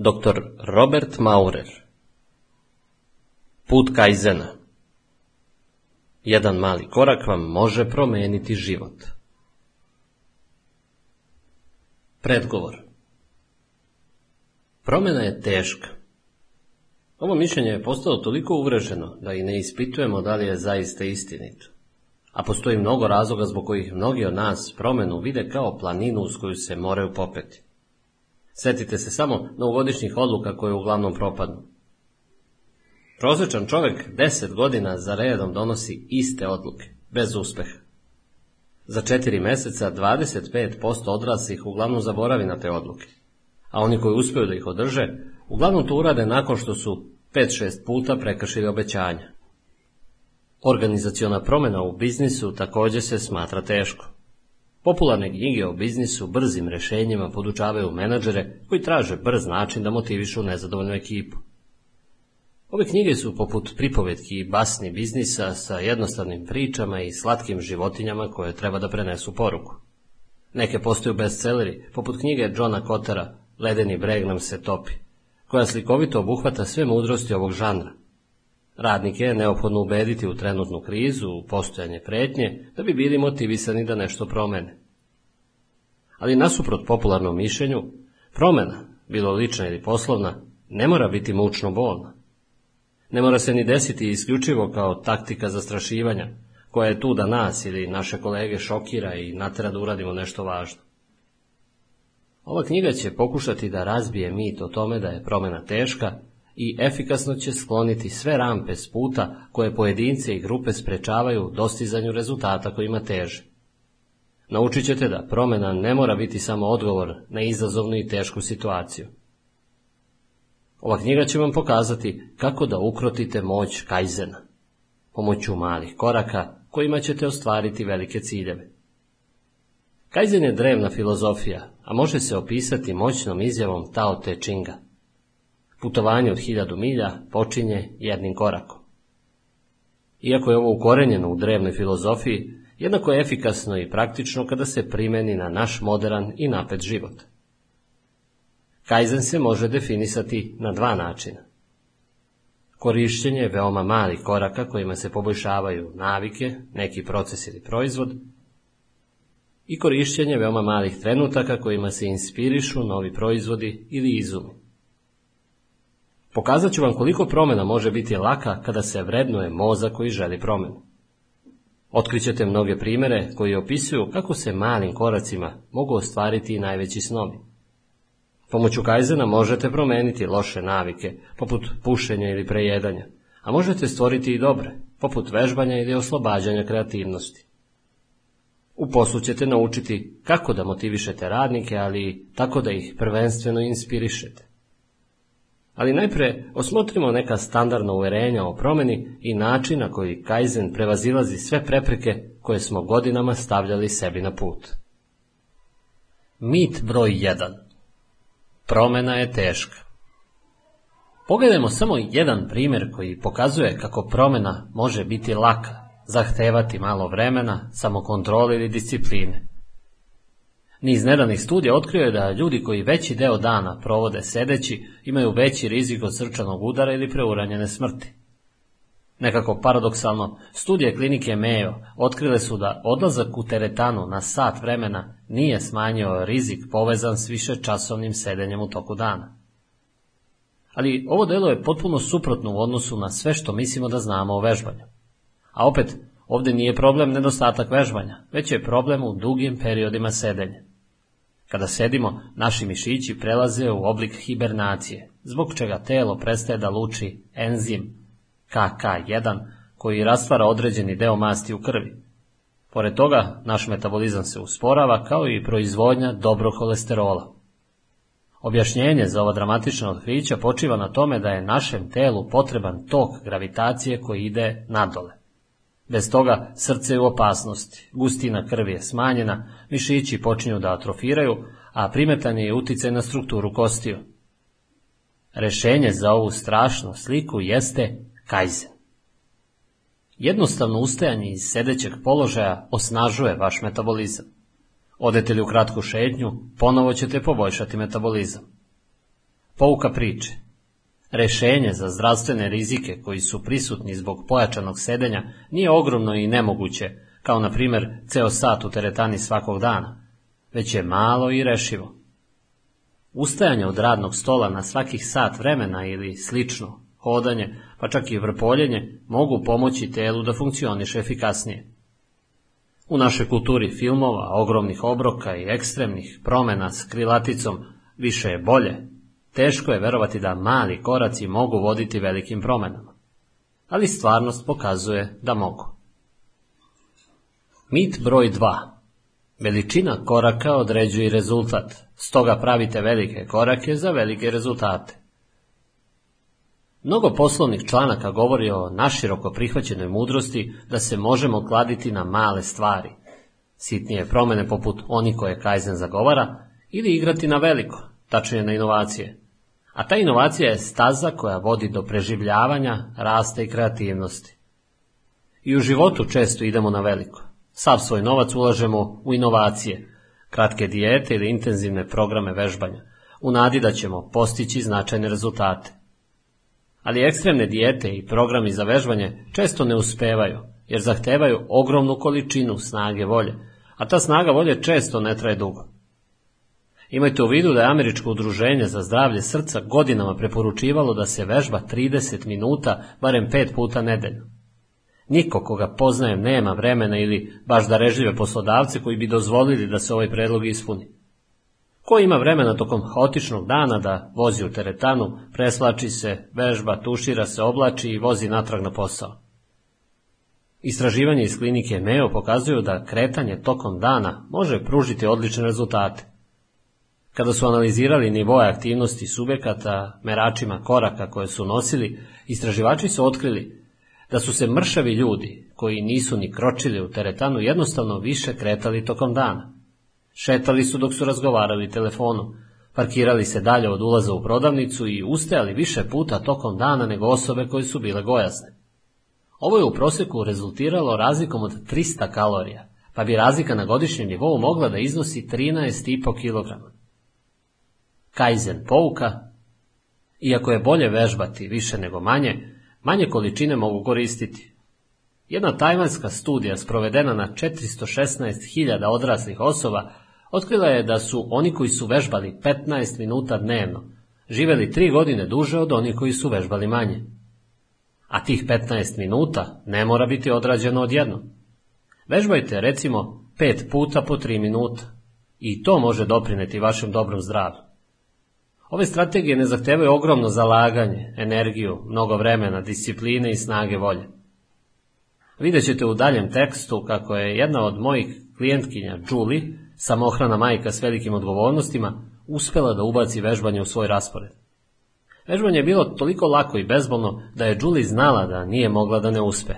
Dr. Robert Maurer Put Kajzena Jedan mali korak vam može promijeniti život. Predgovor Promjena je teška. Ovo mišljenje je postalo toliko uvreženo da i ne ispitujemo da li je zaista istinito. A postoji mnogo razloga zbog kojih mnogi od nas promjenu vide kao planinu uz koju se moraju popeti. Sjetite se samo novogodišnjih odluka koje uglavnom propadnu. Prosječan čovjek deset godina za redom donosi iste odluke, bez uspeha. Za četiri mjeseca 25% odraslih uglavnom zaboravi na te odluke, a oni koji uspiju da ih održe, uglavnom to urade nakon što su 5-6 puta prekršili obećanja. Organizaciona promjena u biznisu također se smatra teško. Popularne knjige o biznisu brzim rješenjima podučavaju menadžere koji traže brz način da motivišu nezadovoljnu ekipu. Ove knjige su poput pripovetki i basni biznisa sa jednostavnim pričama i slatkim životinjama koje treba da prenesu poruku. Neke postaju bestselleri, poput knjige Johna Kotara Ledeni breg nam se topi, koja slikovito obuhvata sve mudrosti ovog žanra. Radnike je neophodno ubediti u trenutnu krizu, u postojanje pretnje, da bi bili motivisani da nešto promene. Ali nasuprot popularnom mišljenju, promjena, bilo lična ili poslovna, ne mora biti mučno bolna. Ne mora se ni desiti isključivo kao taktika zastrašivanja, koja je tu da nas ili naše kolege šokira i natera da uradimo nešto važno. Ova knjiga će pokušati da razbije mit o tome da je promjena teška i efikasno će skloniti sve rampe s puta koje pojedince i grupe sprečavaju dostizanju rezultata kojima teže. Naučit ćete da promjena ne mora biti samo odgovor na izazovnu i tešku situaciju. Ova knjiga će vam pokazati kako da ukrotite moć kajzena, pomoću malih koraka kojima ćete ostvariti velike ciljeve. Kajzen je drevna filozofija, a može se opisati moćnom izjavom Tao Te Chinga. Putovanje od hiljadu milja počinje jednim korakom. Iako je ovo ukorenjeno u drevnoj filozofiji, jednako je efikasno i praktično kada se primeni na naš modern i napet život. Kaizen se može definisati na dva načina. Korišćenje veoma malih koraka kojima se poboljšavaju navike, neki proces ili proizvod, i korišćenje veoma malih trenutaka kojima se inspirišu novi proizvodi ili izumi. Pokazat ću vam koliko promjena može biti laka kada se vrednuje moza koji želi promjenu. Otkrićete mnoge primjere koji opisuju kako se malim koracima mogu ostvariti i najveći snovi. Pomoću kajzena možete promijeniti loše navike, poput pušenja ili prejedanja, a možete stvoriti i dobre, poput vežbanja ili oslobađanja kreativnosti. U poslu ćete naučiti kako da motivišete radnike, ali tako da ih prvenstveno inspirišete. Ali najprije osmotrimo neka standardna uverenja o promjeni i način na koji Kaizen prevazilazi sve prepreke koje smo godinama stavljali sebi na put. Mit broj 1. Promjena je teška. Pogledajmo samo jedan primjer koji pokazuje kako promjena može biti laka, zahtevati malo vremena, samokontrole ili discipline. Niz nedanih studija otkrio je da ljudi koji veći deo dana provode sedeći imaju veći rizik od srčanog udara ili preuranjene smrti. Nekako paradoksalno, studije klinike Mayo otkrile su da odlazak u teretanu na sat vremena nije smanjio rizik povezan s više časovnim sedenjem u toku dana. Ali ovo delo je potpuno suprotno u odnosu na sve što mislimo da znamo o vežbanju. A opet, ovdje nije problem nedostatak vežbanja, već je problem u dugim periodima sedenja. Kada sedimo, naši mišići prelaze u oblik hibernacije, zbog čega telo prestaje da luči enzim KK1 koji rastvara određeni deo masti u krvi. Pored toga, naš metabolizam se usporava kao i proizvodnja dobrog holesterola. Objašnjenje za ova dramatična otkrića počiva na tome da je našem telu potreban tok gravitacije koji ide nadole. Bez toga srce je u opasnosti, gustina krvi je smanjena, mišići počinju da atrofiraju, a primetan je uticaj na strukturu kostiju. Rešenje za ovu strašnu sliku jeste kajzen. Jednostavno ustajanje iz sedećeg položaja osnažuje vaš metabolizam. Odete li u kratku šetnju, ponovo ćete poboljšati metabolizam. Pouka priče. Rešenje za zdravstvene rizike koji su prisutni zbog pojačanog sedenja nije ogromno i nemoguće, kao na primjer ceo sat u teretani svakog dana, već je malo i rešivo. Ustajanje od radnog stola na svakih sat vremena ili slično, hodanje, pa čak i vrpoljenje, mogu pomoći telu da funkcioniše efikasnije. U našoj kulturi filmova, ogromnih obroka i ekstremnih promena s krilaticom više je bolje, teško je verovati da mali koraci mogu voditi velikim promenama. Ali stvarnost pokazuje da mogu. Mit broj 2. Veličina koraka određuje rezultat, stoga pravite velike korake za velike rezultate. Mnogo poslovnih članaka govori o naširoko prihvaćenoj mudrosti da se možemo kladiti na male stvari, sitnije promene poput oni koje Kaizen zagovara, ili igrati na veliko, tačnije na inovacije. A ta inovacija je staza koja vodi do preživljavanja, rasta i kreativnosti. I u životu često idemo na veliko. Sav svoj novac ulažemo u inovacije, kratke dijete ili intenzivne programe vežbanja, u nadi da ćemo postići značajne rezultate. Ali ekstremne dijete i programi za vežbanje često ne uspevaju, jer zahtevaju ogromnu količinu snage volje, a ta snaga volje često ne traje dugo. Imajte u vidu da je Američko udruženje za zdravlje srca godinama preporučivalo da se vežba 30 minuta, barem pet puta nedeljno. Niko koga poznajem nema vremena ili baš darežljive poslodavce koji bi dozvolili da se ovaj predlog ispuni. Ko ima vremena tokom haotičnog dana da vozi u teretanu, preslači se, vežba, tušira se, oblači i vozi natrag na posao? Istraživanje iz klinike Meo pokazuju da kretanje tokom dana može pružiti odlične rezultate. Kada su analizirali nivoje aktivnosti subjekata meračima koraka koje su nosili, istraživači su otkrili da su se mršavi ljudi, koji nisu ni kročili u teretanu, jednostavno više kretali tokom dana. Šetali su dok su razgovarali telefonom, parkirali se dalje od ulaza u prodavnicu i ustajali više puta tokom dana nego osobe koje su bile gojazne. Ovo je u prosjeku rezultiralo razlikom od 300 kalorija, pa bi razlika na godišnjem nivou mogla da iznosi 13,5 kg. Kaizen pouka, iako je bolje vežbati više nego manje, manje količine mogu koristiti. Jedna tajvanska studija sprovedena na 416.000 odraslih osoba otkrila je da su oni koji su vežbali 15 minuta dnevno živeli tri godine duže od onih koji su vežbali manje. A tih 15 minuta ne mora biti odrađeno odjednom. Vežbajte recimo pet puta po tri minuta i to može doprineti vašem dobrom zdravlju. Ove strategije ne zahtevaju ogromno zalaganje, energiju, mnogo vremena, discipline i snage volje. Vidjet ćete u daljem tekstu kako je jedna od mojih klijentkinja, Julie, samohrana majka s velikim odgovornostima, uspjela da ubaci vežbanje u svoj raspored. Vežbanje je bilo toliko lako i bezbolno da je Julie znala da nije mogla da ne uspe.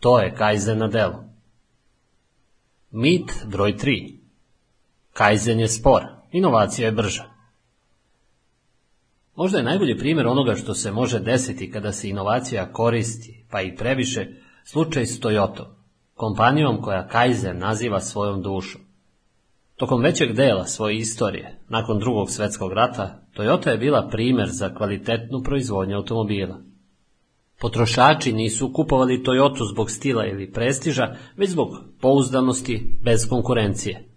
To je Kaizen na delu. Mit broj 3. Kaizen je spor, inovacija je brža. Možda je najbolji primjer onoga što se može desiti kada se inovacija koristi, pa i previše, slučaj s Toyota, kompanijom koja Kaizen naziva svojom dušom. Tokom većeg dela svoje istorije, nakon drugog svjetskog rata, Toyota je bila primjer za kvalitetnu proizvodnju automobila. Potrošači nisu kupovali Toyota zbog stila ili prestiža, već zbog pouzdanosti bez konkurencije.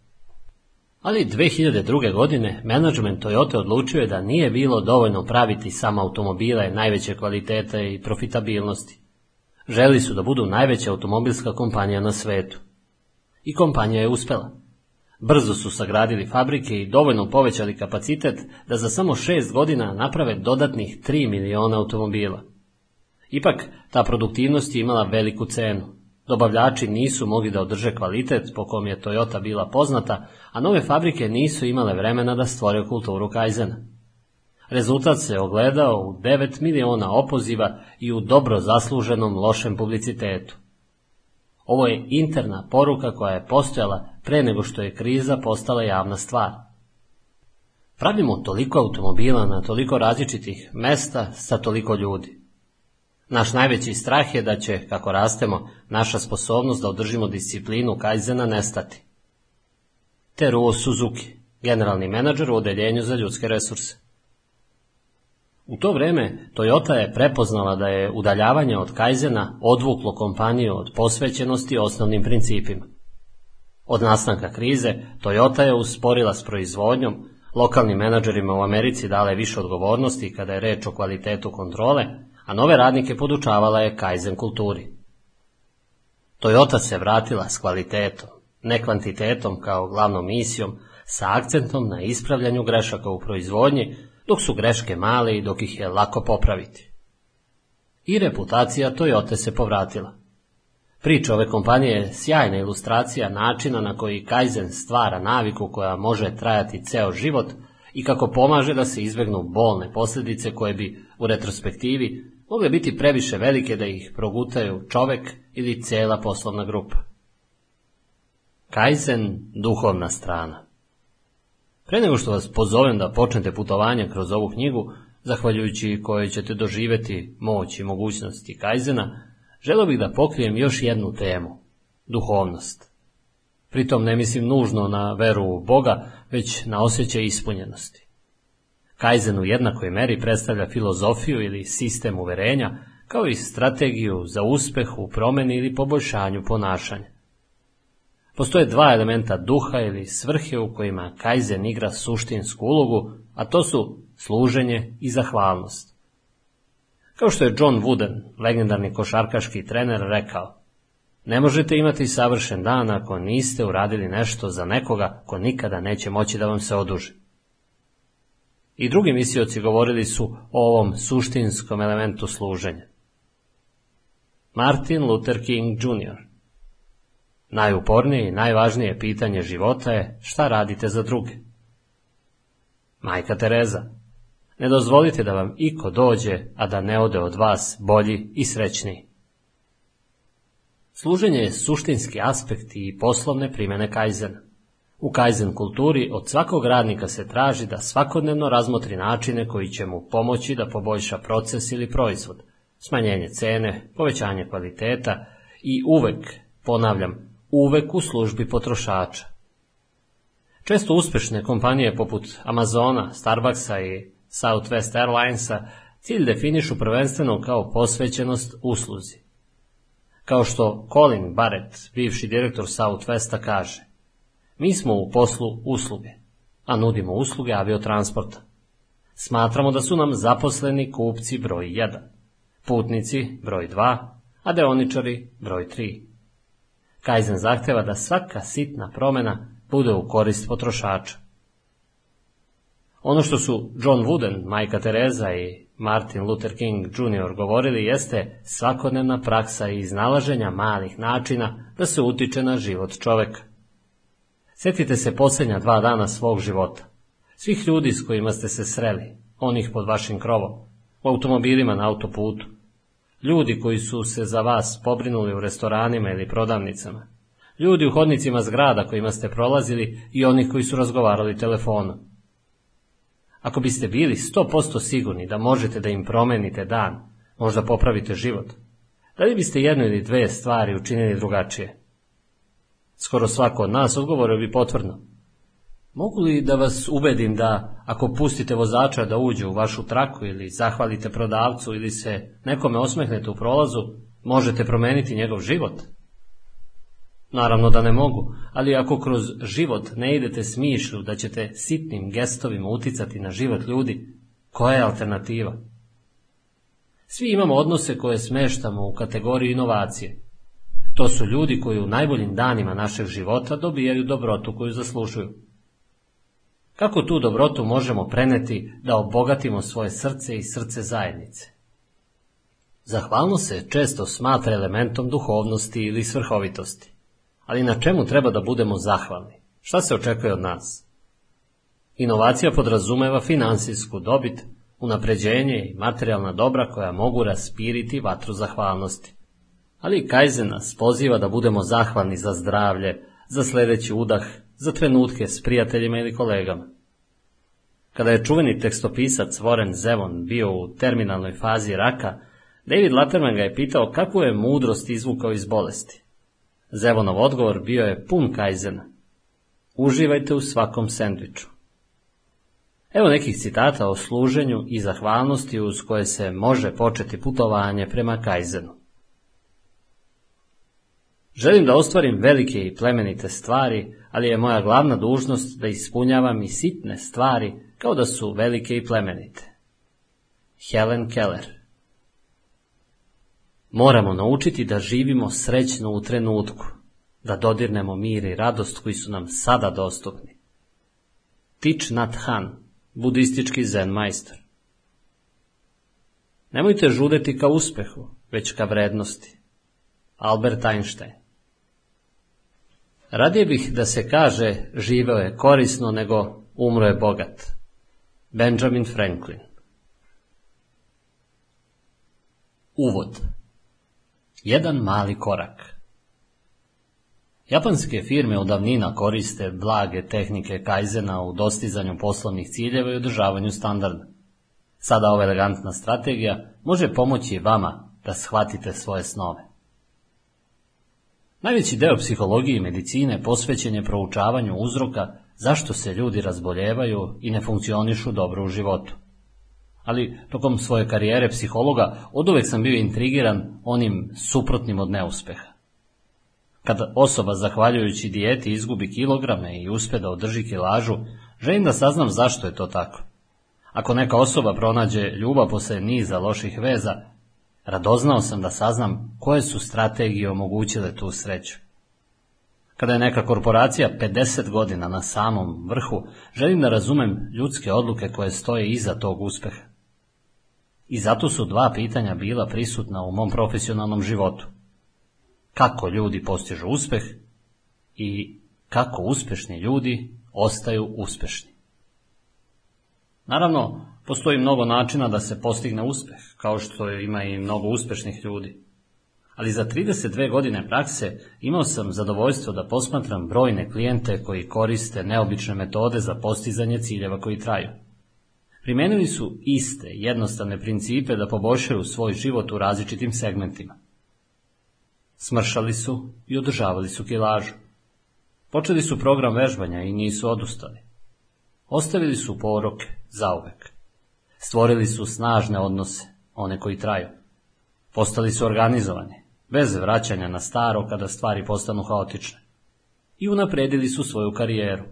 Ali 2002. godine menadžment Toyota odlučio je da nije bilo dovoljno praviti samo automobile najveće kvalitete i profitabilnosti. Želi su da budu najveća automobilska kompanija na svetu. I kompanija je uspela. Brzo su sagradili fabrike i dovoljno povećali kapacitet da za samo šest godina naprave dodatnih 3 miliona automobila. Ipak, ta produktivnost je imala veliku cenu. Dobavljači nisu mogli da održe kvalitet po kom je Toyota bila poznata, a nove fabrike nisu imale vremena da stvore kulturu Kaizena. Rezultat se ogledao u 9 miliona opoziva i u dobro zasluženom lošem publicitetu. Ovo je interna poruka koja je postojala pre nego što je kriza postala javna stvar. Pravimo toliko automobila na toliko različitih mesta sa toliko ljudi. Naš najveći strah je da će, kako rastemo, naša sposobnost da održimo disciplinu Kajzena nestati. Teruo Suzuki, generalni menadžer u odeljenju za ljudske resurse. U to vrijeme Toyota je prepoznala da je udaljavanje od Kaizena odvuklo kompaniju od posvećenosti osnovnim principima. Od nastanka krize Toyota je usporila s proizvodnjom, lokalnim menadžerima u Americi dale više odgovornosti kada je reč o kvalitetu kontrole, a nove radnike podučavala je Kaizen kulturi. Toyota se vratila s kvalitetom, ne kvantitetom kao glavnom misijom, sa akcentom na ispravljanju grešaka u proizvodnji, dok su greške male i dok ih je lako popraviti. I reputacija Toyota se povratila. Priča ove kompanije je sjajna ilustracija načina na koji Kaizen stvara naviku koja može trajati ceo život i kako pomaže da se izbjegnu bolne posljedice koje bi u retrospektivi mogle biti previše velike da ih progutaju čovek ili cijela poslovna grupa. Kaizen, duhovna strana. Pre nego što vas pozovem da počnete putovanje kroz ovu knjigu, zahvaljujući kojoj ćete doživjeti moć i mogućnosti Kaizena, želio bih da pokrijem još jednu temu, duhovnost. Pritom ne mislim nužno na veru u Boga, već na osjećaj ispunjenosti. Kaizen u jednakoj meri predstavlja filozofiju ili sistem uverenja, kao i strategiju za uspeh u promjeni ili poboljšanju ponašanja. Postoje dva elementa duha ili svrhe u kojima Kaizen igra suštinsku ulogu, a to su služenje i zahvalnost. Kao što je John Wooden, legendarni košarkaški trener, rekao, ne možete imati savršen dan ako niste uradili nešto za nekoga ko nikada neće moći da vam se oduži. I drugi misioci govorili su o ovom suštinskom elementu služenja. Martin Luther King Jr. Najupornije i najvažnije pitanje života je šta radite za druge. Majka Tereza, ne dozvolite da vam iko dođe, a da ne ode od vas bolji i srećniji. Služenje je suštinski aspekt i poslovne primjene Kajzena. U Kaizen kulturi od svakog radnika se traži da svakodnevno razmotri načine koji će mu pomoći da poboljša proces ili proizvod, smanjenje cene, povećanje kvaliteta i uvek, ponavljam, uvek u službi potrošača. Često uspešne kompanije poput Amazona, Starbucksa i Southwest Airlinesa cilj definišu prvenstveno kao posvećenost usluzi. Kao što Colin Barrett, bivši direktor Southwesta, kaže Mi smo u poslu usluge, a nudimo usluge aviotransporta. Smatramo da su nam zaposleni kupci broj 1, putnici broj 2, a deoničari broj 3. Kaizen zahtjeva da svaka sitna promjena bude u korist potrošača. Ono što su John Wooden, majka Tereza i Martin Luther King Jr. govorili jeste svakodnevna praksa i iznalaženja malih načina da se utiče na život čoveka. Sjetite se posljednja dva dana svog života. Svih ljudi s kojima ste se sreli, onih pod vašim krovom, u automobilima na autoputu, Ljudi koji su se za vas pobrinuli u restoranima ili prodavnicama. Ljudi u hodnicima zgrada kojima ste prolazili i oni koji su razgovarali telefonom. Ako biste bili sto posto sigurni da možete da im promenite dan, možda popravite život, da li biste jednu ili dve stvari učinili drugačije? Skoro svako od nas odgovorio bi potvrdno. Mogu li da vas ubedim da, ako pustite vozača da uđe u vašu traku ili zahvalite prodavcu ili se nekome osmehnete u prolazu, možete promeniti njegov život? Naravno da ne mogu, ali ako kroz život ne idete s mišlju da ćete sitnim gestovima uticati na život ljudi, koja je alternativa? Svi imamo odnose koje smeštamo u kategoriju inovacije. To su ljudi koji u najboljim danima našeg života dobijaju dobrotu koju zaslužuju. Kako tu dobrotu možemo preneti da obogatimo svoje srce i srce zajednice? Zahvalnost se često smatra elementom duhovnosti ili svrhovitosti. Ali na čemu treba da budemo zahvalni? Šta se očekuje od nas? Inovacija podrazumeva finansijsku dobit, unapređenje i materijalna dobra koja mogu raspiriti vatru zahvalnosti. Ali Kaizen nas poziva da budemo zahvalni za zdravlje, za sljedeći udah, za trenutke s prijateljima ili kolegama. Kada je čuveni tekstopisac Warren Zevon bio u terminalnoj fazi raka, David Letterman ga je pitao kakvu je mudrost izvukao iz bolesti. Zevonov odgovor bio je pun kajzena. Uživajte u svakom sendviču. Evo nekih citata o služenju i zahvalnosti uz koje se može početi putovanje prema Kajzenu. Želim da ostvarim velike i plemenite stvari, ali je moja glavna dužnost da ispunjavam i sitne stvari kao da su velike i plemenite. Helen Keller Moramo naučiti da živimo srećno u trenutku, da dodirnemo mir i radost koji su nam sada dostupni. Tič Nat Han, budistički zen majstor. Nemojte žudeti ka uspehu, već ka vrednosti. Albert Einstein Radije bih da se kaže živeo je korisno nego umro je bogat. Benjamin Franklin Uvod Jedan mali korak Japanske firme od davnina koriste blage tehnike Kaizena u dostizanju poslovnih ciljeva i održavanju standarda. Sada ova elegantna strategija može pomoći vama da shvatite svoje snove. Najveći deo psihologije i medicine posvećen je proučavanju uzroka zašto se ljudi razboljevaju i ne funkcionišu dobro u životu. Ali tokom svoje karijere psihologa oduvek sam bio intrigiran onim suprotnim od neuspeha. Kada osoba zahvaljujući dijeti izgubi kilograme i uspe da održi kilažu, želim da saznam zašto je to tako. Ako neka osoba pronađe ljubav posle niza loših veza, radoznao sam da saznam koje su strategije omogućile tu sreću. Kada je neka korporacija 50 godina na samom vrhu, želim da razumem ljudske odluke koje stoje iza tog uspeha. I zato su dva pitanja bila prisutna u mom profesionalnom životu kako ljudi postižu uspeh i kako uspešni ljudi ostaju uspešni. Naravno, postoji mnogo načina da se postigne uspeh, kao što ima i mnogo uspešnih ljudi. Ali za 32 godine prakse imao sam zadovoljstvo da posmatram brojne klijente koji koriste neobične metode za postizanje ciljeva koji traju. Primenili su iste, jednostavne principe da poboljšaju svoj život u različitim segmentima. Smršali su i održavali su kilažu. Počeli su program vežbanja i nisu odustali. Ostavili su poroke, zauvek. Stvorili su snažne odnose, one koji traju. Postali su organizovani, bez vraćanja na staro kada stvari postanu haotične. I unapredili su svoju karijeru.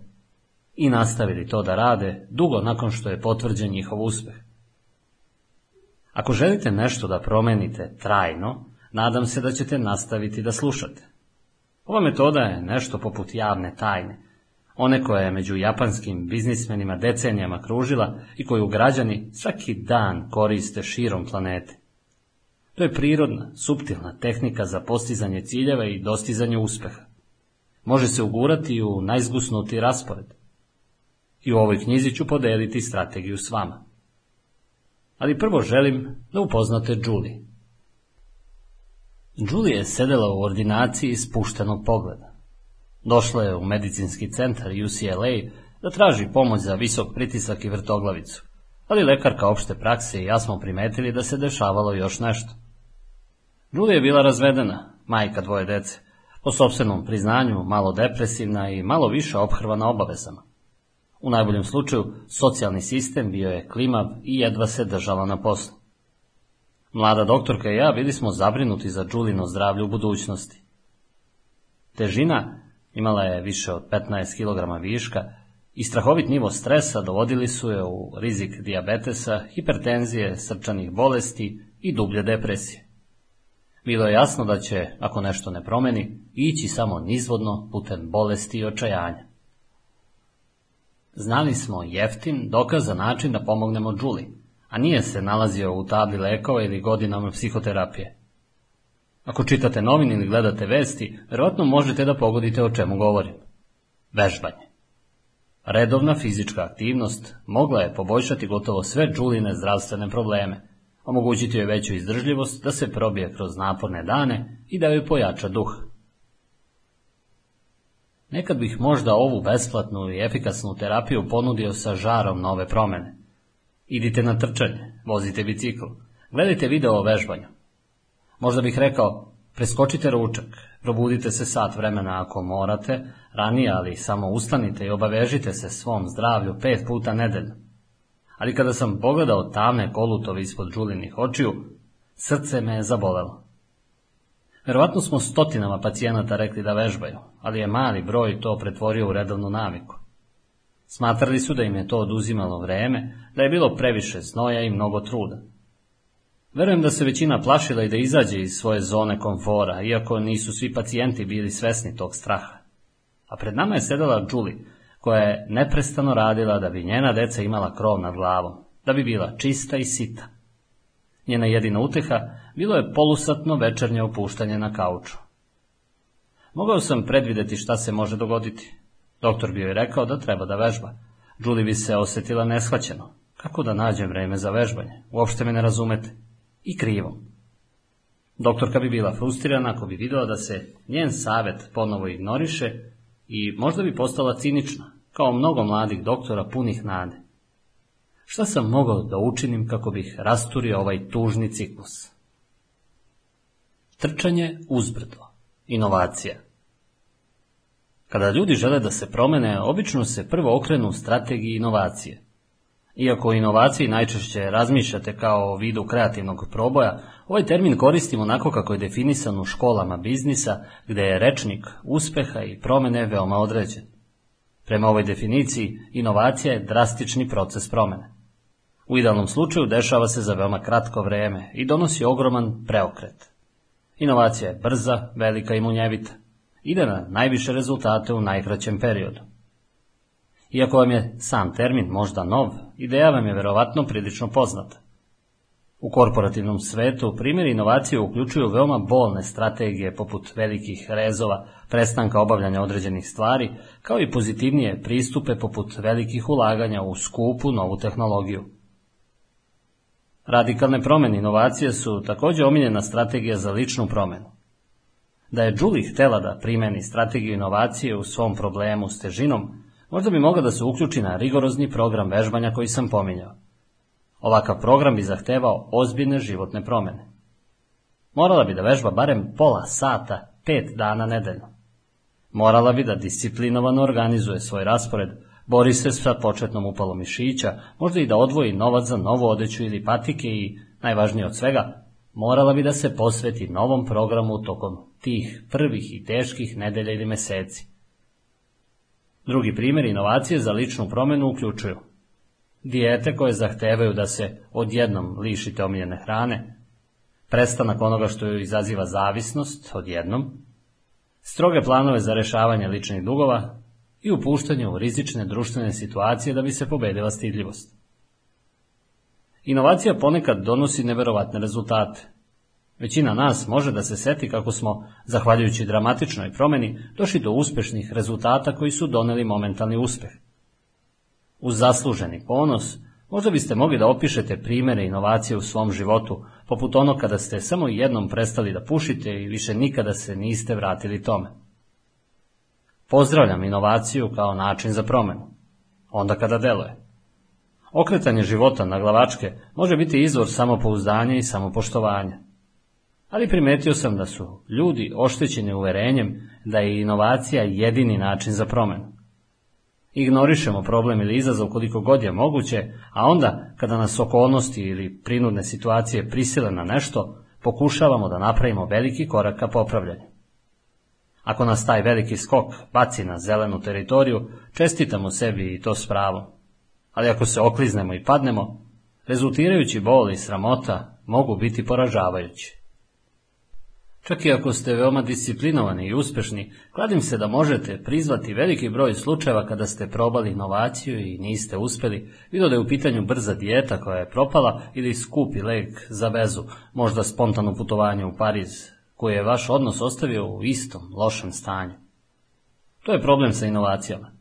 I nastavili to da rade dugo nakon što je potvrđen njihov uspeh. Ako želite nešto da promenite trajno, Nadam se da ćete nastaviti da slušate. Ova metoda je nešto poput javne tajne, one koja je među japanskim biznismenima decenijama kružila i koju građani svaki dan koriste širom planete. To je prirodna, suptilna tehnika za postizanje ciljeva i dostizanje uspeha. Može se ugurati u najzgusnuti raspored. I u ovoj knjizi ću podeliti strategiju s vama. Ali prvo želim da upoznate Julie. Julie je sedela u ordinaciji spuštenog pogleda. Došla je u medicinski centar UCLA da traži pomoć za visok pritisak i vrtoglavicu, ali lekarka opšte prakse i ja smo primetili da se dešavalo još nešto. Julie je bila razvedena, majka dvoje dece, po sobstvenom priznanju malo depresivna i malo više ophrvana obavezama. U najboljem slučaju, socijalni sistem bio je klimav i jedva se držala na poslu. Mlada doktorka i ja bili smo zabrinuti za Đulino zdravlje u budućnosti. Težina imala je više od 15 kg viška i strahovit nivo stresa dovodili su je u rizik dijabetesa, hipertenzije, srčanih bolesti i dublje depresije. Bilo je jasno da će, ako nešto ne promeni, ići samo nizvodno putem bolesti i očajanja. Znali smo jeftin, dokazan način da pomognemo Đuli, a nije se nalazio u tabli lekova ili godinama psihoterapije. Ako čitate novine ili gledate vesti, verovatno možete da pogodite o čemu govorim. Vežbanje. Redovna fizička aktivnost mogla je poboljšati gotovo sve džuline zdravstvene probleme, omogućiti joj veću izdržljivost da se probije kroz naporne dane i da joj pojača duh. Nekad bih možda ovu besplatnu i efikasnu terapiju ponudio sa žarom nove promene. Idite na trčanje, vozite bicikl, gledajte video o vežbanju. Možda bih rekao, preskočite ručak, probudite se sat vremena ako morate, ranije ali samo ustanite i obavežite se svom zdravlju pet puta nedeljno. ali kada sam pogledao tamne kolutove ispod Đulinih očiju, srce me je zabolelo. Verovatno smo stotinama pacijenata rekli da vežbaju, ali je mali broj to pretvorio u redovnu naviku. Smatrali su da im je to oduzimalo vreme, da je bilo previše znoja i mnogo truda. Verujem da se većina plašila i da izađe iz svoje zone komfora, iako nisu svi pacijenti bili svesni tog straha. A pred nama je sedela Julie, koja je neprestano radila da bi njena deca imala krov nad glavom, da bi bila čista i sita. Njena jedina uteha bilo je polusatno večernje opuštanje na kauču. Mogao sam predvideti šta se može dogoditi. Doktor bio je rekao da treba da vežba. Julie bi se osetila neshvaćeno. Kako da nađem vreme za vežbanje? Uopšte me ne razumete. I krivom. Doktorka bi bila frustrirana ako bi videla da se njen savet ponovo ignoriše i možda bi postala cinična, kao mnogo mladih doktora punih nade. Šta sam mogao da učinim kako bih rasturio ovaj tužni ciklus? Trčanje uzbrdo. Inovacija. Kada ljudi žele da se promene, obično se prvo okrenu strategiji inovacije. Iako o inovaciji najčešće razmišljate kao o vidu kreativnog proboja, ovaj termin koristimo onako kako je definisan u školama biznisa, gde je rečnik uspeha i promene veoma određen. Prema ovoj definiciji, inovacija je drastični proces promene. U idealnom slučaju dešava se za veoma kratko vreme i donosi ogroman preokret. Inovacija je brza, velika i munjevita. Ide na najviše rezultate u najkraćem periodu. Iako vam je sam termin možda nov, ideja vam je verovatno prilično poznata. U korporativnom svetu primjeri inovacije uključuju veoma bolne strategije poput velikih rezova, prestanka obavljanja određenih stvari, kao i pozitivnije pristupe poput velikih ulaganja u skupu novu tehnologiju. Radikalne promene inovacije su takođe omiljena strategija za ličnu promenu. Da je Julie htela da primeni strategiju inovacije u svom problemu s težinom, možda bi mogla da se uključi na rigorozni program vežbanja koji sam pominjao. Ovakav program bi zahtevao ozbiljne životne promene. Morala bi da vežba barem pola sata, pet dana nedeljno. Morala bi da disciplinovano organizuje svoj raspored, bori se sa početnom upalom mišića, možda i da odvoji novac za novu odeću ili patike i, najvažnije od svega, morala bi da se posveti novom programu tokom tih prvih i teških nedelja ili meseci. Drugi primjer inovacije za ličnu promenu uključuju dijete koje zahtevaju da se odjednom lišite omiljene hrane, prestanak onoga što joj izaziva zavisnost odjednom, stroge planove za rešavanje ličnih dugova i upuštanje u rizične društvene situacije da bi se pobedila stidljivost. Inovacija ponekad donosi neverovatne rezultate. Većina nas može da se seti kako smo, zahvaljujući dramatičnoj promeni, došli do uspešnih rezultata koji su doneli momentalni uspeh. Uz zasluženi ponos, možda biste mogli da opišete primere inovacije u svom životu, poput ono kada ste samo jednom prestali da pušite i više nikada se niste vratili tome. Pozdravljam inovaciju kao način za promenu, onda kada deluje. Okretanje života na glavačke može biti izvor samopouzdanja i samopoštovanja. Ali primetio sam da su ljudi oštećeni uverenjem da je inovacija jedini način za promenu. Ignorišemo problem ili izazov koliko god je moguće, a onda, kada nas okolnosti ili prinudne situacije prisile na nešto, pokušavamo da napravimo veliki korak ka popravljanju. Ako nas taj veliki skok baci na zelenu teritoriju, čestitamo sebi i to s pravom. Ali ako se okliznemo i padnemo, rezultirajući bol i sramota mogu biti poražavajući. Čak i ako ste veoma disciplinovani i uspešni, kladim se da možete prizvati veliki broj slučajeva kada ste probali inovaciju i niste uspeli, bilo da je u pitanju brza dijeta koja je propala ili skupi lek za vezu, možda spontano putovanje u Pariz, koje je vaš odnos ostavio u istom lošem stanju. To je problem sa inovacijama.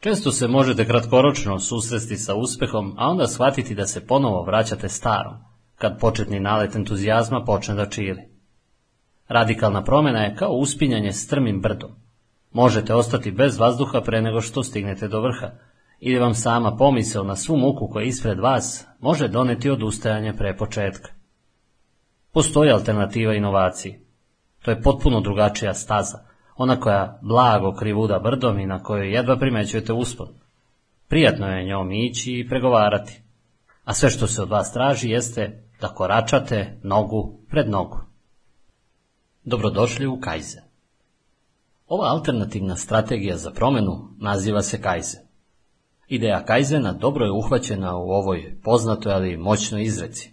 Često se možete kratkoročno susresti sa uspehom, a onda shvatiti da se ponovo vraćate starom, kad početni nalet entuzijazma počne da čili. Radikalna promjena je kao uspinjanje strmim brdom. Možete ostati bez vazduha pre nego što stignete do vrha, ili vam sama pomisao na svu muku koja je ispred vas može doneti odustajanje pre početka. Postoji alternativa inovaciji. To je potpuno drugačija staza, ona koja blago krivuda brdom i na kojoj jedva primećujete uspon. Prijatno je njom ići i pregovarati. a sve što se od vas traži jeste da koračate nogu pred nogu. Dobrodošli u Kaizen. Ova alternativna strategija za promjenu naziva se Kaizen. Ideja Kaizena dobro je uhvaćena u ovoj poznatoj ali moćnoj izreci.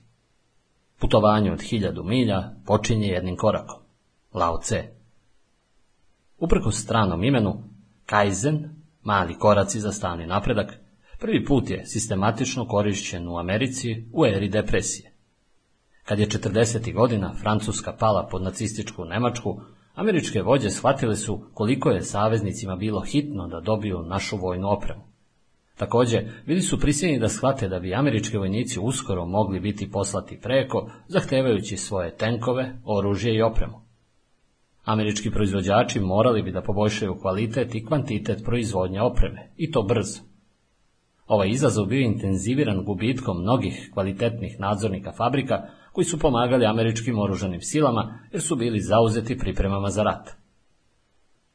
Putovanje od hiljadu milja počinje jednim korakom. Lao Tse. Uprko stranom imenu, Kaizen, mali koraci za stalni napredak, prvi put je sistematično korišćen u Americi u eri depresije. Kad je 40. godina Francuska pala pod nacističku Nemačku, američke vođe shvatile su koliko je saveznicima bilo hitno da dobiju našu vojnu opremu. Također, bili su prisiljeni da shvate da bi američki vojnici uskoro mogli biti poslati preko, zahtevajući svoje tenkove, oružje i opremu. Američki proizvođači morali bi da poboljšaju kvalitet i kvantitet proizvodnje opreme, i to brzo. Ovaj izazov bio intenziviran gubitkom mnogih kvalitetnih nadzornika fabrika koji su pomagali američkim oružanim silama jer su bili zauzeti pripremama za rat.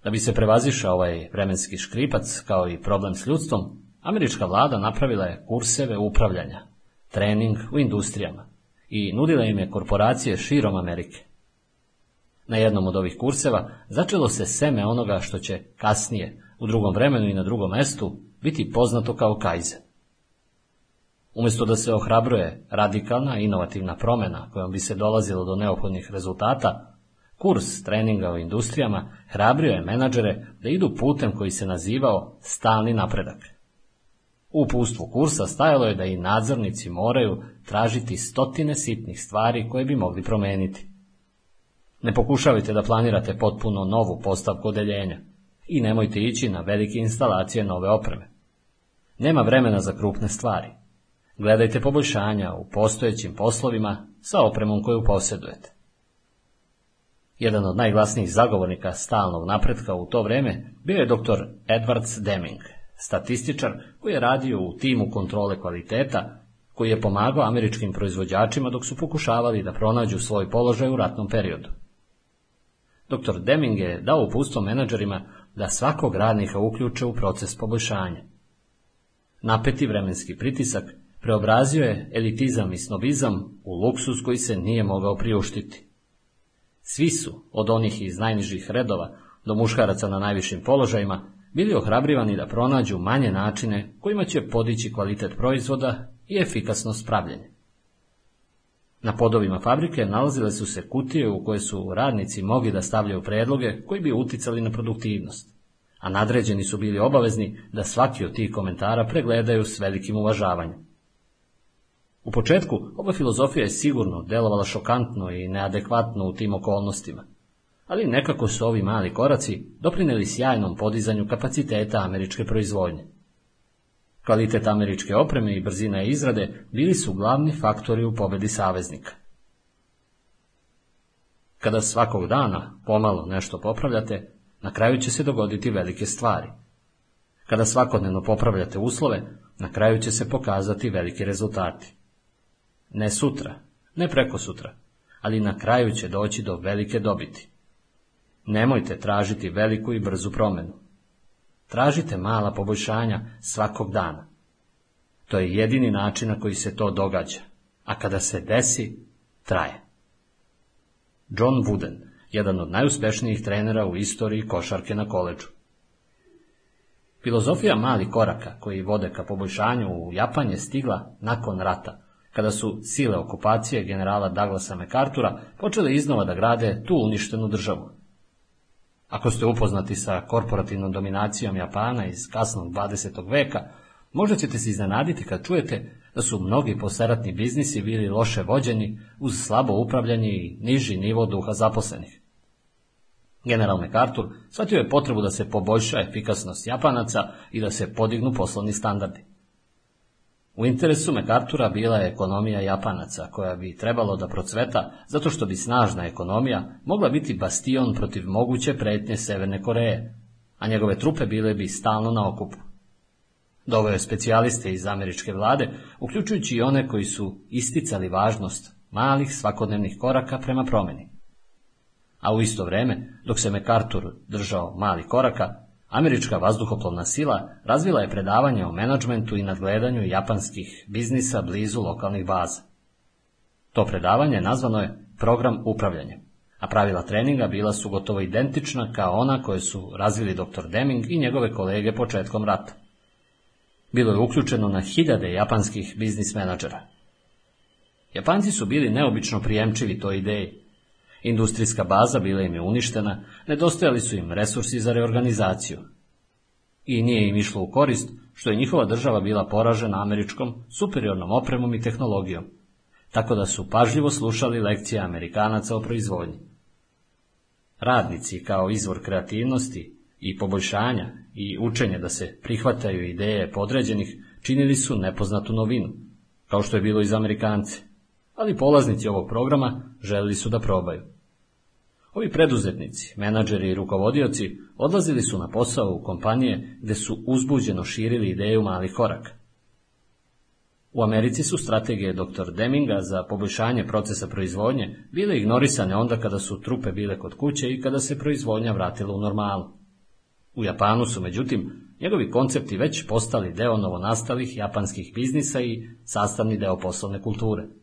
Da bi se prevazišao ovaj vremenski škripac kao i problem s ljudstvom, američka vlada napravila je kurseve upravljanja, trening u industrijama i nudila im je korporacije širom Amerike. Na jednom od ovih kurseva začelo se seme onoga što će kasnije, u drugom vremenu i na drugom mestu, biti poznato kao kajze. Umjesto da se ohrabruje radikalna inovativna promjena kojom bi se dolazilo do neophodnih rezultata, kurs treninga u industrijama hrabrio je menadžere da idu putem koji se nazivao stalni napredak. U upustvu kursa stajalo je da i nadzornici moraju tražiti stotine sitnih stvari koje bi mogli promijeniti. Ne pokušavajte da planirate potpuno novu postavku odeljenja i nemojte ići na velike instalacije nove opreme. Nema vremena za krupne stvari. Gledajte poboljšanja u postojećim poslovima sa opremom koju posjedujete. Jedan od najglasnijih zagovornika stalnog napretka u to vrijeme bio je dr. Edwards Deming, statističar koji je radio u timu kontrole kvaliteta, koji je pomagao američkim proizvođačima dok su pokušavali da pronađu svoj položaj u ratnom periodu. Dr. Deming je dao upustvo menadžerima da svakog radnika uključe u proces poboljšanja. Napeti vremenski pritisak preobrazio je elitizam i snobizam u luksus koji se nije mogao priuštiti. Svi su, od onih iz najnižih redova do muškaraca na najvišim položajima, bili ohrabrivani da pronađu manje načine kojima će podići kvalitet proizvoda i efikasnost pravljenja. Na podovima fabrike nalazile su se kutije u koje su radnici mogli da stavljaju predloge koji bi uticali na produktivnost, a nadređeni su bili obavezni da svaki od tih komentara pregledaju s velikim uvažavanjem. U početku ova filozofija je sigurno delovala šokantno i neadekvatno u tim okolnostima, ali nekako su ovi mali koraci doprineli sjajnom podizanju kapaciteta američke proizvodnje. Kvalitet američke opreme i brzina izrade bili su glavni faktori u pobedi saveznika. Kada svakog dana pomalo nešto popravljate, na kraju će se dogoditi velike stvari. Kada svakodnevno popravljate uslove, na kraju će se pokazati veliki rezultati. Ne sutra, ne preko sutra, ali na kraju će doći do velike dobiti. Nemojte tražiti veliku i brzu promjenu. Tražite mala poboljšanja svakog dana. To je jedini način na koji se to događa, a kada se desi, traje. John Wooden, jedan od najuspješnijih trenera u istoriji košarke na koleđu. Filozofija malih koraka koji vode ka poboljšanju u Japan je stigla nakon rata, kada su sile okupacije generala Douglasa MacArthura počele iznova da grade tu uništenu državu. Ako ste upoznati sa korporativnom dominacijom Japana iz kasnog 20. veka, možda ćete se iznenaditi kad čujete da su mnogi posaratni biznisi bili loše vođeni uz slabo upravljanje i niži nivo duha zaposlenih. General MacArthur shvatio je potrebu da se poboljša efikasnost Japanaca i da se podignu poslovni standardi. U interesu MacArthura bila je ekonomija Japanaca, koja bi trebalo da procveta, zato što bi snažna ekonomija mogla biti bastion protiv moguće pretnje Severne Koreje, a njegove trupe bile bi stalno na okupu. Doveo je specijaliste iz američke vlade, uključujući i one koji su isticali važnost malih svakodnevnih koraka prema promjeni. A u isto vrijeme, dok se MacArthur držao malih koraka, Američka vazduhoplovna sila razvila je predavanje o menadžmentu i nadgledanju japanskih biznisa blizu lokalnih baza. To predavanje nazvano je program upravljanja, a pravila treninga bila su gotovo identična kao ona koje su razvili dr. Deming i njegove kolege početkom rata. Bilo je uključeno na hiljade japanskih biznis menadžera. Japanci su bili neobično prijemčivi toj ideji. Industrijska baza bila im je uništena, nedostajali su im resursi za reorganizaciju. I nije im išlo u korist što je njihova država bila poražena američkom superiornom opremom i tehnologijom, tako da su pažljivo slušali lekcije Amerikanaca o proizvodnji. Radnici kao izvor kreativnosti i poboljšanja i učenje da se prihvataju ideje podređenih činili su nepoznatu novinu, kao što je bilo i za Amerikance, ali polaznici ovog programa želili su da probaju. Ovi preduzetnici, menadžeri i rukovodioci odlazili su na posao u kompanije gde su uzbuđeno širili ideju malih koraka. U Americi su strategije dr. Deminga za poboljšanje procesa proizvodnje bile ignorisane onda kada su trupe bile kod kuće i kada se proizvodnja vratila u normalu. U Japanu su, međutim, njegovi koncepti već postali deo novonastalih japanskih biznisa i sastavni deo poslovne kulture.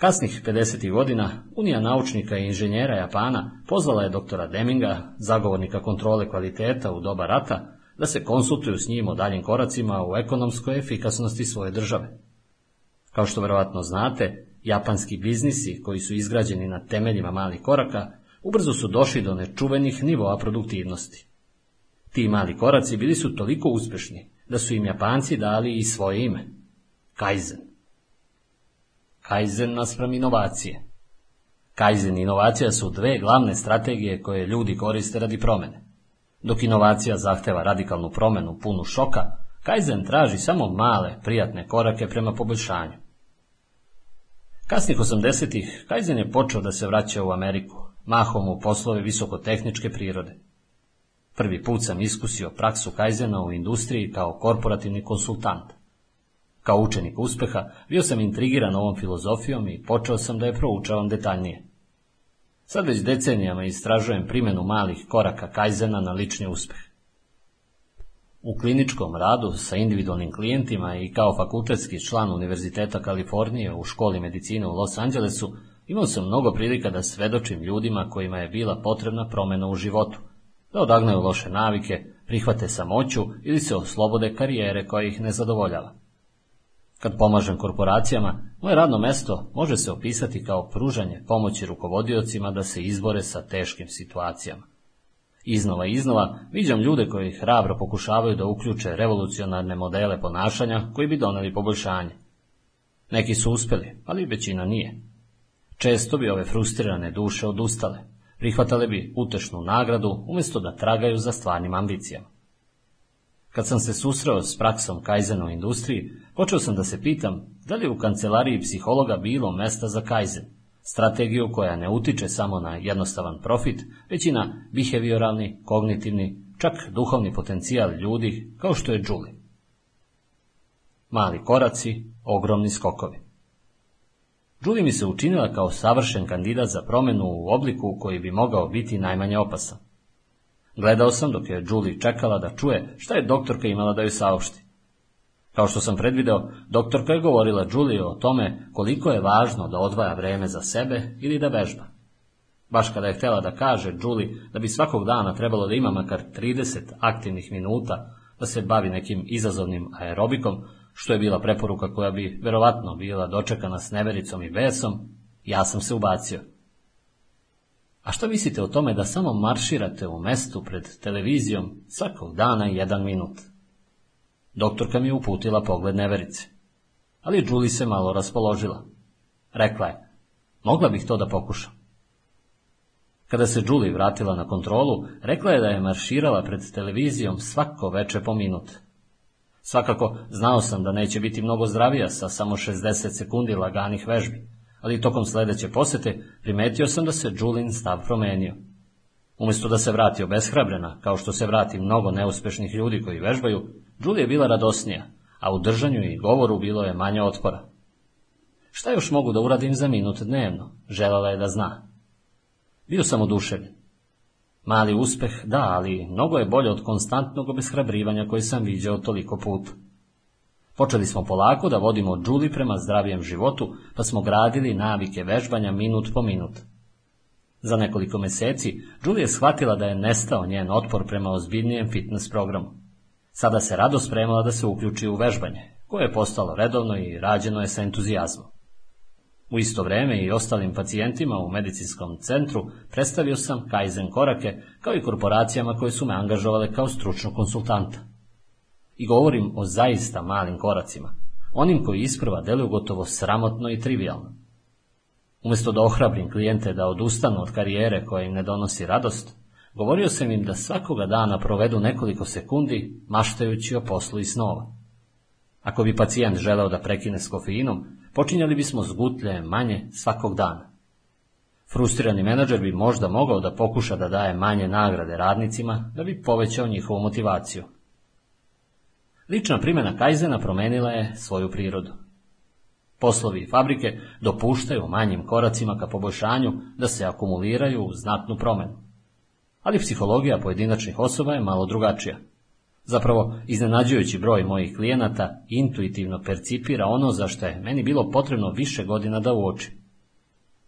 Kasnih 50. godina Unija naučnika i inženjera Japana pozvala je doktora Deminga, zagovornika kontrole kvaliteta u doba rata, da se konsultuju s njim o daljim koracima u ekonomskoj efikasnosti svoje države. Kao što verovatno znate, japanski biznisi koji su izgrađeni na temeljima malih koraka ubrzo su došli do nečuvenih nivoa produktivnosti. Ti mali koraci bili su toliko uspešni da su im Japanci dali i svoje ime – Kaizen. Kaizen naspram inovacije. Kaizen i inovacija su dve glavne strategije koje ljudi koriste radi promene. Dok inovacija zahteva radikalnu promenu punu šoka, Kaizen traži samo male, prijatne korake prema poboljšanju. Kasnih 80-ih Kaizen je počeo da se vraća u Ameriku, mahom u poslove visokotehničke prirode. Prvi put sam iskusio praksu Kaizena u industriji kao korporativni konsultant. Kao učenik uspeha bio sam intrigiran ovom filozofijom i počeo sam da je proučavam detaljnije. Sad već decenijama istražujem primjenu malih koraka Kaizena na lični uspeh. U kliničkom radu sa individualnim klijentima i kao fakultetski član Univerziteta Kalifornije u školi medicine u Los Angelesu imao sam mnogo prilika da svedočim ljudima kojima je bila potrebna promjena u životu, da odagnaju loše navike, prihvate samoću ili se oslobode karijere koja ih ne zadovoljava. Kad pomažem korporacijama, moje radno mesto može se opisati kao pružanje pomoći rukovodiocima da se izbore sa teškim situacijama. Iznova i iznova viđam ljude koji hrabro pokušavaju da uključe revolucionarne modele ponašanja koji bi doneli poboljšanje. Neki su uspjeli, ali većina nije. Često bi ove frustrirane duše odustale, prihvatale bi utešnu nagradu umjesto da tragaju za stvarnim ambicijama. Kad sam se susreo s praksom Kaizena u industriji, počeo sam da se pitam da li u kancelariji psihologa bilo mesta za Kaizen, strategiju koja ne utiče samo na jednostavan profit, već i na behavioralni, kognitivni, čak duhovni potencijal ljudi kao što je Julie. Mali koraci, ogromni skokovi. Julie mi se učinila kao savršen kandidat za promjenu u obliku koji bi mogao biti najmanje opasan. Gledao sam dok je Julie čekala da čuje šta je doktorka imala da joj saopšti. Kao što sam predvideo, doktorka je govorila Julie o tome koliko je važno da odvaja vreme za sebe ili da vežba. Baš kada je htjela da kaže Julie da bi svakog dana trebalo da ima makar 30 aktivnih minuta da se bavi nekim izazovnim aerobikom, što je bila preporuka koja bi verovatno bila dočekana s nevericom i besom, ja sam se ubacio. A što mislite o tome da samo marširate u mestu pred televizijom svakog dana jedan minut? Doktorka mi je uputila pogled neverice. Ali Julie se malo raspoložila. Rekla je, mogla bih to da pokušam. Kada se Julie vratila na kontrolu, rekla je da je marširala pred televizijom svako veče po minut. Svakako, znao sam da neće biti mnogo zdravija sa samo 60 sekundi laganih vežbi, ali tokom sledeće posete primetio sam da se Julin stav promenio. Umjesto da se vrati obeshrabrena, kao što se vrati mnogo neuspešnih ljudi koji vežbaju, Julie je bila radosnija, a u držanju i govoru bilo je manje otpora. Šta još mogu da uradim za minut dnevno? Želala je da zna. Bio sam oduševljen. Mali uspeh, da, ali mnogo je bolje od konstantnog obeshrabrivanja koje sam viđao toliko puta. Počeli smo polako da vodimo Đuli prema zdravijem životu, pa smo gradili navike vežbanja minut po minut. Za nekoliko mjeseci Julie je shvatila da je nestao njen otpor prema ozbiljnijem fitness programu. Sada se rado spremala da se uključi u vežbanje, koje je postalo redovno i rađeno je sa entuzijazmom. U isto vrijeme i ostalim pacijentima u medicinskom centru predstavio sam Kaizen korake, kao i korporacijama koje su me angažovale kao stručnog konsultanta. I govorim o zaista malim koracima, onim koji isprva deluju gotovo sramotno i trivialno. Umjesto da ohrabrim klijente da odustanu od karijere koja im ne donosi radost, govorio sam im da svakoga dana provedu nekoliko sekundi maštajući o poslu i snova. Ako bi pacijent želeo da prekine s kofeinom, počinjali bismo s gutlje manje svakog dana. Frustrirani menadžer bi možda mogao da pokuša da daje manje nagrade radnicima da bi povećao njihovu motivaciju. Lična primjena Kajzena promenila je svoju prirodu. Poslovi fabrike dopuštaju manjim koracima ka poboljšanju da se akumuliraju u znatnu promjenu. Ali psihologija pojedinačnih osoba je malo drugačija. Zapravo, iznenađujući broj mojih klijenata intuitivno percipira ono za što je meni bilo potrebno više godina da uoči.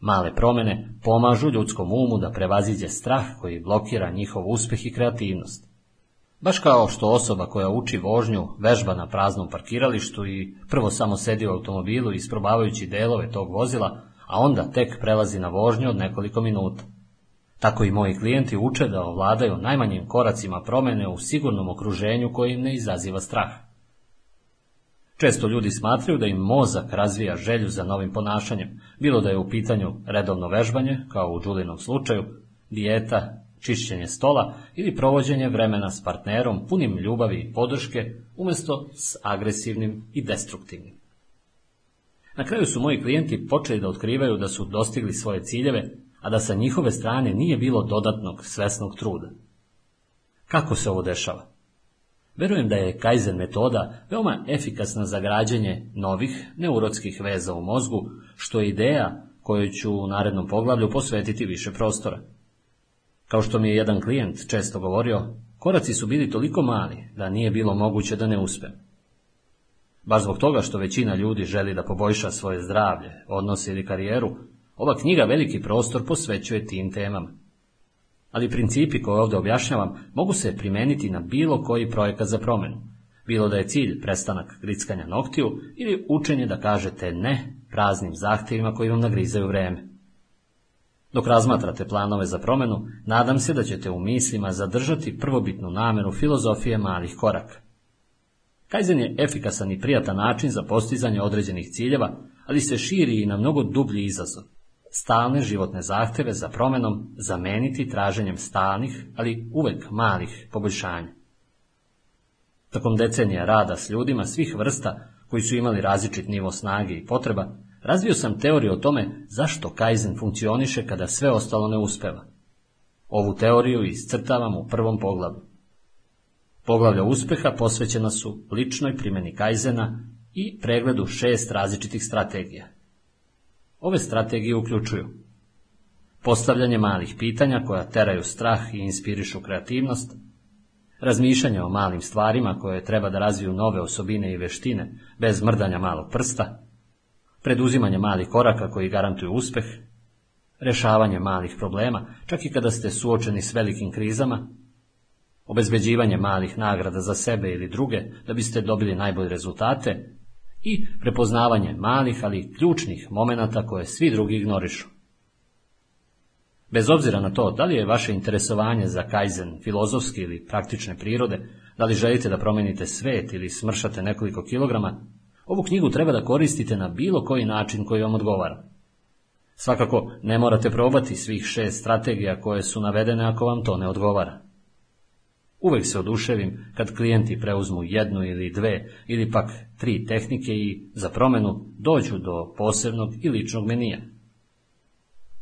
Male promjene pomažu ljudskom umu da prevaziđe strah koji blokira njihov uspjeh i kreativnost. Baš kao što osoba koja uči vožnju vežba na praznom parkiralištu i prvo samo sedi u automobilu isprobavajući delove tog vozila, a onda tek prelazi na vožnju od nekoliko minuta. Tako i moji klijenti uče da ovladaju najmanjim koracima promjene u sigurnom okruženju koji im ne izaziva strah. Često ljudi smatraju da im mozak razvija želju za novim ponašanjem, bilo da je u pitanju redovno vežbanje, kao u Đulinom slučaju, dijeta čišćenje stola ili provođenje vremena s partnerom punim ljubavi i podrške umjesto s agresivnim i destruktivnim. Na kraju su moji klijenti počeli da otkrivaju da su dostigli svoje ciljeve, a da sa njihove strane nije bilo dodatnog svesnog truda. Kako se ovo dešava? Verujem da je Kaizen metoda veoma efikasna za građenje novih neurotskih veza u mozgu, što je ideja koju ću u narednom poglavlju posvetiti više prostora. Kao što mi je jedan klijent često govorio, koraci su bili toliko mali da nije bilo moguće da ne uspem. Baš zbog toga što većina ljudi želi da poboljša svoje zdravlje, odnose ili karijeru, ova knjiga veliki prostor posvećuje tim temama. Ali principi koje ovdje objašnjavam mogu se primeniti na bilo koji projekat za promjenu, bilo da je cilj prestanak grickanja noktiju ili učenje da kažete ne praznim zahtjevima koji vam nagrizaju vreme. Dok razmatrate planove za promjenu, nadam se da ćete u mislima zadržati prvobitnu namjeru filozofije malih koraka. Kaizen je efikasan i prijatan način za postizanje određenih ciljeva, ali se širi i na mnogo dublji izazov. Stalne životne zahtjeve za promjenom zameniti traženjem stalnih, ali uvek malih poboljšanja. Tokom decenija rada s ljudima svih vrsta koji su imali različit nivo snage i potreba, Razvio sam teoriju o tome zašto Kaizen funkcioniše kada sve ostalo ne uspeva. Ovu teoriju iscrtavam u prvom poglavlju. Poglavlja uspeha posvećena su ličnoj primjeni Kaizena i pregledu šest različitih strategija. Ove strategije uključuju postavljanje malih pitanja koja teraju strah i inspirišu kreativnost, razmišljanje o malim stvarima koje treba da razviju nove osobine i veštine bez mrdanja malog prsta, preduzimanje malih koraka koji garantuju uspjeh, rješavanje malih problema, čak i kada ste suočeni s velikim krizama, obezbeđivanje malih nagrada za sebe ili druge da biste dobili najbolje rezultate i prepoznavanje malih, ali ključnih momenata koje svi drugi ignorišu. Bez obzira na to da li je vaše interesovanje za kaizen filozofski ili praktične prirode, da li želite da promijenite svet ili smršate nekoliko kilograma, Ovu knjigu treba da koristite na bilo koji način koji vam odgovara. Svakako ne morate probati svih šest strategija koje su navedene ako vam to ne odgovara. Uvijek se oduševim kad klijenti preuzmu jednu ili dve ili pak tri tehnike i za promjenu dođu do posebnog i ličnog menija.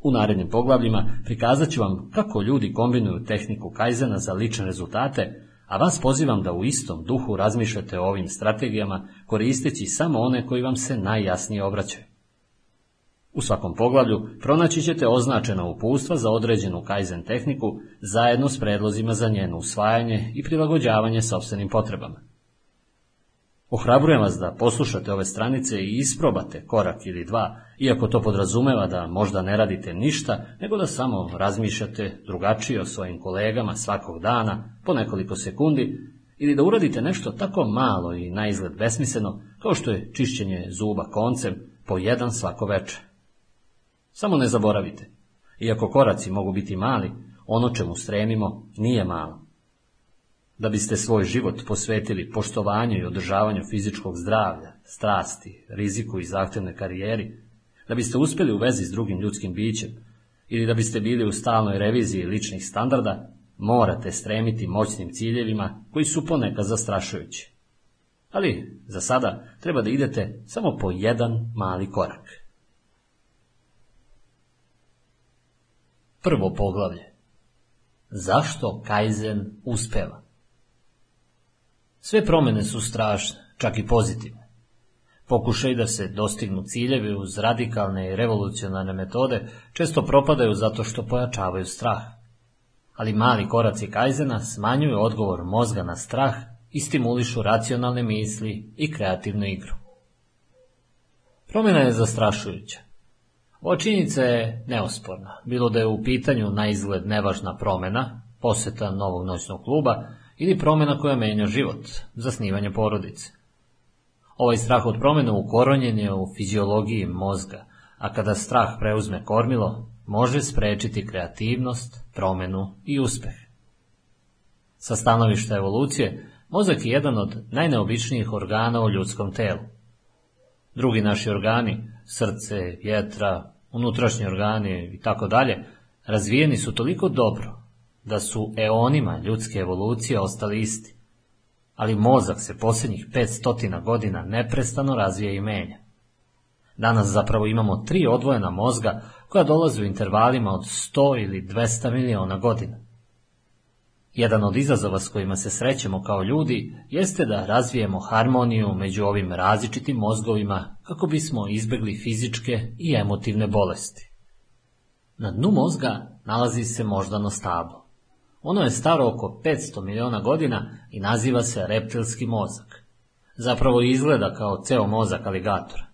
U narednim poglavljima prikazat ću vam kako ljudi kombinuju tehniku Kajzena za lične rezultate, a vas pozivam da u istom duhu razmišljate o ovim strategijama koristeći samo one koji vam se najjasnije obraćaju. U svakom poglavlju pronaći ćete označena upustva za određenu Kaizen tehniku zajedno s predlozima za njeno usvajanje i prilagođavanje sobstvenim potrebama. Ohrabrujem vas da poslušate ove stranice i isprobate korak ili dva, iako to podrazumeva da možda ne radite ništa, nego da samo razmišljate drugačije o svojim kolegama svakog dana, po nekoliko sekundi, ili da uradite nešto tako malo i na izgled besmisleno, kao što je čišćenje zuba koncem po jedan svako večer. Samo ne zaboravite, iako koraci mogu biti mali, ono čemu stremimo nije malo. Da biste svoj život posvetili poštovanju i održavanju fizičkog zdravlja, strasti, riziku i zahtjevnoj karijeri, da biste uspjeli u vezi s drugim ljudskim bićem ili da biste bili u stalnoj reviziji ličnih standarda, morate stremiti moćnim ciljevima koji su ponekad zastrašujući. Ali za sada treba da idete samo po jedan mali korak. Prvo poglavlje. Zašto Kaizen uspeva? Sve promjene su strašne, čak i pozitivne. Pokušaj da se dostignu ciljevi uz radikalne i revolucionarne metode često propadaju zato što pojačavaju strah. Ali mali koraci Kajzena smanjuju odgovor mozga na strah i stimulišu racionalne misli i kreativnu igru. Promjena je zastrašujuća. Ova činjenica je neosporna, bilo da je u pitanju na izgled nevažna promjena, poseta novog noćnog kluba ili promjena koja menja život, zasnivanje porodice. Ovaj strah od promjene ukoronjen je u fiziologiji mozga, a kada strah preuzme kormilo, može sprečiti kreativnost, promjenu i uspeh. Sa stanovišta evolucije, mozak je jedan od najneobičnijih organa u ljudskom telu. Drugi naši organi, srce, vjetra, unutrašnji organi i tako dalje, razvijeni su toliko dobro da su eonima ljudske evolucije ostali isti, ali mozak se posljednjih 500 godina neprestano razvija i menja. Danas zapravo imamo tri odvojena mozga koja dolaze u intervalima od 100 ili 200 miliona godina. Jedan od izazova s kojima se srećemo kao ljudi jeste da razvijemo harmoniju među ovim različitim mozgovima kako bismo izbjegli fizičke i emotivne bolesti. Na dnu mozga nalazi se moždano stablo. Ono je staro oko 500 miliona godina i naziva se reptilski mozak. Zapravo izgleda kao ceo mozak aligatora.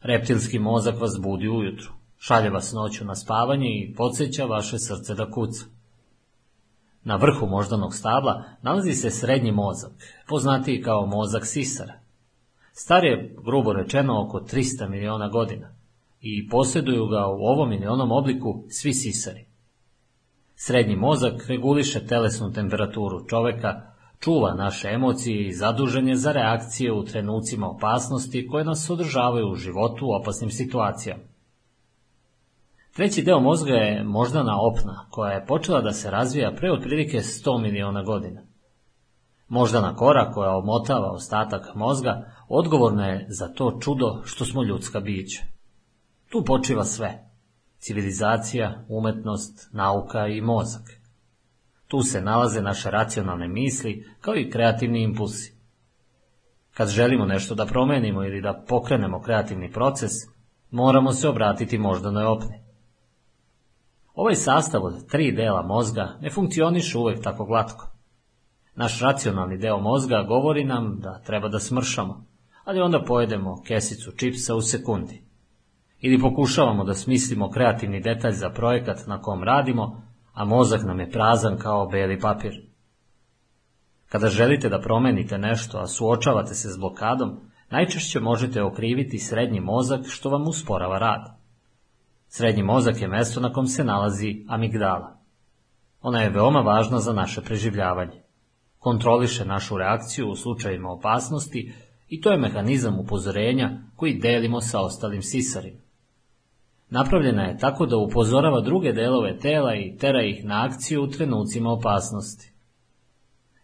Reptilski mozak vas budi ujutru, šalje vas noću na spavanje i podsjeća vaše srce da kuca. Na vrhu moždanog stabla nalazi se srednji mozak, poznatiji kao mozak sisara. Star je, grubo rečeno, oko 300 miliona godina i posjeduju ga u ovom ili onom obliku svi sisari. Srednji mozak reguliše telesnu temperaturu čoveka, čuva naše emocije i zadužen je za reakcije u trenucima opasnosti koje nas održavaju u životu u opasnim situacijama. Treći deo mozga je moždana opna, koja je počela da se razvija pre otprilike 100 miliona godina. Moždana kora koja omotava ostatak mozga odgovorna je za to čudo što smo ljudska bića. Tu počiva sve civilizacija, umetnost, nauka i mozak. Tu se nalaze naše racionalne misli kao i kreativni impulsi. Kad želimo nešto da promenimo ili da pokrenemo kreativni proces, moramo se obratiti moždanoj opni. Ovaj sastav od tri dela mozga ne funkcioniše uvek tako glatko. Naš racionalni deo mozga govori nam da treba da smršamo, ali onda pojedemo kesicu čipsa u sekundi ili pokušavamo da smislimo kreativni detalj za projekat na kom radimo, a mozak nam je prazan kao beli papir. Kada želite da promenite nešto, a suočavate se s blokadom, najčešće možete okriviti srednji mozak što vam usporava rad. Srednji mozak je mesto na kom se nalazi amigdala. Ona je veoma važna za naše preživljavanje. Kontroliše našu reakciju u slučajima opasnosti i to je mehanizam upozorenja koji delimo sa ostalim sisarima. Napravljena je tako da upozorava druge delove tela i tera ih na akciju u trenucima opasnosti.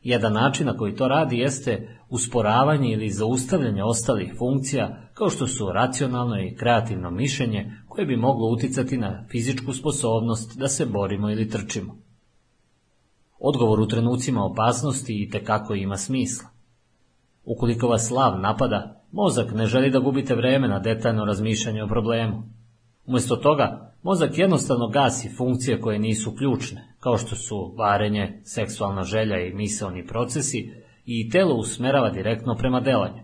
Jedan način na koji to radi jeste usporavanje ili zaustavljanje ostalih funkcija kao što su racionalno i kreativno mišljenje koje bi moglo uticati na fizičku sposobnost da se borimo ili trčimo. Odgovor u trenucima opasnosti i tekako ima smisla. Ukoliko vas slav napada, mozak ne želi da gubite vreme na detaljno razmišljanje o problemu. Umjesto toga, mozak jednostavno gasi funkcije koje nisu ključne, kao što su varenje, seksualna želja i misaoni procesi, i telo usmerava direktno prema delanju.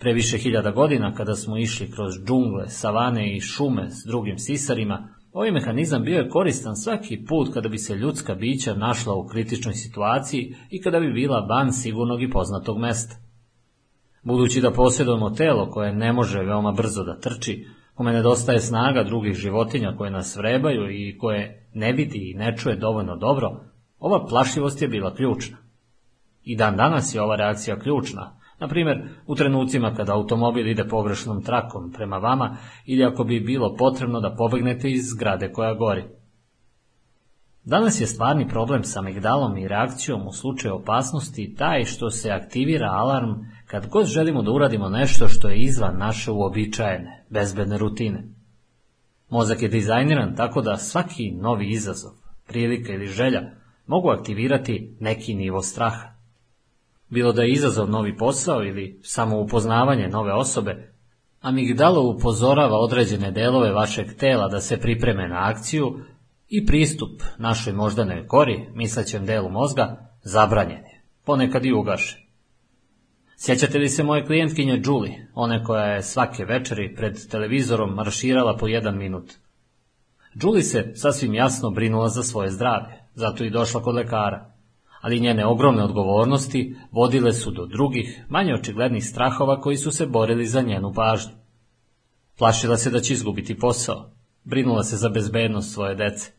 Pre više hiljada godina, kada smo išli kroz džungle, savane i šume s drugim sisarima, ovaj mehanizam bio je koristan svaki put kada bi se ljudska bića našla u kritičnoj situaciji i kada bi bila van sigurnog i poznatog mesta. Budući da posjedujemo telo koje ne može veoma brzo da trči, kome nedostaje snaga drugih životinja koje nas vrebaju i koje ne vidi i ne čuje dovoljno dobro, ova plašivost je bila ključna. I dan danas je ova reakcija ključna, na primjer, u trenucima kada automobil ide pogrešnom trakom prema vama ili ako bi bilo potrebno da pobegnete iz zgrade koja gori. Danas je stvarni problem sa amigdalom i reakcijom u slučaju opasnosti taj što se aktivira alarm kad god želimo da uradimo nešto što je izvan naše uobičajene, bezbedne rutine. Mozak je dizajniran tako da svaki novi izazov, prilika ili želja mogu aktivirati neki nivo straha. Bilo da je izazov novi posao ili samo upoznavanje nove osobe, amigdalo upozorava određene delove vašeg tela da se pripreme na akciju i pristup našoj moždanoj kori, mislećem delu mozga, zabranjen je, ponekad i ugašen. Sjećate li se moje klijentkinje Julie, one koja je svake večeri pred televizorom marširala po jedan minut? Julie se sasvim jasno brinula za svoje zdravlje, zato i došla kod lekara ali njene ogromne odgovornosti vodile su do drugih, manje očiglednih strahova koji su se borili za njenu pažnju. Plašila se da će izgubiti posao, brinula se za bezbednost svoje dece.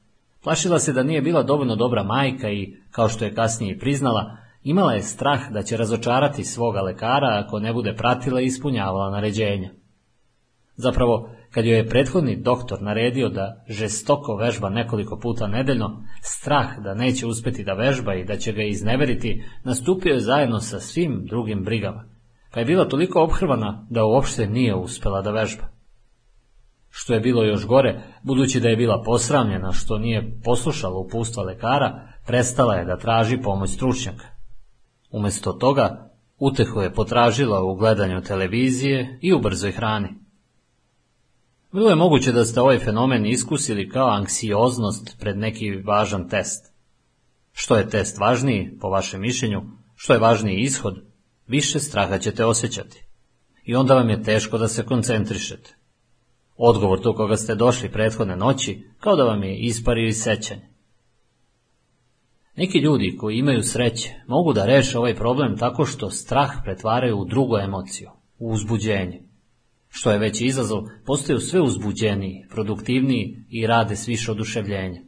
Plašila se da nije bila dovoljno dobra majka i, kao što je kasnije priznala, imala je strah da će razočarati svoga lekara ako ne bude pratila i ispunjavala naređenja. Zapravo, kad joj je prethodni doktor naredio da žestoko vežba nekoliko puta nedeljno, strah da neće uspeti da vežba i da će ga izneveriti, nastupio je zajedno sa svim drugim brigama, pa je bila toliko obhrvana da uopšte nije uspela da vežba. Što je bilo još gore, budući da je bila posramljena što nije poslušala upustva lekara, prestala je da traži pomoć stručnjaka. Umesto toga, utehu je potražila u gledanju televizije i u brzoj hrani. Bilo je moguće da ste ovaj fenomen iskusili kao anksioznost pred neki važan test. Što je test važniji, po vašem mišljenju, što je važniji ishod, više straha ćete osjećati. I onda vam je teško da se koncentrišete. Odgovor to koga ste došli prethodne noći, kao da vam je ispario iz sećanja. Neki ljudi koji imaju sreće mogu da reše ovaj problem tako što strah pretvaraju u drugu emociju, u uzbuđenje. Što je veći izazov, postaju sve uzbuđeniji, produktivniji i rade s više oduševljenja.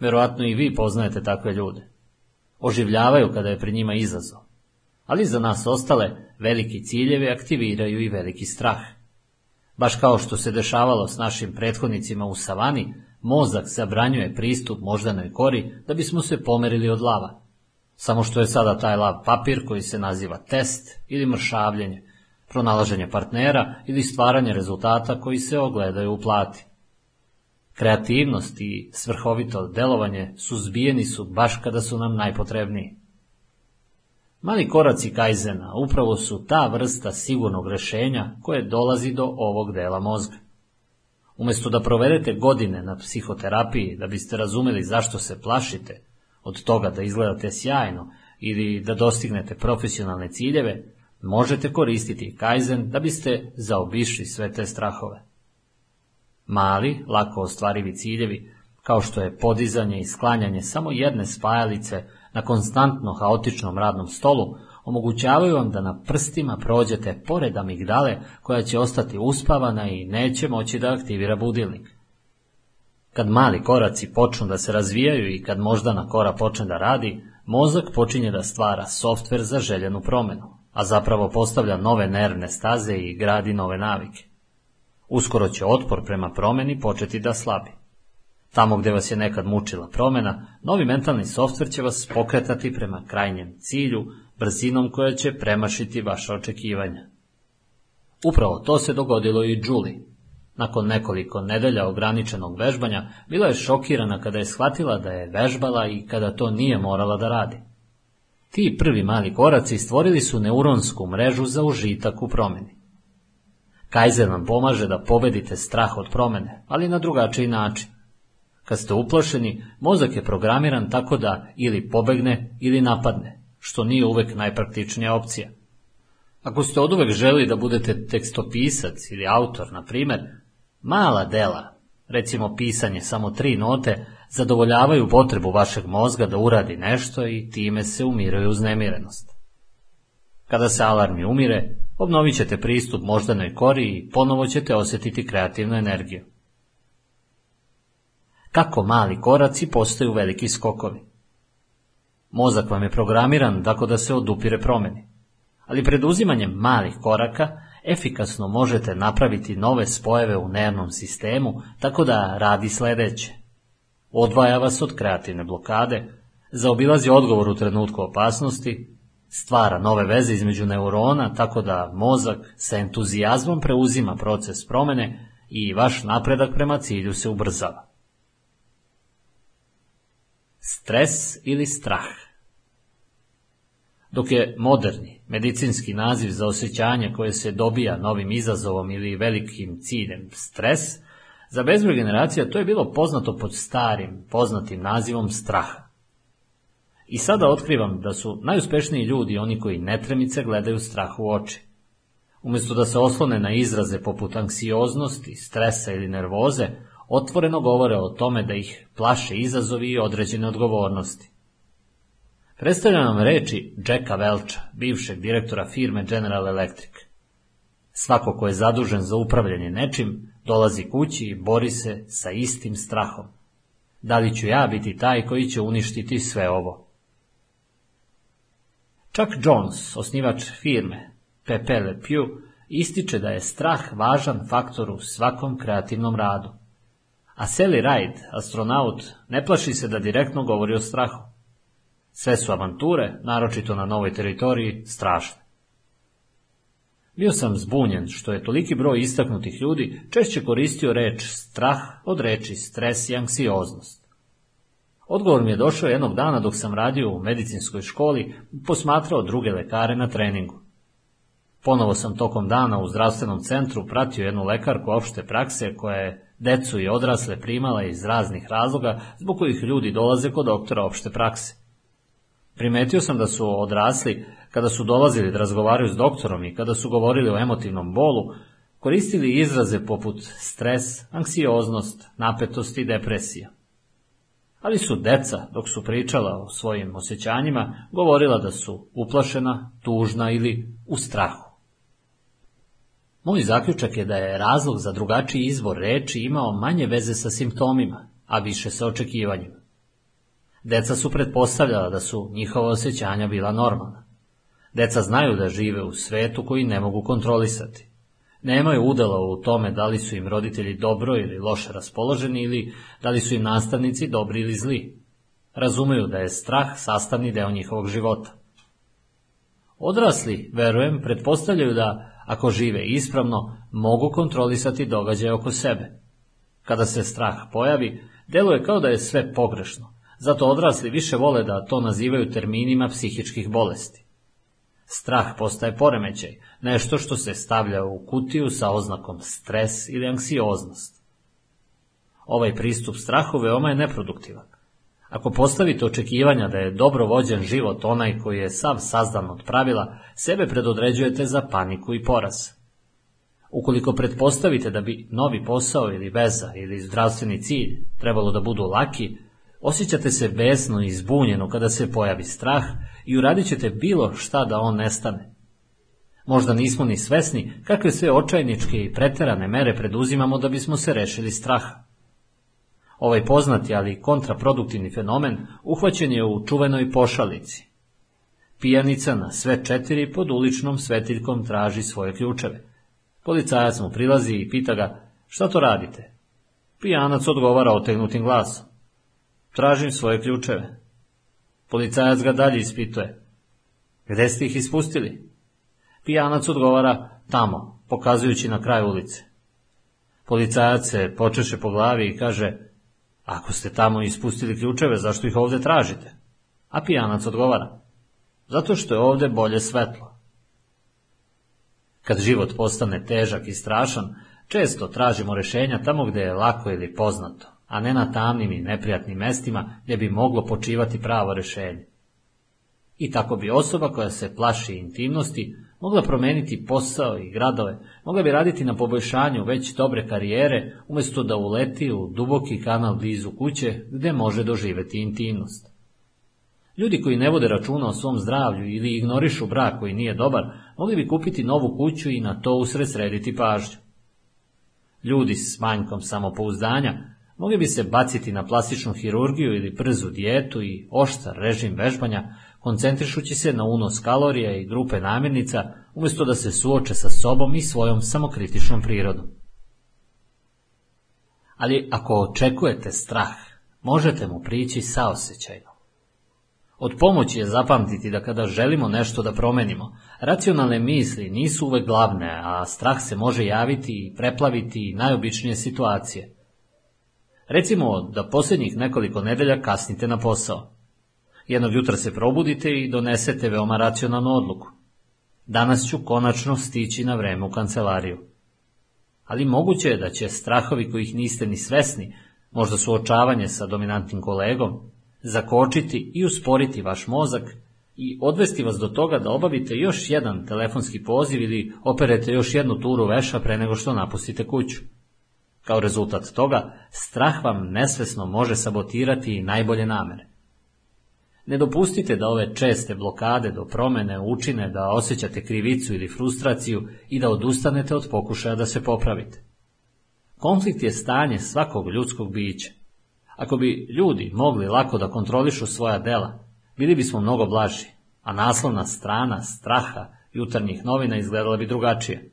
Verovatno i vi poznajete takve ljude. Oživljavaju kada je pri njima izazov. Ali za nas ostale, veliki ciljevi aktiviraju i veliki strah. Baš kao što se dešavalo s našim prethodnicima u savani, mozak zabranjuje pristup moždanoj kori da bismo se pomerili od lava. Samo što je sada taj lav papir koji se naziva test ili mršavljenje, pronalaženje partnera ili stvaranje rezultata koji se ogledaju u plati. Kreativnost i svrhovito delovanje suzbijeni su baš kada su nam najpotrebniji. Mali koraci Kajzena upravo su ta vrsta sigurnog rešenja koje dolazi do ovog dela mozga. Umjesto da provedete godine na psihoterapiji da biste razumeli zašto se plašite, od toga da izgledate sjajno ili da dostignete profesionalne ciljeve, možete koristiti Kaizen da biste zaobišli sve te strahove. Mali, lako ostvarivi ciljevi, kao što je podizanje i sklanjanje samo jedne spajalice na konstantno haotičnom radnom stolu, omogućavaju vam da na prstima prođete pored amigdale koja će ostati uspavana i neće moći da aktivira budilnik. Kad mali koraci počnu da se razvijaju i kad moždana kora počne da radi, mozak počinje da stvara softver za željenu promenu a zapravo postavlja nove nervne staze i gradi nove navike. Uskoro će otpor prema promeni početi da slabi. Tamo gdje vas je nekad mučila promjena, novi mentalni softver će vas pokretati prema krajnjem cilju, brzinom koja će premašiti vaša očekivanja. Upravo to se dogodilo i Julie. Nakon nekoliko nedelja ograničenog vežbanja, bila je šokirana kada je shvatila da je vežbala i kada to nije morala da radi. Ti prvi mali koraci stvorili su neuronsku mrežu za užitak u promjeni. Kaizen vam pomaže da pobedite strah od promene, ali na drugačiji način. Kad ste uplašeni, mozak je programiran tako da ili pobegne ili napadne, što nije uvek najpraktičnija opcija. Ako ste od uvek želi da budete tekstopisac ili autor, na primer, mala dela, recimo pisanje samo tri note, zadovoljavaju potrebu vašeg mozga da uradi nešto i time se umiraju uznemirenost. Kada se alarmi umire, obnovit ćete pristup moždanoj kori i ponovo ćete osjetiti kreativnu energiju. Kako mali koraci postaju veliki skokovi? Mozak vam je programiran tako da se odupire promeni. Ali preduzimanjem malih koraka efikasno možete napraviti nove spojeve u nervnom sistemu tako da radi sledeće. Odvaja vas od kreativne blokade, zaobilazi odgovor u trenutku opasnosti, stvara nove veze između neurona tako da mozak sa entuzijazmom preuzima proces promene i vaš napredak prema cilju se ubrzava. Stres ili strah Dok je moderni medicinski naziv za osjećanje koje se dobija novim izazovom ili velikim ciljem stres, za bezbroj generacija to je bilo poznato pod starim, poznatim nazivom straha. I sada otkrivam da su najuspešniji ljudi oni koji netremice gledaju strah u oči. Umjesto da se oslone na izraze poput anksioznosti, stresa ili nervoze, otvoreno govore o tome da ih plaše izazovi i određene odgovornosti. Predstavljam nam reči Jacka Welcha, bivšeg direktora firme General Electric. Svako ko je zadužen za upravljanje nečim, dolazi kući i bori se sa istim strahom. Da li ću ja biti taj koji će uništiti sve ovo? Chuck Jones, osnivač firme Pepe Le Pew, ističe da je strah važan faktor u svakom kreativnom radu. A Sally Ride, astronaut, ne plaši se da direktno govori o strahu. Sve su avanture, naročito na novoj teritoriji, strašne. Bio sam zbunjen što je toliki broj istaknutih ljudi češće koristio reč strah od reči stres i anksioznost. Odgovor mi je došao jednog dana dok sam radio u medicinskoj školi i posmatrao druge lekare na treningu. Ponovo sam tokom dana u zdravstvenom centru pratio jednu lekarku opšte prakse koja je decu i odrasle primala iz raznih razloga zbog kojih ljudi dolaze kod doktora opšte prakse. Primetio sam da su odrasli, kada su dolazili da razgovaraju s doktorom i kada su govorili o emotivnom bolu, koristili izraze poput stres, anksioznost, napetost i depresija. Ali su deca, dok su pričala o svojim osjećanjima, govorila da su uplašena, tužna ili u strahu. Moj zaključak je da je razlog za drugačiji izbor reči imao manje veze sa simptomima, a više sa očekivanjima. Deca su pretpostavljala da su njihova osjećanja bila normalna. Deca znaju da žive u svetu koji ne mogu kontrolisati. Nemaju udela u tome da li su im roditelji dobro ili loše raspoloženi ili da li su im nastavnici dobri ili zli. Razumeju da je strah sastavni deo njihovog života. Odrasli, verujem, pretpostavljaju da, ako žive ispravno, mogu kontrolisati događaje oko sebe. Kada se strah pojavi, deluje kao da je sve pogrešno, zato odrasli više vole da to nazivaju terminima psihičkih bolesti. Strah postaje poremećaj, nešto što se stavlja u kutiju sa oznakom stres ili anksioznost. Ovaj pristup strahu veoma je neproduktivan. Ako postavite očekivanja da je dobro vođen život onaj koji je sav sazdan od pravila, sebe predodređujete za paniku i poraz. Ukoliko pretpostavite da bi novi posao ili veza ili zdravstveni cilj trebalo da budu laki, osjećate se besno i zbunjeno kada se pojavi strah i uradit ćete bilo šta da on nestane. Možda nismo ni svesni kakve sve očajničke i preterane mere preduzimamo da bismo se rešili straha. Ovaj poznati, ali kontraproduktivni fenomen uhvaćen je u čuvenoj pošalici. Pijanica na sve četiri pod uličnom svetiljkom traži svoje ključeve. Policajac mu prilazi i pita ga, šta to radite? Pijanac odgovara otegnutim glasom. Tražim svoje ključeve. Policajac ga dalje ispituje. Gde ste ih ispustili? Pijanac odgovara tamo, pokazujući na kraj ulice. Policajac se počeše po glavi i kaže, ako ste tamo ispustili ključeve, zašto ih ovde tražite? A pijanac odgovara, zato što je ovde bolje svetlo. Kad život postane težak i strašan, često tražimo rješenja tamo gdje je lako ili poznato, a ne na tamnim i neprijatnim mestima gdje bi moglo počivati pravo rješenje. I tako bi osoba koja se plaši intimnosti mogla promijeniti posao i gradove, mogla bi raditi na poboljšanju već dobre karijere, umjesto da uleti u duboki kanal blizu kuće gdje može doživjeti intimnost. Ljudi koji ne vode računa o svom zdravlju ili ignorišu brak koji nije dobar, mogli bi kupiti novu kuću i na to usred srediti pažnju. Ljudi s manjkom samopouzdanja mogli bi se baciti na plastičnu hirurgiju ili brzu dijetu i oštar režim vežbanja, koncentrišući se na unos kalorija i grupe namirnica, umjesto da se suoče sa sobom i svojom samokritičnom prirodom. Ali ako očekujete strah, možete mu prići saosjećajno. Od pomoći je zapamtiti da kada želimo nešto da promenimo, racionalne misli nisu uvek glavne, a strah se može javiti i preplaviti najobičnije situacije. Recimo da posljednjih nekoliko nedelja kasnite na posao. Jednog jutra se probudite i donesete veoma racionalnu odluku. Danas ću konačno stići na vreme u kancelariju. Ali moguće je da će strahovi kojih niste ni svesni, možda suočavanje sa dominantnim kolegom, zakočiti i usporiti vaš mozak i odvesti vas do toga da obavite još jedan telefonski poziv ili operete još jednu turu veša pre nego što napustite kuću. Kao rezultat toga, strah vam nesvesno može sabotirati najbolje namere. Ne dopustite da ove česte blokade do promene učine da osjećate krivicu ili frustraciju i da odustanete od pokušaja da se popravite. Konflikt je stanje svakog ljudskog bića. Ako bi ljudi mogli lako da kontrolišu svoja dela, bili bismo mnogo blaži, a naslovna strana straha jutarnjih novina izgledala bi drugačije.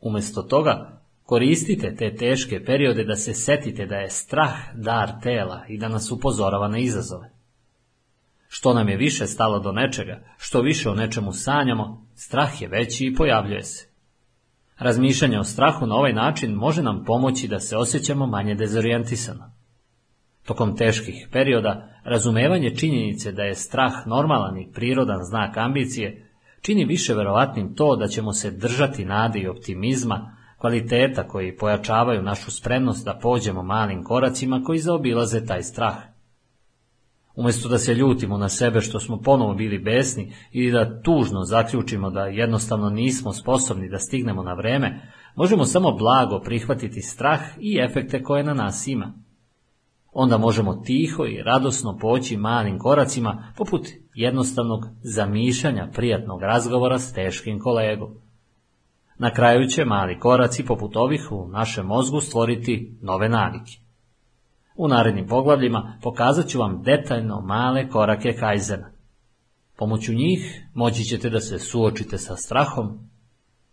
Umjesto toga, koristite te teške periode da se setite da je strah dar tela i da nas upozorava na izazove. Što nam je više stalo do nečega, što više o nečemu sanjamo, strah je veći i pojavljuje se. Razmišljanje o strahu na ovaj način može nam pomoći da se osjećamo manje dezorijentisano. Tokom teških perioda, razumevanje činjenice da je strah normalan i prirodan znak ambicije, čini više verovatnim to da ćemo se držati nade i optimizma, kvaliteta koji pojačavaju našu spremnost da pođemo malim koracima koji zaobilaze taj strah. Umjesto da se ljutimo na sebe što smo ponovo bili besni ili da tužno zaključimo da jednostavno nismo sposobni da stignemo na vreme, možemo samo blago prihvatiti strah i efekte koje na nas ima. Onda možemo tiho i radosno poći malim koracima poput jednostavnog zamišljanja prijatnog razgovora s teškim kolegom. Na kraju će mali koraci poput ovih u našem mozgu stvoriti nove navike. U narednim poglavljima pokazat ću vam detaljno male korake Kajzena. Pomoću njih moći ćete da se suočite sa strahom,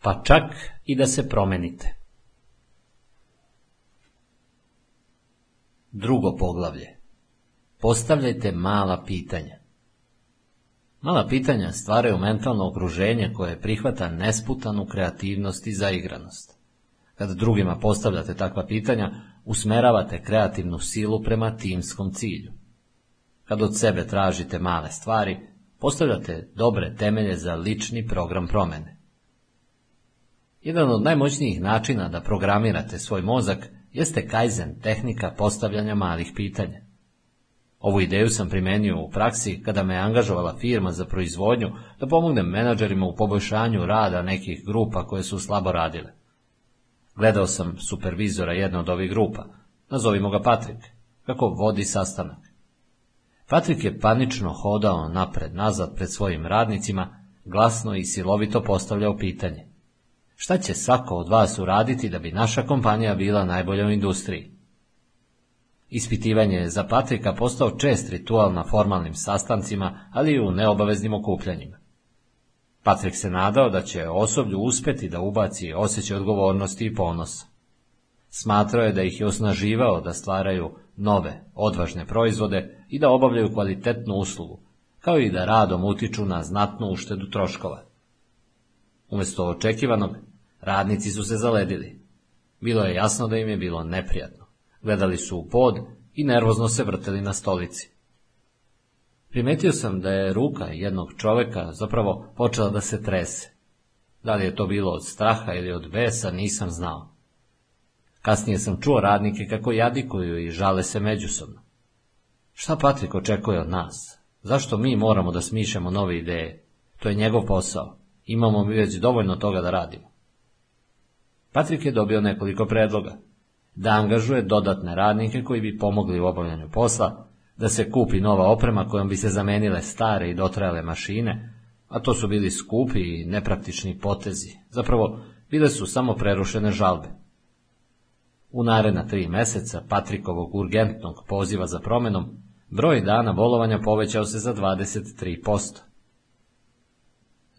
pa čak i da se promenite. Drugo poglavlje. Postavljajte mala pitanja. Mala pitanja stvaraju mentalno okruženje koje prihvata nesputanu kreativnost i zaigranost. Kad drugima postavljate takva pitanja, usmeravate kreativnu silu prema timskom cilju. Kad od sebe tražite male stvari, postavljate dobre temelje za lični program promene. Jedan od najmoćnijih načina da programirate svoj mozak jeste Kaizen tehnika postavljanja malih pitanja. Ovu ideju sam primenio u praksi kada me je angažovala firma za proizvodnju da pomognem menadžerima u poboljšanju rada nekih grupa koje su slabo radile. Gledao sam supervizora jedne od ovih grupa, nazovimo ga Patrik, kako vodi sastanak. Patrik je panično hodao napred-nazad pred svojim radnicima, glasno i silovito postavljao pitanje. Šta će svako od vas uraditi da bi naša kompanija bila najbolja u industriji? Ispitivanje je za Patrika postao čest ritual na formalnim sastancima, ali i u neobaveznim okupljanjima. Patrik se nadao da će osoblju uspeti da ubaci osjećaj odgovornosti i ponosa. Smatrao je da ih je osnaživao da stvaraju nove, odvažne proizvode i da obavljaju kvalitetnu uslugu, kao i da radom utiču na znatnu uštedu troškova. Umjesto očekivanog, radnici su se zaledili. Bilo je jasno da im je bilo neprijatno. Gledali su u pod i nervozno se vrteli na stolici. Primetio sam da je ruka jednog čoveka zapravo počela da se trese. Da li je to bilo od straha ili od besa, nisam znao. Kasnije sam čuo radnike kako jadikuju i žale se međusobno. Šta Patrik očekuje od nas? Zašto mi moramo da smišljamo nove ideje? To je njegov posao. Imamo mi već dovoljno toga da radimo. Patrik je dobio nekoliko predloga. Da angažuje dodatne radnike koji bi pomogli u obavljanju posla, da se kupi nova oprema kojom bi se zamenile stare i dotrajale mašine, a to su bili skupi i nepraktični potezi. Zapravo, bile su samo prerušene žalbe. U naredna tri meseca Patrikovog urgentnog poziva za promenom, broj dana bolovanja povećao se za 23%.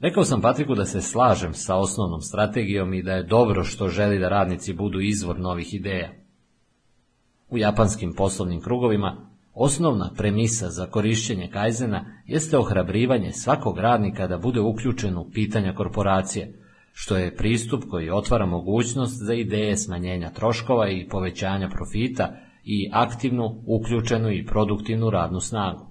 Rekao sam Patriku da se slažem sa osnovnom strategijom i da je dobro što želi da radnici budu izvor novih ideja. U japanskim poslovnim krugovima osnovna premisa za korišćenje kajzena jeste ohrabrivanje svakog radnika da bude uključen u pitanja korporacije, što je pristup koji otvara mogućnost za ideje smanjenja troškova i povećanja profita i aktivnu, uključenu i produktivnu radnu snagu.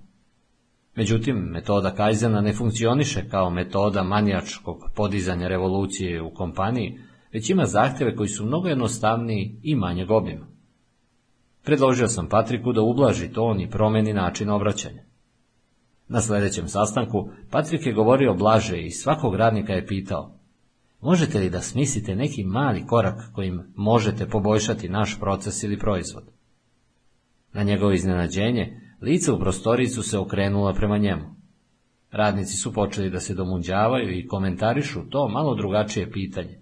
Međutim, metoda Kajzena ne funkcioniše kao metoda manijačkog podizanja revolucije u kompaniji, već ima zahtjeve koji su mnogo jednostavniji i manje obima. Predložio sam Patriku da ublaži ton i promeni način obraćanja. Na sljedećem sastanku Patrik je govorio blaže i svakog radnika je pitao Možete li da smislite neki mali korak kojim možete poboljšati naš proces ili proizvod? Na njegovo iznenađenje, lice u prostoriji su se okrenula prema njemu. Radnici su počeli da se domunđavaju i komentarišu to malo drugačije pitanje.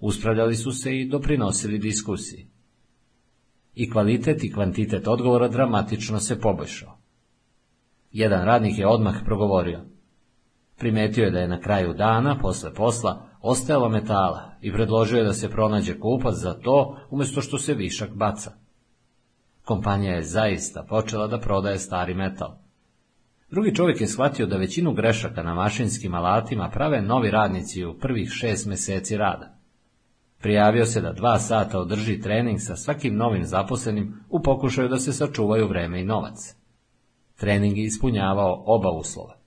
Uspravljali su se i doprinosili diskusiji. I kvalitet i kvantitet odgovora dramatično se poboljšao. Jedan radnik je odmah progovorio. Primetio je da je na kraju dana, posle posla, ostajalo metala i predložio je da se pronađe kupac za to umjesto što se višak baca. Kompanija je zaista počela da prodaje stari metal. Drugi čovjek je shvatio da većinu grešaka na mašinskim alatima prave novi radnici u prvih šest mjeseci rada. Prijavio se da dva sata održi trening sa svakim novim zaposlenim u pokušaju da se sačuvaju vreme i novac. Trening je ispunjavao oba uslova.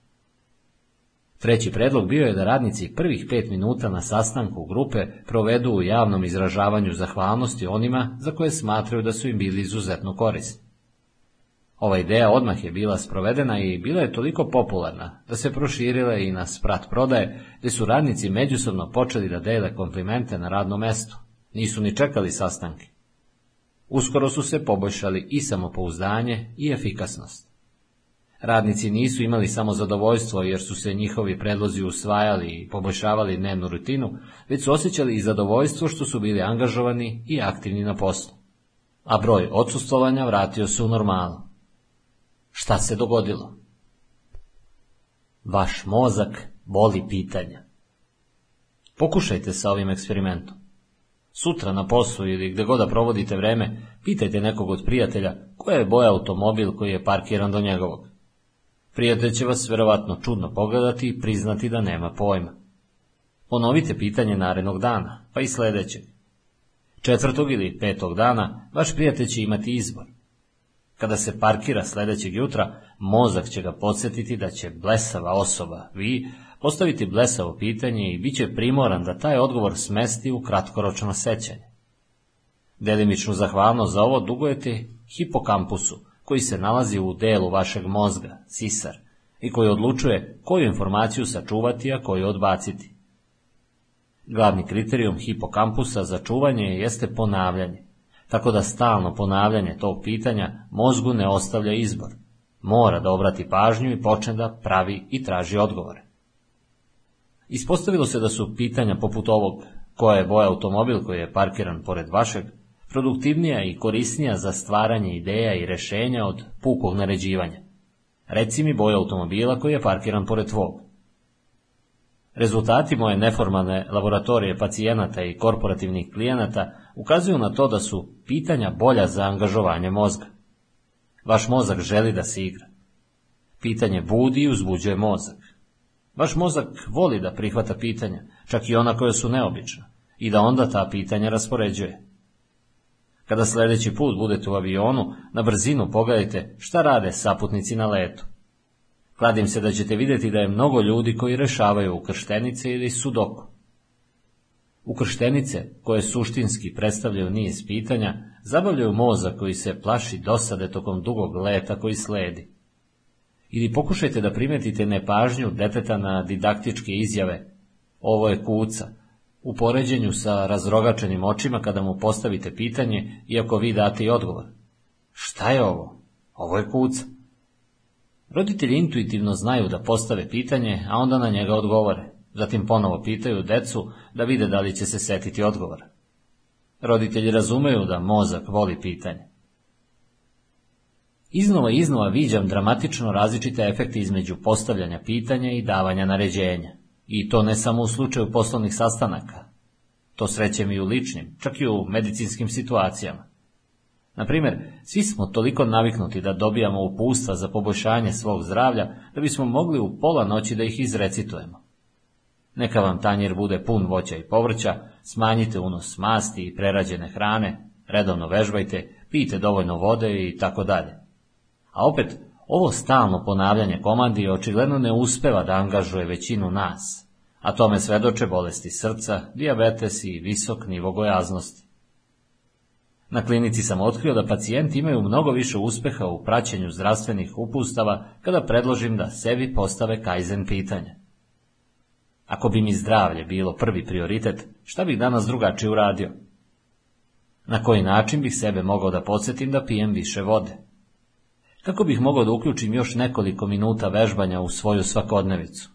Treći predlog bio je da radnici prvih pet minuta na sastanku grupe provedu u javnom izražavanju zahvalnosti onima za koje smatraju da su im bili izuzetno korisni. Ova ideja odmah je bila sprovedena i bila je toliko popularna da se proširila i na sprat prodaje, gdje su radnici međusobno počeli da dele komplimente na radnom mestu. Nisu ni čekali sastanke. Uskoro su se poboljšali i samopouzdanje i efikasnost. Radnici nisu imali samo zadovoljstvo jer su se njihovi predlozi usvajali i poboljšavali dnevnu rutinu, već su osjećali i zadovoljstvo što su bili angažovani i aktivni na poslu. A broj odsustvovanja vratio se u normalu. Šta se dogodilo? Vaš mozak boli pitanja. Pokušajte sa ovim eksperimentom. Sutra na poslu ili gdje god da provodite vreme, pitajte nekog od prijatelja koja je boja automobil koji je parkiran do njegovog. Prijatelj će vas vjerovatno čudno pogledati i priznati da nema pojma. Ponovite pitanje narednog dana, pa i sljedećeg. Četvrtog ili petog dana vaš prijatelj će imati izbor. Kada se parkira sljedećeg jutra, mozak će ga podsjetiti da će blesava osoba, vi, postaviti blesavo pitanje i bit će primoran da taj odgovor smesti u kratkoročno sećanje. Delimičnu zahvalnost za ovo dugujete hipokampusu, koji se nalazi u delu vašeg mozga, sisar, i koji odlučuje koju informaciju sačuvati, a koju odbaciti. Glavni kriterijum hipokampusa za čuvanje jeste ponavljanje, tako da stalno ponavljanje tog pitanja mozgu ne ostavlja izbor. Mora da obrati pažnju i počne da pravi i traži odgovore. Ispostavilo se da su pitanja poput ovog koja je boja automobil koji je parkiran pored vašeg produktivnija i korisnija za stvaranje ideja i rešenja od pukog naređivanja. Reci mi boju automobila koji je parkiran pored tvog. Rezultati moje neformalne laboratorije pacijenata i korporativnih klijenata ukazuju na to da su pitanja bolja za angažovanje mozga. Vaš mozak želi da se igra. Pitanje budi i uzbuđuje mozak. Vaš mozak voli da prihvata pitanja, čak i ona koja su neobična, i da onda ta pitanja raspoređuje. Kada sljedeći put budete u avionu, na brzinu pogledajte šta rade saputnici na letu. Kladim se da ćete vidjeti da je mnogo ljudi koji rešavaju ukrštenice ili sudoku. Ukrštenice, koje suštinski predstavljaju niz pitanja, zabavljaju mozak koji se plaši dosade tokom dugog leta koji sledi. Ili pokušajte da primetite nepažnju deteta na didaktičke izjave ovo je kuca, u poređenju sa razrogačenim očima kada mu postavite pitanje, iako vi date i odgovor. Šta je ovo? Ovo je kuca. Roditelji intuitivno znaju da postave pitanje, a onda na njega odgovore. Zatim ponovo pitaju decu da vide da li će se setiti odgovora. Roditelji razumeju da mozak voli pitanje. Iznova i iznova viđam dramatično različite efekte između postavljanja pitanja i davanja naređenja. I to ne samo u slučaju poslovnih sastanaka. To srećem i u ličnim, čak i u medicinskim situacijama. Na primjer, svi smo toliko naviknuti da dobijamo upustva za poboljšanje svog zdravlja, da bismo mogli u pola noći da ih izrecitujemo. Neka vam tanjer bude pun voća i povrća, smanjite unos masti i prerađene hrane, redovno vežbajte, pijte dovoljno vode i tako dalje. A opet, ovo stalno ponavljanje komandi očigledno ne uspeva da angažuje većinu nas, a tome svedoče bolesti srca, diabetes i visok nivo gojaznosti. Na klinici sam otkrio da pacijenti imaju mnogo više uspeha u praćenju zdravstvenih upustava kada predložim da sebi postave kaizen pitanja. Ako bi mi zdravlje bilo prvi prioritet, šta bih danas drugačije uradio? Na koji način bih sebe mogao da podsjetim da pijem više vode? Kako bih mogao da uključim još nekoliko minuta vežbanja u svoju svakodnevicu?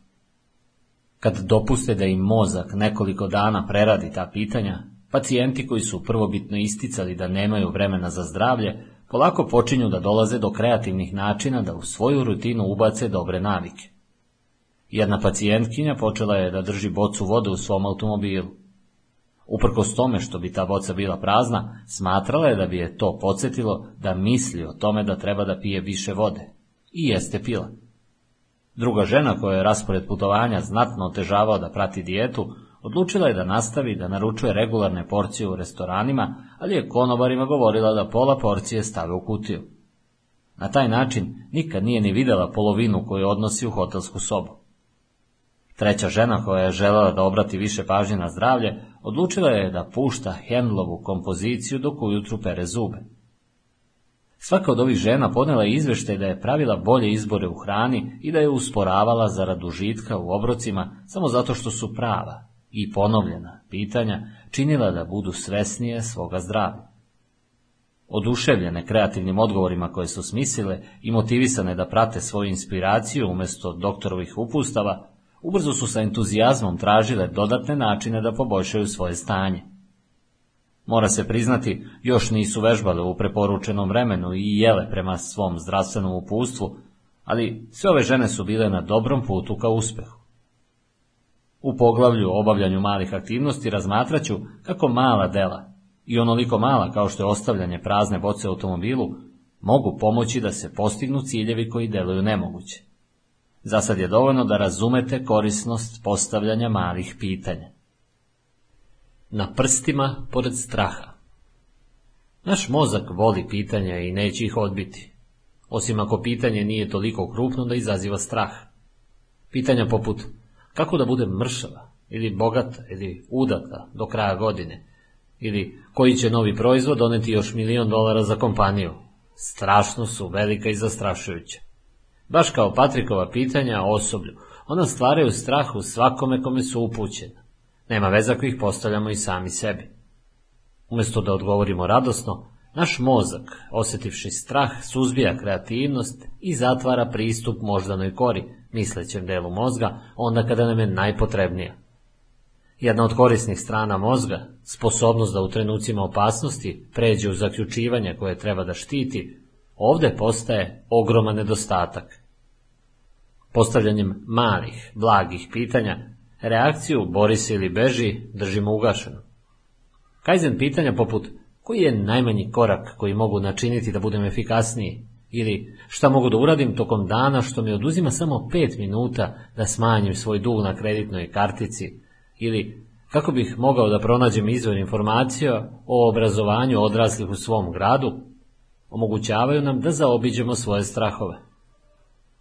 Kad dopuste da im mozak nekoliko dana preradi ta pitanja, pacijenti koji su prvobitno isticali da nemaju vremena za zdravlje, polako počinju da dolaze do kreativnih načina da u svoju rutinu ubace dobre navike. Jedna pacijentkinja počela je da drži bocu vode u svom automobilu. Uprkos tome što bi ta boca bila prazna, smatrala je da bi je to podsjetilo da misli o tome da treba da pije više vode. I jeste pila. Druga žena koja je raspored putovanja znatno otežavao da prati dijetu, odlučila je da nastavi da naručuje regularne porcije u restoranima, ali je konobarima govorila da pola porcije stave u kutiju. Na taj način nikad nije ni videla polovinu koju odnosi u hotelsku sobu. Treća žena koja je želela da obrati više pažnje na zdravlje, odlučila je da pušta Hendlovu kompoziciju dok ujutru pere zube. Svaka od ovih žena podnela je izveštaj da je pravila bolje izbore u hrani i da je usporavala zarad užitka u obrocima samo zato što su prava i ponovljena pitanja činila da budu svesnije svoga zdravlja. Oduševljene kreativnim odgovorima koje su smislile i motivisane da prate svoju inspiraciju umjesto doktorovih upustava, ubrzo su sa entuzijazmom tražile dodatne načine da poboljšaju svoje stanje. Mora se priznati, još nisu vežbale u preporučenom vremenu i jele prema svom zdravstvenom upustvu, ali sve ove žene su bile na dobrom putu ka uspehu. U poglavlju o obavljanju malih aktivnosti razmatraću kako mala dela, i onoliko mala kao što je ostavljanje prazne boce u automobilu, mogu pomoći da se postignu ciljevi koji deluju nemoguće. Za sad je dovoljno da razumete korisnost postavljanja malih pitanja. Na prstima pored straha. Naš mozak voli pitanja i neće ih odbiti, osim ako pitanje nije toliko krupno da izaziva strah. Pitanja poput kako da budem mršava, ili bogata, ili udata do kraja godine, ili koji će novi proizvod doneti još milion dolara za kompaniju. Strašno su velika i zastrašujuća. Baš kao Patrikova pitanja o osoblju, ona stvaraju strah u svakome kome su upućena. Nema veza ako ih postavljamo i sami sebi. Umjesto da odgovorimo radosno, naš mozak, osjetivši strah, suzbija kreativnost i zatvara pristup moždanoj kori, mislećem delu mozga, onda kada nam je najpotrebnija. Jedna od korisnih strana mozga, sposobnost da u trenucima opasnosti pređe u zaključivanje koje treba da štiti, ovdje postaje ogroman nedostatak. Postavljanjem malih, blagih pitanja, reakciju bori se ili beži držimo ugašeno. Kaizen pitanja poput koji je najmanji korak koji mogu načiniti da budem efikasniji ili šta mogu da uradim tokom dana što mi oduzima samo pet minuta da smanjim svoj dug na kreditnoj kartici ili kako bih mogao da pronađem izvor informacija o obrazovanju odraslih u svom gradu, omogućavaju nam da zaobiđemo svoje strahove.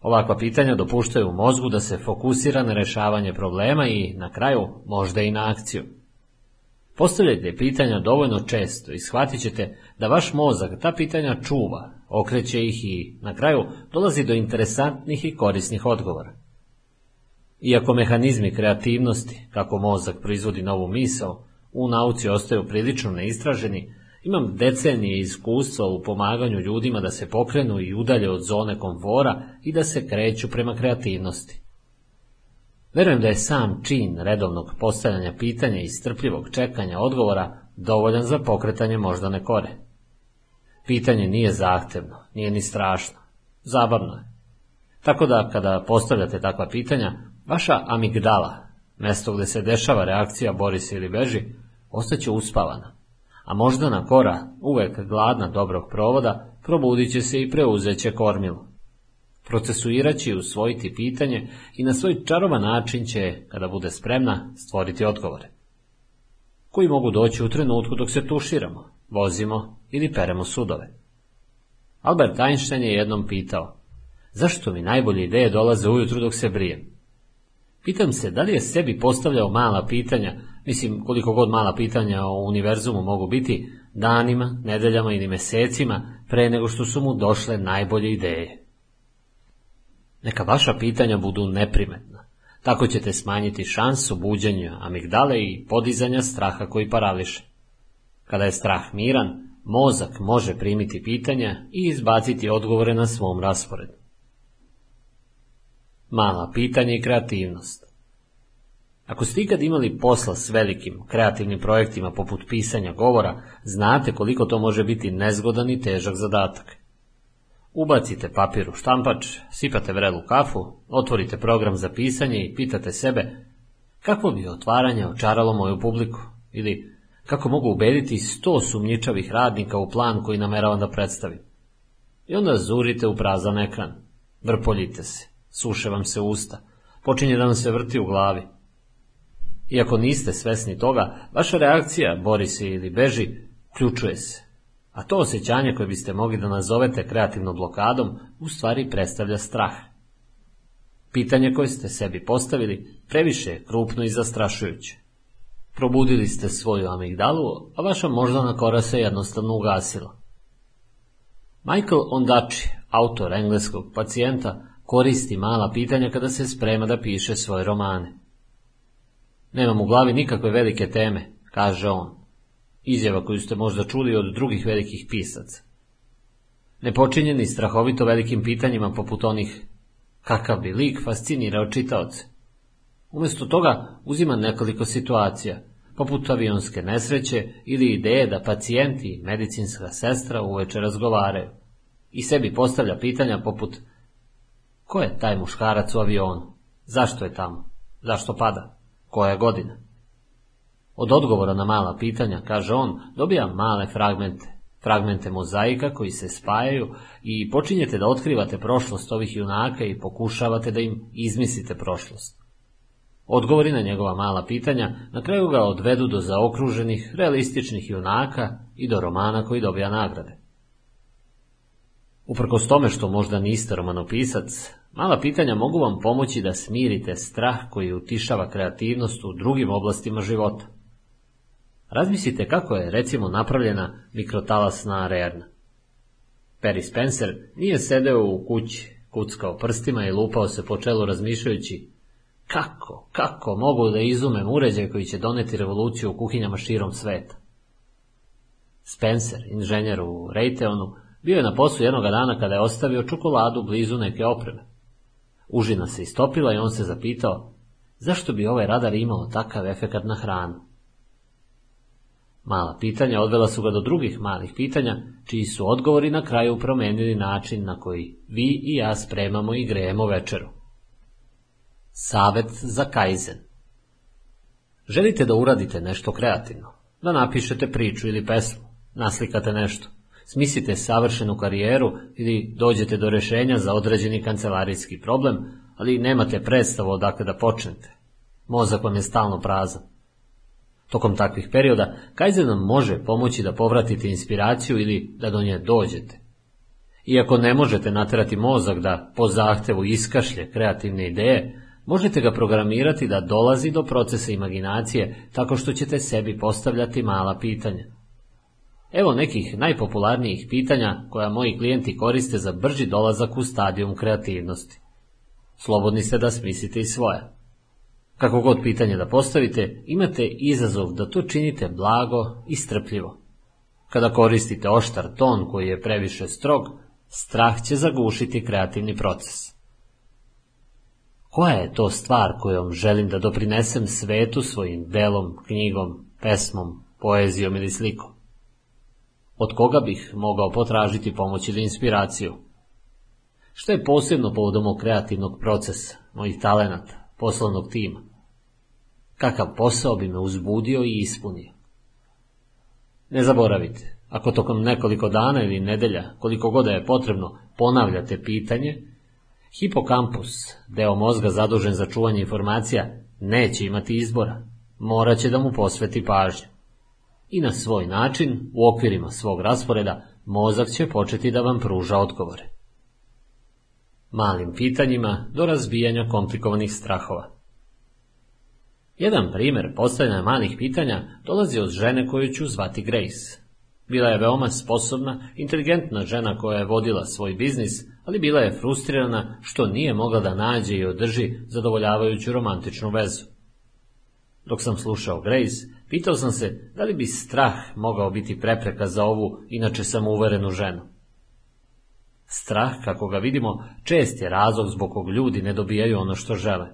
Ovakva pitanja dopuštaju mozgu da se fokusira na rešavanje problema i, na kraju, možda i na akciju. Postavljajte pitanja dovoljno često i shvatit ćete da vaš mozak ta pitanja čuva, okreće ih i na kraju dolazi do interesantnih i korisnih odgovora. Iako mehanizmi kreativnosti, kako mozak proizvodi novu misao, u nauci ostaju prilično neistraženi, imam decenije iskustva u pomaganju ljudima da se pokrenu i udalje od zone komfora i da se kreću prema kreativnosti. Verujem da je sam čin redovnog postavljanja pitanja i strpljivog čekanja odgovora dovoljan za pokretanje moždane kore. Pitanje nije zahtevno, nije ni strašno, zabavno je. Tako da kada postavljate takva pitanja, vaša amigdala, mesto gdje se dešava reakcija bori se ili beži, ostaće uspavana, a moždana kora, uvek gladna dobrog provoda, probudit će se i preuzeće kormilo procesuirat će i usvojiti pitanje i na svoj čarovan način će, kada bude spremna, stvoriti odgovore. Koji mogu doći u trenutku dok se tuširamo, vozimo ili peremo sudove. Albert Einstein je jednom pitao, zašto mi najbolje ideje dolaze ujutru dok se brijem? Pitam se, da li je sebi postavljao mala pitanja, mislim koliko god mala pitanja o univerzumu mogu biti, danima, nedeljama ili mesecima, pre nego što su mu došle najbolje ideje. Neka vaša pitanja budu neprimetna. Tako ćete smanjiti šansu buđenja amigdale i podizanja straha koji parališe. Kada je strah miran, mozak može primiti pitanja i izbaciti odgovore na svom rasporedu. Mala pitanja i kreativnost Ako ste ikad imali posla s velikim, kreativnim projektima poput pisanja govora, znate koliko to može biti nezgodan i težak zadatak. Ubacite papir u štampač, sipate vrelu kafu, otvorite program za pisanje i pitate sebe kako bi otvaranje očaralo moju publiku ili kako mogu ubediti sto sumnjičavih radnika u plan koji nameravam da predstavim. I onda zurite u prazan ekran, vrpoljite se, suše vam se usta, počinje da vam se vrti u glavi. Iako niste svesni toga, vaša reakcija, bori se ili beži, ključuje se a to osjećanje koje biste mogli da nazovete kreativnom blokadom, u stvari predstavlja strah. Pitanje koje ste sebi postavili previše je krupno i zastrašujuće. Probudili ste svoju amigdalu, a vaša moždana kora se jednostavno ugasila. Michael Ondači, autor engleskog pacijenta, koristi mala pitanja kada se sprema da piše svoje romane. Nemam u glavi nikakve velike teme, kaže on, izjava koju ste možda čuli od drugih velikih pisaca. Nepočinjeni strahovito velikim pitanjima poput onih kakav bi lik fascinirao čitaoce. Umjesto toga uzima nekoliko situacija, poput avionske nesreće ili ideje da pacijenti i medicinska sestra uveče razgovaraju i sebi postavlja pitanja poput ko je taj muškarac u avionu, zašto je tamo, zašto pada, koja je godina. Od odgovora na mala pitanja, kaže on, dobija male fragmente, fragmente mozaika koji se spajaju i počinjete da otkrivate prošlost ovih junaka i pokušavate da im izmislite prošlost. Odgovori na njegova mala pitanja na kraju ga odvedu do zaokruženih, realističnih junaka i do romana koji dobija nagrade. Uprkos tome što možda niste romanopisac, mala pitanja mogu vam pomoći da smirite strah koji utišava kreativnost u drugim oblastima života. Razmislite kako je, recimo, napravljena mikrotalasna rearna. Perry Spencer nije sedeo u kući, kuckao prstima i lupao se po čelu razmišljajući kako, kako mogu da izumem uređaj koji će doneti revoluciju u kuhinjama širom sveta. Spencer, inženjer u Raytheonu, bio je na poslu jednoga dana kada je ostavio čokoladu blizu neke opreme. Užina se istopila i on se zapitao zašto bi ovaj radar imao takav efekat na hranu. Mala pitanja odvela su ga do drugih malih pitanja, čiji su odgovori na kraju promenili način na koji vi i ja spremamo i grejemo večeru. Savet za Kaizen Želite da uradite nešto kreativno, da napišete priču ili pesmu, naslikate nešto, smislite savršenu karijeru ili dođete do rješenja za određeni kancelarijski problem, ali nemate predstavu odakle da počnete. Mozak vam je stalno prazan. Tokom takvih perioda Kaizen nam može pomoći da povratite inspiraciju ili da do nje dođete. Iako ne možete naterati mozak da po zahtevu iskašlje kreativne ideje, Možete ga programirati da dolazi do procesa imaginacije tako što ćete sebi postavljati mala pitanja. Evo nekih najpopularnijih pitanja koja moji klijenti koriste za brži dolazak u stadijum kreativnosti. Slobodni ste da smislite i svoja. Kako god pitanje da postavite, imate izazov da to činite blago i strpljivo. Kada koristite oštar ton koji je previše strog, strah će zagušiti kreativni proces. Koja je to stvar kojom želim da doprinesem svetu svojim delom, knjigom, pesmom, poezijom ili slikom? Od koga bih mogao potražiti pomoć ili inspiraciju? Što je posebno povodom kreativnog procesa, mojih talenata, poslovnog tima? Kakav posao bi me uzbudio i ispunio? Ne zaboravite, ako tokom nekoliko dana ili nedelja, koliko god je potrebno, ponavljate pitanje, hipokampus, deo mozga zadužen za čuvanje informacija, neće imati izbora, morat će da mu posveti pažnju. I na svoj način, u okvirima svog rasporeda, mozak će početi da vam pruža odgovore. Malim pitanjima do razbijanja komplikovanih strahova. Jedan primjer postavljanja malih pitanja dolazi od žene koju ću zvati Grace. Bila je veoma sposobna, inteligentna žena koja je vodila svoj biznis, ali bila je frustrirana što nije mogla da nađe i održi zadovoljavajuću romantičnu vezu. Dok sam slušao Grace, pitao sam se da li bi strah mogao biti prepreka za ovu, inače samouverenu ženu. Strah, kako ga vidimo, čest je razlog zbog kog ljudi ne dobijaju ono što žele.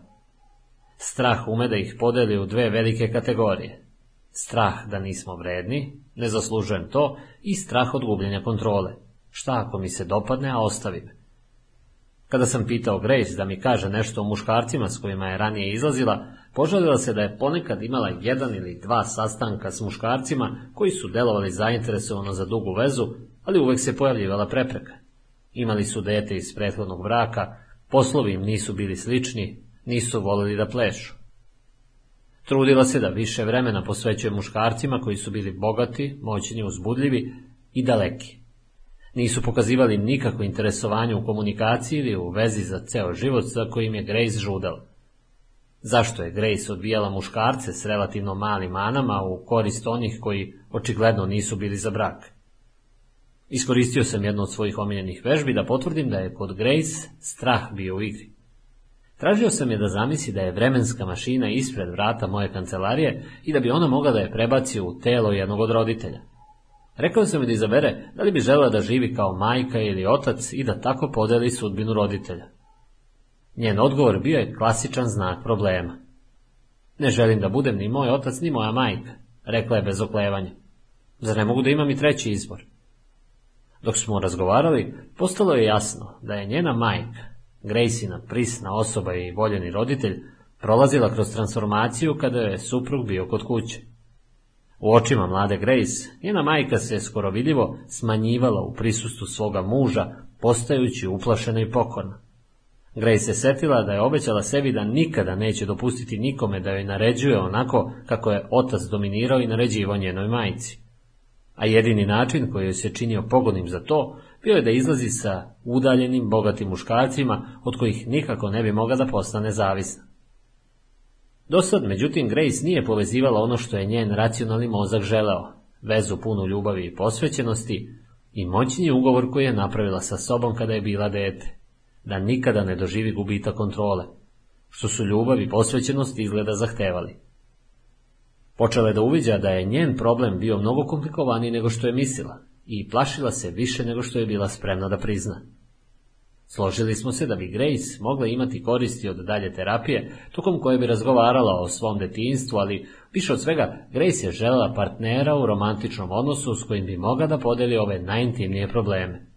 Strah ume da ih podeli u dve velike kategorije. Strah da nismo vredni, ne zaslužujem to, i strah od gubljenja kontrole. Šta ako mi se dopadne, a ostavi me? Kada sam pitao Grace da mi kaže nešto o muškarcima s kojima je ranije izlazila, požalila se da je ponekad imala jedan ili dva sastanka s muškarcima koji su delovali zainteresovano za dugu vezu, ali uvek se pojavljivala prepreka. Imali su dete iz prethodnog braka, poslovi im nisu bili slični, nisu volili da plešu. Trudila se da više vremena posvećuje muškarcima koji su bili bogati, moćni, uzbudljivi i daleki. Nisu pokazivali nikakvo interesovanje u komunikaciji ili u vezi za ceo život za kojim je Grace žudala. Zašto je Grace odbijala muškarce s relativno malim manama u korist onih koji očigledno nisu bili za brak? Iskoristio sam jednu od svojih omiljenih vežbi da potvrdim da je kod Grace strah bio u igri. Tražio sam je da zamisli da je vremenska mašina ispred vrata moje kancelarije i da bi ona mogla da je prebaci u telo jednog od roditelja. Rekao sam mi da izabere da li bi žela da živi kao majka ili otac i da tako podeli sudbinu roditelja. Njen odgovor bio je klasičan znak problema. Ne želim da budem ni moj otac ni moja majka, rekla je bez oklevanja. Zar ne mogu da imam i treći izbor? Dok smo razgovarali, postalo je jasno da je njena majka, Graceina prisna osoba i voljeni roditelj, prolazila kroz transformaciju kada je suprug bio kod kuće. U očima mlade Grace, njena majka se skoro vidljivo smanjivala u prisustvu svoga muža, postajući uplašena i pokorna. Grace se setila da je obećala sebi da nikada neće dopustiti nikome da joj naređuje onako kako je otac dominirao i naređivao njenoj majci. A jedini način koji joj se činio pogodnim za to, bio je da izlazi sa udaljenim, bogatim muškarcima, od kojih nikako ne bi mogla da postane zavisna. Dosad, međutim, Grace nije povezivala ono što je njen racionalni mozak želeo, vezu punu ljubavi i posvećenosti i moćni ugovor koji je napravila sa sobom kada je bila dete, da nikada ne doživi gubita kontrole, što su ljubav i posvećenost izgleda zahtevali. Počela je da uviđa da je njen problem bio mnogo komplikovaniji nego što je mislila i plašila se više nego što je bila spremna da prizna. Složili smo se da bi Grace mogla imati koristi od dalje terapije, tokom koje bi razgovarala o svom detinstvu, ali više od svega Grace je želela partnera u romantičnom odnosu s kojim bi mogla da podeli ove najintimnije probleme.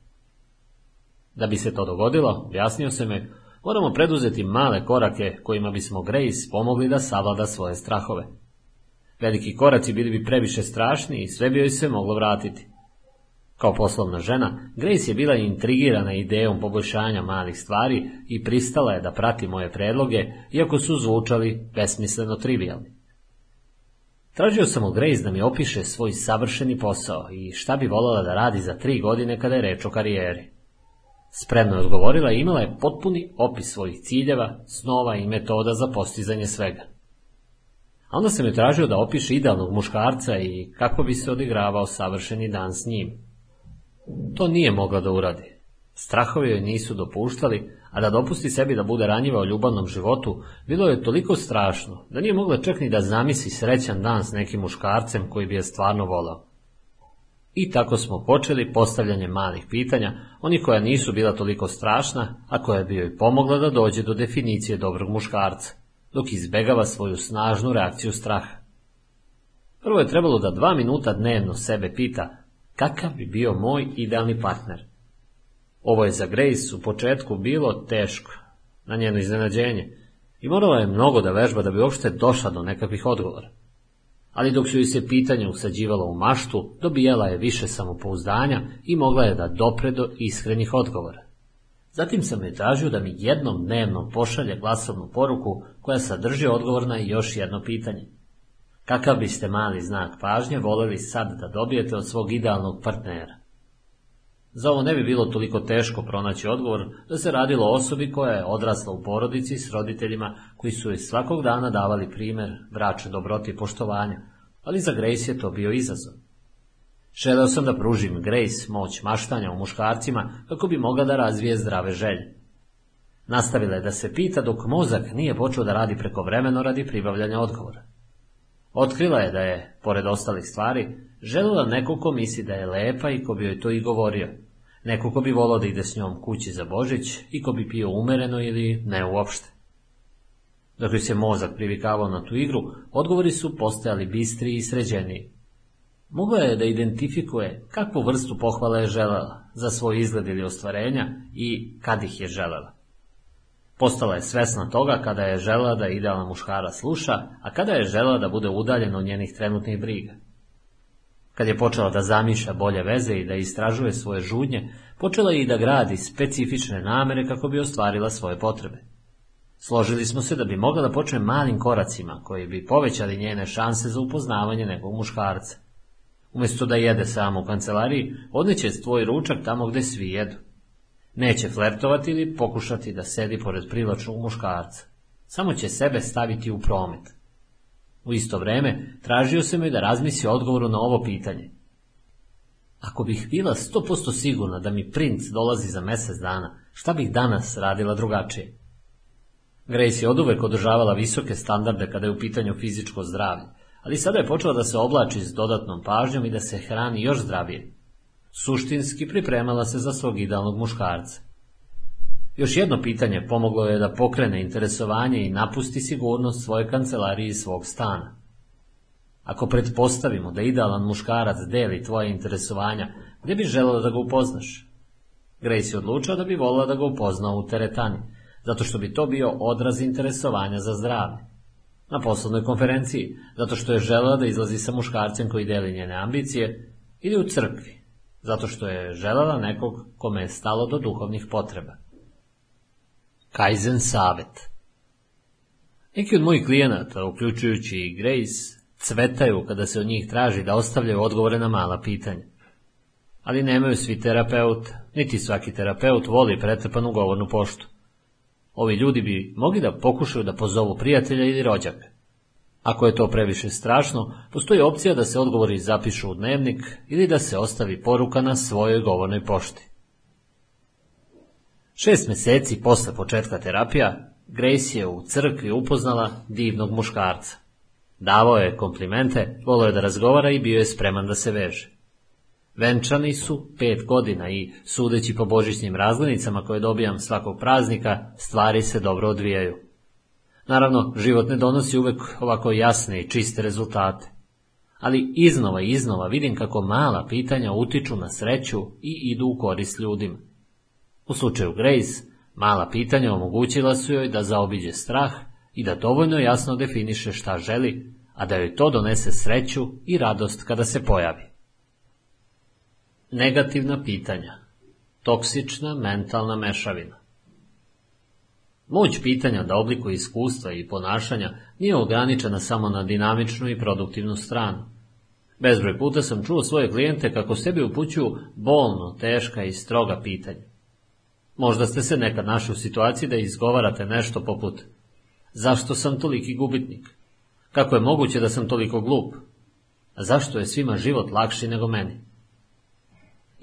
Da bi se to dogodilo, objasnio se me, moramo preduzeti male korake kojima bismo Grace pomogli da savlada svoje strahove. Veliki koraci bili bi previše strašni i sve bi joj se moglo vratiti. Kao poslovna žena, Grace je bila intrigirana idejom poboljšanja malih stvari i pristala je da prati moje predloge, iako su zvučali besmisleno trivialni. Tražio sam od Grace da mi opiše svoj savršeni posao i šta bi voljela da radi za tri godine kada je reč o karijeri. Spremno je odgovorila i imala je potpuni opis svojih ciljeva, snova i metoda za postizanje svega. A onda sam joj tražio da opiše idealnog muškarca i kako bi se odigravao savršeni dan s njim. To nije mogla da uradi. Strahovi joj nisu dopuštali, a da dopusti sebi da bude ranjiva u ljubavnom životu, bilo je toliko strašno, da nije mogla čak ni da zamisli srećan dan s nekim muškarcem koji bi je stvarno volao. I tako smo počeli postavljanje malih pitanja, oni koja nisu bila toliko strašna, a koja bi joj pomogla da dođe do definicije dobrog muškarca, dok izbegava svoju snažnu reakciju straha. Prvo je trebalo da dva minuta dnevno sebe pita kakav bi bio moj idealni partner. Ovo je za Grace u početku bilo teško, na njeno iznenađenje, i morala je mnogo da vežba da bi uopšte došla do nekakvih odgovora ali dok su joj se pitanje usađivalo u maštu, dobijala je više samopouzdanja i mogla je da dopre do iskrenih odgovora. Zatim sam je tražio da mi jednom dnevno pošalje glasovnu poruku koja sadrži odgovor na još jedno pitanje. Kakav biste mali znak pažnje voljeli sad da dobijete od svog idealnog partnera? Za ovo ne bi bilo toliko teško pronaći odgovor da se radilo o osobi koja je odrasla u porodici s roditeljima koji su joj svakog dana davali primjer brače dobroti i poštovanja, ali za Grace je to bio izazov. Želeo sam da pružim Grace moć maštanja u muškarcima kako bi mogla da razvije zdrave želje. Nastavila je da se pita dok mozak nije počeo da radi prekovremeno radi pribavljanja odgovora. Otkrila je da je, pored ostalih stvari, željela neko ko misli da je lepa i ko bi joj to i govorio. Neko ko bi volao da ide s njom kući za Božić i ko bi pio umereno ili ne uopšte. Dok joj se mozak privikavao na tu igru, odgovori su postajali bistri i sređeniji. Mogla je da identifikuje kakvu vrstu pohvala je želela za svoj izgled ili ostvarenja i kad ih je želela. Postala je svesna toga kada je želela da idealna muškara sluša, a kada je želela da bude udaljena od njenih trenutnih briga. Kad je počela da zamišlja bolje veze i da istražuje svoje žudnje, počela je i da gradi specifične namere kako bi ostvarila svoje potrebe. Složili smo se da bi mogla da počne malim koracima koji bi povećali njene šanse za upoznavanje nekog muškarca. Umjesto da jede samo u kancelariji, odneće svoj ručak tamo gde svi jedu. Neće flertovati ili pokušati da sedi pored privlačnog muškarca. Samo će sebe staviti u promet. U isto vreme tražio sam joj da razmisli odgovoru na ovo pitanje. Ako bih bila sto posto sigurna da mi princ dolazi za mjesec dana, šta bih danas radila drugačije? Grace je oduvek održavala visoke standarde kada je u pitanju fizičko zdravlje, ali sada je počela da se oblači s dodatnom pažnjom i da se hrani još zdravije. Suštinski pripremala se za svog idealnog muškarca. Još jedno pitanje pomoglo je da pokrene interesovanje i napusti sigurnost svoje kancelarije i svog stana. Ako pretpostavimo da idealan muškarac deli tvoje interesovanja, gdje bi želela da ga upoznaš? Grace je odlučila da bi volila da ga upozna u teretani, zato što bi to bio odraz interesovanja za zdravlje. Na poslovnoj konferenciji, zato što je želela da izlazi sa muškarcem koji deli njene ambicije, ili u crkvi, zato što je želela nekog kome je stalo do duhovnih potreba. Kaizen savet Neki od mojih klijenata, uključujući i Grace, cvetaju kada se od njih traži da ostavljaju odgovore na mala pitanja. Ali nemaju svi terapeut, niti svaki terapeut voli pretrpanu govornu poštu. Ovi ljudi bi mogli da pokušaju da pozovu prijatelja ili rođaka. Ako je to previše strašno, postoji opcija da se odgovori zapišu u dnevnik ili da se ostavi poruka na svojoj govornoj pošti. Šest mjeseci posle početka terapija, Grace je u crkvi upoznala divnog muškarca. Davao je komplimente, volio je da razgovara i bio je spreman da se veže. Venčani su pet godina i, sudeći po božićnim razglednicama koje dobijam svakog praznika, stvari se dobro odvijaju. Naravno, život ne donosi uvek ovako jasne i čiste rezultate. Ali iznova i iznova vidim kako mala pitanja utiču na sreću i idu u korist ljudima. U slučaju Grace, mala pitanja omogućila su joj da zaobiđe strah i da dovoljno jasno definiše šta želi, a da joj to donese sreću i radost kada se pojavi. Negativna pitanja. Toksična mentalna mešavina. Moć pitanja da oblikuje iskustva i ponašanja nije ograničena samo na dinamičnu i produktivnu stranu. Bezbroj puta sam čuo svoje klijente kako sebi upućuju bolno, teška i stroga pitanja. Možda ste se nekad našli u situaciji da izgovarate nešto poput Zašto sam toliki gubitnik? Kako je moguće da sam toliko glup? Zašto je svima život lakši nego meni?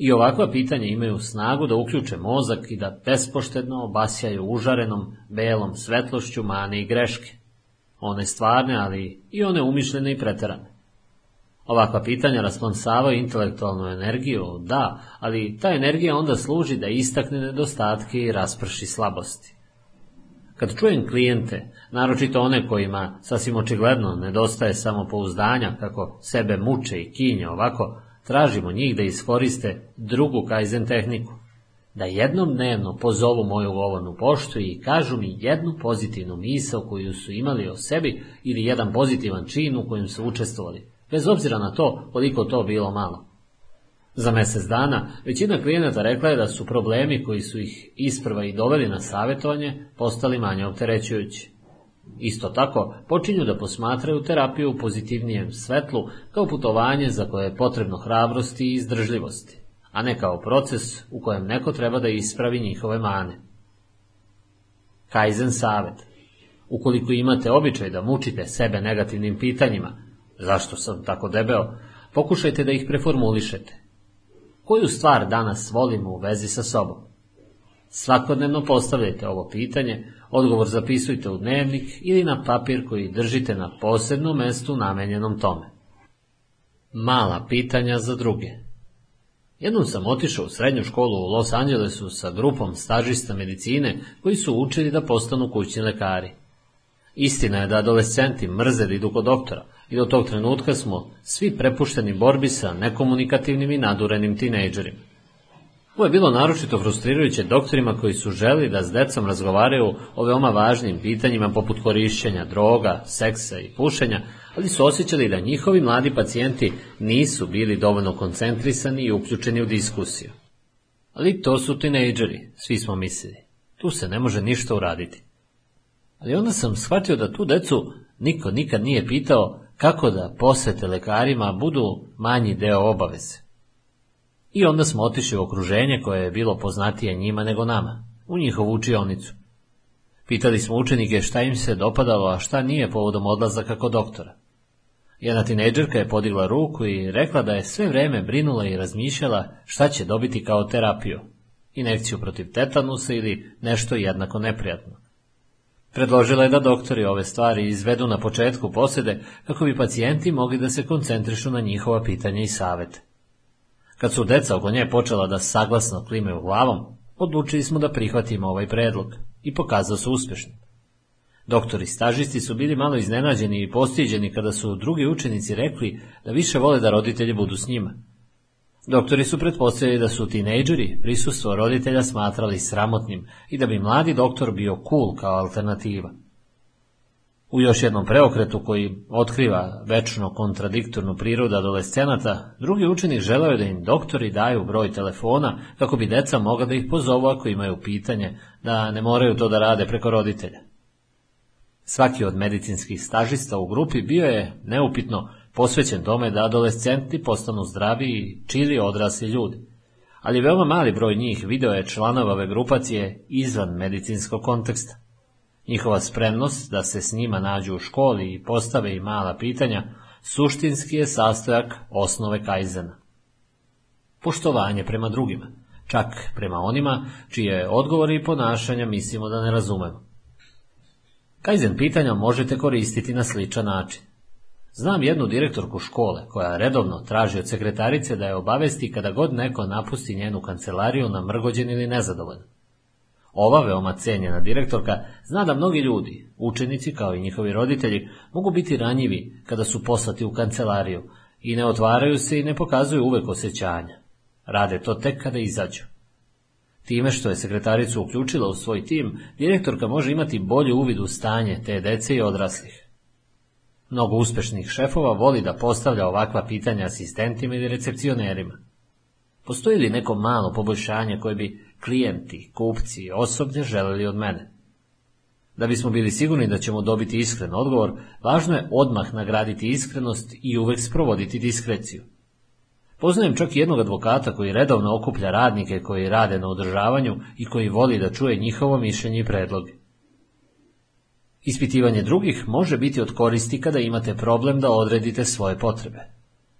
I ovakva pitanja imaju snagu da uključe mozak i da bespoštedno obasjaju užarenom, belom svetlošću mane i greške. One stvarne, ali i one umišljene i preterane. Ovakva pitanja rasplamsavaju intelektualnu energiju, da, ali ta energija onda služi da istakne nedostatke i rasprši slabosti. Kad čujem klijente, naročito one kojima sasvim očigledno nedostaje samopouzdanja kako sebe muče i kinje ovako, tražimo njih da iskoriste drugu kaizen tehniku. Da jednom dnevno pozovu moju govornu poštu i kažu mi jednu pozitivnu misao koju su imali o sebi ili jedan pozitivan čin u kojem su učestvovali, bez obzira na to koliko to bilo malo. Za mjesec dana većina klijenata rekla je da su problemi koji su ih isprva i doveli na savjetovanje postali manje opterećujući. Isto tako počinju da posmatraju terapiju u pozitivnijem svetlu kao putovanje za koje je potrebno hrabrosti i izdržljivosti, a ne kao proces u kojem neko treba da ispravi njihove mane. Kaizen savjet. Ukoliko imate običaj da mučite sebe negativnim pitanjima, zašto sam tako debeo, pokušajte da ih preformulišete. Koju stvar danas volimo u vezi sa sobom? Svakodnevno postavljajte ovo pitanje, odgovor zapisujte u dnevnik ili na papir koji držite na posebnom mestu namenjenom tome. Mala pitanja za druge. Jednom sam otišao u srednju školu u Los Angelesu sa grupom stažista medicine koji su učili da postanu kućni lekari. Istina je da adolescenti mrze da idu kod doktora i do tog trenutka smo svi prepušteni borbi sa nekomunikativnim i nadurenim tinejdžerima. Ovo je bilo naročito frustrirajuće doktorima koji su želi da s decom razgovaraju o veoma važnim pitanjima poput korišćenja droga, seksa i pušenja, ali su osjećali da njihovi mladi pacijenti nisu bili dovoljno koncentrisani i uključeni u diskusiju. Ali to su tinejdžeri, svi smo mislili. Tu se ne može ništa uraditi. Ali onda sam shvatio da tu decu niko nikad nije pitao kako da posete lekarima budu manji deo obaveze. I onda smo otišli u okruženje koje je bilo poznatije njima nego nama, u njihovu učionicu. Pitali smo učenike šta im se dopadalo, a šta nije povodom odlazaka kod doktora. Jedna tinejdžerka je podigla ruku i rekla da je sve vreme brinula i razmišljala šta će dobiti kao terapiju, inekciju protiv tetanusa ili nešto jednako neprijatno. Predložila je da doktori ove stvari izvedu na početku posjede kako bi pacijenti mogli da se koncentrišu na njihova pitanja i savete. Kad su deca oko nje počela da saglasno klimaju glavom, odlučili smo da prihvatimo ovaj predlog i pokazao su uspješnim. Doktori stažisti su bili malo iznenađeni i postiđeni kada su drugi učenici rekli da više vole da roditelji budu s njima. Doktori su pretpostavili da su tinejdžeri prisustvo roditelja smatrali sramotnim i da bi mladi doktor bio cool kao alternativa. U još jednom preokretu koji otkriva večno kontradiktornu prirodu adolescenata, drugi učenik želeo je da im doktori daju broj telefona kako bi deca mogla da ih pozovu ako imaju pitanje, da ne moraju to da rade preko roditelja. Svaki od medicinskih stažista u grupi bio je, neupitno, posvećen tome da adolescenti postanu zdravi i čili odrasli ljudi. Ali veoma mali broj njih video je članova ove grupacije izvan medicinskog konteksta. Njihova spremnost da se s njima nađu u školi i postave i mala pitanja suštinski je sastojak osnove kajzena. Poštovanje prema drugima, čak prema onima čije odgovori i ponašanja mislimo da ne razumemo. Kajzen pitanja možete koristiti na sličan način. Znam jednu direktorku škole koja redovno traži od sekretarice da je obavesti kada god neko napusti njenu kancelariju na mrgođen ili nezadovoljan. Ova veoma cijenjena direktorka zna da mnogi ljudi, učenici kao i njihovi roditelji, mogu biti ranjivi kada su poslati u kancelariju i ne otvaraju se i ne pokazuju uvek osjećanja. Rade to tek kada izađu. Time što je sekretaricu uključila u svoj tim, direktorka može imati bolji uvid u stanje te dece i odraslih. Mnogo uspešnih šefova voli da postavlja ovakva pitanja asistentima ili recepcionerima. Postoji li neko malo poboljšanje koje bi klijenti, kupci, osoblje želeli od mene? Da bismo bili sigurni da ćemo dobiti iskren odgovor, važno je odmah nagraditi iskrenost i uvek sprovoditi diskreciju. Poznajem čak jednog advokata koji redovno okuplja radnike koji rade na održavanju i koji voli da čuje njihovo mišljenje i predloge. Ispitivanje drugih može biti od koristi kada imate problem da odredite svoje potrebe.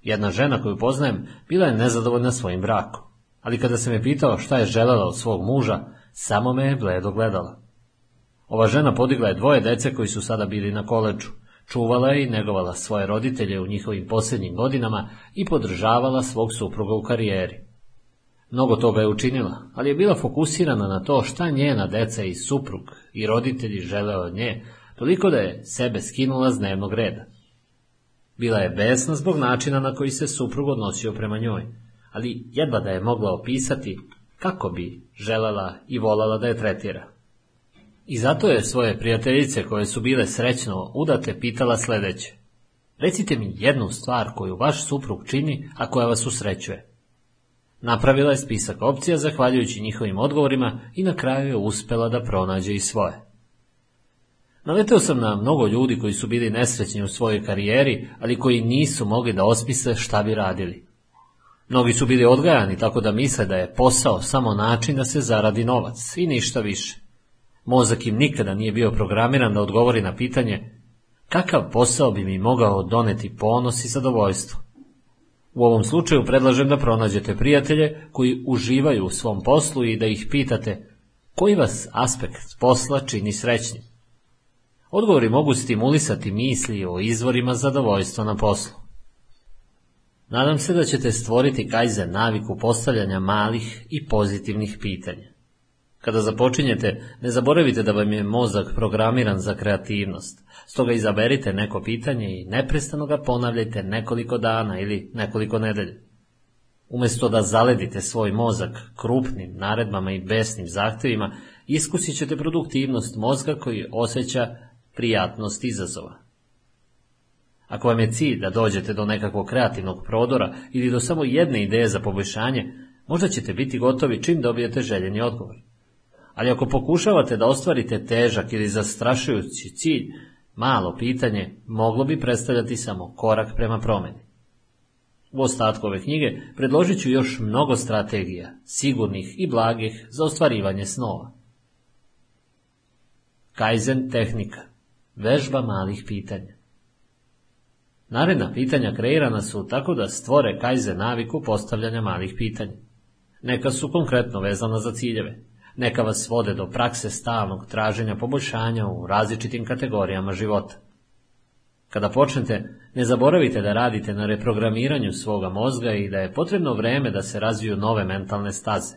Jedna žena koju poznajem bila je nezadovoljna svojim brakom, ali kada se me pitao šta je želela od svog muža, samo me je bledo gledala. Ova žena podigla je dvoje dece koji su sada bili na koleđu, čuvala je i negovala svoje roditelje u njihovim posljednjim godinama i podržavala svog supruga u karijeri. Mnogo toga je učinila, ali je bila fokusirana na to šta njena deca i suprug i roditelji žele od nje, toliko da je sebe skinula s dnevnog reda. Bila je besna zbog načina na koji se suprug odnosio prema njoj, ali jedva da je mogla opisati kako bi želela i volala da je tretira. I zato je svoje prijateljice koje su bile srećno udate pitala sledeće. Recite mi jednu stvar koju vaš suprug čini, a koja vas usrećuje. Napravila je spisak opcija zahvaljujući njihovim odgovorima i na kraju je uspela da pronađe i svoje. Naleteo sam na mnogo ljudi koji su bili nesrećni u svojoj karijeri, ali koji nisu mogli da ospise šta bi radili. Mnogi su bili odgajani tako da misle da je posao samo način da se zaradi novac i ništa više. Mozak im nikada nije bio programiran da odgovori na pitanje kakav posao bi mi mogao doneti ponos i zadovoljstvo. U ovom slučaju predlažem da pronađete prijatelje koji uživaju u svom poslu i da ih pitate koji vas aspekt posla čini srećnim. Odgovori mogu stimulisati misli o izvorima zadovoljstva na poslu. Nadam se da ćete stvoriti kajzen naviku postavljanja malih i pozitivnih pitanja. Kada započinjete, ne zaboravite da vam je mozak programiran za kreativnost, stoga izaberite neko pitanje i neprestano ga ponavljajte nekoliko dana ili nekoliko nedelja. Umesto da zaledite svoj mozak krupnim naredbama i besnim zahtevima, iskusit ćete produktivnost mozga koji osjeća prijatnost izazova. Ako vam je cilj da dođete do nekakvog kreativnog prodora ili do samo jedne ideje za poboljšanje, možda ćete biti gotovi čim dobijete željeni odgovor. Ali ako pokušavate da ostvarite težak ili zastrašujući cilj, malo pitanje moglo bi predstavljati samo korak prema promeni. U ostatku ove knjige predložit ću još mnogo strategija, sigurnih i blagih za ostvarivanje snova. Kaizen tehnika Vežba malih pitanja. Naredna pitanja kreirana su tako da stvore kajze naviku postavljanja malih pitanja. Neka su konkretno vezana za ciljeve. Neka vas vode do prakse stalnog traženja poboljšanja u različitim kategorijama života. Kada počnete, ne zaboravite da radite na reprogramiranju svoga mozga i da je potrebno vreme da se razviju nove mentalne staze.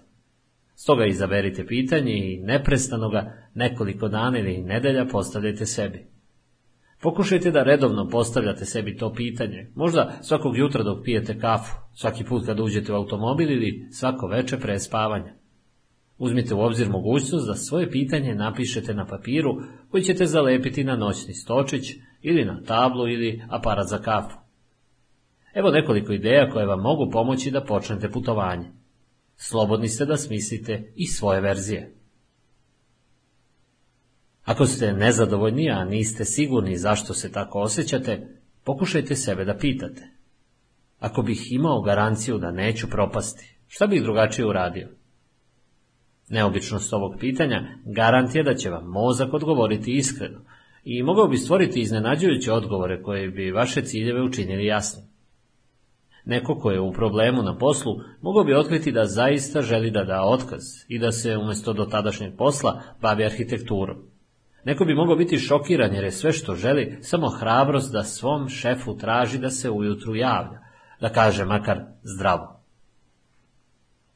Stoga izaberite pitanje i neprestano ga nekoliko dana ili nedelja postavljajte sebi. Pokušajte da redovno postavljate sebi to pitanje, možda svakog jutra dok pijete kafu, svaki put kad uđete u automobil ili svako veče pre spavanja. Uzmite u obzir mogućnost da svoje pitanje napišete na papiru koji ćete zalepiti na noćni stočić ili na tablu ili aparat za kafu. Evo nekoliko ideja koje vam mogu pomoći da počnete putovanje. Slobodni ste da smislite i svoje verzije. Ako ste nezadovoljni, a niste sigurni zašto se tako osjećate, pokušajte sebe da pitate. Ako bih imao garanciju da neću propasti, šta bih drugačije uradio? Neobičnost ovog pitanja garant je da će vam mozak odgovoriti iskreno i mogao bi stvoriti iznenađujuće odgovore koje bi vaše ciljeve učinili jasnim. Neko ko je u problemu na poslu mogao bi otkriti da zaista želi da da otkaz i da se umjesto do tadašnjeg posla bavi arhitekturom. Neko bi mogao biti šokiran jer je sve što želi samo hrabrost da svom šefu traži da se ujutru javlja, da kaže makar zdravo.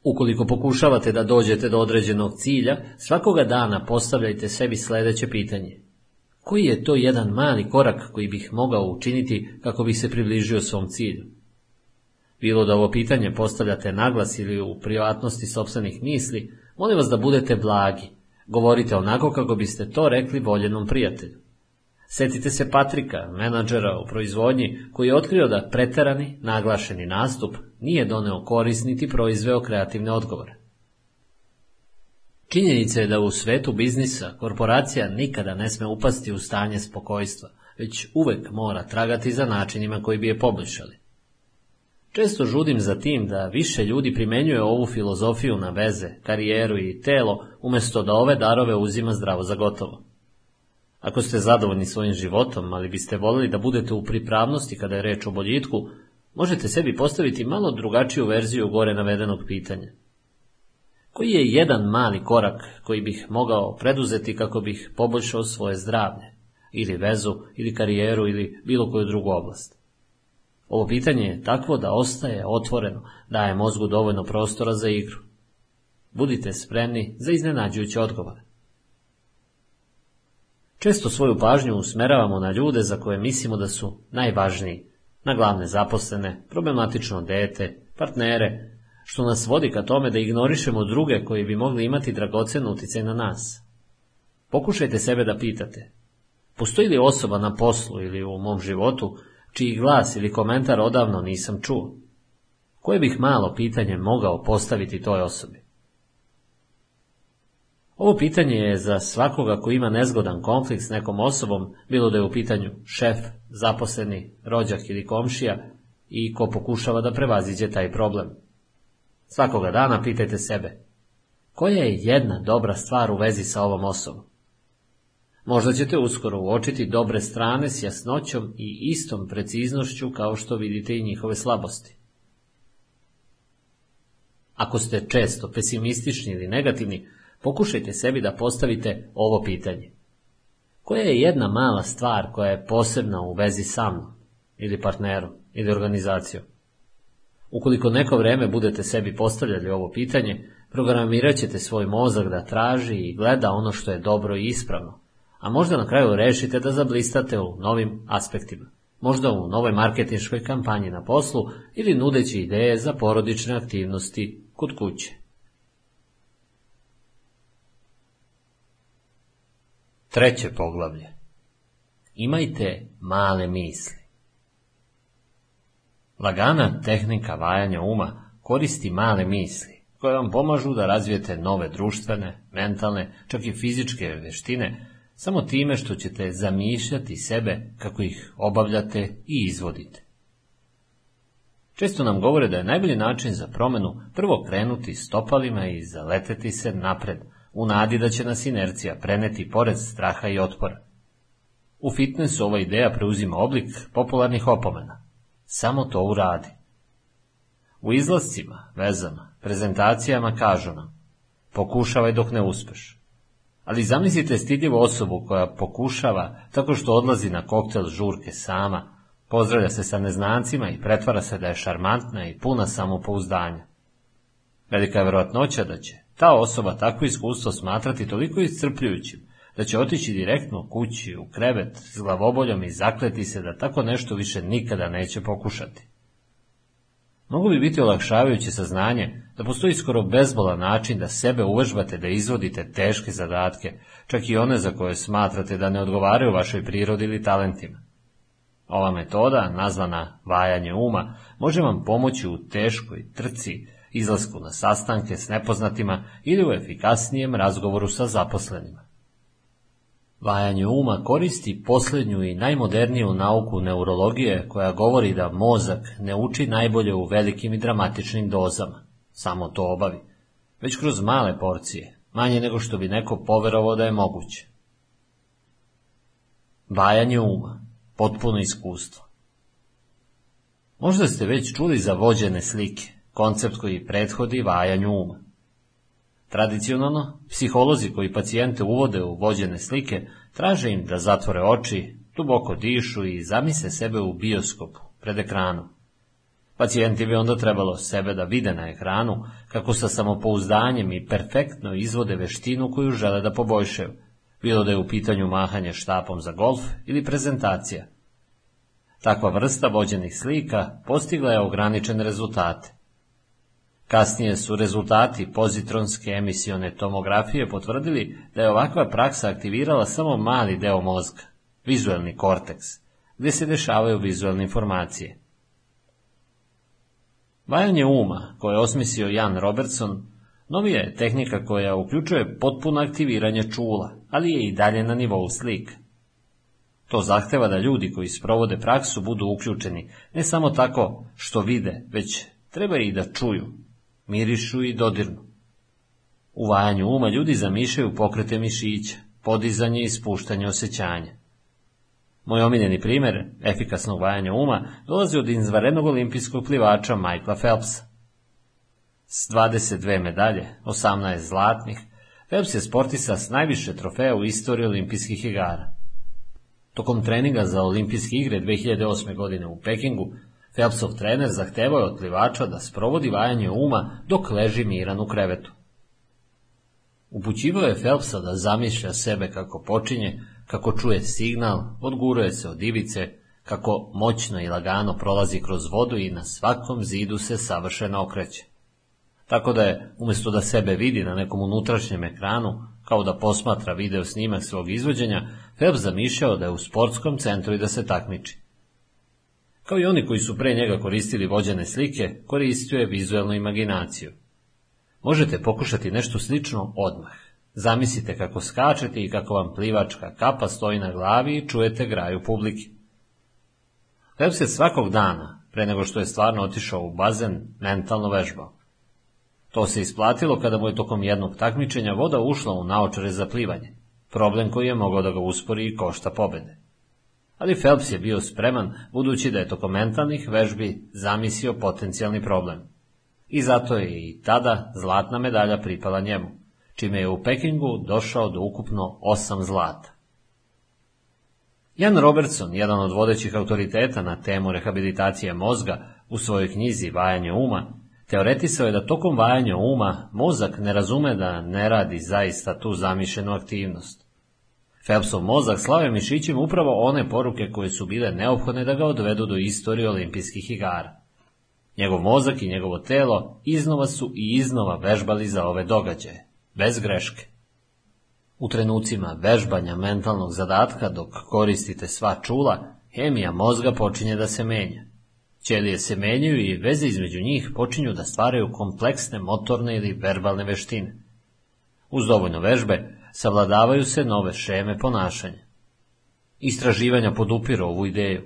Ukoliko pokušavate da dođete do određenog cilja, svakoga dana postavljajte sebi sledeće pitanje. Koji je to jedan mali korak koji bih mogao učiniti kako bih se približio svom cilju? Bilo da ovo pitanje postavljate naglas ili u privatnosti sobstvenih misli, molim vas da budete blagi, Govorite onako kako biste to rekli voljenom prijatelju. Setite se Patrika, menadžera u proizvodnji, koji je otkrio da preterani, naglašeni nastup nije doneo koris niti proizveo kreativne odgovore. Činjenica je da u svetu biznisa korporacija nikada ne sme upasti u stanje spokojstva, već uvek mora tragati za načinima koji bi je poboljšali. Često žudim za tim da više ljudi primenjuje ovu filozofiju na veze, karijeru i telo, umjesto da ove darove uzima zdravo za gotovo. Ako ste zadovoljni svojim životom, ali biste voljeli da budete u pripravnosti kada je reč o boljitku, možete sebi postaviti malo drugačiju verziju gore navedenog pitanja. Koji je jedan mali korak koji bih mogao preduzeti kako bih poboljšao svoje zdravlje, ili vezu, ili karijeru, ili bilo koju drugu oblast? Ovo pitanje je takvo da ostaje otvoreno, daje mozgu dovoljno prostora za igru. Budite spremni za iznenađujuće odgovore. Često svoju pažnju usmeravamo na ljude za koje mislimo da su najvažniji, na glavne zaposlene, problematično dete, partnere, što nas vodi ka tome da ignorišemo druge koji bi mogli imati dragocen utjecaj na nas. Pokušajte sebe da pitate, postoji li osoba na poslu ili u mom životu čiji glas ili komentar odavno nisam čuo? Koje bih malo pitanje mogao postaviti toj osobi? Ovo pitanje je za svakoga ko ima nezgodan konflikt s nekom osobom, bilo da je u pitanju šef, zaposleni, rođak ili komšija i ko pokušava da prevaziđe taj problem. Svakoga dana pitajte sebe, koja je jedna dobra stvar u vezi sa ovom osobom? Možda ćete uskoro uočiti dobre strane s jasnoćom i istom preciznošću kao što vidite i njihove slabosti. Ako ste često pesimistični ili negativni, pokušajte sebi da postavite ovo pitanje. Koja je jedna mala stvar koja je posebna u vezi sa mnom, ili partnerom, ili organizacijom? Ukoliko neko vreme budete sebi postavljali ovo pitanje, programirat ćete svoj mozak da traži i gleda ono što je dobro i ispravno, a možda na kraju rešite da zablistate u novim aspektima, možda u novoj marketinškoj kampanji na poslu ili nudeći ideje za porodične aktivnosti kod kuće. Treće poglavlje. Imajte male misli. Lagana tehnika vajanja uma koristi male misli, koje vam pomažu da razvijete nove društvene, mentalne, čak i fizičke veštine, samo time što ćete zamišljati sebe kako ih obavljate i izvodite. Često nam govore da je najbolji način za promenu prvo krenuti stopalima i zaleteti se napred, u nadi da će nas inercija preneti pored straha i otpora. U fitnessu ova ideja preuzima oblik popularnih opomena. Samo to uradi. U izlascima, vezama, prezentacijama kažu nam pokušavaj dok ne uspeš. Ali zamislite stidljivu osobu koja pokušava tako što odlazi na koktel žurke sama, pozdravlja se sa neznancima i pretvara se da je šarmantna i puna samopouzdanja. Velika je vjerojatnoća da će ta osoba takvo iskustvo smatrati toliko iscrpljujućim, da će otići direktno kući, u krevet, s glavoboljom i zakleti se da tako nešto više nikada neće pokušati. Mogu bi biti olakšavajuće saznanje da postoji skoro bezbolan način da sebe uvežbate da izvodite teške zadatke, čak i one za koje smatrate da ne odgovaraju vašoj prirodi ili talentima. Ova metoda, nazvana vajanje uma, može vam pomoći u teškoj trci, izlasku na sastanke s nepoznatima ili u efikasnijem razgovoru sa zaposlenima. Vajanje uma koristi posljednju i najmoderniju nauku neurologije koja govori da mozak ne uči najbolje u velikim i dramatičnim dozama, samo to obavi, već kroz male porcije, manje nego što bi neko poverovao da je moguće. Vajanje uma, potpuno iskustvo. Možda ste već čuli za vođene slike, koncept koji prethodi vajanju uma. Tradicionalno, psiholozi koji pacijente uvode u vođene slike traže im da zatvore oči, duboko dišu i zamisle sebe u bioskopu, pred ekranom. Pacijenti bi onda trebalo sebe da vide na ekranu, kako sa samopouzdanjem i perfektno izvode veštinu koju žele da poboljšaju, bilo da je u pitanju mahanje štapom za golf ili prezentacija. Takva vrsta vođenih slika postigla je ograničene rezultate. Kasnije su rezultati pozitronske emisione tomografije potvrdili da je ovakva praksa aktivirala samo mali deo mozga, vizualni korteks, gdje se dešavaju vizualne informacije. Vajanje uma, koje je osmislio Jan Robertson, novija je tehnika koja uključuje potpuno aktiviranje čula, ali je i dalje na nivou slika. To zahteva da ljudi koji sprovode praksu budu uključeni, ne samo tako što vide, već treba i da čuju, mirišu i dodirnu. U vajanju uma ljudi zamišljaju pokrete mišića, podizanje i spuštanje osjećanja. Moj omiljeni primjer efikasnog vajanja uma dolazi od izvarenog olimpijskog plivača Michaela Phelpsa. S 22 medalje, 18 zlatnih, Phelps je sportista s najviše trofeja u istoriji olimpijskih igara. Tokom treninga za olimpijske igre 2008. godine u Pekingu, Phelpsov trener zahtevao je od plivača da sprovodi vajanje uma dok leži miran u krevetu. Upućivao je Phelpsa da zamišlja sebe kako počinje, kako čuje signal, odguruje se od ivice, kako moćno i lagano prolazi kroz vodu i na svakom zidu se savršeno okreće. Tako da je, umjesto da sebe vidi na nekom unutrašnjem ekranu, kao da posmatra video snimak svog izvođenja, Phelps zamišljao da je u sportskom centru i da se takmiči. Kao i oni koji su pre njega koristili vođene slike, koristio je vizualnu imaginaciju. Možete pokušati nešto slično odmah. Zamislite kako skačete i kako vam plivačka kapa stoji na glavi i čujete graju publike. Phelps je svakog dana, pre nego što je stvarno otišao u bazen, mentalno vežbao. To se isplatilo kada mu je tokom jednog takmičenja voda ušla u naočare za plivanje, problem koji je mogao da ga uspori i košta pobede. Ali Phelps je bio spreman, budući da je tokom mentalnih vežbi zamislio potencijalni problem. I zato je i tada zlatna medalja pripala njemu, čime je u Pekingu došao do ukupno osam zlata. Jan Robertson, jedan od vodećih autoriteta na temu rehabilitacije mozga, u svojoj knjizi Vajanje uma, teoretisao je da tokom vajanja uma mozak ne razume da ne radi zaista tu zamišljenu aktivnost. Phelpsov mozak slave mišićim upravo one poruke koje su bile neophodne da ga odvedu do istorije olimpijskih igara. Njegov mozak i njegovo telo iznova su i iznova vežbali za ove događaje, bez greške. U trenucima vežbanja mentalnog zadatka dok koristite sva čula, hemija mozga počinje da se menja. Ćelije se menjaju i veze između njih počinju da stvaraju kompleksne motorne ili verbalne veštine. Uz dovoljno vežbe savladavaju se nove šeme ponašanja. Istraživanja podupiru ovu ideju.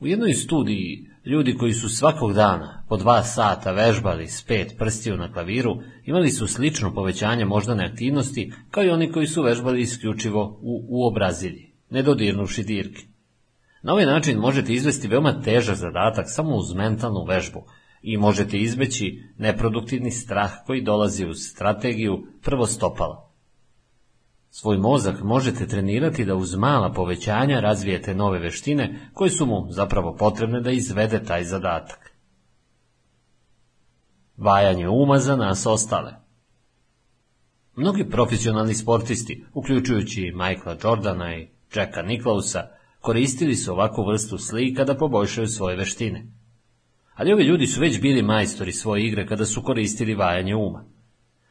U jednoj studiji ljudi koji su svakog dana po dva sata vežbali s pet prstiju na klaviru imali su slično povećanje moždane aktivnosti kao i oni koji su vežbali isključivo u uobrazilji, nedodirnuši dirke. Na ovaj način možete izvesti veoma težak zadatak samo uz mentalnu vežbu i možete izbeći neproduktivni strah koji dolazi uz strategiju prvo stopala. Svoj mozak možete trenirati da uz mala povećanja razvijete nove veštine koje su mu zapravo potrebne da izvede taj zadatak. Vajanje uma za nas ostale Mnogi profesionalni sportisti, uključujući Michaela Jordana i Jacka Nicklausa, koristili su ovakvu vrstu slika da poboljšaju svoje veštine. Ali ovi ljudi su već bili majstori svoje igre kada su koristili vajanje uma.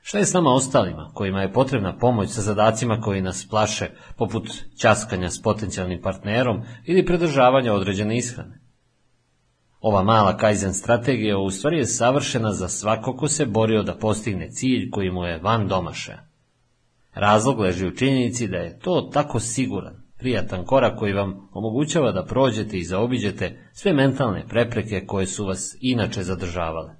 Šta je s nama ostalima, kojima je potrebna pomoć sa zadacima koji nas plaše, poput časkanja s potencijalnim partnerom ili predržavanja određene ishrane? Ova mala Kaizen strategija u stvari je savršena za svako ko se borio da postigne cilj koji mu je van domašaja. Razlog leži u činjenici da je to tako siguran, prijatan korak koji vam omogućava da prođete i zaobiđete sve mentalne prepreke koje su vas inače zadržavale.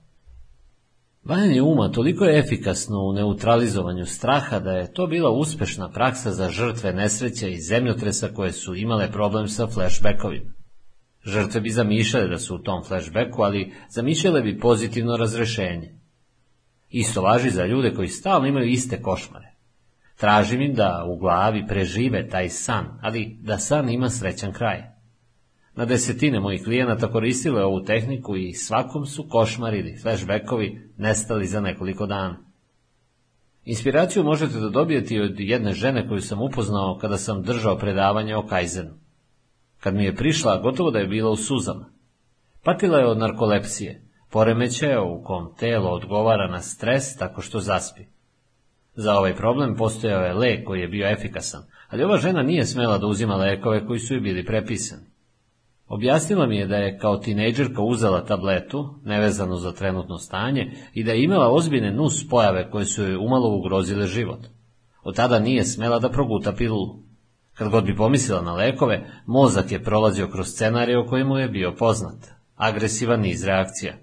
Valjanje uma toliko je efikasno u neutralizovanju straha da je to bila uspešna praksa za žrtve nesreća i zemljotresa koje su imale problem sa flashbackovima. Žrtve bi zamišljale da su u tom flashbacku, ali zamišljale bi pozitivno razrešenje. Isto važi za ljude koji stalno imaju iste košmare. Tražim im da u glavi prežive taj san, ali da san ima srećan kraj. Na desetine mojih klijenata koristile ovu tehniku i svakom su košmar ili flashbackovi nestali za nekoliko dana. Inspiraciju možete da dobijete od jedne žene koju sam upoznao kada sam držao predavanje o Kajzenu. Kad mi je prišla, gotovo da je bila u suzama. Patila je od narkolepsije, poremećaja u kom telo odgovara na stres tako što zaspi. Za ovaj problem postojao je lek koji je bio efikasan, ali ova žena nije smela da uzima lekove koji su joj bili prepisani. Objasnila mi je da je kao tinejdžerka uzela tabletu, nevezano za trenutno stanje, i da je imala ozbiljne nus pojave koje su joj umalo ugrozile život. Od tada nije smela da proguta pilulu. Kad god bi pomislila na lekove, mozak je prolazio kroz scenarij o kojemu je bio poznat. Agresivan niz reakcija.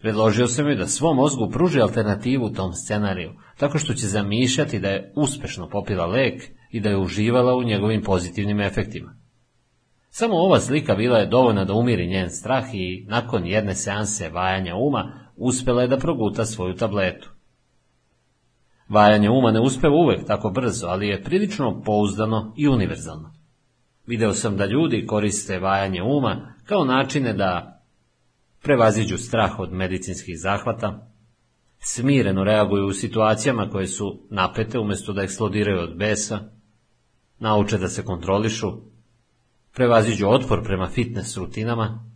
Predložio sam joj da svom mozgu pruži alternativu tom scenariju, tako što će zamišljati da je uspešno popila lek i da je uživala u njegovim pozitivnim efektima. Samo ova slika bila je dovoljna da umiri njen strah i nakon jedne seanse vajanja uma uspela je da proguta svoju tabletu. Vajanje uma ne uspeva uvek tako brzo, ali je prilično pouzdano i univerzalno. Video sam da ljudi koriste vajanje uma kao načine da prevaziđu strah od medicinskih zahvata, smireno reaguju u situacijama koje su napete umjesto da eksplodiraju od besa, nauče da se kontrolišu, prevaziđu otpor prema fitness rutinama,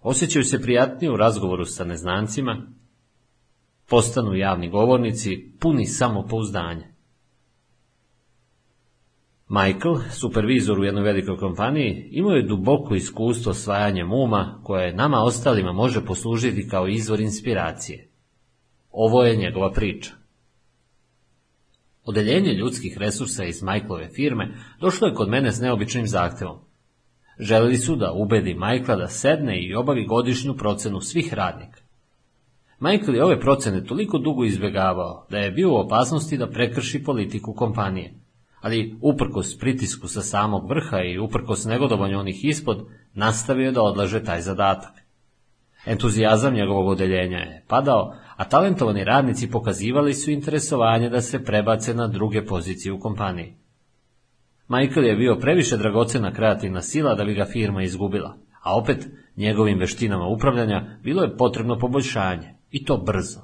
osjećaju se prijatnije u razgovoru sa neznancima, postanu javni govornici puni samopouzdanja. Michael, supervizor u jednoj velikoj kompaniji, imao je duboko iskustvo osvajanjem uma koje nama ostalima može poslužiti kao izvor inspiracije. Ovo je njegova priča. Odeljenje ljudskih resursa iz Michaelove firme došlo je kod mene s neobičnim zahtevom. Želeli su da ubedi Michaela da sedne i obavi godišnju procenu svih radnika. Michael je ove procene toliko dugo izbjegavao da je bio u opasnosti da prekrši politiku kompanije, ali uprkos pritisku sa samog vrha i uprkos negodovanju onih ispod, nastavio da odlaže taj zadatak. Entuzijazam njegovog odeljenja je padao, a talentovani radnici pokazivali su interesovanje da se prebace na druge pozicije u kompaniji. Michael je bio previše dragocena kreativna sila da bi ga firma izgubila, a opet njegovim veštinama upravljanja bilo je potrebno poboljšanje, i to brzo.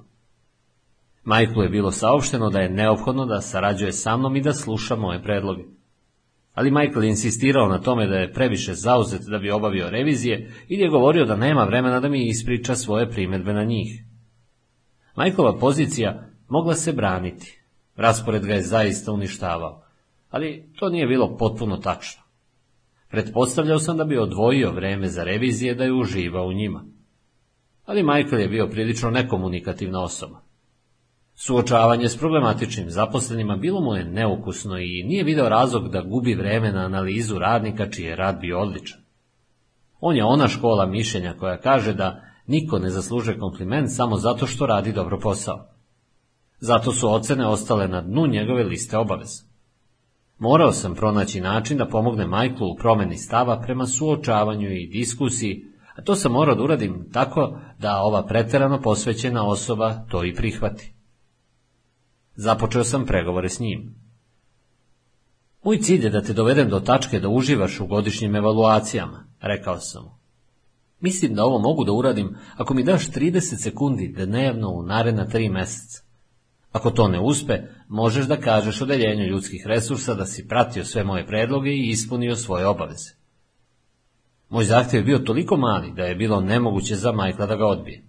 Michaelu je bilo saopšteno da je neophodno da sarađuje sa mnom i da sluša moje predloge. Ali Michael je insistirao na tome da je previše zauzet da bi obavio revizije i je govorio da nema vremena da mi ispriča svoje primjedbe na njih. Michaelova pozicija mogla se braniti. Raspored ga je zaista uništavao, ali to nije bilo potpuno tačno. Pretpostavljao sam da bi odvojio vreme za revizije da je uživao u njima. Ali Michael je bio prilično nekomunikativna osoba. Suočavanje s problematičnim zaposlenima bilo mu je neukusno i nije video razlog da gubi vreme na analizu radnika čiji je rad bio odličan. On je ona škola mišljenja koja kaže da niko ne zasluže kompliment samo zato što radi dobro posao. Zato su ocene ostale na dnu njegove liste obaveza. Morao sam pronaći način da pomogne Michaelu u promeni stava prema suočavanju i diskusiji, a to sam morao da uradim tako da ova preterano posvećena osoba to i prihvati. Započeo sam pregovore s njim. Moj cilj je da te dovedem do tačke da uživaš u godišnjim evaluacijama, rekao sam mu. Mislim da ovo mogu da uradim ako mi daš 30 sekundi dnevno u naredna tri meseca. Ako to ne uspe, možeš da kažeš odeljenju ljudskih resursa da si pratio sve moje predloge i ispunio svoje obaveze. Moj zahtjev je bio toliko mali da je bilo nemoguće za Majkla da ga odbije.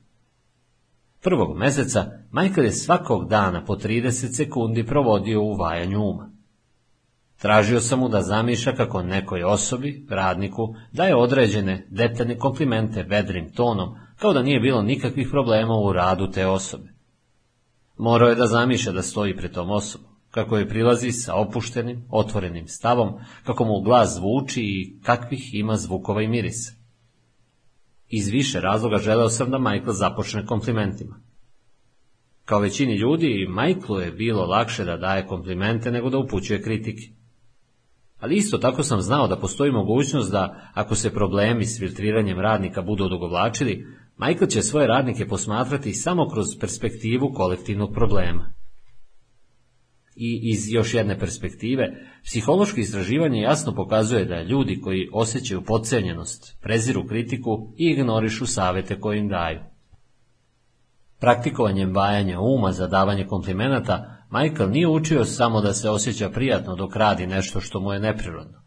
Prvog meseca Michael je svakog dana po 30 sekundi provodio u vajanju uma. Tražio sam mu da zamišlja kako nekoj osobi, radniku, daje određene detaljne komplimente vedrim tonom, kao da nije bilo nikakvih problema u radu te osobe. Morao je da zamišlja da stoji pred tom osobom, kako je prilazi sa opuštenim, otvorenim stavom, kako mu glas zvuči i kakvih ima zvukova i mirisa. Iz više razloga želeo sam da Michael započne komplimentima. Kao većini ljudi, Michaelu je bilo lakše da daje komplimente nego da upućuje kritike. Ali isto tako sam znao da postoji mogućnost da, ako se problemi s filtriranjem radnika budu odugovlačili, Michael će svoje radnike posmatrati samo kroz perspektivu kolektivnog problema. I iz još jedne perspektive, psihološko istraživanje jasno pokazuje da ljudi koji osjećaju podcenjenost, preziru kritiku i ignorišu savete koje im daju. Praktikovanjem vajanja uma za davanje komplimenata, Michael nije učio samo da se osjeća prijatno dok radi nešto što mu je neprirodno.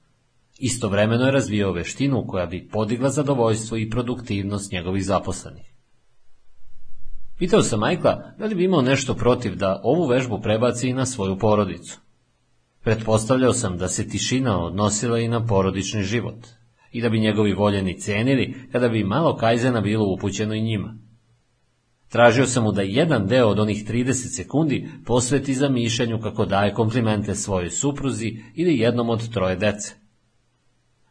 Istovremeno je razvijao veštinu koja bi podigla zadovoljstvo i produktivnost njegovih zaposlenih. Pitao sam Majkla da li bi imao nešto protiv da ovu vežbu prebaci i na svoju porodicu. Pretpostavljao sam da se tišina odnosila i na porodični život i da bi njegovi voljeni cenili kada bi malo kajzena bilo upućeno i njima. Tražio sam mu da jedan deo od onih 30 sekundi posveti za mišljenju kako daje komplimente svojoj supruzi ili jednom od troje dece.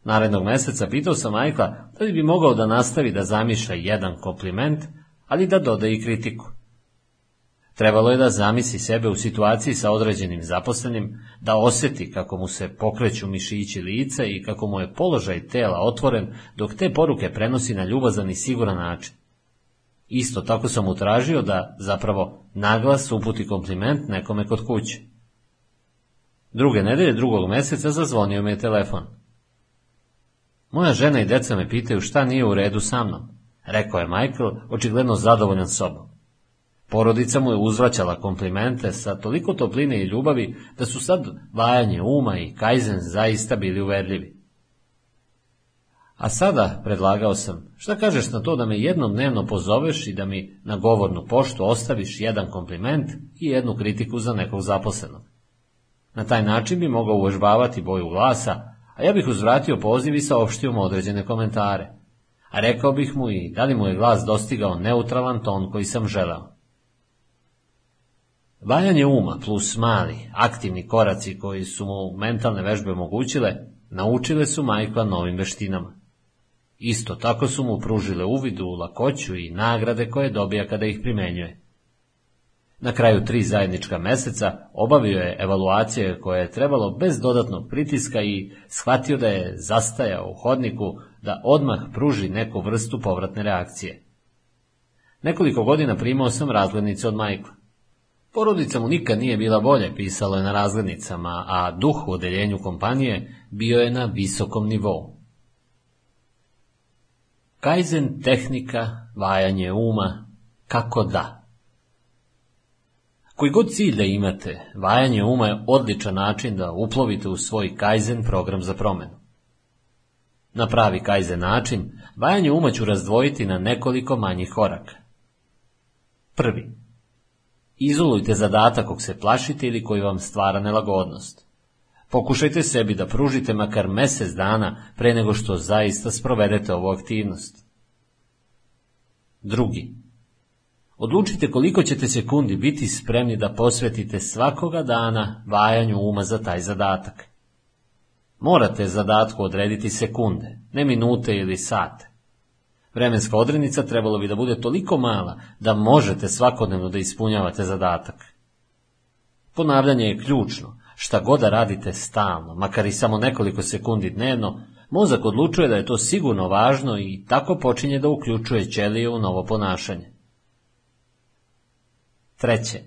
Narednog meseca pitao sam Majkla da li bi mogao da nastavi da zamišlja jedan kompliment, ali da doda i kritiku. Trebalo je da zamisli sebe u situaciji sa određenim zaposlenim, da osjeti kako mu se pokreću mišići lica i kako mu je položaj tela otvoren, dok te poruke prenosi na ljubazan i siguran način. Isto tako sam mu tražio da, zapravo, naglas uputi kompliment nekome kod kuće. Druge nedelje drugog meseca zazvonio mi je telefon. Moja žena i deca me pitaju šta nije u redu sa mnom, rekao je Michael, očigledno zadovoljan sobom. Porodica mu je uzvraćala komplimente sa toliko topline i ljubavi da su sad vajanje uma i kajzen zaista bili uverljivi. A sada, predlagao sam, šta kažeš na to da me jednom dnevno pozoveš i da mi na govornu poštu ostaviš jedan kompliment i jednu kritiku za nekog zaposlenog. Na taj način bi mogao uvežbavati boju glasa, a ja bih uzvratio poziv i saopštio mu određene komentare. A rekao bih mu i da li mu je glas dostigao neutralan ton koji sam želeo. Valjanje uma plus mali, aktivni koraci koji su mu mentalne vežbe omogućile, naučile su Majkla novim veštinama. Isto tako su mu pružile uvidu, lakoću i nagrade koje dobija kada ih primenjuje. Na kraju tri zajednička meseca obavio je evaluacije koje je trebalo bez dodatnog pritiska i shvatio da je zastajao u hodniku da odmah pruži neku vrstu povratne reakcije. Nekoliko godina primao sam razglednice od Majkla. Porodica mu nikad nije bila bolje, pisalo je na razglednicama, a duh u odeljenju kompanije bio je na visokom nivou. Kaizen tehnika, vajanje uma, kako da. Koji god cilj da imate, vajanje uma je odličan način da uplovite u svoj Kaizen program za promenu. Na pravi Kaizen način, vajanje uma ću razdvojiti na nekoliko manjih koraka. Prvi. Izolujte zadatak kog se plašite ili koji vam stvara nelagodnost. Pokušajte sebi da pružite makar mesec dana pre nego što zaista sprovedete ovu aktivnost. Drugi. Odlučite koliko ćete sekundi biti spremni da posvetite svakoga dana vajanju uma za taj zadatak. Morate zadatku odrediti sekunde, ne minute ili sate. Vremenska odrednica trebalo bi da bude toliko mala da možete svakodnevno da ispunjavate zadatak. Ponavljanje je ključno, šta god da radite stalno, makar i samo nekoliko sekundi dnevno, mozak odlučuje da je to sigurno važno i tako počinje da uključuje ćelije u novo ponašanje. Treće,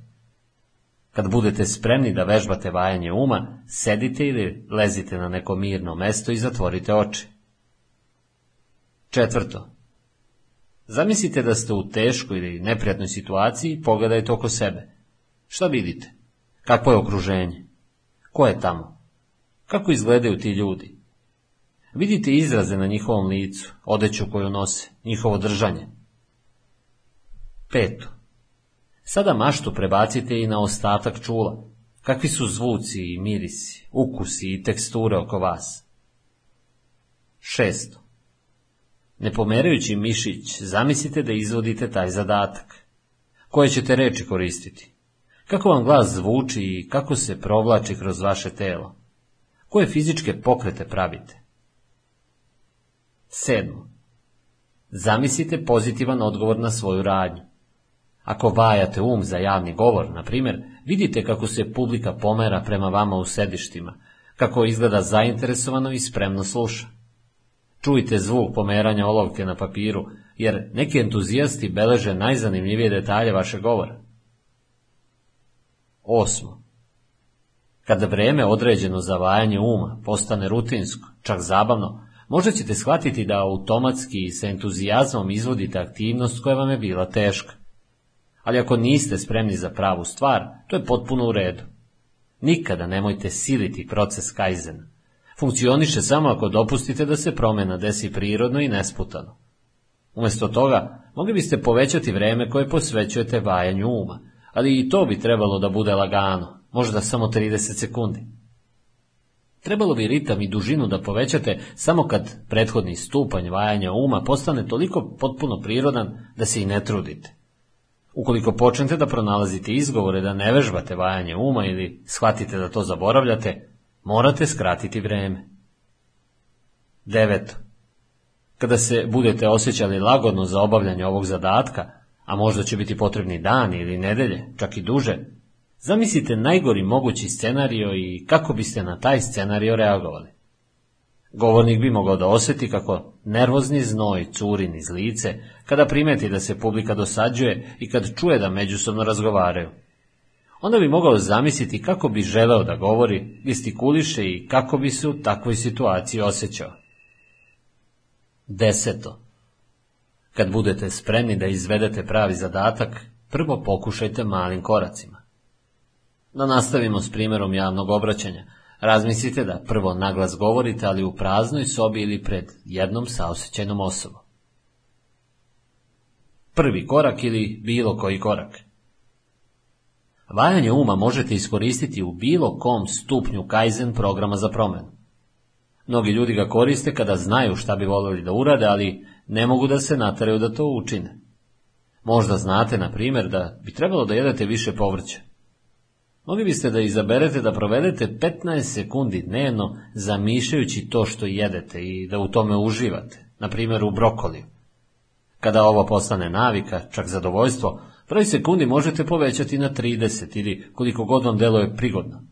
kad budete spremni da vežbate vajanje uma, sedite ili lezite na neko mirno mesto i zatvorite oči. Četvrto, zamislite da ste u teškoj ili neprijatnoj situaciji i pogledajte oko sebe. Šta vidite? Kakvo je okruženje? Ko je tamo? Kako izgledaju ti ljudi? Vidite izraze na njihovom licu, odeću koju nose, njihovo držanje. Peto. Sada maštu prebacite i na ostatak čula. Kakvi su zvuci i mirisi, ukusi i teksture oko vas? Šesto. Ne pomerajući mišić, zamislite da izvodite taj zadatak. Koje ćete reči koristiti? Kako vam glas zvuči i kako se provlači kroz vaše telo? Koje fizičke pokrete pravite? Sedmo. Zamislite pozitivan odgovor na svoju radnju. Ako vajate um za javni govor, na primjer, vidite kako se publika pomera prema vama u sedištima, kako izgleda zainteresovano i spremno sluša. Čujte zvuk pomeranja olovke na papiru, jer neki entuzijasti beleže najzanimljivije detalje vašeg govora. Osmo. Kada vreme određeno za vajanje uma postane rutinsko, čak zabavno, možda ćete shvatiti da automatski i sa entuzijazmom izvodite aktivnost koja vam je bila teška. Ali ako niste spremni za pravu stvar, to je potpuno u redu. Nikada nemojte siliti proces Kaizena. Funkcioniše samo ako dopustite da se promjena desi prirodno i nesputano. Umjesto toga, mogli biste povećati vreme koje posvećujete vajanju uma, ali i to bi trebalo da bude lagano, možda samo 30 sekundi. Trebalo bi ritam i dužinu da povećate samo kad prethodni stupanj vajanja uma postane toliko potpuno prirodan da se i ne trudite. Ukoliko počnete da pronalazite izgovore da ne vežbate vajanje uma ili shvatite da to zaboravljate, morate skratiti vreme. Deveto. Kada se budete osjećali lagodno za obavljanje ovog zadatka, a možda će biti potrebni dani ili nedelje, čak i duže, zamislite najgori mogući scenario i kako biste na taj scenario reagovali. Govornik bi mogao da osjeti kako nervozni znoj curi niz lice kada primeti da se publika dosađuje i kad čuje da međusobno razgovaraju. Onda bi mogao zamisliti kako bi želeo da govori, gestikuliše i kako bi se u takvoj situaciji osjećao. Deseto. Kad budete spremni da izvedete pravi zadatak, prvo pokušajte malim koracima. Da nastavimo s primjerom javnog obraćanja. Razmislite da prvo naglas govorite, ali u praznoj sobi ili pred jednom saosećajnom osobom. Prvi korak ili bilo koji korak. Vajanje uma možete iskoristiti u bilo kom stupnju Kaizen programa za promjenu. Mnogi ljudi ga koriste kada znaju šta bi voljeli da urade, ali ne mogu da se nataraju da to učine. Možda znate, na primjer, da bi trebalo da jedete više povrća. Mogli biste da izaberete da provedete 15 sekundi dnevno zamišljajući to što jedete i da u tome uživate, na primjer u brokoliju. Kada ovo postane navika, čak zadovoljstvo, broj sekundi možete povećati na 30 ili koliko god vam deluje prigodno.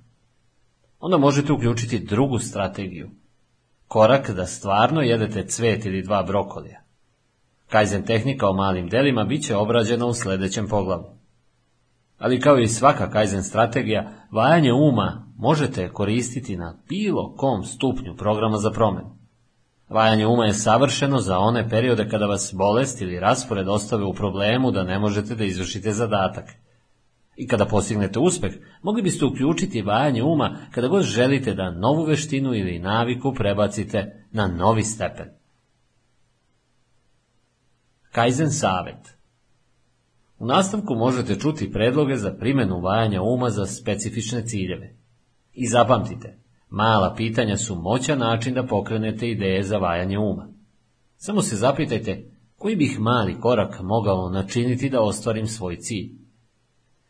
Onda možete uključiti drugu strategiju. Korak da stvarno jedete cvet ili dva brokolija. Kaizen tehnika o malim delima bit će obrađena u sljedećem poglavu. Ali kao i svaka Kaizen strategija, vajanje uma možete koristiti na bilo kom stupnju programa za promjenu. Vajanje uma je savršeno za one periode kada vas bolest ili raspored ostave u problemu da ne možete da izvršite zadatak. I kada postignete uspeh, mogli biste uključiti vajanje uma kada god želite da novu veštinu ili naviku prebacite na novi stepen. Kaizen savjet U nastavku možete čuti predloge za primjenu vajanja uma za specifične ciljeve. I zapamtite, mala pitanja su moćan način da pokrenete ideje za vajanje uma. Samo se zapitajte koji bih mali korak mogao načiniti da ostvarim svoj cilj.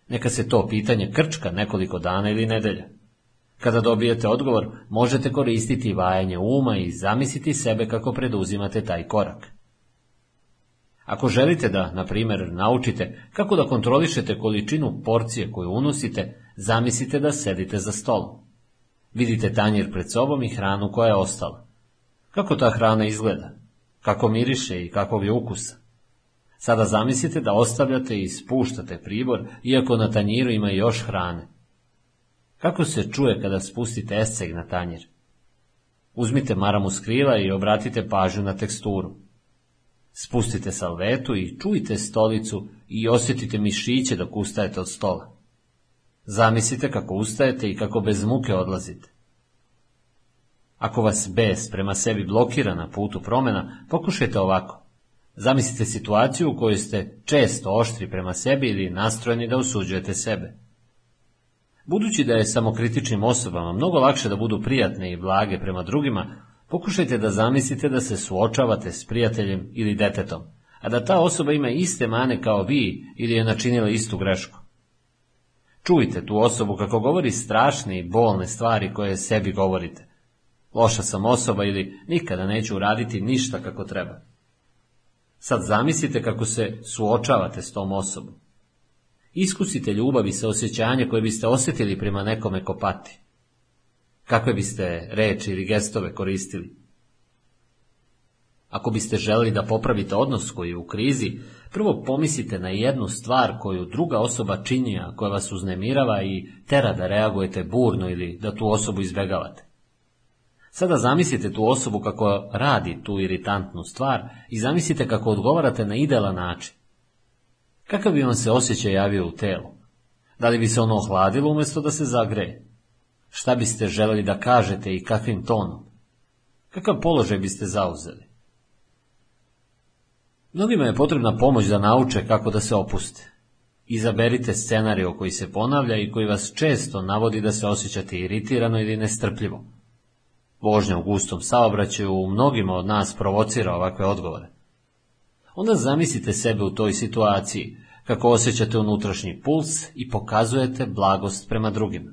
Neka se to pitanje krčka nekoliko dana ili nedelja. Kada dobijete odgovor, možete koristiti vajanje uma i zamisliti sebe kako preduzimate taj korak. Ako želite da, na primjer, naučite kako da kontrolišete količinu porcije koju unosite, zamislite da sedite za stolom. Vidite tanjir pred sobom i hranu koja je ostala. Kako ta hrana izgleda? Kako miriše i kakvog je ukusa? Sada zamislite da ostavljate i spuštate pribor, iako na tanjiru ima još hrane. Kako se čuje kada spustite esceg na tanjir? Uzmite maramu s krila i obratite pažnju na teksturu. Spustite salvetu i čujte stolicu i osjetite mišiće dok ustajete od stola. Zamislite kako ustajete i kako bez muke odlazite. Ako vas bes prema sebi blokira na putu promjena, pokušajte ovako. Zamislite situaciju u kojoj ste često oštri prema sebi ili nastrojeni da osuđujete sebe. Budući da je samokritičnim osobama mnogo lakše da budu prijatne i blage prema drugima, pokušajte da zamislite da se suočavate s prijateljem ili detetom, a da ta osoba ima iste mane kao vi ili je načinila istu grešku. Čujte tu osobu kako govori strašne i bolne stvari koje sebi govorite. Loša sam osoba ili nikada neću uraditi ništa kako treba. Sad zamislite kako se suočavate s tom osobom. Iskusite ljubav i osjećanje koje biste osjetili prema nekome ko pati. Kakve biste reči ili gestove koristili? Ako biste želeli da popravite odnos koji je u krizi, prvo pomislite na jednu stvar koju druga osoba čini, a koja vas uznemirava i tera da reagujete burno ili da tu osobu izbjegavate. Sada zamislite tu osobu kako radi tu iritantnu stvar i zamislite kako odgovarate na idealan način. Kakav bi vam se osjećaj javio u telu? Da li bi se ono ohladilo umjesto da se zagreje? Šta biste želeli da kažete i kakvim tonom? Kakav položaj biste zauzeli? Mnogima je potrebna pomoć da nauče kako da se opuste. Izaberite scenariju koji se ponavlja i koji vas često navodi da se osjećate iritirano ili nestrpljivo. Vožnja u gustom saobraćaju u mnogima od nas provocira ovakve odgovore. Onda zamislite sebe u toj situaciji, kako osjećate unutrašnji puls i pokazujete blagost prema drugima.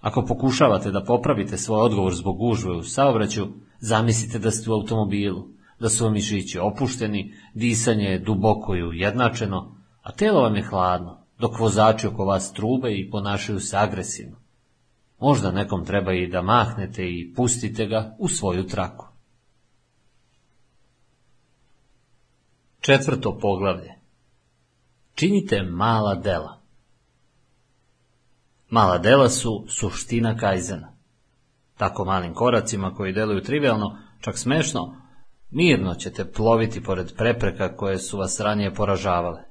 Ako pokušavate da popravite svoj odgovor zbog gužve u saobraću, zamislite da ste u automobilu, da su mišići opušteni, disanje je duboko i ujednačeno, a telo vam je hladno, dok vozači oko vas trube i ponašaju se agresivno. Možda nekom treba i da mahnete i pustite ga u svoju traku. Četvrto poglavlje. Činite mala dela. Mala dela su suština kajzena. Tako malim koracima koji deluju trivialno, čak smešno, mirno ćete ploviti pored prepreka koje su vas ranije poražavale.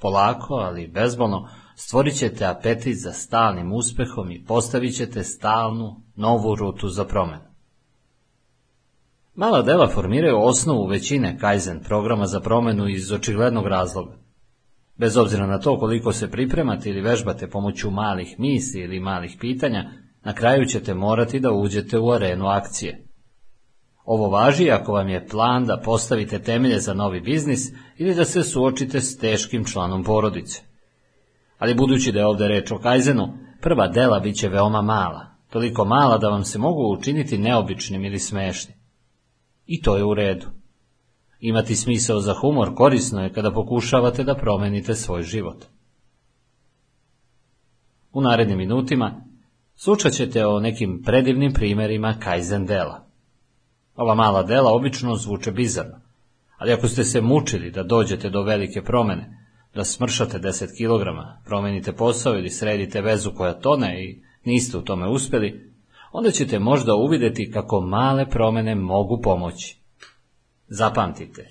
Polako, ali bezbolno, stvorit ćete apetit za stalnim uspehom i postavit ćete stalnu, novu rutu za promenu. Mala dela formiraju osnovu većine Kaizen programa za promenu iz očiglednog razloga. Bez obzira na to koliko se pripremate ili vežbate pomoću malih misli ili malih pitanja, na kraju ćete morati da uđete u arenu akcije. Ovo važi ako vam je plan da postavite temelje za novi biznis ili da se suočite s teškim članom porodice. Ali budući da je ovdje reč o Kajzenu, prva dela bit će veoma mala, toliko mala da vam se mogu učiniti neobičnim ili smešnim. I to je u redu. Imati smisao za humor korisno je kada pokušavate da promenite svoj život. U narednim minutima slučat ćete o nekim predivnim primjerima Kaizen dela. Ova mala dela obično zvuče bizarno, ali ako ste se mučili da dođete do velike promene, da smršate 10 kg, promenite posao ili sredite vezu koja tone i niste u tome uspjeli, onda ćete možda uvidjeti kako male promjene mogu pomoći. Zapamtite,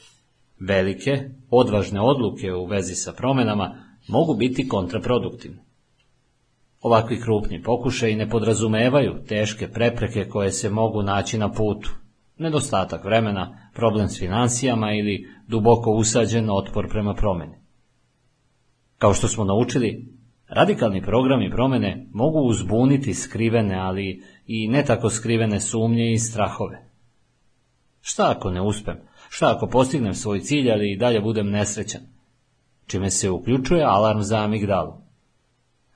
velike, odvažne odluke u vezi sa promjenama mogu biti kontraproduktivne. Ovakvi krupni pokušaji ne podrazumevaju teške prepreke koje se mogu naći na putu, nedostatak vremena, problem s financijama ili duboko usađen otpor prema promjeni. Kao što smo naučili, radikalni programi promjene mogu uzbuniti skrivene, ali i ne tako skrivene sumnje i strahove. Šta ako ne uspem? Šta ako postignem svoj cilj, ali i dalje budem nesrećan? Čime se uključuje alarm za amigdalu.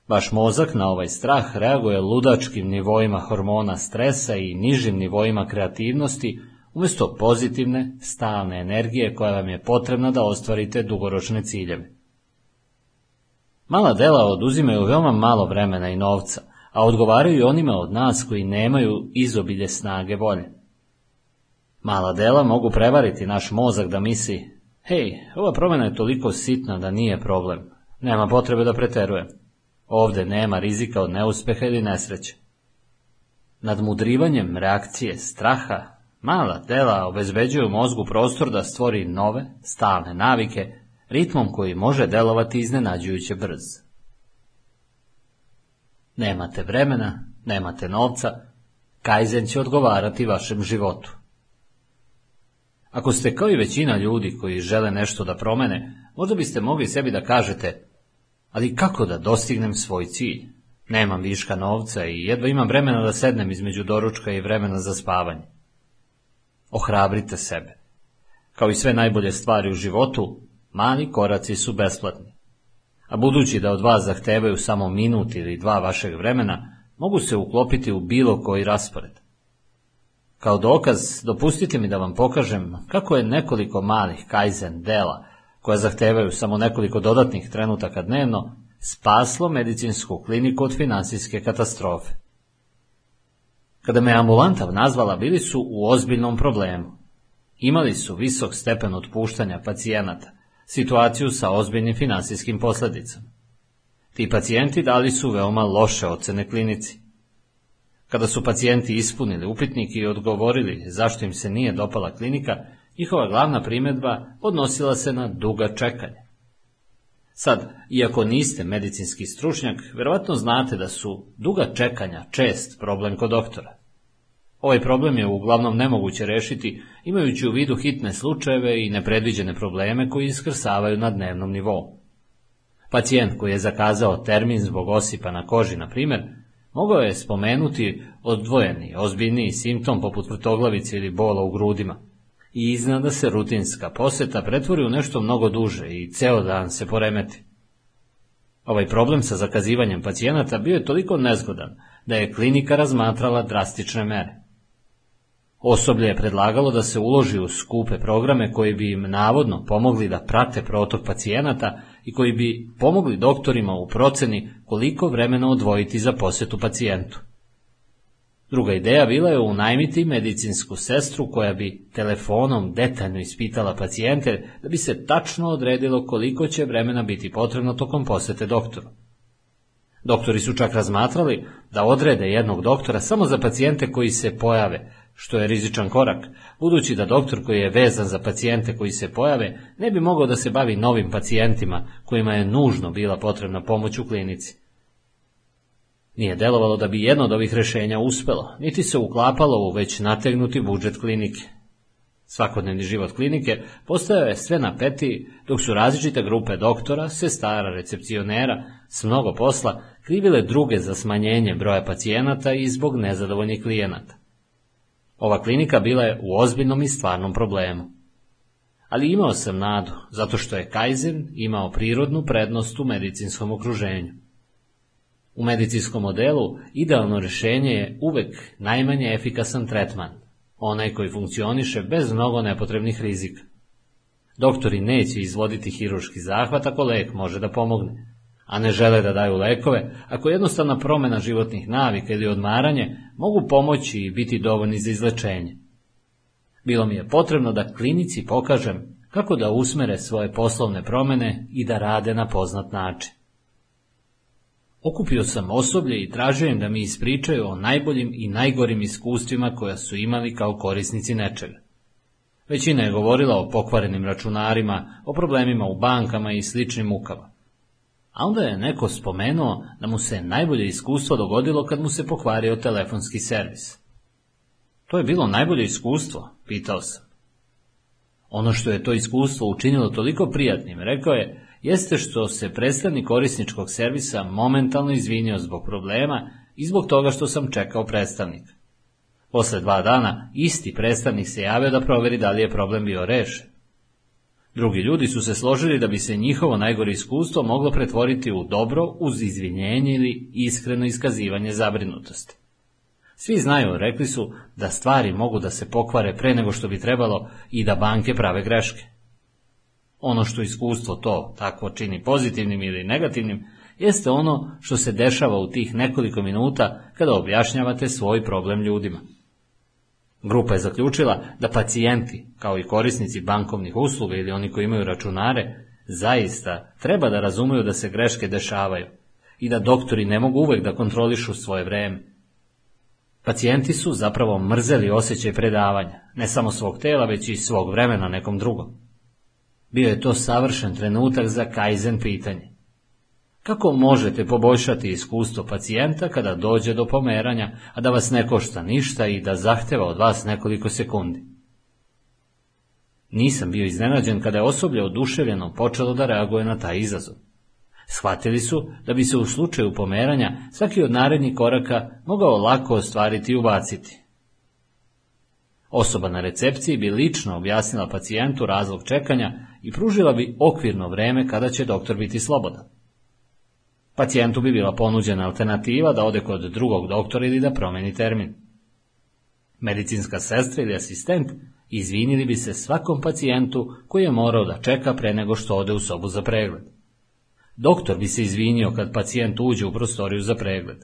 Vaš mozak na ovaj strah reaguje ludačkim nivoima hormona stresa i nižim nivoima kreativnosti, umjesto pozitivne, stalne energije koja vam je potrebna da ostvarite dugoročne ciljeve. Mala dela oduzimaju veoma malo vremena i novca, a odgovaraju onima od nas koji nemaju izobilje snage volje. Mala dela mogu prevariti naš mozak da misli, hej, ova promjena je toliko sitna da nije problem, nema potrebe da preterujem. Ovde nema rizika od neuspeha ili nesreće. Nadmudrivanjem reakcije straha, mala dela obezbeđuju mozgu prostor da stvori nove, stalne navike, ritmom koji može delovati iznenađujuće brz. Nemate vremena, nemate novca, Kaizen će odgovarati vašem životu. Ako ste kao i većina ljudi koji žele nešto da promene, možda biste mogli sebi da kažete ali kako da dostignem svoj cilj? Nemam viška novca i jedva imam vremena da sednem između doručka i vremena za spavanje. Ohrabrite sebe. Kao i sve najbolje stvari u životu, mali koraci su besplatni. A budući da od vas zahtevaju samo minut ili dva vašeg vremena, mogu se uklopiti u bilo koji raspored. Kao dokaz, dopustite mi da vam pokažem kako je nekoliko malih kaizen dela koja zahtevaju samo nekoliko dodatnih trenutaka dnevno, spaslo medicinsku kliniku od financijske katastrofe. Kada me ambulantav nazvala, bili su u ozbiljnom problemu. Imali su visok stepen otpuštanja pacijenata, situaciju sa ozbiljnim financijskim posljedicama. Ti pacijenti dali su veoma loše ocene klinici. Kada su pacijenti ispunili upitnik i odgovorili zašto im se nije dopala klinika, Njihova glavna primjedba odnosila se na duga čekanja. Sad, iako niste medicinski stručnjak, verovatno znate da su duga čekanja čest problem kod doktora. Ovaj problem je uglavnom nemoguće rešiti imajući u vidu hitne slučajeve i nepredviđene probleme koji iskrsavaju na dnevnom nivou. Pacijent koji je zakazao termin zbog osipa na koži, na primjer, mogao je spomenuti odvojeni, ozbiljniji simptom poput vrtoglavice ili bola u grudima – i iznada se rutinska poseta pretvori u nešto mnogo duže i ceo dan se poremeti. Ovaj problem sa zakazivanjem pacijenata bio je toliko nezgodan da je klinika razmatrala drastične mere. Osoblje je predlagalo da se uloži u skupe programe koji bi im navodno pomogli da prate protok pacijenata i koji bi pomogli doktorima u proceni koliko vremena odvojiti za posetu pacijentu. Druga ideja bila je unajmiti medicinsku sestru koja bi telefonom detaljno ispitala pacijente da bi se tačno odredilo koliko će vremena biti potrebno tokom posete doktoru. Doktori su čak razmatrali da odrede jednog doktora samo za pacijente koji se pojave, što je rizičan korak, budući da doktor koji je vezan za pacijente koji se pojave ne bi mogao da se bavi novim pacijentima kojima je nužno bila potrebna pomoć u klinici. Nije delovalo da bi jedno od ovih rešenja uspelo, niti se uklapalo u već nategnuti budžet klinike. Svakodnevni život klinike postojao je sve napetiji, dok su različite grupe doktora, sestara, recepcionera s mnogo posla krivile druge za smanjenje broja pacijenata i zbog nezadovoljnih klijenata. Ova klinika bila je u ozbiljnom i stvarnom problemu. Ali imao sam nadu, zato što je Kaizen imao prirodnu prednost u medicinskom okruženju. U medicinskom modelu idealno rješenje je uvek najmanje efikasan tretman, onaj koji funkcioniše bez mnogo nepotrebnih rizika. Doktori neće izvoditi hiruški zahvat ako lek može da pomogne, a ne žele da daju lekove, ako jednostavna promjena životnih navika ili odmaranje mogu pomoći i biti dovoljni za izlečenje. Bilo mi je potrebno da klinici pokažem kako da usmere svoje poslovne promjene i da rade na poznat način. Okupio sam osoblje i tražio im da mi ispričaju o najboljim i najgorim iskustvima koja su imali kao korisnici nečega. Većina je govorila o pokvarenim računarima, o problemima u bankama i sličnim mukama. A onda je neko spomenuo da mu se najbolje iskustvo dogodilo kad mu se pokvario telefonski servis. To je bilo najbolje iskustvo, pitao sam. Ono što je to iskustvo učinilo toliko prijatnim, rekao je, jeste što se predstavnik korisničkog servisa momentalno izvinio zbog problema i zbog toga što sam čekao predstavnika. Posle dva dana isti predstavnik se javio da proveri da li je problem bio rešen. Drugi ljudi su se složili da bi se njihovo najgore iskustvo moglo pretvoriti u dobro uz izvinjenje ili iskreno iskazivanje zabrinutosti. Svi znaju, rekli su, da stvari mogu da se pokvare pre nego što bi trebalo i da banke prave greške. Ono što iskustvo to tako čini pozitivnim ili negativnim, jeste ono što se dešava u tih nekoliko minuta kada objašnjavate svoj problem ljudima. Grupa je zaključila da pacijenti, kao i korisnici bankovnih usluga ili oni koji imaju računare, zaista treba da razumeju da se greške dešavaju i da doktori ne mogu uvek da kontrolišu svoje vreme. Pacijenti su zapravo mrzeli osjećaj predavanja, ne samo svog tela, već i svog vremena nekom drugom. Bio je to savršen trenutak za Kaizen pitanje. Kako možete poboljšati iskustvo pacijenta kada dođe do pomeranja, a da vas ne košta ništa i da zahteva od vas nekoliko sekundi? Nisam bio iznenađen kada je osoblje oduševljeno počelo da reaguje na taj izazov. Shvatili su da bi se u slučaju pomeranja svaki od narednih koraka mogao lako ostvariti i ubaciti. Osoba na recepciji bi lično objasnila pacijentu razlog čekanja i pružila bi okvirno vreme kada će doktor biti slobodan. Pacijentu bi bila ponuđena alternativa da ode kod drugog doktora ili da promeni termin. Medicinska sestra ili asistent izvinili bi se svakom pacijentu koji je morao da čeka pre nego što ode u sobu za pregled. Doktor bi se izvinio kad pacijent uđe u prostoriju za pregled.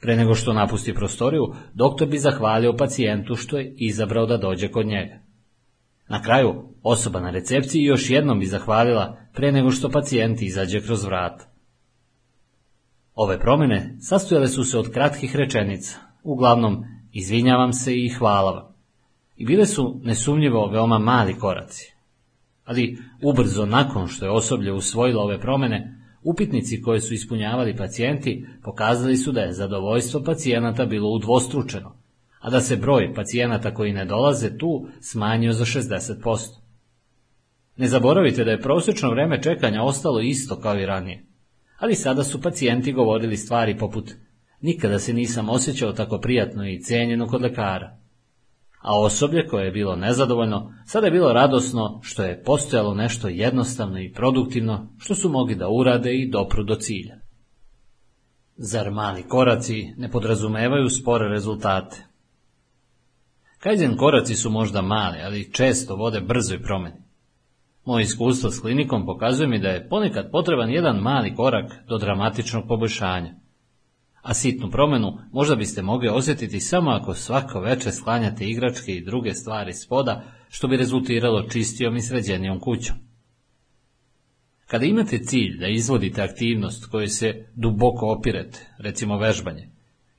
Pre nego što napusti prostoriju, doktor bi zahvalio pacijentu što je izabrao da dođe kod njega. Na kraju, osoba na recepciji još jednom bi zahvalila pre nego što pacijent izađe kroz vrat. Ove promjene sastojale su se od kratkih rečenica, uglavnom izvinjavam se i hvala vam. I bile su nesumnjivo veoma mali koraci. Ali ubrzo nakon što je osoblje usvojilo ove promjene, upitnici koje su ispunjavali pacijenti pokazali su da je zadovoljstvo pacijenata bilo udvostručeno, a da se broj pacijenata koji ne dolaze tu smanjio za 60%. Ne zaboravite da je prosječno vreme čekanja ostalo isto kao i ranije ali sada su pacijenti govorili stvari poput nikada se nisam osjećao tako prijatno i cijenjeno kod lekara. a osoblje koje je bilo nezadovoljno, sada je bilo radosno što je postojalo nešto jednostavno i produktivno što su mogli da urade i dopru do cilja. Zar mali koraci ne podrazumevaju spore rezultate? Kaizen koraci su možda mali, ali često vode brzoj promeni. Moje iskustvo s klinikom pokazuje mi da je ponekad potreban jedan mali korak do dramatičnog poboljšanja. A sitnu promenu možda biste mogli osjetiti samo ako svako veče sklanjate igračke i druge stvari spoda, što bi rezultiralo čistijom i sređenijom kućom. Kada imate cilj da izvodite aktivnost koju se duboko opirete, recimo vežbanje,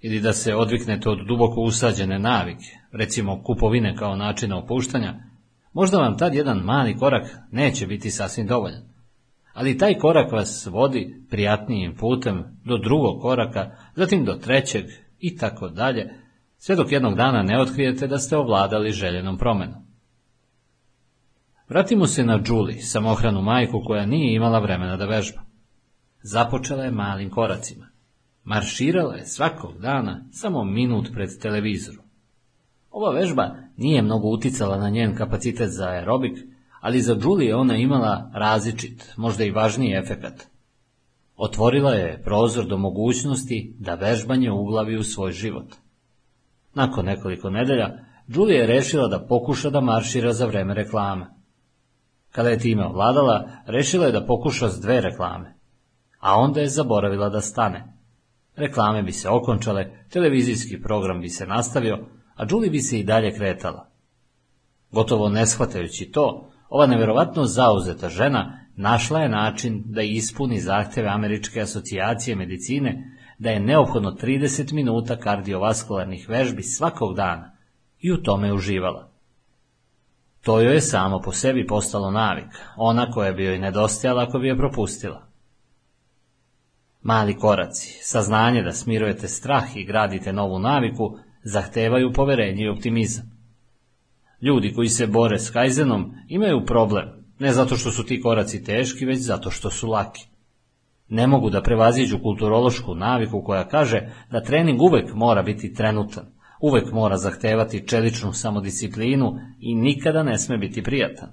ili da se odviknete od duboko usađene navike, recimo kupovine kao načina opuštanja, možda vam tad jedan mali korak neće biti sasvim dovoljan. Ali taj korak vas vodi prijatnijim putem do drugog koraka, zatim do trećeg i tako dalje, sve dok jednog dana ne otkrijete da ste ovladali željenom promenom. Vratimo se na Julie, samohranu majku koja nije imala vremena da vežba. Započela je malim koracima. Marširala je svakog dana samo minut pred televizorom. Ova vežba nije mnogo uticala na njen kapacitet za aerobik, ali za Julie je ona imala različit, možda i važniji efekat. Otvorila je prozor do mogućnosti da vežbanje uglavi u svoj život. Nakon nekoliko nedelja, Julie je rešila da pokuša da maršira za vreme reklame. Kada je time ovladala, rešila je da pokuša s dve reklame, a onda je zaboravila da stane. Reklame bi se okončale, televizijski program bi se nastavio, a Julie bi se i dalje kretala. Gotovo ne shvatajući to, ova neverovatno zauzeta žena našla je način da ispuni zahteve Američke asocijacije medicine da je neophodno 30 minuta kardiovaskularnih vežbi svakog dana i u tome uživala. To joj je samo po sebi postalo navik, ona koja bi joj nedostajala ako bi je propustila. Mali koraci, saznanje da smirujete strah i gradite novu naviku, zahtevaju poverenje i optimizam. Ljudi koji se bore s kajzenom imaju problem, ne zato što su ti koraci teški, već zato što su laki. Ne mogu da prevaziđu kulturološku naviku koja kaže da trening uvek mora biti trenutan, uvek mora zahtevati čeličnu samodisciplinu i nikada ne sme biti prijatan.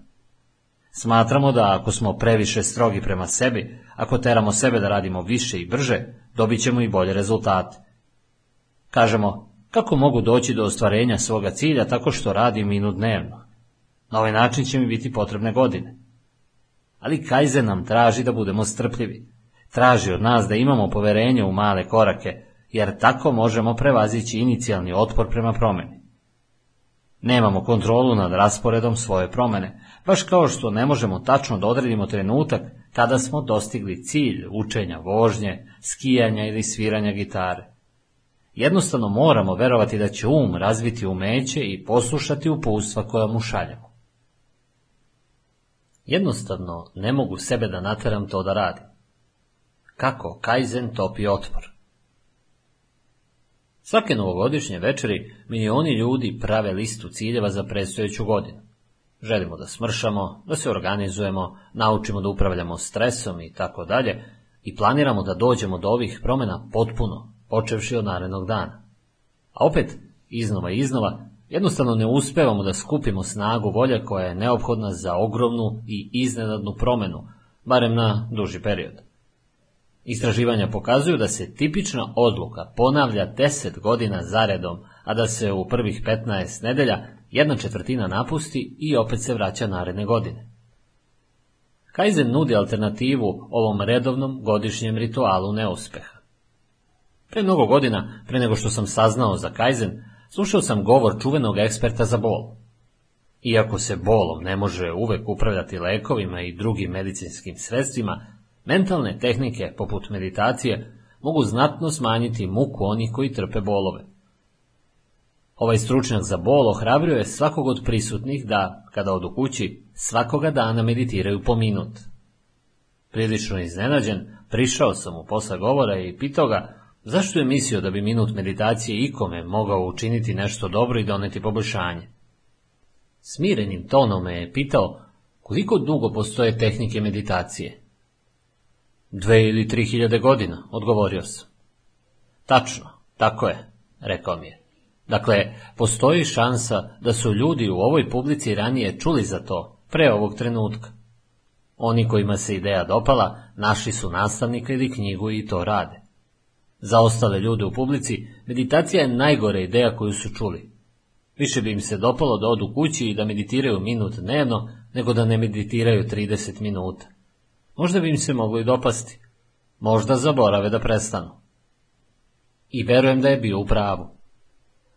Smatramo da ako smo previše strogi prema sebi, ako teramo sebe da radimo više i brže, dobit ćemo i bolje rezultate. Kažemo, kako mogu doći do ostvarenja svoga cilja tako što radim minut dnevno? Na ovaj način će mi biti potrebne godine. Ali Kaizen nam traži da budemo strpljivi. Traži od nas da imamo poverenje u male korake, jer tako možemo prevazići inicijalni otpor prema promeni. Nemamo kontrolu nad rasporedom svoje promene, baš kao što ne možemo tačno da odredimo trenutak kada smo dostigli cilj učenja vožnje, skijanja ili sviranja gitare. Jednostavno moramo verovati da će um razviti umeće i poslušati uputstva koja mu šaljemo. Jednostavno ne mogu sebe da nateram to da radim. Kako Kaizen topi otpor? Svake novogodišnje večeri milioni ljudi prave listu ciljeva za predstojeću godinu. Želimo da smršamo, da se organizujemo, naučimo da upravljamo stresom i tako dalje i planiramo da dođemo do ovih promjena potpuno, počevši od narednog dana. A opet, iznova i iznova, jednostavno ne uspevamo da skupimo snagu volje koja je neophodna za ogromnu i iznenadnu promjenu, barem na duži period. Istraživanja pokazuju da se tipična odluka ponavlja 10 godina zaredom, a da se u prvih 15 nedelja jedna četvrtina napusti i opet se vraća naredne godine. Kaizen nudi alternativu ovom redovnom godišnjem ritualu neuspeha. Pre mnogo godina, pre nego što sam saznao za Kaizen, slušao sam govor čuvenog eksperta za bol. Iako se bolom ne može uvek upravljati lekovima i drugim medicinskim sredstvima, mentalne tehnike poput meditacije mogu znatno smanjiti muku onih koji trpe bolove. Ovaj stručnjak za bol ohrabrio je svakog od prisutnih da, kada odu kući, svakoga dana meditiraju po minut. Prilično iznenađen, prišao sam mu posle govora i pitao ga zašto je mislio da bi minut meditacije ikome mogao učiniti nešto dobro i doneti poboljšanje. Smirenim tonom me je pitao koliko dugo postoje tehnike meditacije. Dve ili tri hiljade godina, odgovorio sam. Tačno, tako je, rekao mi je. Dakle, postoji šansa da su ljudi u ovoj publici ranije čuli za to, pre ovog trenutka. Oni kojima se ideja dopala, našli su nastavnika ili knjigu i to rade. Za ostale ljude u publici, meditacija je najgore ideja koju su čuli. Više bi im se dopalo da odu kući i da meditiraju minut dnevno, nego da ne meditiraju 30 minuta. Možda bi im se moglo i dopasti. Možda zaborave da prestanu. I verujem da je bio u pravu.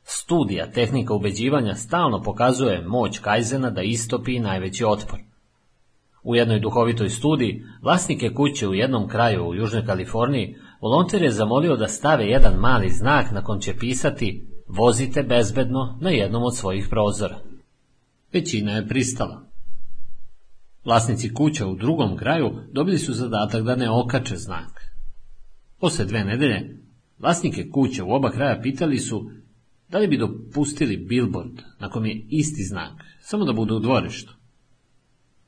Studija tehnika ubeđivanja stalno pokazuje moć Kajzena da istopi najveći otpor. U jednoj duhovitoj studiji vlasnike kuće u jednom kraju u Južnoj Kaliforniji volonter je zamolio da stave jedan mali znak na kom će pisati vozite bezbedno na jednom od svojih prozora. Većina je pristala. Vlasnici kuća u drugom kraju dobili su zadatak da ne okače znak. Posle dve nedelje, vlasnike kuće u oba kraja pitali su da li bi dopustili billboard na kom je isti znak, samo da budu u dvorištu.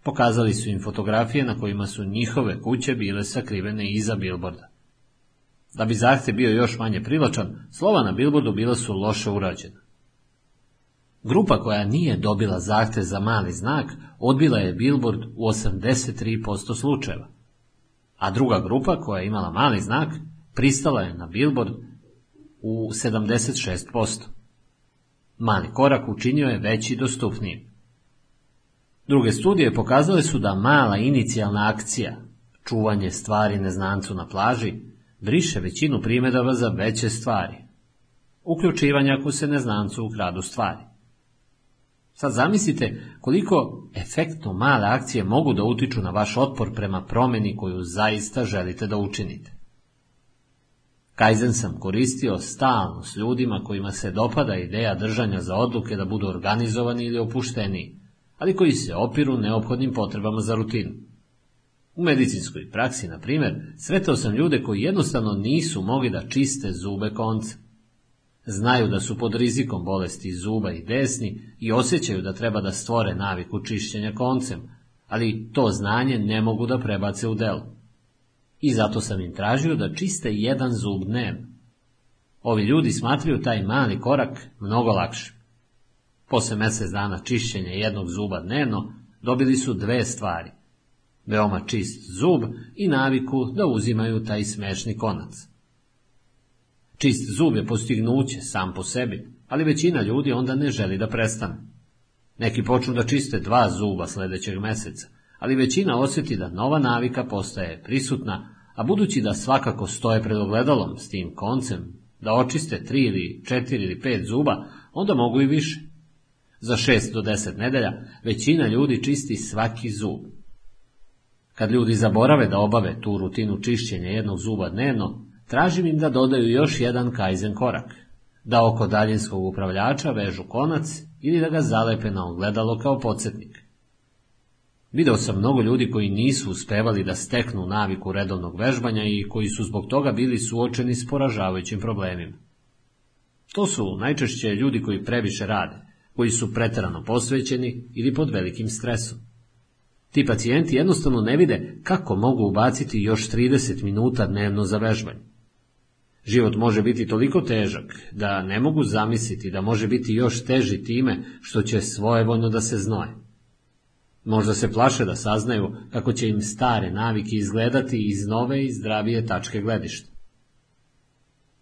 Pokazali su im fotografije na kojima su njihove kuće bile sakrivene iza billboarda. Da bi zahtjev bio još manje privlačan, slova na billboardu bila su loše urađena. Grupa koja nije dobila zahtjev za mali znak odbila je billboard u 83% slučajeva, a druga grupa koja je imala mali znak pristala je na billboard u 76%. Mali korak učinio je veći dostupniji. Druge studije pokazale su da mala inicijalna akcija, čuvanje stvari neznancu na plaži, briše većinu primjedaba za veće stvari. Uključivanje ako se neznancu ukradu stvari. Sad zamislite koliko efektno male akcije mogu da utiču na vaš otpor prema promjeni koju zaista želite da učinite. Kaizen sam koristio stalno s ljudima kojima se dopada ideja držanja za odluke da budu organizovani ili opušteniji, ali koji se opiru neophodnim potrebama za rutinu. U medicinskoj praksi, na primjer, sretao sam ljude koji jednostavno nisu mogli da čiste zube konce. Znaju da su pod rizikom bolesti zuba i desni i osjećaju da treba da stvore naviku čišćenja koncem, ali to znanje ne mogu da prebace u delo. I zato sam im tražio da čiste jedan zub dnevno. Ovi ljudi smatraju taj mali korak mnogo lakše. Posle mjesec dana čišćenja jednog zuba dnevno dobili su dve stvari. Veoma čist zub i naviku da uzimaju taj smešni konac. Čist zub je postignuće sam po sebi, ali većina ljudi onda ne želi da prestane. Neki počnu da čiste dva zuba sljedećeg mjeseca, ali većina osjeti da nova navika postaje prisutna, a budući da svakako stoje pred ogledalom s tim koncem, da očiste tri ili četiri ili pet zuba, onda mogu i više. Za šest do deset nedelja većina ljudi čisti svaki zub. Kad ljudi zaborave da obave tu rutinu čišćenja jednog zuba dnevno, tražim im da dodaju još jedan kajzen korak, da oko daljinskog upravljača vežu konac ili da ga zalepe na ogledalo kao podsjetnik. Video sam mnogo ljudi koji nisu uspevali da steknu naviku redovnog vežbanja i koji su zbog toga bili suočeni s poražavajućim problemima. To su najčešće ljudi koji previše rade, koji su preterano posvećeni ili pod velikim stresom. Ti pacijenti jednostavno ne vide kako mogu ubaciti još 30 minuta dnevno za vežbanje. Život može biti toliko težak da ne mogu zamisliti da može biti još teži time što će svojevoljno da se znoje. Možda se plaše da saznaju kako će im stare navike izgledati iz nove i zdravije tačke gledišta.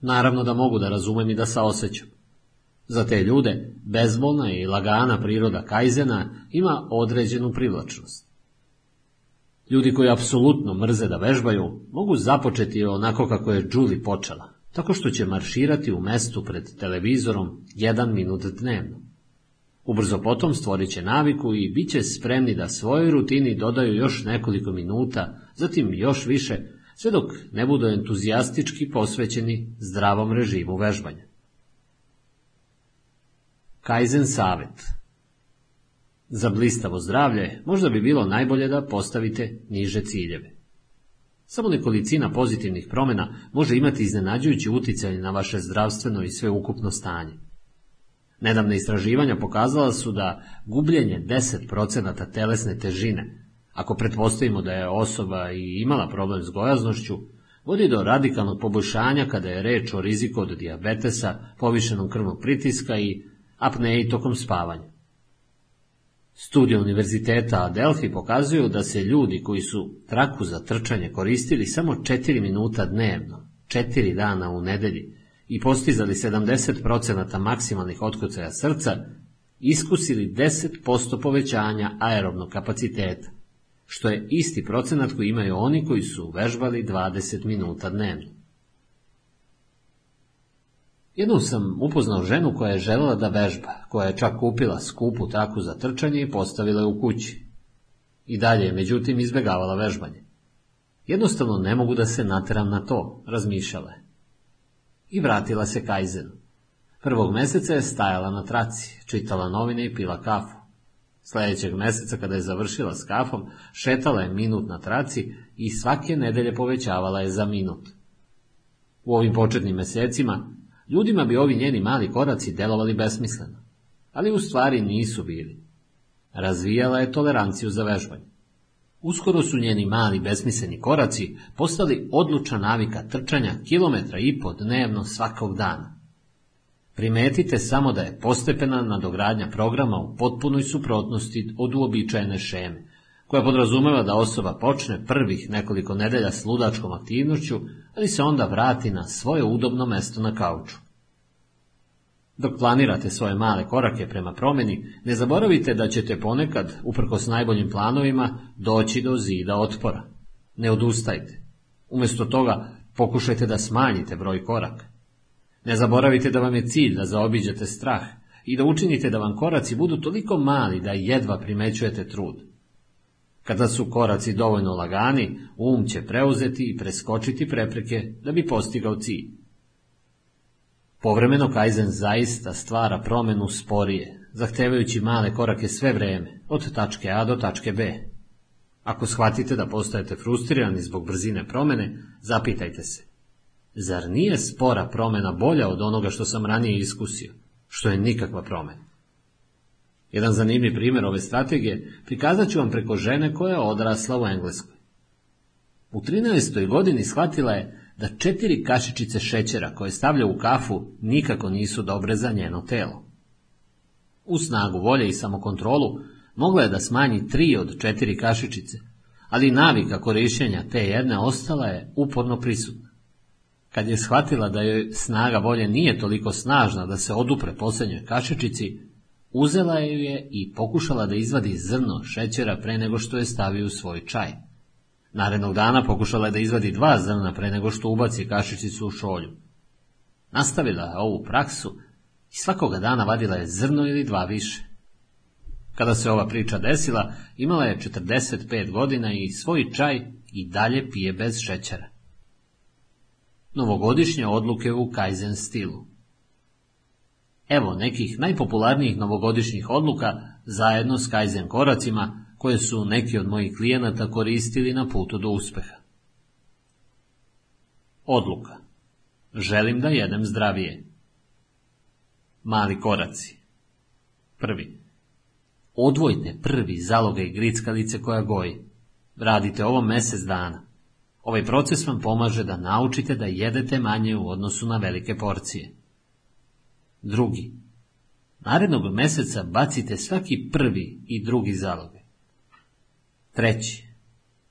Naravno da mogu da razumem i da saosećam. Za te ljude bezbolna i lagana priroda kajzena ima određenu privlačnost. Ljudi koji apsolutno mrze da vežbaju, mogu započeti onako kako je Julie počela, tako što će marširati u mestu pred televizorom jedan minut dnevno. Ubrzo potom stvorit će naviku i bit će spremni da svojoj rutini dodaju još nekoliko minuta, zatim još više, sve dok ne budu entuzijastički posvećeni zdravom režimu vežbanja. Kaizen savjet Za blistavo zdravlje možda bi bilo najbolje da postavite niže ciljeve. Samo nekolicina pozitivnih promjena može imati iznenađujući utjecaj na vaše zdravstveno i sveukupno stanje. Nedavne istraživanja pokazala su da gubljenje 10% telesne težine, ako pretpostavimo da je osoba i imala problem s gojaznošću, vodi do radikalnog poboljšanja kada je reč o riziku od dijabetesa, povišenog krvnog pritiska i apneji tokom spavanja. Studije Univerziteta Adelphi pokazuju da se ljudi koji su traku za trčanje koristili samo 4 minuta dnevno, 4 dana u nedelji i postizali 70% maksimalnih otkucaja srca, iskusili 10% povećanja aerobnog kapaciteta, što je isti procenat koji imaju oni koji su vežbali 20 minuta dnevno. Jednom sam upoznao ženu koja je želela da vežba, koja je čak kupila skupu taku za trčanje i postavila je u kući. I dalje je, međutim, izbegavala vežbanje. Jednostavno ne mogu da se nateram na to, razmišljala je. I vratila se Kajzenu. Prvog meseca je stajala na traci, čitala novine i pila kafu. Sljedećeg meseca, kada je završila s kafom, šetala je minut na traci i svake nedelje povećavala je za minut. U ovim početnim mesecima Ljudima bi ovi njeni mali koraci delovali besmisleno, ali u stvari nisu bili. Razvijala je toleranciju za vežbanje. Uskoro su njeni mali besmisleni koraci postali odlučna navika trčanja kilometra i po dnevno svakog dana. Primetite samo da je postepena nadogradnja programa u potpunoj suprotnosti od uobičajene šeme, koja podrazumeva da osoba počne prvih nekoliko nedelja s ludačkom aktivnošću, ali se onda vrati na svoje udobno mesto na kauču. Dok planirate svoje male korake prema promjeni, ne zaboravite da ćete ponekad, uprkos najboljim planovima, doći do zida otpora. Ne odustajte. Umjesto toga, pokušajte da smanjite broj koraka. Ne zaboravite da vam je cilj da zaobiđete strah i da učinite da vam koraci budu toliko mali da jedva primećujete trud. Kada su koraci dovoljno lagani, um će preuzeti i preskočiti prepreke da bi postigao cilj. Povremeno Kaizen zaista stvara promjenu sporije, zahtevajući male korake sve vreme, od tačke A do tačke B. Ako shvatite da postajete frustrirani zbog brzine promjene, zapitajte se. Zar nije spora promjena bolja od onoga što sam ranije iskusio, što je nikakva promjena? Jedan zanimljiv primjer ove strategije prikazat ću vam preko žene koja je odrasla u Engleskoj. U 13. godini shvatila je da četiri kašičice šećera koje stavlja u kafu nikako nisu dobre za njeno telo. U snagu volje i samokontrolu mogla je da smanji tri od četiri kašičice, ali navika korištenja te jedne ostala je uporno prisutna. Kad je shvatila da joj snaga volje nije toliko snažna da se odupre posljednjoj kašičici, Uzela ju je i pokušala da izvadi zrno šećera pre nego što je stavi u svoj čaj. Narednog dana pokušala je da izvadi dva zrna pre nego što ubaci kašičicu u šolju. Nastavila je ovu praksu i svakoga dana vadila je zrno ili dva više. Kada se ova priča desila, imala je 45 godina i svoj čaj i dalje pije bez šećera. Novogodišnje odluke u Kaizen stilu. Evo nekih najpopularnijih novogodišnjih odluka zajedno s Kaizen koracima koje su neki od mojih klijenata koristili na putu do uspjeha. Odluka. Želim da jedem zdravije. Mali koraci. Prvi. Odvojite prvi zalogaj grickalice koja goji. Radite ovo mjesec dana. Ovaj proces vam pomaže da naučite da jedete manje u odnosu na velike porcije. Drugi. Narednog mjeseca bacite svaki prvi i drugi zaloge. Treći.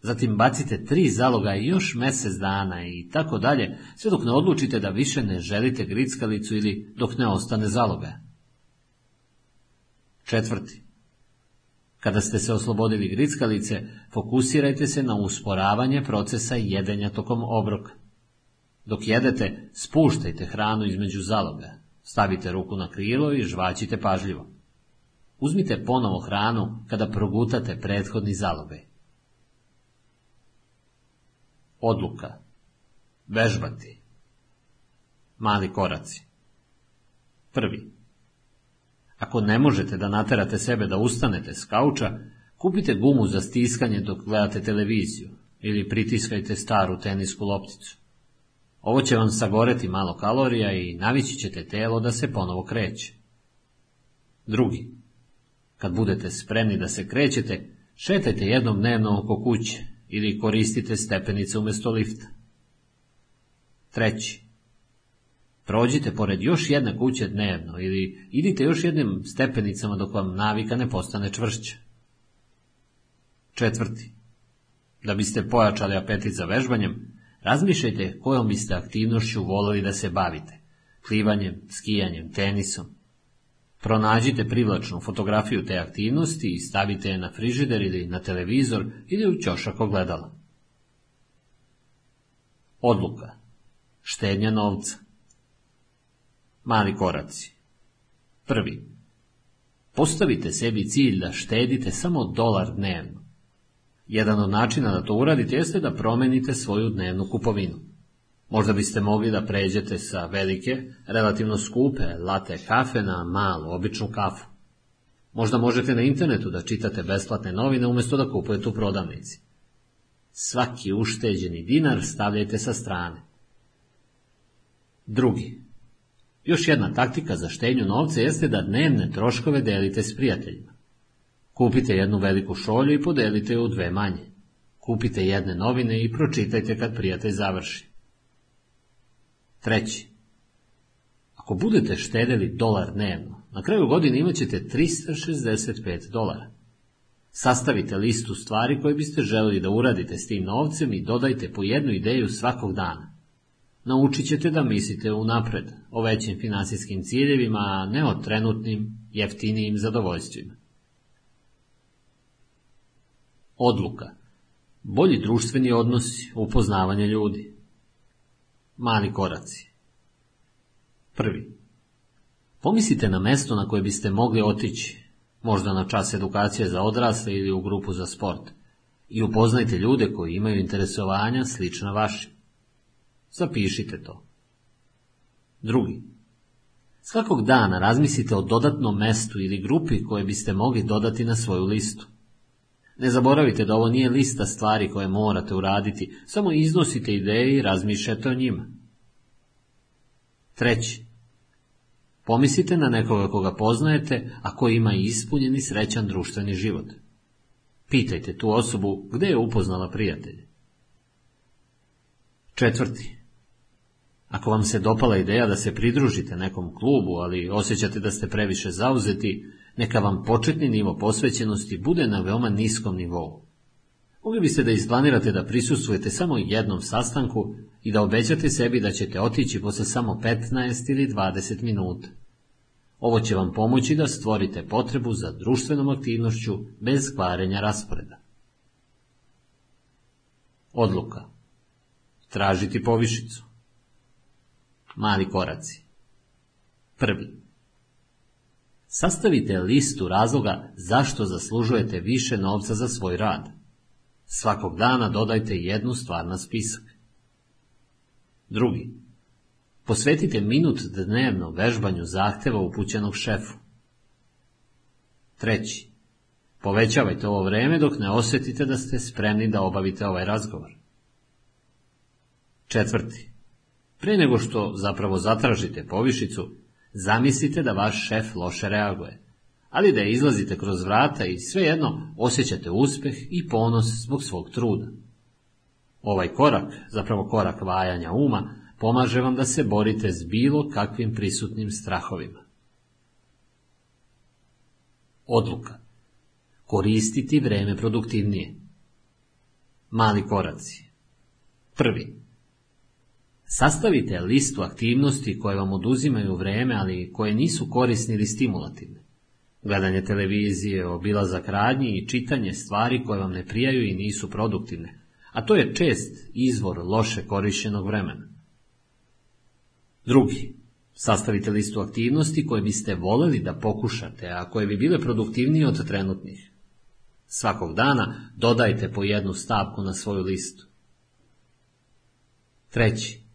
Zatim bacite tri zaloga i još mjesec dana i tako dalje, sve dok ne odlučite da više ne želite grickalicu ili dok ne ostane zaloga. Četvrti. Kada ste se oslobodili grickalice, fokusirajte se na usporavanje procesa jedenja tokom obroka. Dok jedete, spuštajte hranu između zaloga. Stavite ruku na krilo i žvaćite pažljivo. Uzmite ponovo hranu kada progutate prethodni zalogaj. Odluka. Vežbati. Mali koraci. Prvi. Ako ne možete da naterate sebe da ustanete s kauča, kupite gumu za stiskanje dok gledate televiziju ili pritiskajte staru tenisku lopticu. Ovo će vam sagoreti malo kalorija i navići ćete telo da se ponovo kreće. Drugi. Kad budete spremni da se krećete, šetajte jednom dnevno oko kuće ili koristite stepenice umjesto lifta. Treći. Prođite pored još jedne kuće dnevno ili idite još jednim stepenicama dok vam navika ne postane čvršća. Četvrti. Da biste pojačali apetit za vežbanjem, razmišljajte kojom biste aktivnošću volili da se bavite. Plivanjem, skijanjem, tenisom. Pronađite privlačnu fotografiju te aktivnosti i stavite je na frižider ili na televizor ili u ćošak ogledala. Odluka. Štednja novca. Mali koraci. Prvi. Postavite sebi cilj da štedite samo dolar dnevno. Jedan od načina da to uradite jeste da promenite svoju dnevnu kupovinu. Možda biste mogli da pređete sa velike, relativno skupe late kafe na malu, običnu kafu. Možda možete na internetu da čitate besplatne novine umjesto da kupujete u prodavnici. Svaki ušteđeni dinar stavljajte sa strane. Drugi. Još jedna taktika za štenju novca jeste da dnevne troškove delite s prijateljima. Kupite jednu veliku šolju i podelite ju u dve manje. Kupite jedne novine i pročitajte kad prijatelj završi. Treći. Ako budete štedeli dolar dnevno, na kraju godine imat ćete 365 dolara. Sastavite listu stvari koje biste želeli da uradite s tim novcem i dodajte po jednu ideju svakog dana. Naučit ćete da mislite unapred o većim finansijskim ciljevima, a ne o trenutnim, jeftinijim zadovoljstvima. Odluka. Bolji društveni odnosi, upoznavanje ljudi. Mali koraci. Prvi. Pomislite na mesto na koje biste mogli otići, možda na čas edukacije za odrasle ili u grupu za sport, i upoznajte ljude koji imaju interesovanja slična vašim. Zapišite to. Drugi. Svakog dana razmislite o dodatnom mestu ili grupi koje biste mogli dodati na svoju listu. Ne zaboravite da ovo nije lista stvari koje morate uraditi, samo iznosite ideje i razmišljate o njima. Treći. Pomislite na nekoga koga poznajete, a koji ima ispunjen i srećan društveni život. Pitajte tu osobu gdje je upoznala prijatelje. Četvrti. Ako vam se dopala ideja da se pridružite nekom klubu, ali osjećate da ste previše zauzeti, neka vam početni nivo posvećenosti bude na veoma niskom nivou. Mogli biste da isplanirate da prisustvujete samo jednom sastanku i da obećate sebi da ćete otići posle samo 15 ili 20 minuta. Ovo će vam pomoći da stvorite potrebu za društvenom aktivnošću bez kvarenja rasporeda. Odluka. Tražiti povišicu. Mali koraci. Prvi. Sastavite listu razloga zašto zaslužujete više novca za svoj rad. Svakog dana dodajte jednu stvar na spisak. Drugi. Posvetite minut dnevno vežbanju zahteva upućenog šefu. Treći. Povećavajte ovo vreme dok ne osjetite da ste spremni da obavite ovaj razgovor. Četvrti. Prije nego što zapravo zatražite povišicu, zamislite da vaš šef loše reaguje, ali da izlazite kroz vrata i svejedno osjećate uspjeh i ponos zbog svog truda. Ovaj korak, zapravo korak vajanja uma, pomaže vam da se borite s bilo kakvim prisutnim strahovima. Odluka. Koristiti vreme produktivnije. Mali koraci. Prvi. Sastavite listu aktivnosti koje vam oduzimaju vreme, ali koje nisu korisni ili stimulativne. Gledanje televizije, obilazak radnji i čitanje stvari koje vam ne prijaju i nisu produktivne, a to je čest izvor loše korišćenog vremena. Drugi, sastavite listu aktivnosti koje biste voljeli da pokušate, a koje bi bile produktivnije od trenutnih. Svakog dana dodajte po jednu stavku na svoju listu. Treći,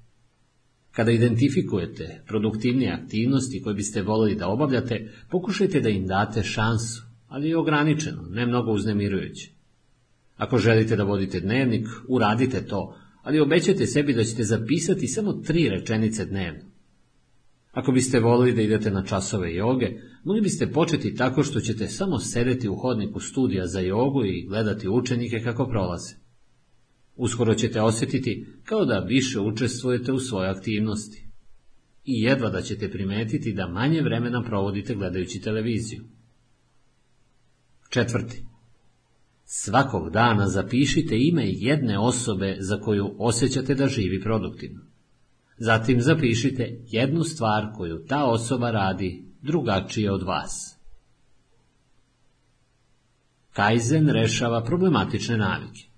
kada identifikujete produktivnije aktivnosti koje biste voljeli da obavljate, pokušajte da im date šansu, ali je ograničeno, ne mnogo uznemirujuće. Ako želite da vodite dnevnik, uradite to, ali obećajte sebi da ćete zapisati samo tri rečenice dnevno. Ako biste volili da idete na časove joge, mogli biste početi tako što ćete samo sedeti u hodniku studija za jogu i gledati učenike kako prolaze. Uskoro ćete osjetiti kao da više učestvujete u svojoj aktivnosti. I jedva da ćete primetiti da manje vremena provodite gledajući televiziju. Četvrti. Svakog dana zapišite ime jedne osobe za koju osjećate da živi produktivno. Zatim zapišite jednu stvar koju ta osoba radi drugačije od vas. Kaizen rešava problematične navike.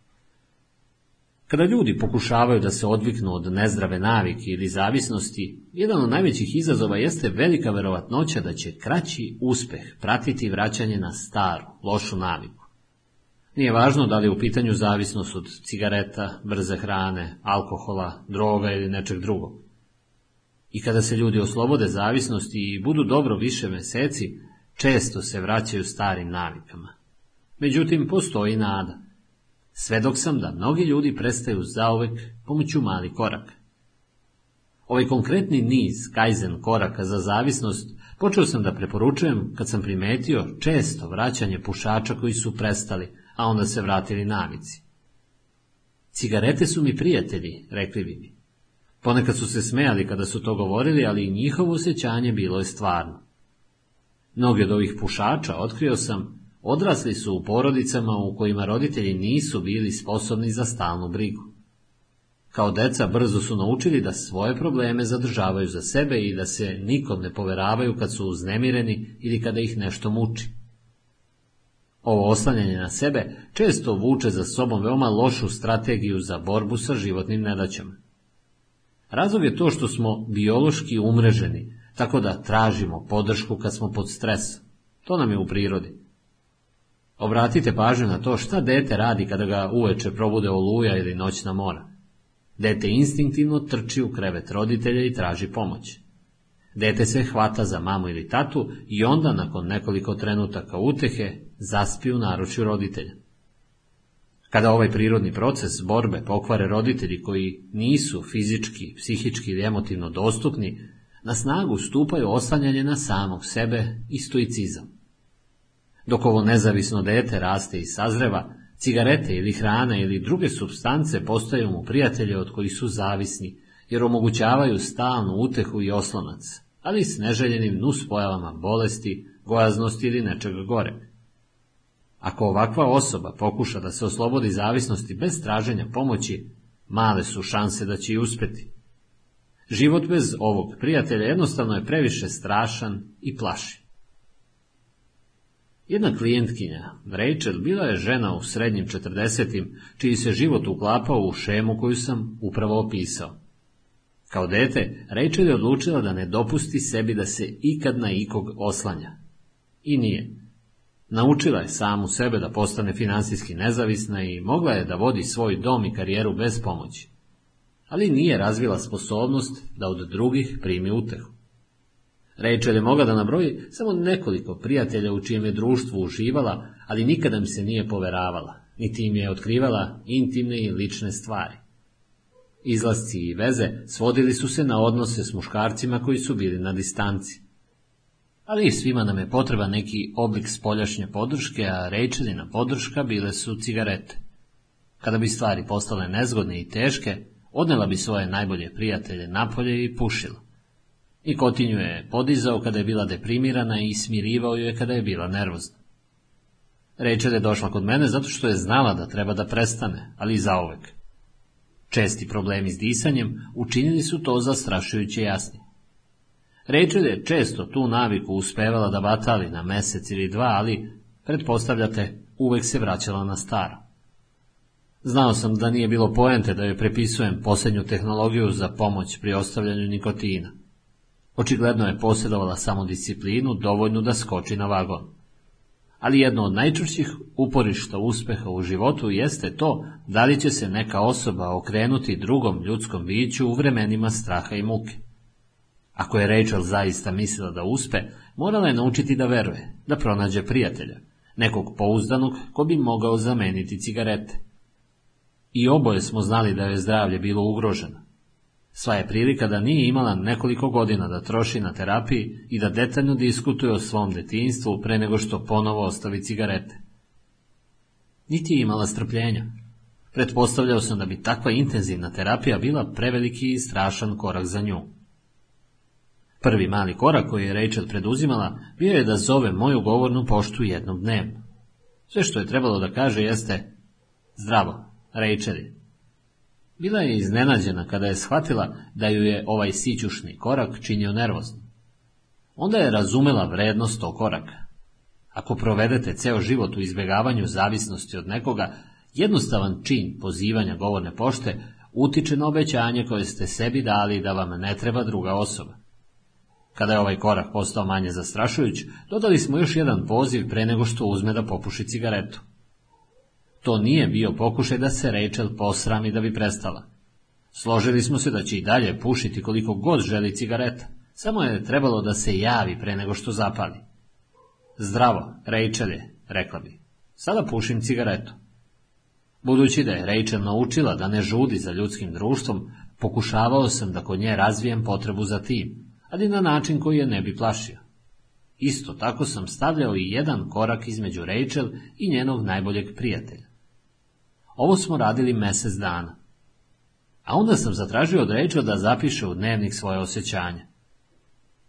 Kada ljudi pokušavaju da se odviknu od nezdrave navike ili zavisnosti, jedan od najvećih izazova jeste velika verovatnoća da će kraći uspeh pratiti vraćanje na staru, lošu naviku. Nije važno da li je u pitanju zavisnost od cigareta, brze hrane, alkohola, droga ili nečeg drugog. I kada se ljudi oslobode zavisnosti i budu dobro više meseci, često se vraćaju starim navikama. Međutim, postoji nada. Svedok sam da mnogi ljudi prestaju zauvek pomoću mali koraka. Ovaj konkretni niz kaizen koraka za zavisnost počeo sam da preporučujem kad sam primetio često vraćanje pušača koji su prestali, a onda se vratili navici. Cigarete su mi prijatelji, rekli bi mi. Ponekad su se smejali kada su to govorili, ali i njihovo osjećanje bilo je stvarno. Mnogi od ovih pušača, otkrio sam, odrasli su u porodicama u kojima roditelji nisu bili sposobni za stalnu brigu. Kao deca brzo su naučili da svoje probleme zadržavaju za sebe i da se nikom ne poveravaju kad su uznemireni ili kada ih nešto muči. Ovo oslanjanje na sebe često vuče za sobom veoma lošu strategiju za borbu sa životnim nedaćama. Razlog je to što smo biološki umreženi, tako da tražimo podršku kad smo pod stresom. To nam je u prirodi. Obratite pažnju na to šta dete radi kada ga uveče probude oluja ili noćna mora. Dete instinktivno trči u krevet roditelja i traži pomoć. Dete se hvata za mamu ili tatu i onda, nakon nekoliko trenutaka utehe, zaspi u naručju roditelja. Kada ovaj prirodni proces borbe pokvare roditelji koji nisu fizički, psihički ili emotivno dostupni, na snagu stupaju oslanjanje na samog sebe i stoicizam. Dok ovo nezavisno dete raste i sazreva, cigarete ili hrana ili druge substance postaju mu prijatelje od kojih su zavisni, jer omogućavaju stalnu utehu i oslonac, ali s neželjenim nuspojavama bolesti, gojaznosti ili nečega gore. Ako ovakva osoba pokuša da se oslobodi zavisnosti bez traženja pomoći, male su šanse da će i uspeti. Život bez ovog prijatelja jednostavno je previše strašan i plaši. Jedna klijentkinja, Rachel, bila je žena u srednjim četrdesetim, čiji se život uklapao u šemu koju sam upravo opisao. Kao dete, Rachel je odlučila da ne dopusti sebi da se ikad na ikog oslanja. I nije. Naučila je samu sebe da postane finansijski nezavisna i mogla je da vodi svoj dom i karijeru bez pomoći. Ali nije razvila sposobnost da od drugih primi utehu. Rachel je mogla da nabroji samo nekoliko prijatelja u čijem je društvu uživala, ali nikada im se nije poveravala, niti im je otkrivala intimne i lične stvari. Izlasci i veze svodili su se na odnose s muškarcima koji su bili na distanci. Ali svima nam je potreba neki oblik spoljašnje podrške, a Rachelina podrška bile su cigarete. Kada bi stvari postale nezgodne i teške, odnela bi svoje najbolje prijatelje napolje i pušila. I kotinju je podizao kada je bila deprimirana i smirivao je kada je bila nervozna. Rachel je došla kod mene zato što je znala da treba da prestane, ali i zaovek. Česti problemi s disanjem učinili su to zastrašujuće jasni. Rachel je često tu naviku uspevala da batali na mesec ili dva, ali, pretpostavljate, uvek se vraćala na staro. Znao sam da nije bilo poente da joj prepisujem posljednju tehnologiju za pomoć pri ostavljanju nikotina. Očigledno je posjedovala samo disciplinu dovoljnu da skoči na vagon. Ali jedno od najčvršćih uporišta uspeha u životu jeste to da li će se neka osoba okrenuti drugom ljudskom biću u vremenima straha i muke. Ako je Rachel zaista mislila da uspe, morala je naučiti da veruje, da pronađe prijatelja, nekog pouzdanog ko bi mogao zameniti cigarete. I oboje smo znali da je zdravlje bilo ugroženo. Sva je prilika da nije imala nekoliko godina da troši na terapiji i da detaljno diskutuje o svom detinstvu pre nego što ponovo ostavi cigarete. Niti je imala strpljenja. Pretpostavljao sam da bi takva intenzivna terapija bila preveliki i strašan korak za nju. Prvi mali korak koji je Rachel preduzimala bio je da zove moju govornu poštu jednom dnevno. Sve što je trebalo da kaže jeste Zdravo, Rachel. Bila je iznenađena kada je shvatila da ju je ovaj sićušni korak činio nervozno. Onda je razumela vrednost tog koraka. Ako provedete ceo život u izbjegavanju zavisnosti od nekoga, jednostavan čin pozivanja govorne pošte utiče na obećanje koje ste sebi dali da vam ne treba druga osoba. Kada je ovaj korak postao manje zastrašujuć, dodali smo još jedan poziv pre nego što uzme da popuši cigaretu. To nije bio pokušaj da se Rachel posrami da bi prestala. Složili smo se da će i dalje pušiti koliko god želi cigareta, samo je trebalo da se javi pre nego što zapali. Zdravo, Rachel je, rekla bi. Sada pušim cigaretu. Budući da je Rachel naučila da ne žudi za ljudskim društvom, pokušavao sam da kod nje razvijem potrebu za tim, ali na način koji je ne bi plašio. Isto tako sam stavljao i jedan korak između Rachel i njenog najboljeg prijatelja. Ovo smo radili mjesec dana. A onda sam zatražio od Rachel da zapiše u dnevnik svoje osjećanja.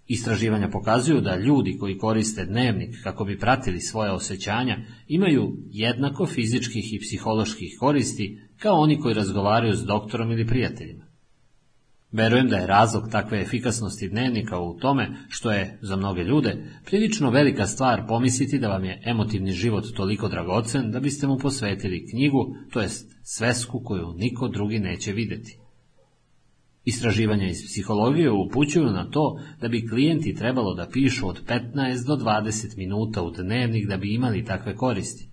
Istraživanja pokazuju da ljudi koji koriste dnevnik kako bi pratili svoje osjećanja imaju jednako fizičkih i psiholoških koristi kao oni koji razgovaraju s doktorom ili prijateljima. Verujem da je razlog takve efikasnosti dnevnika u tome što je, za mnoge ljude, prilično velika stvar pomisliti da vam je emotivni život toliko dragocen da biste mu posvetili knjigu, to jest svesku koju niko drugi neće vidjeti. Istraživanja iz psihologije upućuju na to da bi klijenti trebalo da pišu od 15 do 20 minuta u dnevnik da bi imali takve koristi.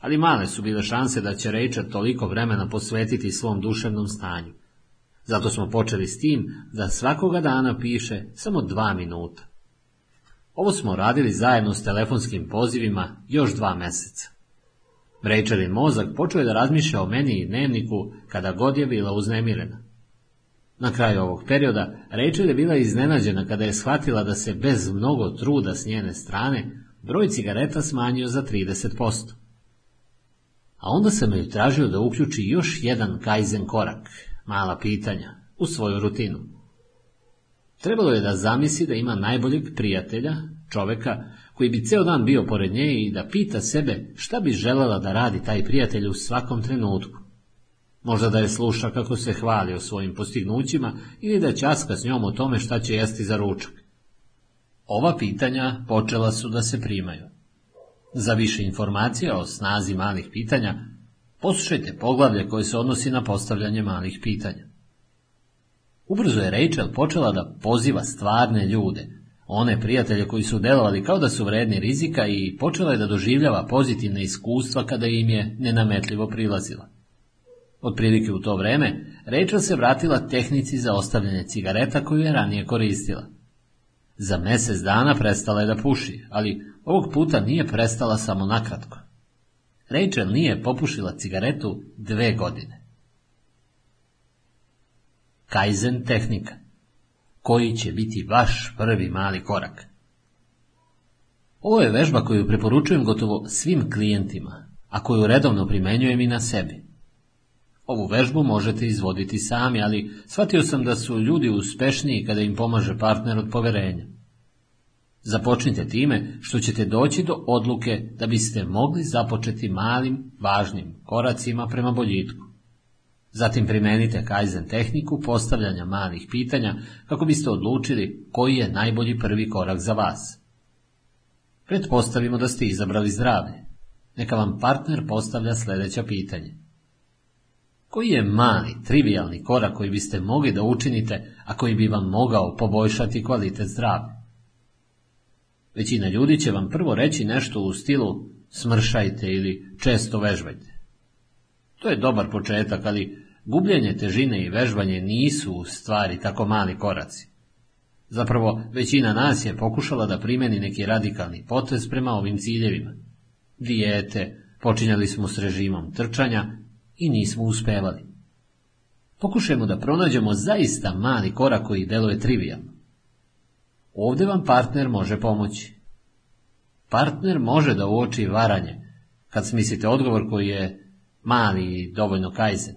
Ali male su bile šanse da će Rachel toliko vremena posvetiti svom duševnom stanju. Zato smo počeli s tim da svakoga dana piše samo dva minuta. Ovo smo radili zajedno s telefonskim pozivima još dva mjeseca. Rachelin mozak počeo je da razmišlja o meni i dnevniku kada god je bila uznemirena. Na kraju ovog perioda Rachel je bila iznenađena kada je shvatila da se bez mnogo truda s njene strane broj cigareta smanjio za 30%. A onda sam ju tražio da uključi još jedan kaizen korak, mala pitanja, u svoju rutinu. Trebalo je da zamisli da ima najboljeg prijatelja, čoveka, koji bi ceo dan bio pored nje i da pita sebe šta bi želela da radi taj prijatelj u svakom trenutku. Možda da je sluša kako se hvali o svojim postignućima ili da časka s njom o tome šta će jesti za ručak. Ova pitanja počela su da se primaju. Za više informacija o snazi malih pitanja, poslušajte poglavlje koje se odnosi na postavljanje malih pitanja. Ubrzo je Rachel počela da poziva stvarne ljude, one prijatelje koji su delovali kao da su vredni rizika i počela je da doživljava pozitivne iskustva kada im je nenametljivo prilazila. Otprilike u to vreme, Rachel se vratila tehnici za ostavljanje cigareta koju je ranije koristila. Za mjesec dana prestala je da puši, ali ovog puta nije prestala samo nakratko. Rachel nije popušila cigaretu dve godine. Kaizen tehnika. Koji će biti vaš prvi mali korak? Ovo je vežba koju preporučujem gotovo svim klijentima, a koju redovno primenjujem i na sebi. Ovu vežbu možete izvoditi sami, ali shvatio sam da su ljudi uspešniji kada im pomaže partner od poverenja. Započnite time što ćete doći do odluke da biste mogli započeti malim, važnim koracima prema boljitku. Zatim primenite Kaizen tehniku postavljanja malih pitanja kako biste odlučili koji je najbolji prvi korak za vas. Pretpostavimo da ste izabrali zdravlje. Neka vam partner postavlja sljedeća pitanje. Koji je mali, trivialni korak koji biste mogli da učinite, a koji bi vam mogao poboljšati kvalitet zdravlja? Većina ljudi će vam prvo reći nešto u stilu smršajte ili često vežbajte. To je dobar početak, ali gubljenje težine i vežbanje nisu u stvari tako mali koraci. Zapravo, većina nas je pokušala da primeni neki radikalni potez prema ovim ciljevima. Dijete, počinjali smo s režimom trčanja i nismo uspevali. Pokušajmo da pronađemo zaista mali korak koji deluje trivijalno. Ovdje vam partner može pomoći. Partner može da uoči varanje, kad smislite odgovor koji je Mali i dovoljno kajzen,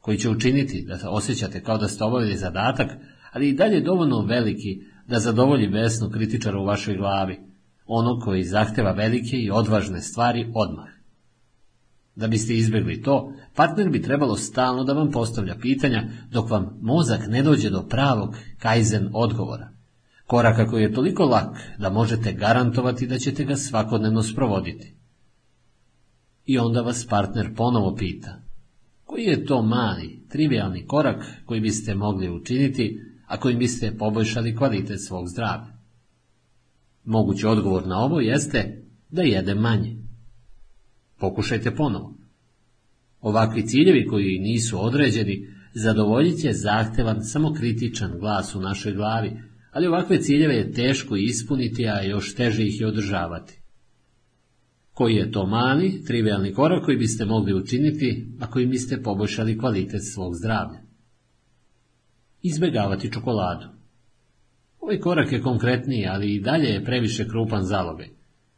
koji će učiniti da osjećate kao da ste obavili zadatak, ali i dalje dovoljno veliki da zadovolji besnu kritičara u vašoj glavi, ono koji zahteva velike i odvažne stvari odmah. Da biste izbjegli to, partner bi trebalo stalno da vam postavlja pitanja dok vam mozak ne dođe do pravog kajzen odgovora. Koraka koji je toliko lak da možete garantovati da ćete ga svakodnevno sprovoditi. I onda vas partner ponovo pita, koji je to mali, trivialni korak koji biste mogli učiniti, a kojim biste poboljšali kvalitet svog zdravlja? Mogući odgovor na ovo jeste da jede manje. Pokušajte ponovo. Ovakvi ciljevi koji nisu određeni zadovoljit će zahtevan samokritičan glas u našoj glavi, ali ovakve ciljeve je teško ispuniti, a još teže ih je održavati. Koji je to mali, trivialni korak koji biste mogli učiniti, a kojim biste poboljšali kvalitet svog zdravlja? Izbjegavati čokoladu. Ovaj korak je konkretniji, ali i dalje je previše krupan zalogaj.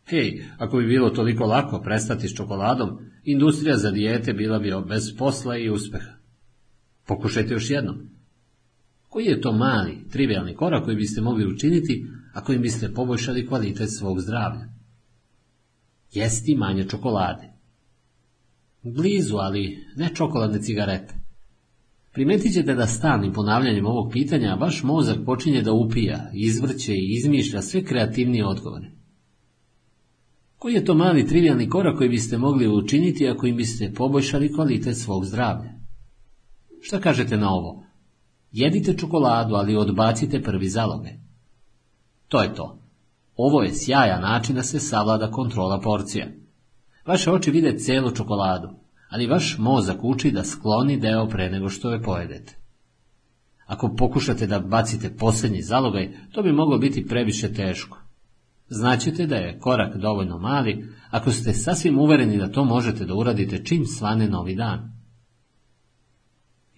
Hej, ako bi bilo toliko lako prestati s čokoladom, industrija za dijete bila bi bez posla i uspeha. Pokušajte još jednom. Koji je to mali, trivialni korak koji biste mogli učiniti, a kojim biste poboljšali kvalitet svog zdravlja? Jesti manje čokolade. Blizu, ali ne čokoladne cigarete. Primetit ćete da stalnim ponavljanjem ovog pitanja vaš mozak počinje da upija, izvrće i izmišlja sve kreativnije odgovore. Koji je to mali trivialni korak koji biste mogli učiniti ako im biste poboljšali kvalitet svog zdravlja? Šta kažete na ovo? Jedite čokoladu, ali odbacite prvi zaloge. To je to. Ovo je sjajan način da se savlada kontrola porcija. Vaše oči vide celu čokoladu, ali vaš mozak uči da skloni deo pre nego što je pojedete. Ako pokušate da bacite posljednji zalogaj, to bi moglo biti previše teško. Znaćete da je korak dovoljno mali ako ste sasvim uvereni da to možete da uradite čim svane novi dan.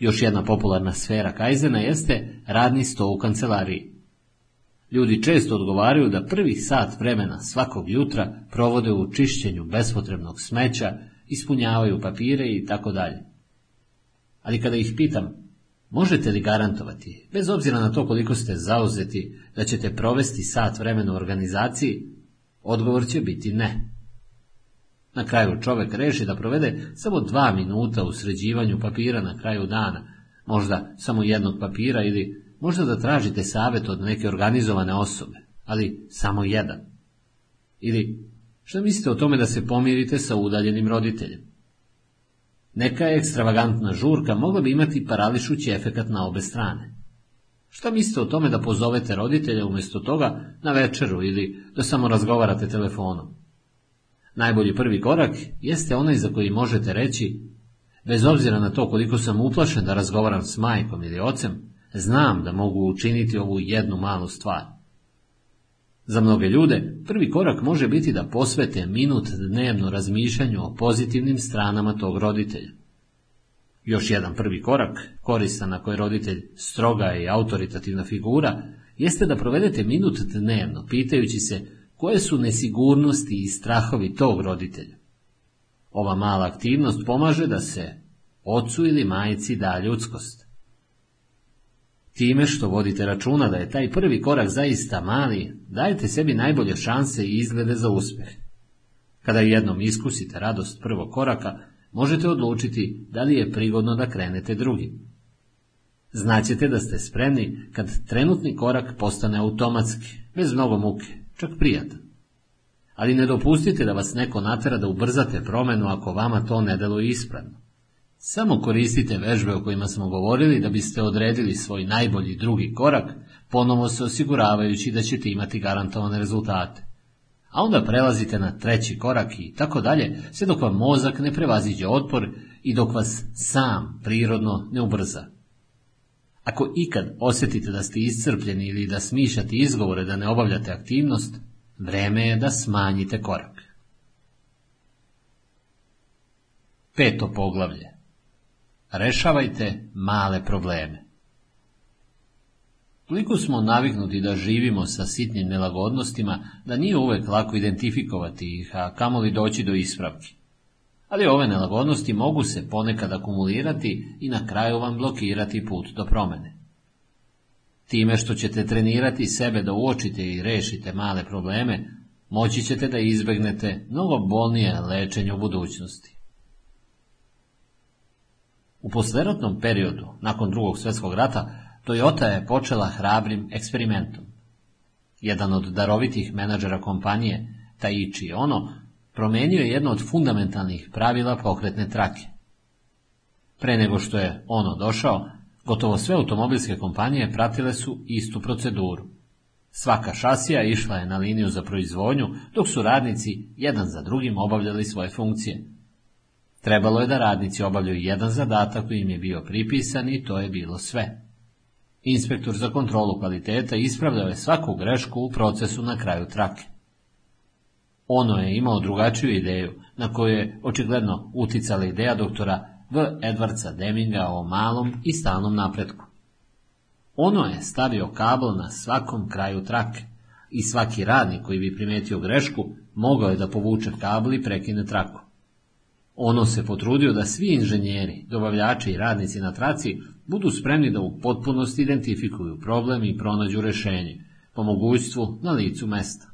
Još jedna popularna sfera Kajzena jeste radni sto u kancelariji. Ljudi često odgovaraju da prvi sat vremena svakog jutra provode u čišćenju bespotrebnog smeća, ispunjavaju papire i tako dalje. Ali kada ih pitam Možete li garantovati, bez obzira na to koliko ste zauzeti, da ćete provesti sat vremena u organizaciji? Odgovor će biti ne. Na kraju čovjek reši da provede samo dva minuta u sređivanju papira na kraju dana, možda samo jednog papira ili možda da tražite savjet od neke organizovane osobe, ali samo jedan. Ili što mislite o tome da se pomirite sa udaljenim roditeljem? Neka ekstravagantna žurka mogla bi imati parališući efekat na obe strane. Šta mislite o tome da pozovete roditelja umjesto toga na večeru ili da samo razgovarate telefonom? Najbolji prvi korak jeste onaj za koji možete reći, bez obzira na to koliko sam uplašen da razgovaram s majkom ili ocem, znam da mogu učiniti ovu jednu malu stvar. Za mnoge ljude prvi korak može biti da posvete minut dnevno razmišljanju o pozitivnim stranama tog roditelja. Još jedan prvi korak, koristan ako je roditelj stroga i autoritativna figura, jeste da provedete minut dnevno pitajući se koje su nesigurnosti i strahovi tog roditelja. Ova mala aktivnost pomaže da se ocu ili majici da ljudskost. Time što vodite računa da je taj prvi korak zaista mali, dajete sebi najbolje šanse i izglede za uspjeh. Kada jednom iskusite radost prvog koraka, možete odlučiti da li je prigodno da krenete drugim. Znaćete da ste spremni kad trenutni korak postane automatski, bez mnogo muke, čak prijatan. Ali ne dopustite da vas neko natera da ubrzate promjenu ako vama to ne deluje ispravno. Samo koristite vežbe o kojima smo govorili da biste odredili svoj najbolji drugi korak, ponovo se osiguravajući da ćete imati garantovane rezultate. A onda prelazite na treći korak i tako dalje, sve dok vam mozak ne prevaziđe otpor i dok vas sam prirodno ne ubrza. Ako ikad osjetite da ste iscrpljeni ili da smišljate izgovore da ne obavljate aktivnost, vreme je da smanjite korak. Peto poglavlje Rešavajte male probleme. Toliko smo naviknuti da živimo sa sitnim nelagodnostima da nije uvek lako identifikovati ih, a kamoli doći do ispravki. Ali ove nelagodnosti mogu se ponekad akumulirati i na kraju vam blokirati put do promene. Time što ćete trenirati sebe da uočite i rešite male probleme, moći ćete da izbegnete mnogo bolnije lečenje u budućnosti. U posleratnom periodu, nakon drugog svjetskog rata, Toyota je počela hrabrim eksperimentom. Jedan od darovitih menadžera kompanije, Taichi Ono, promenio je jedno od fundamentalnih pravila pokretne trake. Pre nego što je ono došao, gotovo sve automobilske kompanije pratile su istu proceduru. Svaka šasija išla je na liniju za proizvodnju, dok su radnici jedan za drugim obavljali svoje funkcije. Trebalo je da radnici obavljaju jedan zadatak koji im je bio pripisan i to je bilo sve. Inspektor za kontrolu kvaliteta ispravljao je svaku grešku u procesu na kraju trake. Ono je imao drugačiju ideju, na koju je očigledno uticala ideja doktora V. Edwardsa Deminga o malom i stalnom napretku. Ono je stavio kabel na svakom kraju trake i svaki radnik koji bi primetio grešku mogao je da povuče kabel i prekine traku. Ono se potrudio da svi inženjeri, dobavljači i radnici na traci budu spremni da u potpunosti identifikuju problem i pronađu rešenje, po mogućstvu na licu mesta.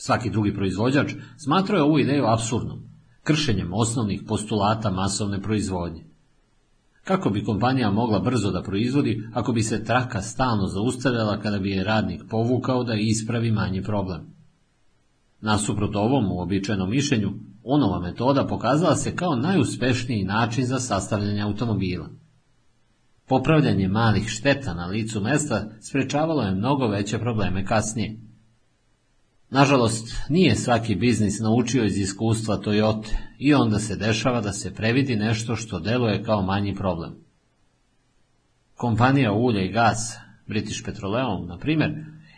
Svaki drugi proizvođač smatrao je ovu ideju absurdnom, kršenjem osnovnih postulata masovne proizvodnje. Kako bi kompanija mogla brzo da proizvodi ako bi se traka stalno zaustavljala kada bi je radnik povukao da ispravi manji problem? Nasuprot ovom uobičajenom mišljenju, onova metoda pokazala se kao najuspešniji način za sastavljanje automobila. Popravljanje malih šteta na licu mesta sprečavalo je mnogo veće probleme kasnije. Nažalost, nije svaki biznis naučio iz iskustva Toyota i onda se dešava da se previdi nešto što deluje kao manji problem. Kompanija ulja i gas, British Petroleum, na primjer,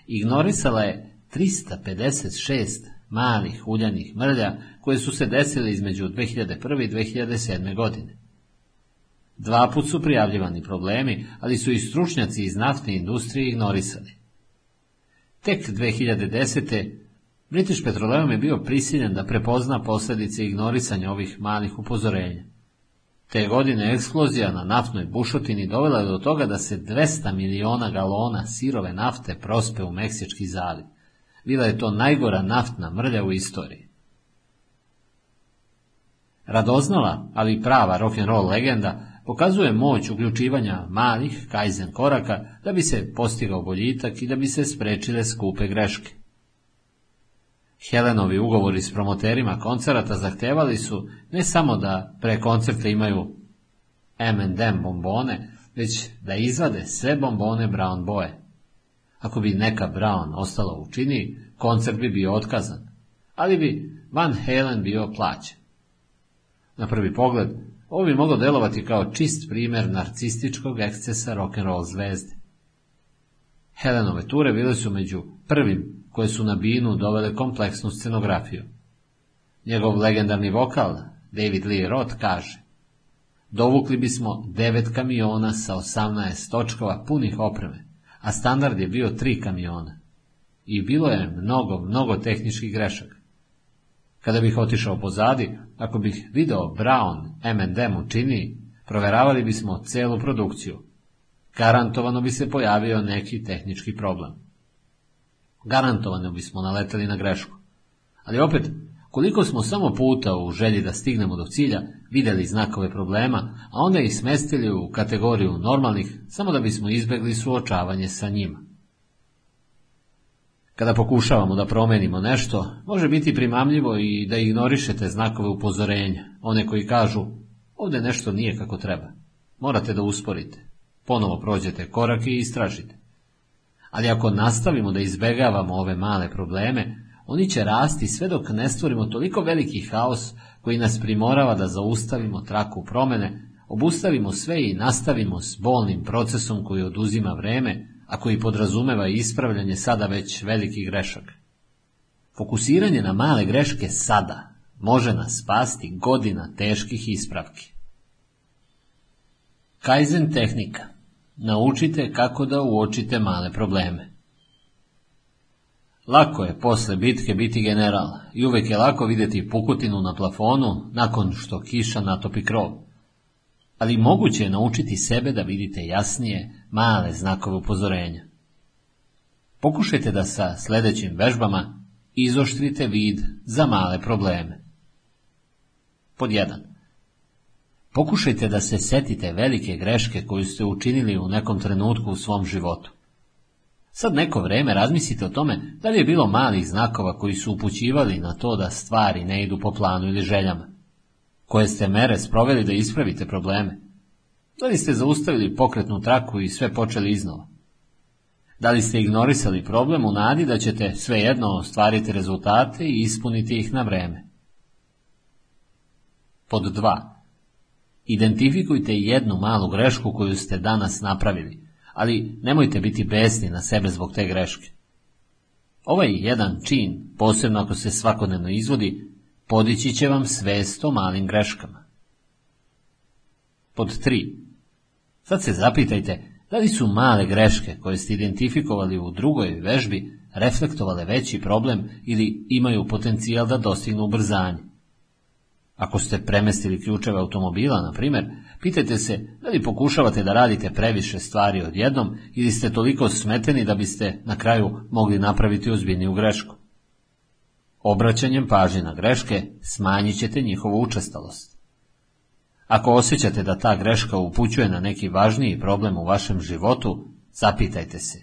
ignorisala je 356 malih uljanih mrlja koje su se desile između 2001. i 2007. godine. Dva put su prijavljivani problemi, ali su i stručnjaci iz naftne industrije ignorisali. Tek 2010. British Petroleum je bio prisiljen da prepozna posljedice ignorisanja ovih malih upozorenja. Te godine eksplozija na naftnoj bušotini dovela je do toga da se 200 miliona galona sirove nafte prospe u Meksički zaliv. Bila je to najgora naftna mrlja u istoriji. Radoznala, ali prava rock'n'roll legenda, pokazuje moć uključivanja malih kaizen koraka da bi se postigao boljitak i da bi se sprečile skupe greške. Helenovi ugovori s promoterima koncerata zahtevali su ne samo da pre koncerta imaju M&M bombone, već da izvade sve bombone brown boje. Ako bi neka brown ostala u čini, koncert bi bio otkazan, ali bi Van Halen bio plaćen. Na prvi pogled, ovo bi moglo delovati kao čist primjer narcističkog ekscesa rock'n'roll zvezde. Helenove ture bile su među prvim koje su na binu dovele kompleksnu scenografiju. Njegov legendarni vokal, David Lee Roth, kaže Dovukli bismo devet kamiona sa 18 točkova punih opreme, a standard je bio tri kamiona. I bilo je mnogo, mnogo tehničkih grešaka. Kada bih otišao pozadi, ako bih video Brown M&M učini, proveravali bismo celu produkciju. Garantovano bi se pojavio neki tehnički problem. Garantovano bismo naleteli na grešku. Ali opet, koliko smo samo puta u želji da stignemo do cilja vidjeli znakove problema, a onda ih smestili u kategoriju normalnih, samo da bismo izbegli suočavanje sa njima. Kada pokušavamo da promenimo nešto, može biti primamljivo i da ignorišete znakove upozorenja, one koji kažu, ovdje nešto nije kako treba. Morate da usporite. Ponovo prođete korak i istražite. Ali ako nastavimo da izbegavamo ove male probleme, oni će rasti sve dok ne stvorimo toliko veliki haos koji nas primorava da zaustavimo traku promene, obustavimo sve i nastavimo s bolnim procesom koji oduzima vreme, a koji podrazumeva ispravljanje sada već velikih grešaka. Fokusiranje na male greške sada može nas spasti godina teških ispravki. Kaizen tehnika. Naučite kako da uočite male probleme. Lako je posle bitke biti general i uvek je lako vidjeti pukutinu na plafonu nakon što kiša natopi krov. Ali moguće je naučiti sebe da vidite jasnije male znakove upozorenja. Pokušajte da sa sljedećim vežbama izoštrite vid za male probleme. Pod 1. Pokušajte da se setite velike greške koju ste učinili u nekom trenutku u svom životu. Sad neko vreme razmislite o tome da li je bilo malih znakova koji su upućivali na to da stvari ne idu po planu ili željama. Koje ste mere sproveli da ispravite probleme? Da li ste zaustavili pokretnu traku i sve počeli iznova? Da li ste ignorisali problem u nadi da ćete svejedno ostvariti rezultate i ispuniti ih na vreme? Pod 2. Identifikujte jednu malu grešku koju ste danas napravili, ali nemojte biti besni na sebe zbog te greške. Ovaj jedan čin, posebno ako se svakodnevno izvodi, podići će vam svest o malim greškama. Pod 3. Sad se zapitajte da li su male greške koje ste identifikovali u drugoj vežbi reflektovale veći problem ili imaju potencijal da dostignu ubrzanje. Ako ste premestili ključeve automobila, na primjer, pitajte se da li pokušavate da radite previše stvari odjednom ili ste toliko smeteni da biste na kraju mogli napraviti ozbiljniju grešku. Obraćanjem pažnje na greške smanjit ćete njihovu učestalost. Ako osjećate da ta greška upućuje na neki važniji problem u vašem životu, zapitajte se.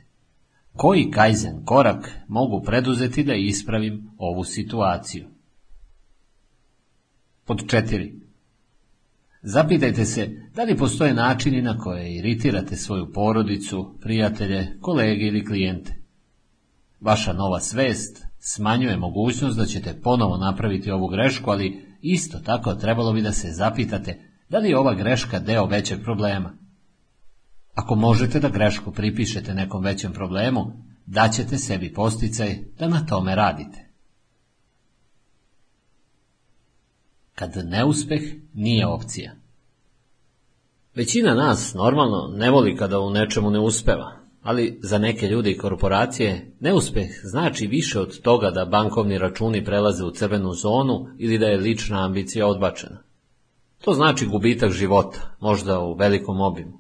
Koji kajzen korak mogu preduzeti da ispravim ovu situaciju? Pod četiri. Zapitajte se da li postoje načini na koje iritirate svoju porodicu, prijatelje, kolege ili klijente. Vaša nova svest smanjuje mogućnost da ćete ponovo napraviti ovu grešku, ali isto tako trebalo bi da se zapitate da li je ova greška deo većeg problema. Ako možete da grešku pripišete nekom većem problemu, daćete sebi posticaj da na tome radite. kad neuspeh nije opcija. Većina nas normalno ne voli kada u nečemu ne uspeva, ali za neke ljude i korporacije neuspeh znači više od toga da bankovni računi prelaze u crvenu zonu ili da je lična ambicija odbačena. To znači gubitak života, možda u velikom obimu.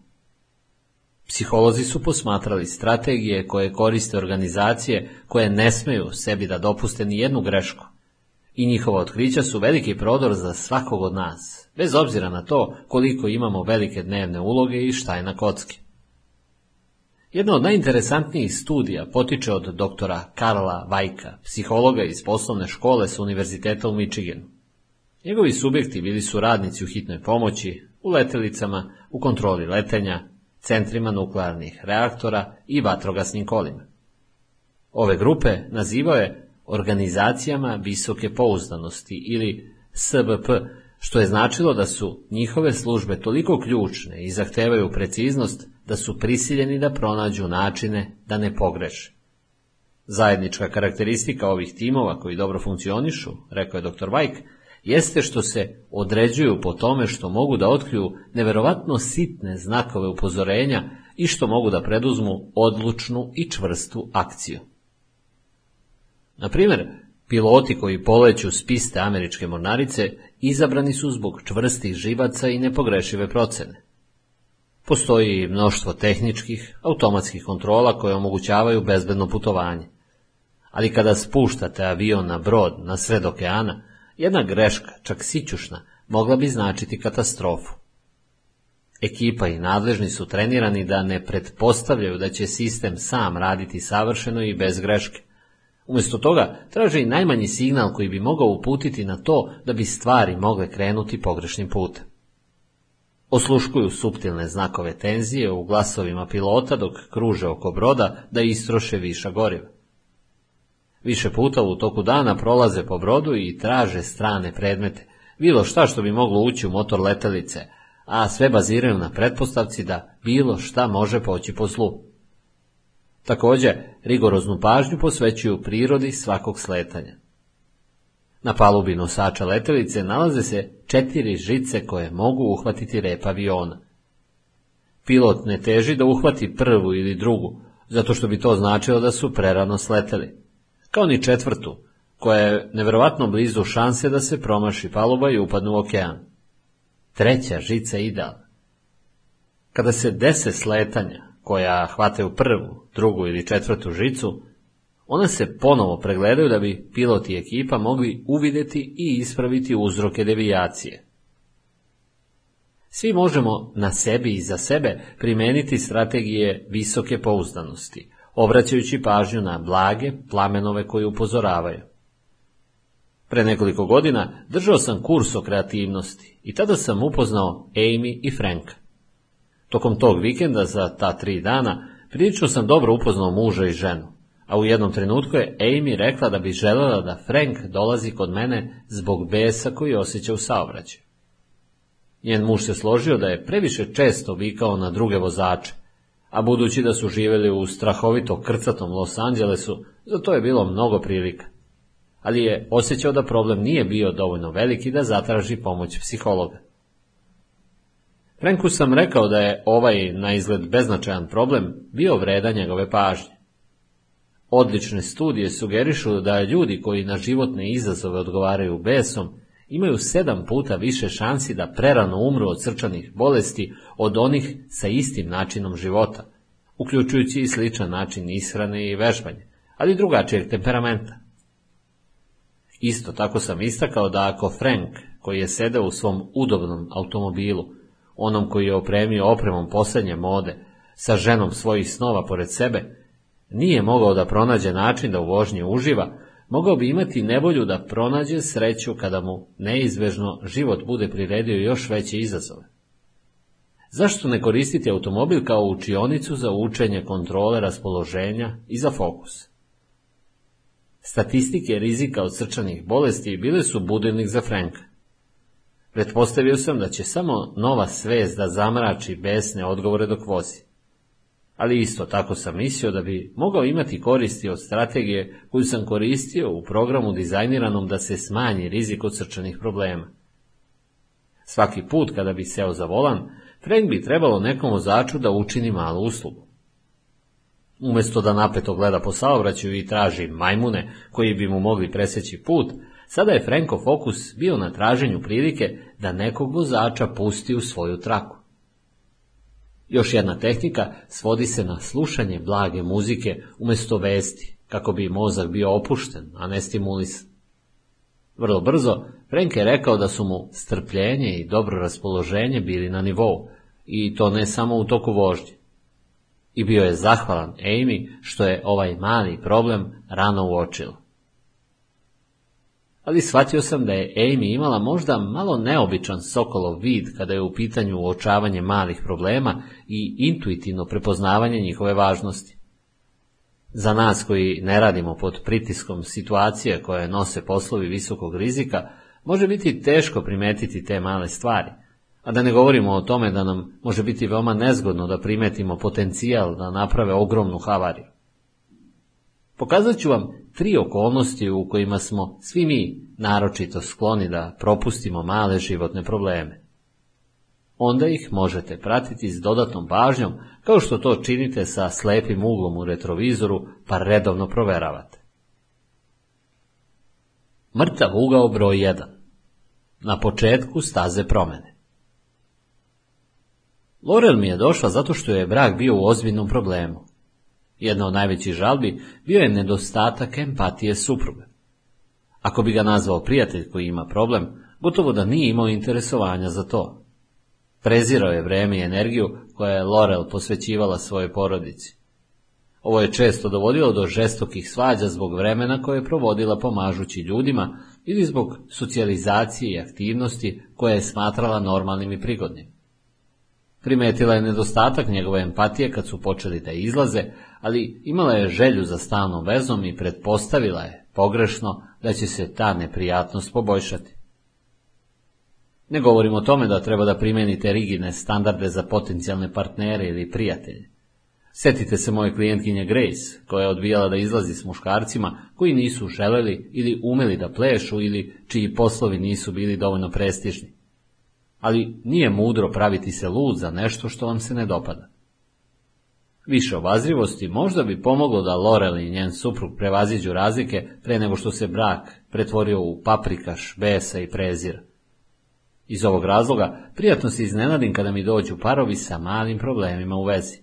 Psiholozi su posmatrali strategije koje koriste organizacije koje ne smeju sebi da dopuste ni jednu grešku, i njihova otkrića su veliki prodor za svakog od nas, bez obzira na to koliko imamo velike dnevne uloge i šta je na kocki. Jedna od najinteresantnijih studija potiče od doktora Karla Vajka, psihologa iz poslovne škole sa univerziteta u Michiganu. Njegovi subjekti bili su radnici u hitnoj pomoći, u letelicama, u kontroli letenja, centrima nuklearnih reaktora i vatrogasnim kolima. Ove grupe nazivao je organizacijama visoke pouzdanosti ili SBP, što je značilo da su njihove službe toliko ključne i zahtevaju preciznost da su prisiljeni da pronađu načine da ne pogreše. Zajednička karakteristika ovih timova koji dobro funkcionišu, rekao je dr. Vajk, jeste što se određuju po tome što mogu da otkriju neverovatno sitne znakove upozorenja i što mogu da preduzmu odlučnu i čvrstu akciju. Na primjer, piloti koji poleću s piste američke mornarice izabrani su zbog čvrstih živaca i nepogrešive procene. Postoji mnoštvo tehničkih, automatskih kontrola koje omogućavaju bezbedno putovanje. Ali kada spuštate avion na brod na sred okeana, jedna greška, čak sićušna, mogla bi značiti katastrofu. Ekipa i nadležni su trenirani da ne pretpostavljaju da će sistem sam raditi savršeno i bez greške. Umjesto toga traže i najmanji signal koji bi mogao uputiti na to da bi stvari mogle krenuti pogrešnim putem. Osluškuju suptilne znakove tenzije u glasovima pilota dok kruže oko broda da istroše viša goriva. Više puta u toku dana prolaze po brodu i traže strane predmete, bilo šta što bi moglo ući u motor letelice, a sve baziraju na pretpostavci da bilo šta može poći po zlu. Također, rigoroznu pažnju posvećuju prirodi svakog sletanja. Na palubi nosača letelice nalaze se četiri žice koje mogu uhvatiti rep aviona. Pilot ne teži da uhvati prvu ili drugu, zato što bi to značilo da su prerano sleteli. Kao ni četvrtu, koja je neverovatno blizu šanse da se promaši paluba i upadne u okean. Treća žica ideal. Kada se dese sletanja, koja hvataju prvu, drugu ili četvrtu žicu, one se ponovo pregledaju da bi pilot i ekipa mogli uvideti i ispraviti uzroke devijacije. Svi možemo na sebi i za sebe primeniti strategije visoke pouzdanosti, obraćajući pažnju na blage plamenove koji upozoravaju. Pre nekoliko godina držao sam kurs o kreativnosti i tada sam upoznao Amy i Franka. Tokom tog vikenda za ta tri dana prilično sam dobro upoznao muža i ženu, a u jednom trenutku je Amy rekla da bi želela da Frank dolazi kod mene zbog besa koji osjeća u saobraćaju. Njen muž se složio da je previše često vikao na druge vozače, a budući da su živjeli u strahovito krcatom Los Angelesu, za to je bilo mnogo prilika. Ali je osjećao da problem nije bio dovoljno veliki da zatraži pomoć psihologa. Franku sam rekao da je ovaj, na izgled beznačajan problem, bio vredan njegove pažnje. Odlične studije sugerišu da ljudi koji na životne izazove odgovaraju besom, imaju sedam puta više šansi da prerano umru od srčanih bolesti od onih sa istim načinom života, uključujući i sličan način ishrane i vežbanje, ali drugačijeg temperamenta. Isto tako sam istakao da ako Frank, koji je sedeo u svom udobnom automobilu, onom koji je opremio opremom posljednje mode, sa ženom svojih snova pored sebe, nije mogao da pronađe način da u vožnji uživa, mogao bi imati nevolju da pronađe sreću kada mu neizbežno život bude priredio još veće izazove. Zašto ne koristiti automobil kao učionicu za učenje kontrole raspoloženja i za fokus? Statistike rizika od srčanih bolesti bile su budilnik za Franka. Pretpostavio sam da će samo nova svest da zamrači besne odgovore dok vozi. Ali isto tako sam mislio da bi mogao imati koristi od strategije koju sam koristio u programu dizajniranom da se smanji rizik od srčanih problema. Svaki put kada bi seo za volan, Frank bi trebalo nekom vozaču da učini malu uslugu. Umjesto da napeto gleda po saobraćaju i traži majmune koji bi mu mogli preseći put, sada je Frankov fokus bio na traženju prilike da nekog vozača pusti u svoju traku. Još jedna tehnika svodi se na slušanje blage muzike umjesto vesti, kako bi mozak bio opušten, a ne stimulisan. Vrlo brzo, Frank je rekao da su mu strpljenje i dobro raspoloženje bili na nivou, i to ne samo u toku vožnje. I bio je zahvalan Amy što je ovaj mali problem rano uočila ali shvatio sam da je Amy imala možda malo neobičan sokolov vid kada je u pitanju uočavanje malih problema i intuitivno prepoznavanje njihove važnosti. Za nas koji ne radimo pod pritiskom situacije koje nose poslovi visokog rizika, može biti teško primetiti te male stvari, a da ne govorimo o tome da nam može biti veoma nezgodno da primetimo potencijal da naprave ogromnu havariju. Pokazat ću vam tri okolnosti u kojima smo svi mi naročito skloni da propustimo male životne probleme. Onda ih možete pratiti s dodatnom pažnjom, kao što to činite sa slepim uglom u retrovizoru, pa redovno proveravate. Mrtav ugao broj 1. Na početku staze promene. Lorel mi je došla zato što je brak bio u ozbiljnom problemu. Jedna od najvećih žalbi bio je nedostatak empatije supruge. Ako bi ga nazvao prijatelj koji ima problem, gotovo da nije imao interesovanja za to. Prezirao je vreme i energiju koja je Laurel posvećivala svojoj porodici. Ovo je često dovodilo do žestokih svađa zbog vremena koje je provodila pomažući ljudima ili zbog socijalizacije i aktivnosti koje je smatrala normalnim i prigodnim. Primetila je nedostatak njegove empatije kad su počeli da izlaze, ali imala je želju za stalnom vezom i pretpostavila je, pogrešno, da će se ta neprijatnost poboljšati. Ne govorim o tome da treba da primenite rigidne standarde za potencijalne partnere ili prijatelje. Setite se moje klijentkinje Grace, koja je odbijala da izlazi s muškarcima koji nisu želeli ili umeli da plešu ili čiji poslovi nisu bili dovoljno prestižni. Ali nije mudro praviti se lud za nešto što vam se ne dopada. Više obazrivosti možda bi pomoglo da Lorel i njen suprug prevaziđu razlike pre nego što se brak pretvorio u paprikaš, besa i prezira. Iz ovog razloga prijatno se iznenadim kada mi dođu parovi sa malim problemima u vezi.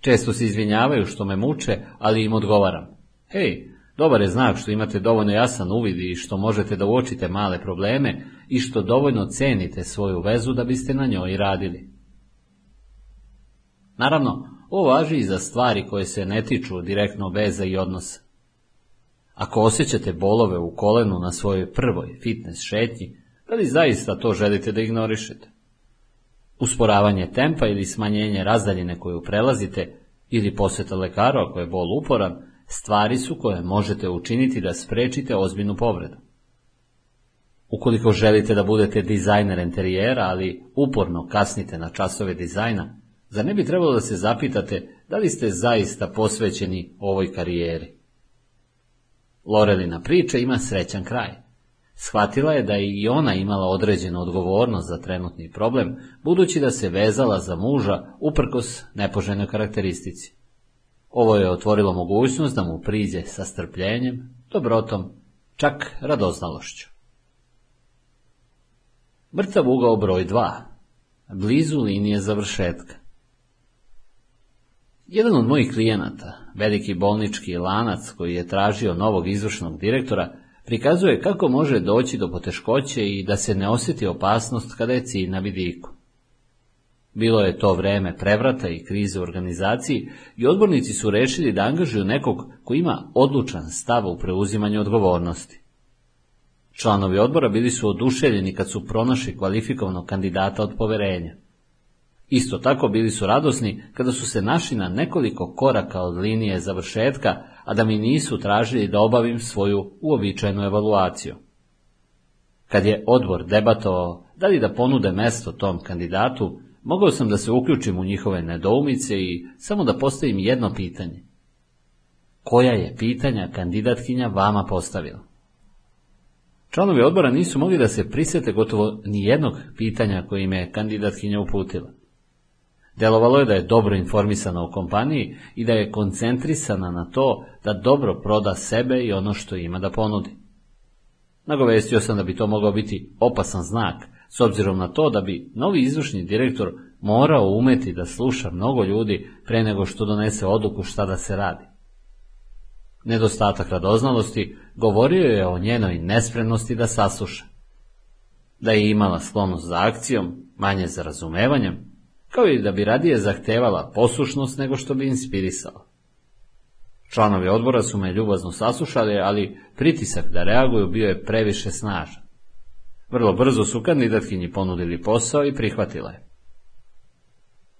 Često se izvinjavaju što me muče, ali im odgovaram. Hej, dobar je znak što imate dovoljno jasan uvid i što možete da uočite male probleme i što dovoljno cenite svoju vezu da biste na njoj radili. Naravno, ovo važi i za stvari koje se ne tiču direktno veza i odnosa. Ako osjećate bolove u kolenu na svojoj prvoj fitness šetnji, da li zaista to želite da ignorišete? Usporavanje tempa ili smanjenje razdaljine koju prelazite ili posjeta lekaru ako je bol uporan, stvari su koje možete učiniti da sprečite ozbiljnu povredu. Ukoliko želite da budete dizajner interijera, ali uporno kasnite na časove dizajna, zar ne bi trebalo da se zapitate da li ste zaista posvećeni ovoj karijeri? Lorelina priča ima srećan kraj. Shvatila je da je i ona imala određenu odgovornost za trenutni problem, budući da se vezala za muža uprkos nepoželjnoj karakteristici. Ovo je otvorilo mogućnost da mu priđe sa strpljenjem, dobrotom, čak radoznalošću. Mrtav ugao broj 2. Blizu linije završetka. Jedan od mojih klijenata, veliki bolnički lanac koji je tražio novog izvršnog direktora, prikazuje kako može doći do poteškoće i da se ne osjeti opasnost kada je cilj na vidiku. Bilo je to vreme prevrata i krize u organizaciji i odbornici su rešili da angažuju nekog ko ima odlučan stav u preuzimanju odgovornosti. Članovi odbora bili su oduševljeni kad su pronašli kvalifikovanog kandidata od poverenja. Isto tako bili su radosni kada su se našli na nekoliko koraka od linije završetka, a da mi nisu tražili da obavim svoju uobičajenu evaluaciju. Kad je odbor debatovao da li da ponude mesto tom kandidatu, mogao sam da se uključim u njihove nedoumice i samo da postavim jedno pitanje. Koja je pitanja kandidatkinja vama postavila? Članovi odbora nisu mogli da se prisete gotovo ni jednog pitanja koje im je kandidatkinja uputila. Delovalo je da je dobro informisana o kompaniji i da je koncentrisana na to da dobro proda sebe i ono što ima da ponudi. Nagovestio sam da bi to mogao biti opasan znak, s obzirom na to da bi novi izvršni direktor morao umeti da sluša mnogo ljudi pre nego što donese odluku šta da se radi. Nedostatak radoznalosti govorio je o njenoj nespremnosti da sasluša. Da je imala sklonost za akcijom, manje za razumevanjem, kao i da bi radije zahtevala poslušnost nego što bi inspirisala. Članovi odbora su me ljubazno saslušali, ali pritisak da reaguju bio je previše snažan. Vrlo brzo su kandidatkinji ponudili posao i prihvatila je.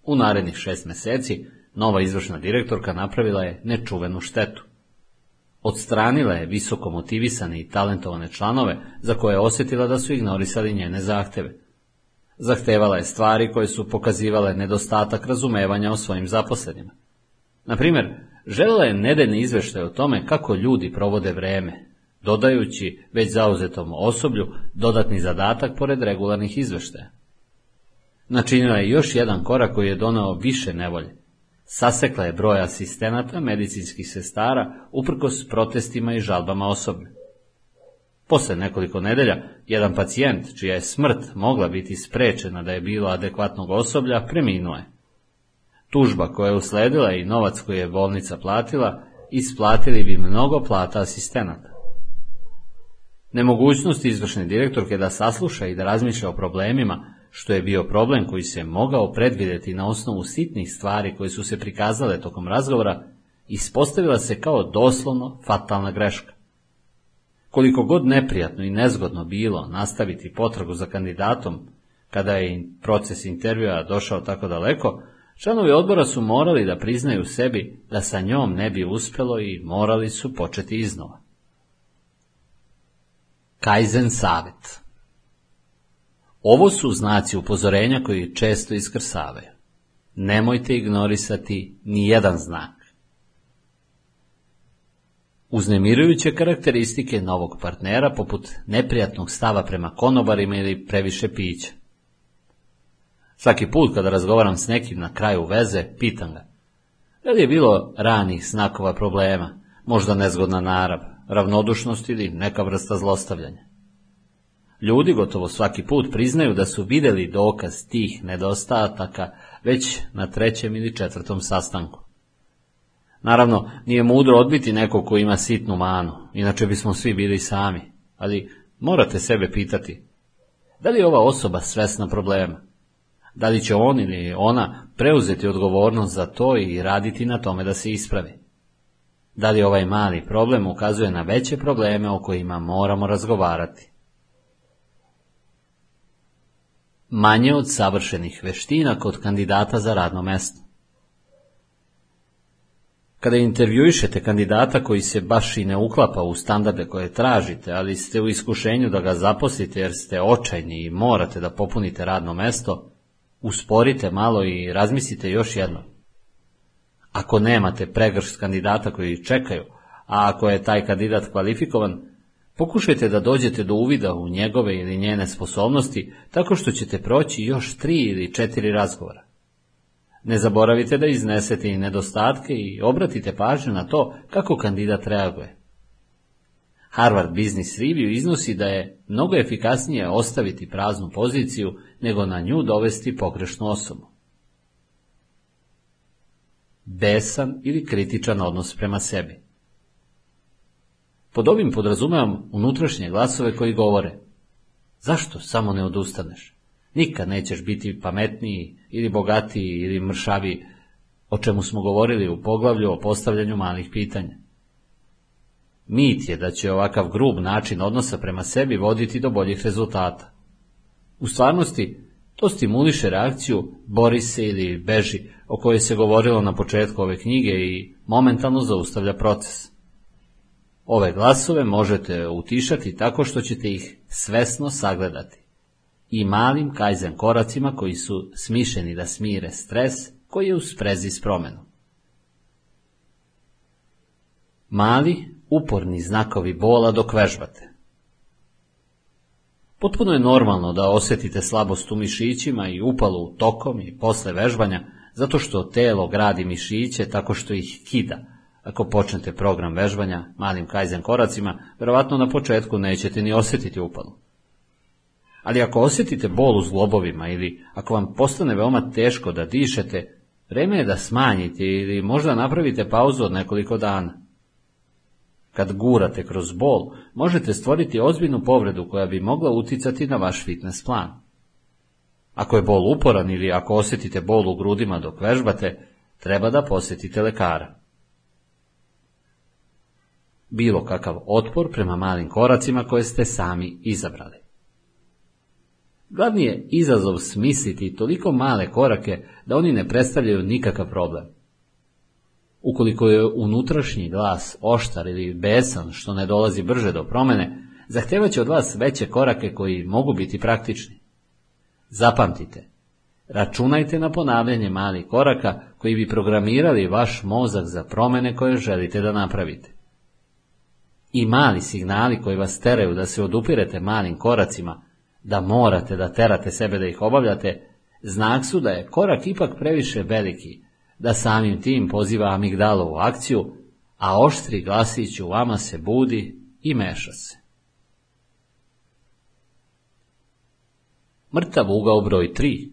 U narednih šest meseci nova izvršna direktorka napravila je nečuvenu štetu. Odstranila je visoko motivisane i talentovane članove za koje je osjetila da su ignorisali njene zahteve. Zahtevala je stvari koje su pokazivale nedostatak razumevanja o svojim zaposlenima. Na primjer, želela je nedeljni izveštaj o tome kako ljudi provode vreme, dodajući već zauzetom osoblju dodatni zadatak pored regularnih izveštaja. Načinila je još jedan korak koji je donao više nevolje. Sasekla je broj asistenata medicinskih sestara uprkos protestima i žalbama osoblju. Posle nekoliko nedelja, jedan pacijent, čija je smrt mogla biti sprečena da je bilo adekvatnog osoblja, preminuo je. Tužba koja je usledila i novac koji je bolnica platila, isplatili bi mnogo plata asistenata. Nemogućnost izvršne direktorke da sasluša i da razmišlja o problemima, što je bio problem koji se mogao predvideti na osnovu sitnih stvari koje su se prikazale tokom razgovora, ispostavila se kao doslovno fatalna greška. Koliko god neprijatno i nezgodno bilo nastaviti potragu za kandidatom, kada je proces intervjua došao tako daleko, članovi odbora su morali da priznaju sebi da sa njom ne bi uspelo i morali su početi iznova. Kaizen savet Ovo su znaci upozorenja koji često iskrsavaju. Nemojte ignorisati ni jedan znak. Uznemirujuće karakteristike novog partnera poput neprijatnog stava prema konobarima ili previše pića. Svaki put kada razgovaram s nekim na kraju veze, pitam ga, Da li je bilo ranih znakova problema, možda nezgodna narav, ravnodušnost ili neka vrsta zlostavljanja? Ljudi gotovo svaki put priznaju da su vidjeli dokaz tih nedostataka već na trećem ili četvrtom sastanku. Naravno, nije mudro odbiti nekog ko ima sitnu manu, inače bismo svi bili sami, ali morate sebe pitati, da li je ova osoba svesna problema? Da li će on ili ona preuzeti odgovornost za to i raditi na tome da se ispravi? Da li ovaj mali problem ukazuje na veće probleme o kojima moramo razgovarati? Manje od savršenih veština kod kandidata za radno mesto. Kada intervjuišete kandidata koji se baš i ne uklapa u standarde koje tražite, ali ste u iskušenju da ga zaposlite jer ste očajni i morate da popunite radno mesto, usporite malo i razmislite još jedno. Ako nemate pregrš kandidata koji čekaju, a ako je taj kandidat kvalifikovan, pokušajte da dođete do uvida u njegove ili njene sposobnosti tako što ćete proći još tri ili četiri razgovora. Ne zaboravite da iznesete i nedostatke i obratite pažnju na to kako kandidat reaguje. Harvard Business Review iznosi da je mnogo efikasnije ostaviti praznu poziciju nego na nju dovesti pogrešnu osobu. Besan ili kritičan odnos prema sebi. Pod ovim podrazumevam unutrašnje glasove koji govore Zašto samo ne odustaneš? Nikad nećeš biti pametniji ili bogatiji ili mršaviji, o čemu smo govorili u poglavlju o postavljanju malih pitanja. Mit je da će ovakav grub način odnosa prema sebi voditi do boljih rezultata. U stvarnosti, to stimuliše reakciju bori se ili beži, o kojoj se govorilo na početku ove knjige i momentalno zaustavlja proces. Ove glasove možete utišati tako što ćete ih svesno sagledati i malim kajzen koracima koji su smišljeni da smire stres koji je u sprezi s promenom. Mali, uporni znakovi bola dok vežbate. Potpuno je normalno da osjetite slabost u mišićima i upalu tokom i posle vežbanja, zato što telo gradi mišiće tako što ih kida. Ako počnete program vežbanja malim kajzen koracima, verovatno na početku nećete ni osjetiti upalu. Ali ako osjetite bol u zglobovima ili ako vam postane veoma teško da dišete, vreme je da smanjite ili možda napravite pauzu od nekoliko dana. Kad gurate kroz bol, možete stvoriti ozbiljnu povredu koja bi mogla uticati na vaš fitness plan. Ako je bol uporan ili ako osjetite bol u grudima dok vežbate, treba da posjetite lekara. Bilo kakav otpor prema malim koracima koje ste sami izabrali. Glavni je izazov smisliti toliko male korake da oni ne predstavljaju nikakav problem. Ukoliko je unutrašnji glas oštar ili besan što ne dolazi brže do promene, zahtjevat od vas veće korake koji mogu biti praktični. Zapamtite, računajte na ponavljanje malih koraka koji bi programirali vaš mozak za promene koje želite da napravite. I mali signali koji vas teraju da se odupirete malim koracima da morate da terate sebe da ih obavljate, znak su da je korak ipak previše veliki, da samim tim poziva amigdalo u akciju, a oštri glasić u vama se budi i meša se. Mrtav ugao broj 3.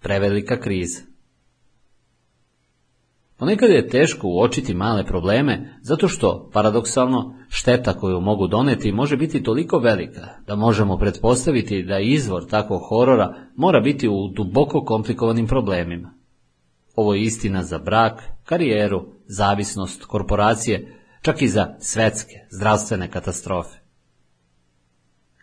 Prevelika kriza. Ponekad je teško uočiti male probleme, zato što, paradoksalno, šteta koju mogu doneti može biti toliko velika, da možemo pretpostaviti da izvor takvog horora mora biti u duboko komplikovanim problemima. Ovo je istina za brak, karijeru, zavisnost, korporacije, čak i za svetske, zdravstvene katastrofe.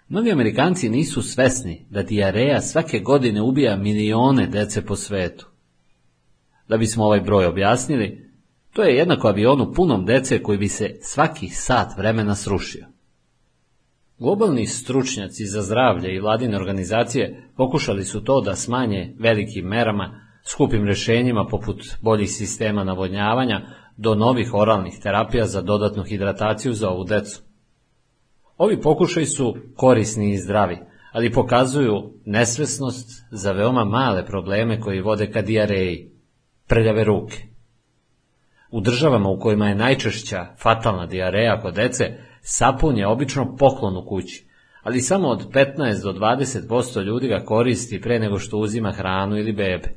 Mnogi Amerikanci nisu svesni da dijareja svake godine ubija milione dece po svetu. Da bismo ovaj broj objasnili, to je jednako avionu punom dece koji bi se svaki sat vremena srušio. Globalni stručnjaci za zdravlje i vladine organizacije pokušali su to da smanje velikim merama, skupim rješenjima poput boljih sistema navodnjavanja do novih oralnih terapija za dodatnu hidrataciju za ovu decu. Ovi pokušaj su korisni i zdravi, ali pokazuju nesvesnost za veoma male probleme koji vode ka dijareji, prljave ruke, U državama u kojima je najčešća fatalna dijareja kod dece, sapun je obično poklon u kući, ali samo od 15 do 20% ljudi ga koristi pre nego što uzima hranu ili bebe.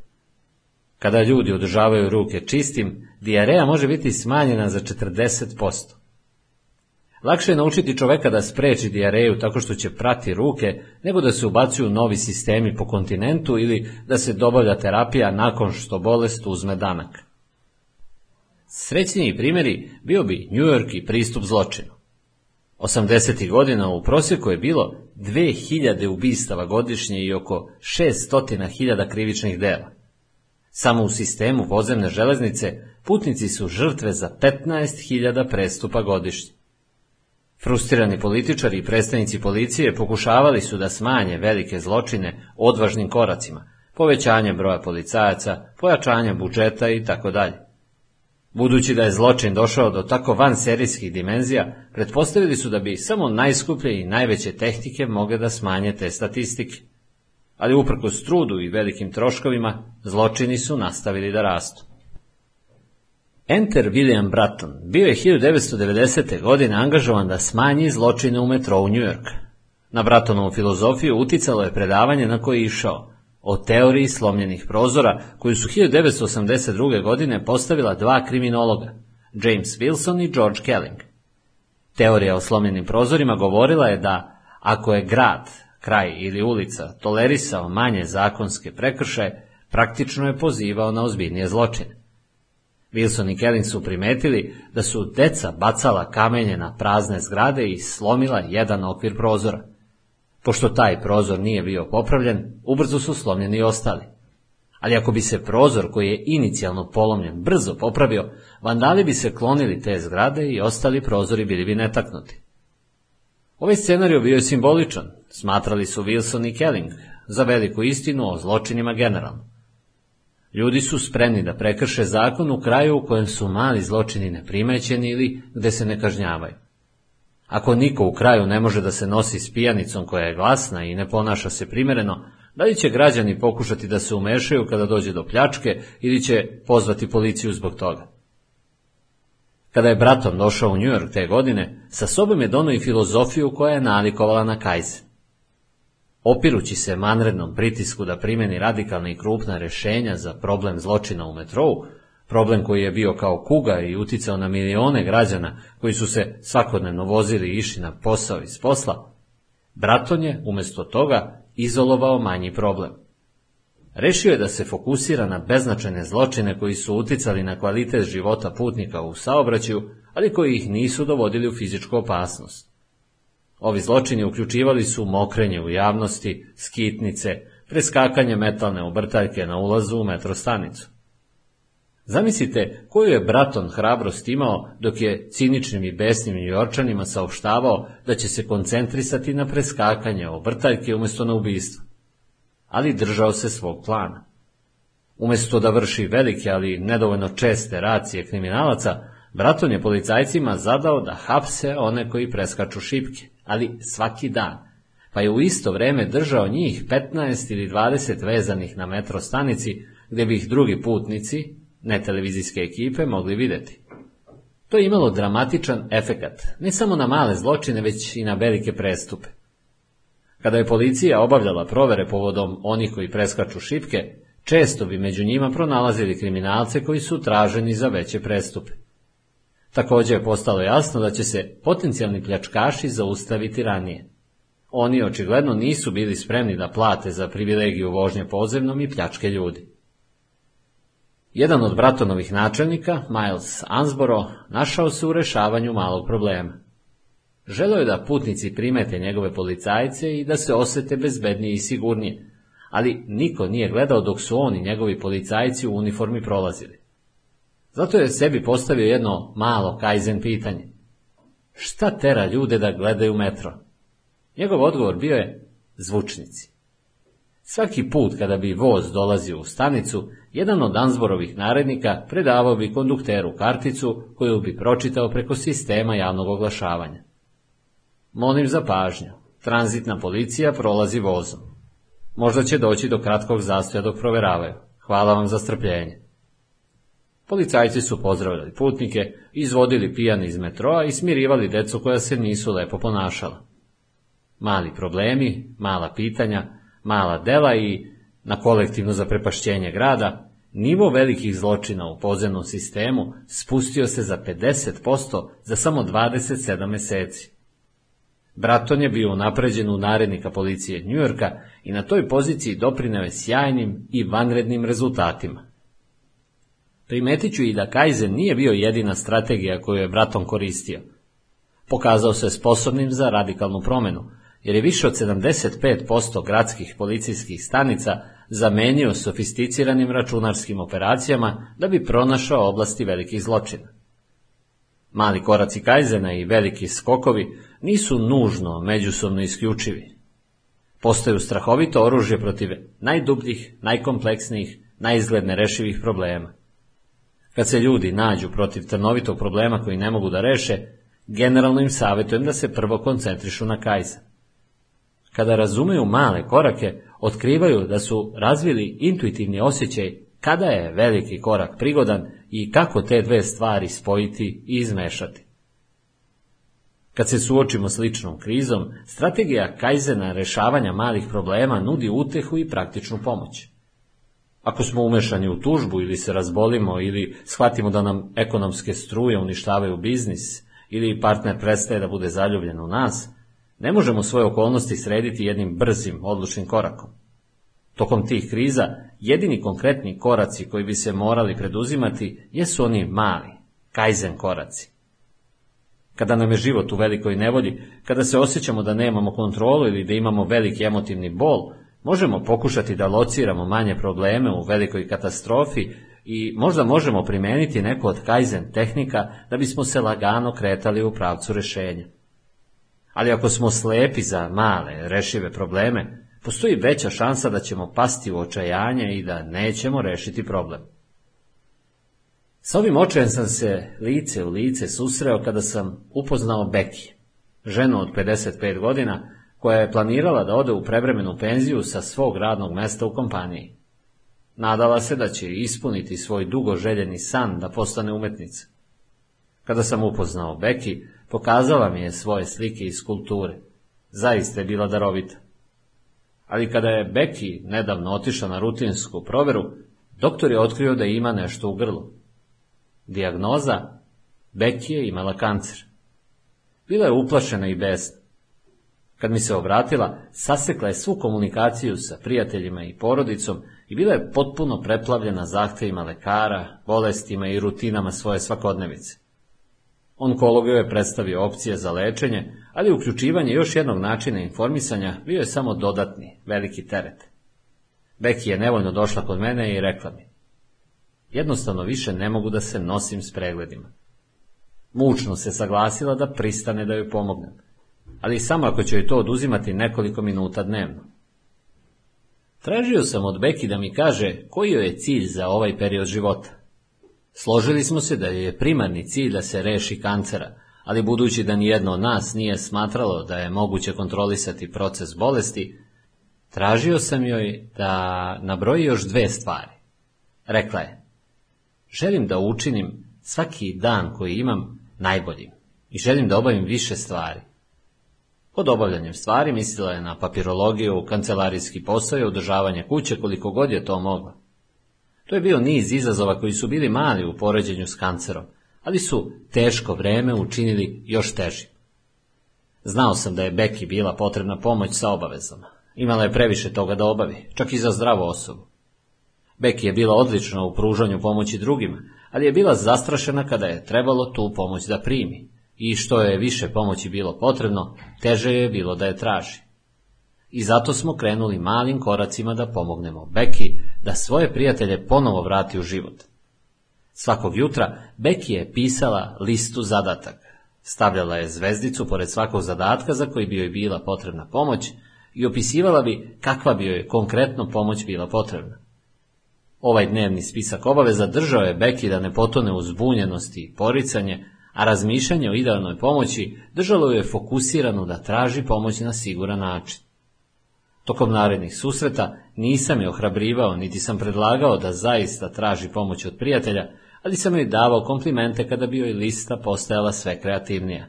Kada ljudi održavaju ruke čistim, dijareja može biti smanjena za 40%. Lakše je naučiti čoveka da spreči dijareju tako što će prati ruke, nego da se ubacuju novi sistemi po kontinentu ili da se dobavlja terapija nakon što bolest uzme danak. Srećniji primjeri bio bi New York i pristup zločinu. 80. godina u prosjeku je bilo 2000 ubistava godišnje i oko 600.000 krivičnih dela. Samo u sistemu podzemne železnice putnici su žrtve za 15.000 prestupa godišnje. Frustrirani političari i predstavnici policije pokušavali su da smanje velike zločine odvažnim koracima, povećanjem broja policajaca, pojačanjem budžeta i tako dalje. Budući da je zločin došao do tako van serijskih dimenzija, pretpostavili su da bi samo najskuplje i najveće tehnike mogle da smanje te statistike. Ali uprkos trudu i velikim troškovima, zločini su nastavili da rastu. Enter William Bratton bio je 1990. godine angažovan da smanji zločine u metrou New York. Na Brattonovu filozofiju uticalo je predavanje na koje je išao, o teoriji slomljenih prozora, koju su 1982. godine postavila dva kriminologa, James Wilson i George Kelling. Teorija o slomljenim prozorima govorila je da, ako je grad, kraj ili ulica tolerisao manje zakonske prekršaje, praktično je pozivao na ozbiljnije zločine. Wilson i Kelling su primetili da su deca bacala kamenje na prazne zgrade i slomila jedan okvir prozora. Pošto taj prozor nije bio popravljen, ubrzo su slomljeni i ostali. Ali ako bi se prozor koji je inicijalno polomljen brzo popravio, vandali bi se klonili te zgrade i ostali prozori bili bi netaknuti. Ovaj scenarij bio je simboličan, smatrali su Wilson i Kelling, za veliku istinu o zločinima generalno. Ljudi su spremni da prekrše zakon u kraju u kojem su mali zločini neprimećeni ili gde se ne kažnjavaju. Ako niko u kraju ne može da se nosi s pijanicom koja je glasna i ne ponaša se primereno, da li će građani pokušati da se umešaju kada dođe do pljačke ili će pozvati policiju zbog toga? Kada je bratom došao u New York te godine, sa sobom je donao i filozofiju koja je nalikovala na Kaizen. Opirući se manrednom pritisku da primeni radikalne i krupna rešenja za problem zločina u metrou, problem koji je bio kao kuga i uticao na milione građana koji su se svakodnevno vozili i išli na posao iz posla, Braton je, umjesto toga, izolovao manji problem. Rešio je da se fokusira na beznačajne zločine koji su uticali na kvalitet života putnika u saobraćaju, ali koji ih nisu dovodili u fizičku opasnost. Ovi zločini uključivali su mokrenje u javnosti, skitnice, preskakanje metalne obrtaljke na ulazu u metrostanicu. Zamislite koju je Braton hrabrost imao dok je ciničnim i besnim njujorčanima saopštavao da će se koncentrisati na preskakanje obrtaljke umjesto na ubistvo. Ali držao se svog plana. Umjesto da vrši velike, ali nedovoljno česte racije kriminalaca, Braton je policajcima zadao da hapse one koji preskaču šipke, ali svaki dan, pa je u isto vreme držao njih 15 ili 20 vezanih na metro stanici, gdje bi ih drugi putnici, ne televizijske ekipe, mogli vidjeti. To je imalo dramatičan efekat, ne samo na male zločine, već i na velike prestupe. Kada je policija obavljala provere povodom onih koji preskaču šipke, često bi među njima pronalazili kriminalce koji su traženi za veće prestupe. Također je postalo jasno da će se potencijalni pljačkaši zaustaviti ranije. Oni očigledno nisu bili spremni da plate za privilegiju vožnje podzemnom i pljačke ljudi. Jedan od Bratonovih načelnika, Miles Ansboro, našao se u rešavanju malog problema. Želeo je da putnici primete njegove policajce i da se osete bezbednije i sigurnije, ali niko nije gledao dok su oni njegovi policajci u uniformi prolazili. Zato je sebi postavio jedno malo kajzen pitanje. Šta tera ljude da gledaju metro? Njegov odgovor bio je zvučnici. Svaki put kada bi voz dolazio u stanicu, jedan od Ansborovih narednika predavao bi kondukteru karticu koju bi pročitao preko sistema javnog oglašavanja. Molim za pažnju. Tranzitna policija prolazi vozom. Možda će doći do kratkog zastoja dok proveravaju. Hvala vam za strpljenje. Policajci su pozdravljali putnike, izvodili pijani iz metroa i smirivali decu koja se nisu lepo ponašala. Mali problemi, mala pitanja, mala dela i, na kolektivno zaprepašćenje grada, nivo velikih zločina u podzemnom sistemu spustio se za 50% za samo 27 meseci. Braton je bio unapređen u narednika policije Njujorka i na toj poziciji doprineo je sjajnim i vanrednim rezultatima. Primetit ću i da Kaizen nije bio jedina strategija koju je Braton koristio. Pokazao se sposobnim za radikalnu promenu, jer je više od 75% gradskih policijskih stanica zamenio sofisticiranim računarskim operacijama da bi pronašao oblasti velikih zločina. Mali koraci Kajzena i veliki skokovi nisu nužno međusobno isključivi. Postaju strahovito oružje protiv najdubljih, najkompleksnijih, najizgledne rešivih problema. Kad se ljudi nađu protiv trnovitog problema koji ne mogu da reše, generalno im savjetujem da se prvo koncentrišu na Kajzen. Kada razumeju male korake, otkrivaju da su razvili intuitivni osjećaj kada je veliki korak prigodan i kako te dve stvari spojiti i izmešati. Kad se suočimo s ličnom krizom, strategija Kajzena rešavanja malih problema nudi utehu i praktičnu pomoć. Ako smo umešani u tužbu ili se razbolimo ili shvatimo da nam ekonomske struje uništavaju biznis ili partner prestaje da bude zaljubljen u nas, ne možemo svoje okolnosti srediti jednim brzim, odlučnim korakom. Tokom tih kriza, jedini konkretni koraci koji bi se morali preduzimati jesu oni mali, kajzen koraci. Kada nam je život u velikoj nevolji, kada se osjećamo da nemamo kontrolu ili da imamo veliki emotivni bol, možemo pokušati da lociramo manje probleme u velikoj katastrofi i možda možemo primeniti neko od kajzen tehnika da bismo se lagano kretali u pravcu rešenja. Ali ako smo slepi za male, rešive probleme, postoji veća šansa da ćemo pasti u očajanje i da nećemo rešiti problem. Sa ovim očajem sam se lice u lice susreo kada sam upoznao Beki, ženu od 55 godina, koja je planirala da ode u prevremenu penziju sa svog radnog mesta u kompaniji. Nadala se da će ispuniti svoj dugo željeni san da postane umetnica. Kada sam upoznao Beki, pokazala mi je svoje slike iz kulture. Zaista je bila darovita. Ali kada je Beki nedavno otišla na rutinsku proveru, doktor je otkrio da ima nešto u grlu. Dijagnoza? Beki je imala kancer. Bila je uplašena i besna. Kad mi se obratila, sasekla je svu komunikaciju sa prijateljima i porodicom i bila je potpuno preplavljena zahtevima lekara, bolestima i rutinama svoje svakodnevice. Onkolog je predstavio opcije za lečenje, ali uključivanje još jednog načina informisanja bio je samo dodatni, veliki teret. Beki je nevoljno došla kod mene i rekla mi, jednostavno više ne mogu da se nosim s pregledima. Mučno se saglasila da pristane da joj pomognem, ali samo ako će joj to oduzimati nekoliko minuta dnevno. Tražio sam od Beki da mi kaže koji joj je cilj za ovaj period života. Složili smo se da je primarni cilj da se reši kancera, ali budući da nijedno od nas nije smatralo da je moguće kontrolisati proces bolesti, tražio sam joj da nabroji još dve stvari. Rekla je, želim da učinim svaki dan koji imam najboljim i želim da obavim više stvari. Pod obavljanjem stvari mislila je na papirologiju, kancelarijski posao i održavanje kuće koliko god je to mogla. To je bio niz izazova koji su bili mali u poređenju s kancerom, ali su teško vreme učinili još težim. Znao sam da je Beki bila potrebna pomoć sa obavezama. Imala je previše toga da obavi, čak i za zdravu osobu. Beki je bila odlična u pružanju pomoći drugima, ali je bila zastrašena kada je trebalo tu pomoć da primi. I što je više pomoći bilo potrebno, teže je bilo da je traži. I zato smo krenuli malim koracima da pomognemo Beki da svoje prijatelje ponovo vrati u život. Svakog jutra Beki je pisala listu zadatak. Stavljala je zvezdicu pored svakog zadatka za koji bi joj bila potrebna pomoć i opisivala bi kakva bi joj konkretno pomoć bila potrebna. Ovaj dnevni spisak obaveza držao je Beki da ne potone u zbunjenosti i poricanje, a razmišljanje o idealnoj pomoći držalo je fokusirano da traži pomoć na siguran način. Tokom narednih susreta nisam je ohrabrivao, niti sam predlagao da zaista traži pomoć od prijatelja, ali sam joj davao komplimente kada bi joj lista postajala sve kreativnija.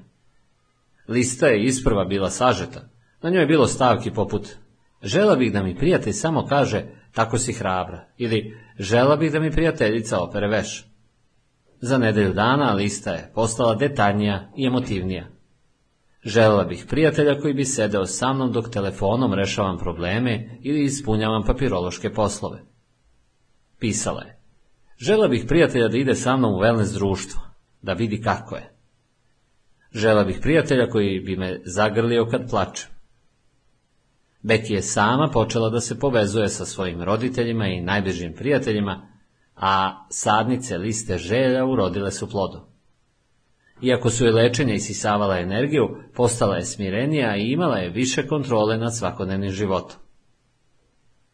Lista je isprva bila sažeta, na njoj je bilo stavki poput Žela bih da mi prijatelj samo kaže tako si hrabra ili žela bih da mi prijateljica opere veš. Za nedelju dana lista je postala detaljnija i emotivnija. Želela bih prijatelja koji bi sedeo sa mnom dok telefonom rešavam probleme ili ispunjavam papirološke poslove. Pisala je. Žela bih prijatelja da ide sa mnom u wellness društvo, da vidi kako je. Žela bih prijatelja koji bi me zagrlio kad plačem. Beki je sama počela da se povezuje sa svojim roditeljima i najbližim prijateljima, a sadnice liste želja urodile su plodom. Iako su je lečenja isisavala energiju, postala je smirenija i imala je više kontrole nad svakodnevnim životom.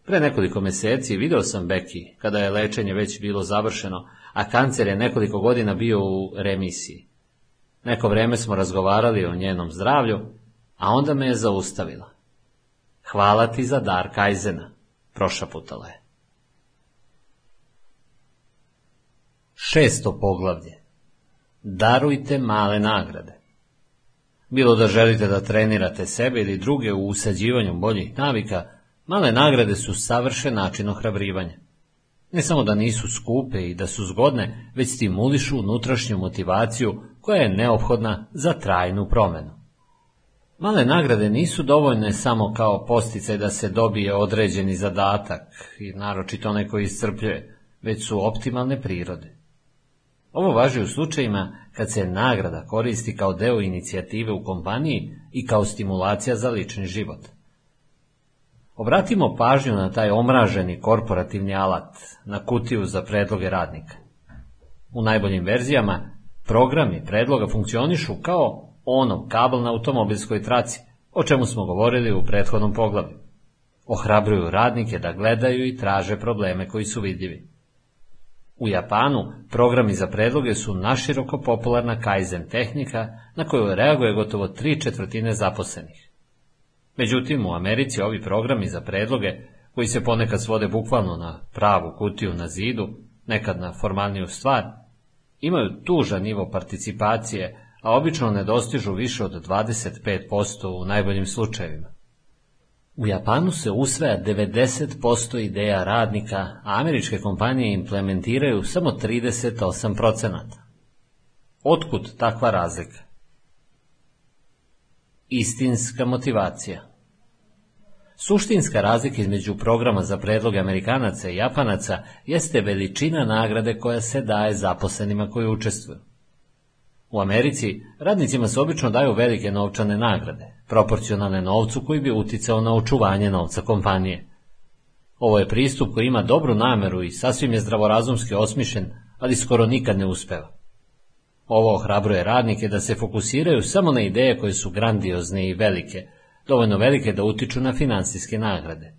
Pre nekoliko meseci video sam Beki, kada je lečenje već bilo završeno, a kancer je nekoliko godina bio u remisiji. Neko vreme smo razgovarali o njenom zdravlju, a onda me je zaustavila. Hvala ti za dar Kajzena, prošaputala je. Šesto poglavlje. Darujte male nagrade. Bilo da želite da trenirate sebe ili druge u usađivanju boljih navika, male nagrade su savršen način ohrabrivanja. Ne samo da nisu skupe i da su zgodne, već stimulišu unutrašnju motivaciju koja je neophodna za trajnu promenu. Male nagrade nisu dovoljne samo kao posticaj da se dobije određeni zadatak i naročito onaj koji iscrpljuje, već su optimalne prirode. Ovo važi u slučajima kad se nagrada koristi kao deo inicijative u kompaniji i kao stimulacija za lični život. Obratimo pažnju na taj omraženi korporativni alat, na kutiju za predloge radnika. U najboljim verzijama programi predloga funkcionišu kao ono kabel na automobilskoj traci, o čemu smo govorili u prethodnom poglavlju. Ohrabruju radnike da gledaju i traže probleme koji su vidljivi. U Japanu programi za predloge su naširoko popularna kaizen tehnika na koju reaguje gotovo tri četvrtine zaposlenih. Međutim, u Americi ovi programi za predloge, koji se ponekad svode bukvalno na pravu kutiju na zidu, nekad na formalniju stvar, imaju tužan nivo participacije, a obično ne dostižu više od 25% u najboljim slučajevima. U Japanu se usvaja 90% ideja radnika, a američke kompanije implementiraju samo 38%. Otkud takva razlika? Istinska motivacija Suštinska razlika između programa za predloge Amerikanaca i Japanaca jeste veličina nagrade koja se daje zaposlenima koji učestvuju. U Americi radnicima se obično daju velike novčane nagrade, proporcionalne novcu koji bi uticao na očuvanje novca kompanije. Ovo je pristup koji ima dobru nameru i sasvim je zdravorazumski osmišljen, ali skoro nikad ne uspeva. Ovo ohrabruje radnike da se fokusiraju samo na ideje koje su grandiozne i velike, dovoljno velike da utiču na finansijske nagrade.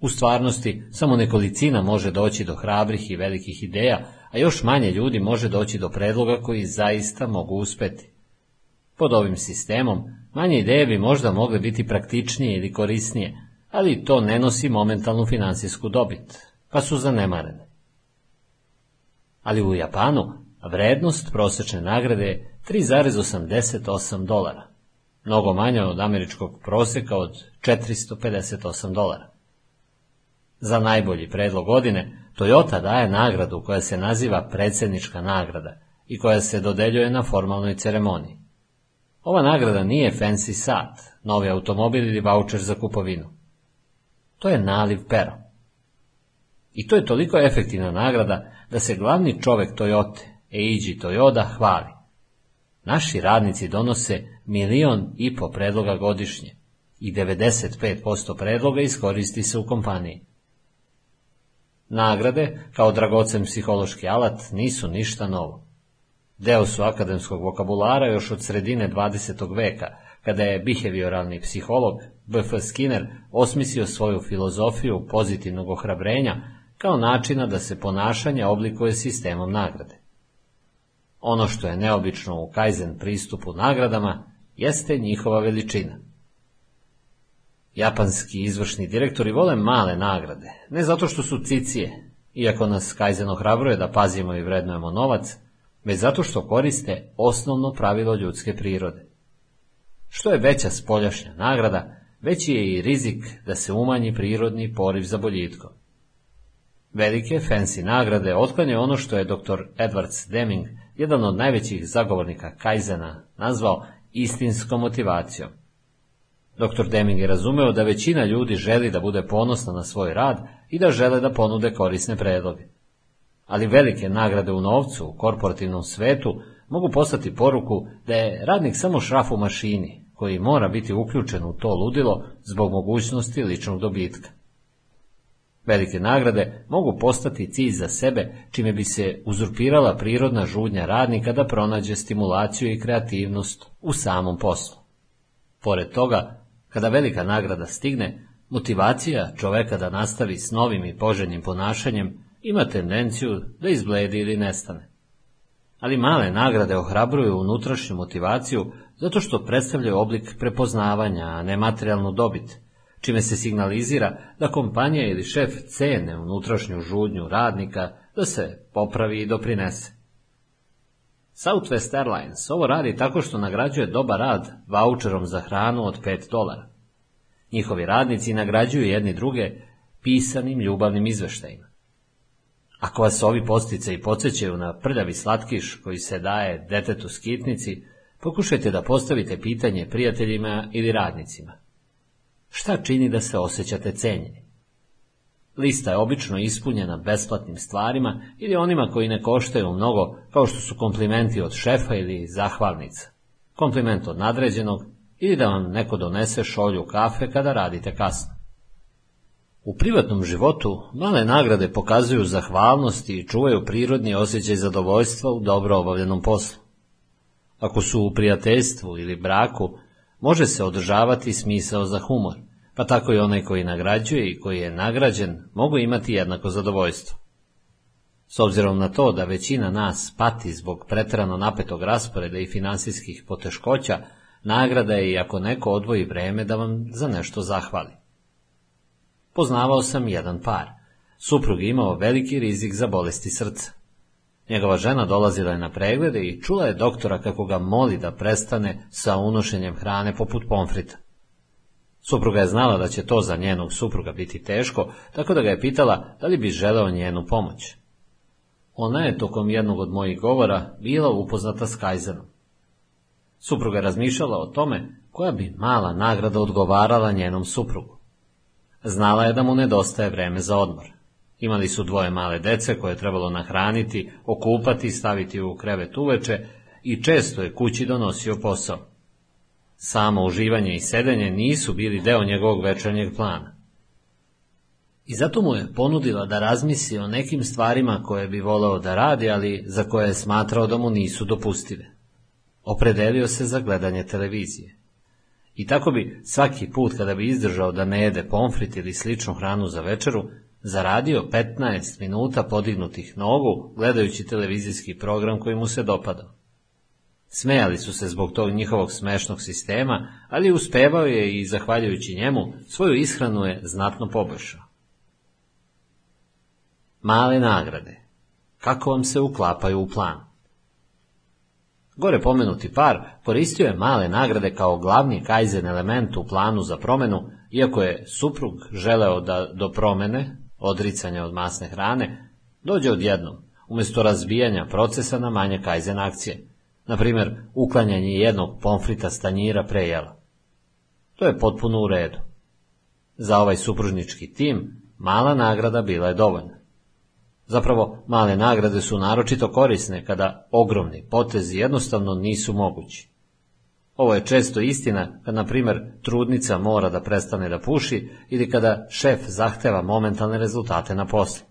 U stvarnosti, samo nekolicina može doći do hrabrih i velikih ideja, a još manje ljudi može doći do predloga koji zaista mogu uspeti. Pod ovim sistemom, manje ideje bi možda mogle biti praktičnije ili korisnije, ali to ne nosi momentalnu finansijsku dobit, pa su zanemarene. Ali u Japanu vrednost prosečne nagrade je 3,88 dolara, mnogo manja od američkog proseka od 458 dolara. Za najbolji predlog godine Toyota daje nagradu koja se naziva predsjednička nagrada i koja se dodeljuje na formalnoj ceremoniji. Ova nagrada nije fancy sat, novi automobil ili voucher za kupovinu. To je naliv pero. I to je toliko efektivna nagrada da se glavni čovek Toyota, Eiji Toyoda, hvali. Naši radnici donose milion i po predloga godišnje i 95% predloga iskoristi se u kompaniji. Nagrade, kao dragocen psihološki alat, nisu ništa novo. Deo su akademskog vokabulara još od sredine 20. veka, kada je behavioralni psiholog B.F. Skinner osmislio svoju filozofiju pozitivnog ohrabrenja kao načina da se ponašanje oblikuje sistemom nagrade. Ono što je neobično u Kaizen pristupu nagradama jeste njihova veličina. Japanski izvršni direktori vole male nagrade, ne zato što su cicije, iako nas Kaizen ohrabruje da pazimo i vrednujemo novac, već zato što koriste osnovno pravilo ljudske prirode. Što je veća spoljašnja nagrada, veći je i rizik da se umanji prirodni poriv za boljitkom. Velike fancy nagrade otklanje ono što je dr. Edwards Deming, jedan od najvećih zagovornika Kaizena, nazvao istinskom motivacijom. Dr. Deming je razumeo da većina ljudi želi da bude ponosna na svoj rad i da žele da ponude korisne predloge. Ali velike nagrade u novcu u korporativnom svetu mogu postati poruku da je radnik samo šraf u mašini, koji mora biti uključen u to ludilo zbog mogućnosti ličnog dobitka. Velike nagrade mogu postati cilj za sebe, čime bi se uzurpirala prirodna žudnja radnika da pronađe stimulaciju i kreativnost u samom poslu. Pored toga, kada velika nagrada stigne, motivacija čoveka da nastavi s novim i poželjnim ponašanjem ima tendenciju da izbledi ili nestane. Ali male nagrade ohrabruju unutrašnju motivaciju zato što predstavljaju oblik prepoznavanja, a ne materijalnu dobit, čime se signalizira da kompanija ili šef cene unutrašnju žudnju radnika da se popravi i doprinese. Southwest Airlines ovo radi tako što nagrađuje dobar rad voucherom za hranu od 5 dolara. Njihovi radnici nagrađuju jedni druge pisanim ljubavnim izveštajima. Ako vas ovi postice i podsjećaju na prljavi slatkiš koji se daje detetu skitnici, pokušajte da postavite pitanje prijateljima ili radnicima. Šta čini da se osjećate cenjeni? Lista je obično ispunjena besplatnim stvarima ili onima koji ne koštaju mnogo, kao što su komplimenti od šefa ili zahvalnica, kompliment od nadređenog ili da vam neko donese šolju kafe kada radite kasno. U privatnom životu male nagrade pokazuju zahvalnost i čuvaju prirodni osjećaj zadovoljstva u dobro obavljenom poslu. Ako su u prijateljstvu ili braku, može se održavati smisao za humor, pa tako i onaj koji nagrađuje i koji je nagrađen mogu imati jednako zadovoljstvo. S obzirom na to da većina nas pati zbog pretrano napetog rasporeda i finansijskih poteškoća, nagrada je i ako neko odvoji vreme da vam za nešto zahvali. Poznavao sam jedan par. Suprug je imao veliki rizik za bolesti srca. Njegova žena dolazila je na preglede i čula je doktora kako ga moli da prestane sa unošenjem hrane poput pomfrita. Supruga je znala da će to za njenog supruga biti teško, tako da ga je pitala da li bi želeo njenu pomoć. Ona je tokom jednog od mojih govora bila upoznata s Kajzerom. Supruga je razmišljala o tome koja bi mala nagrada odgovarala njenom suprugu. Znala je da mu nedostaje vreme za odmor. Imali su dvoje male dece koje je trebalo nahraniti, okupati, staviti u krevet uveče i često je kući donosio posao. Samo uživanje i sedenje nisu bili deo njegovog večernjeg plana. I zato mu je ponudila da razmisli o nekim stvarima koje bi voleo da radi, ali za koje je smatrao da mu nisu dopustive. Opredelio se za gledanje televizije. I tako bi svaki put kada bi izdržao da ne jede pomfrit ili sličnu hranu za večeru, zaradio 15 minuta podignutih nogu gledajući televizijski program koji mu se dopadao. Smejali su se zbog tog njihovog smešnog sistema, ali uspevao je i, zahvaljujući njemu, svoju ishranu je znatno poboljšao. Male nagrade. Kako vam se uklapaju u plan? Gore pomenuti par koristio je male nagrade kao glavni kajzen element u planu za promenu, iako je suprug želeo da do promene, odricanja od masne hrane, dođe odjednom, umjesto razbijanja procesa na manje kajzen akcije, na primjer uklanjanje jednog pomfrita stanjira prejela. To je potpuno u redu. Za ovaj supružnički tim mala nagrada bila je dovoljna. Zapravo, male nagrade su naročito korisne kada ogromni potezi jednostavno nisu mogući. Ovo je često istina kad, na primjer, trudnica mora da prestane da puši ili kada šef zahteva momentalne rezultate na poslu.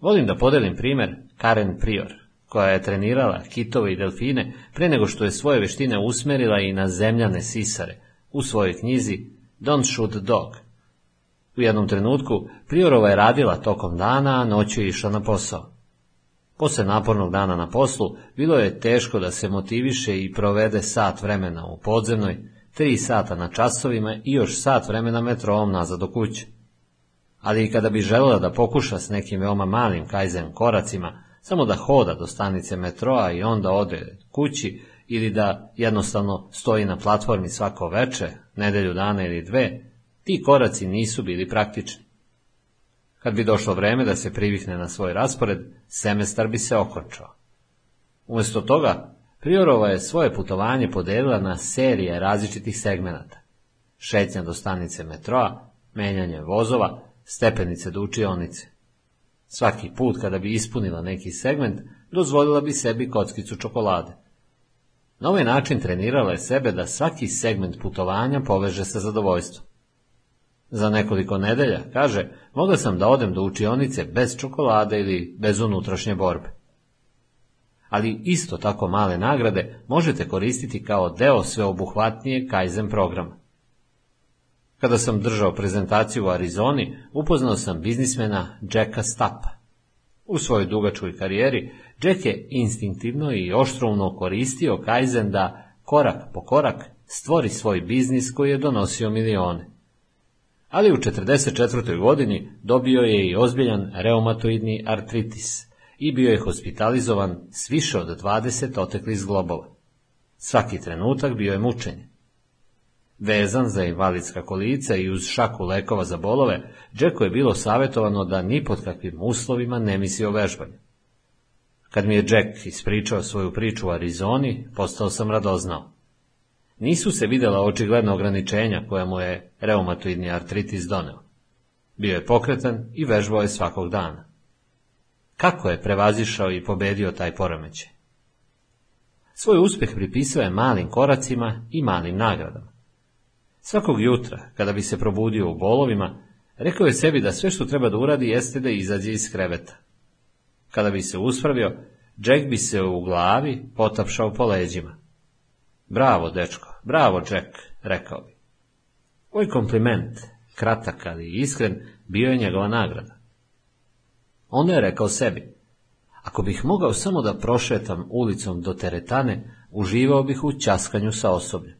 Volim da podelim primjer Karen Prior, koja je trenirala kitove i delfine pre nego što je svoje veštine usmerila i na zemljane sisare u svojoj knjizi Don't Shoot Dog. U jednom trenutku Priorova je radila tokom dana, a noću je išla na posao. Posle napornog dana na poslu, bilo je teško da se motiviše i provede sat vremena u podzemnoj, tri sata na časovima i još sat vremena metrovom nazad do kuće. ali i kada bi želela da pokuša s nekim veoma malim kajzen koracima, samo da hoda do stanice metroa i onda ode kući ili da jednostavno stoji na platformi svako veče, nedelju dana ili dve, ti koraci nisu bili praktični. Kad bi došlo vreme da se privikne na svoj raspored, semestar bi se okončao. Umjesto toga, Priorova je svoje putovanje podelila na serije različitih segmenata. Šetnja do stanice metroa, menjanje vozova, stepenice do učionice. Svaki put kada bi ispunila neki segment, dozvolila bi sebi kockicu čokolade. Na ovaj način trenirala je sebe da svaki segment putovanja poveže sa zadovoljstvom. Za nekoliko nedelja, kaže, mogla sam da odem do učionice bez čokolade ili bez unutrašnje borbe. Ali isto tako male nagrade možete koristiti kao deo sveobuhvatnije Kaizen programa. Kada sam držao prezentaciju u Arizoni, upoznao sam biznismena Jacka Stappa. U svojoj dugačkoj karijeri, Jack je instinktivno i oštrovno koristio Kaizen da, korak po korak, stvori svoj biznis koji je donosio milione. Ali u 44. godini dobio je i ozbiljan reumatoidni artritis i bio je hospitalizovan s više od 20 oteklih zglobova. Svaki trenutak bio je mučenje. Vezan za invalidska kolica i uz šaku lekova za bolove, Jacku je bilo savjetovano da ni pod kakvim uslovima ne misli o vežbanju. Kad mi je Jack ispričao svoju priču u Arizoni, postao sam radoznao. Nisu se vidjela očigledna ograničenja koja mu je reumatoidni artritis doneo. Bio je pokretan i vežbao je svakog dana. Kako je prevazišao i pobedio taj poremećaj? Svoj uspjeh pripisao je malim koracima i malim nagradama. Svakog jutra, kada bi se probudio u bolovima, rekao je sebi da sve što treba da uradi jeste da izađe iz kreveta. Kada bi se uspravio, Jack bi se u glavi potapšao po leđima. Bravo, dečko, bravo, Jack, rekao bi. Ovaj kompliment, kratak ali iskren, bio je njegova nagrada. Onda je rekao sebi, ako bih mogao samo da prošetam ulicom do teretane, uživao bih u časkanju sa osobljem.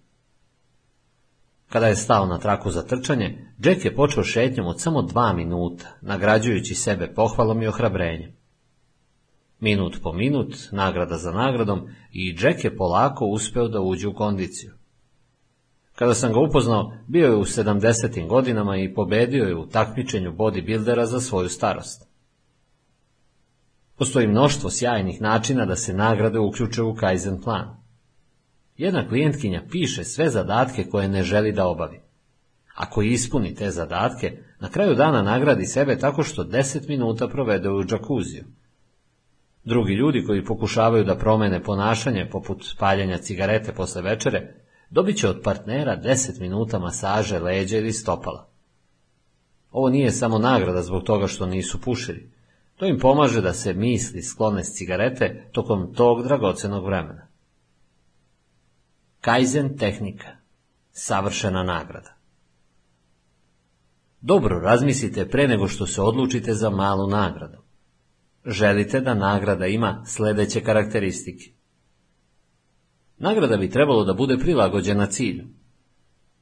Kada je stao na traku za trčanje, Jack je počeo šetnjom od samo dva minuta, nagrađujući sebe pohvalom i ohrabrenjem. Minut po minut, nagrada za nagradom, i Jack je polako uspeo da uđe u kondiciju. Kada sam ga upoznao, bio je u sedamdesetim godinama i pobedio je u takmičenju bodybuildera za svoju starost. Postoji mnoštvo sjajnih načina da se nagrade uključe u Kaizen plan. Jedna klijentkinja piše sve zadatke koje ne želi da obavi. Ako ispuni te zadatke, na kraju dana nagradi sebe tako što 10 minuta provede u džakuziju. Drugi ljudi koji pokušavaju da promene ponašanje poput paljenja cigarete posle večere, dobit će od partnera 10 minuta masaže leđa ili stopala. Ovo nije samo nagrada zbog toga što nisu pušili. To im pomaže da se misli sklone s cigarete tokom tog dragocenog vremena. Kaizen tehnika. Savršena nagrada. Dobro razmislite pre nego što se odlučite za malu nagradu. Želite da nagrada ima sledeće karakteristike. Nagrada bi trebalo da bude prilagođena cilju.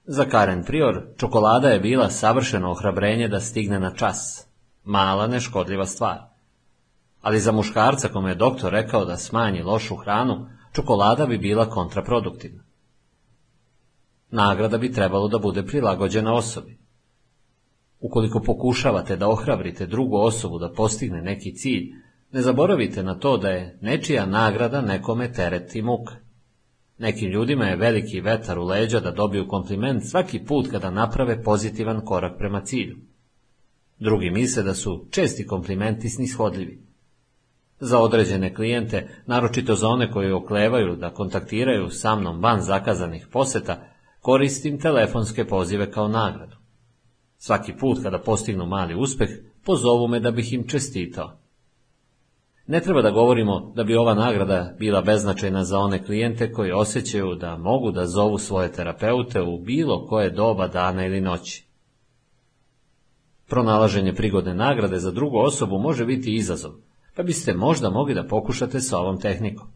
Za Karen Prior čokolada je bila savršeno ohrabrenje da stigne na čas. Mala neškodljiva stvar. Ali za muškarca kome je doktor rekao da smanji lošu hranu, čokolada bi bila kontraproduktivna. Nagrada bi trebalo da bude prilagođena osobi. Ukoliko pokušavate da ohrabrite drugu osobu da postigne neki cilj, ne zaboravite na to da je nečija nagrada nekome teret i muka. Nekim ljudima je veliki vetar u leđa da dobiju kompliment svaki put kada naprave pozitivan korak prema cilju. Drugi misle da su česti komplimenti snishodljivi. Za određene klijente, naročito za one koji oklevaju da kontaktiraju sa mnom van zakazanih poseta, koristim telefonske pozive kao nagradu. Svaki put kada postignu mali uspeh, pozovu me da bih im čestitao. Ne treba da govorimo da bi ova nagrada bila beznačajna za one klijente koji osjećaju da mogu da zovu svoje terapeute u bilo koje doba dana ili noći. Pronalaženje prigodne nagrade za drugu osobu može biti izazov, pa biste možda mogli da pokušate sa ovom tehnikom.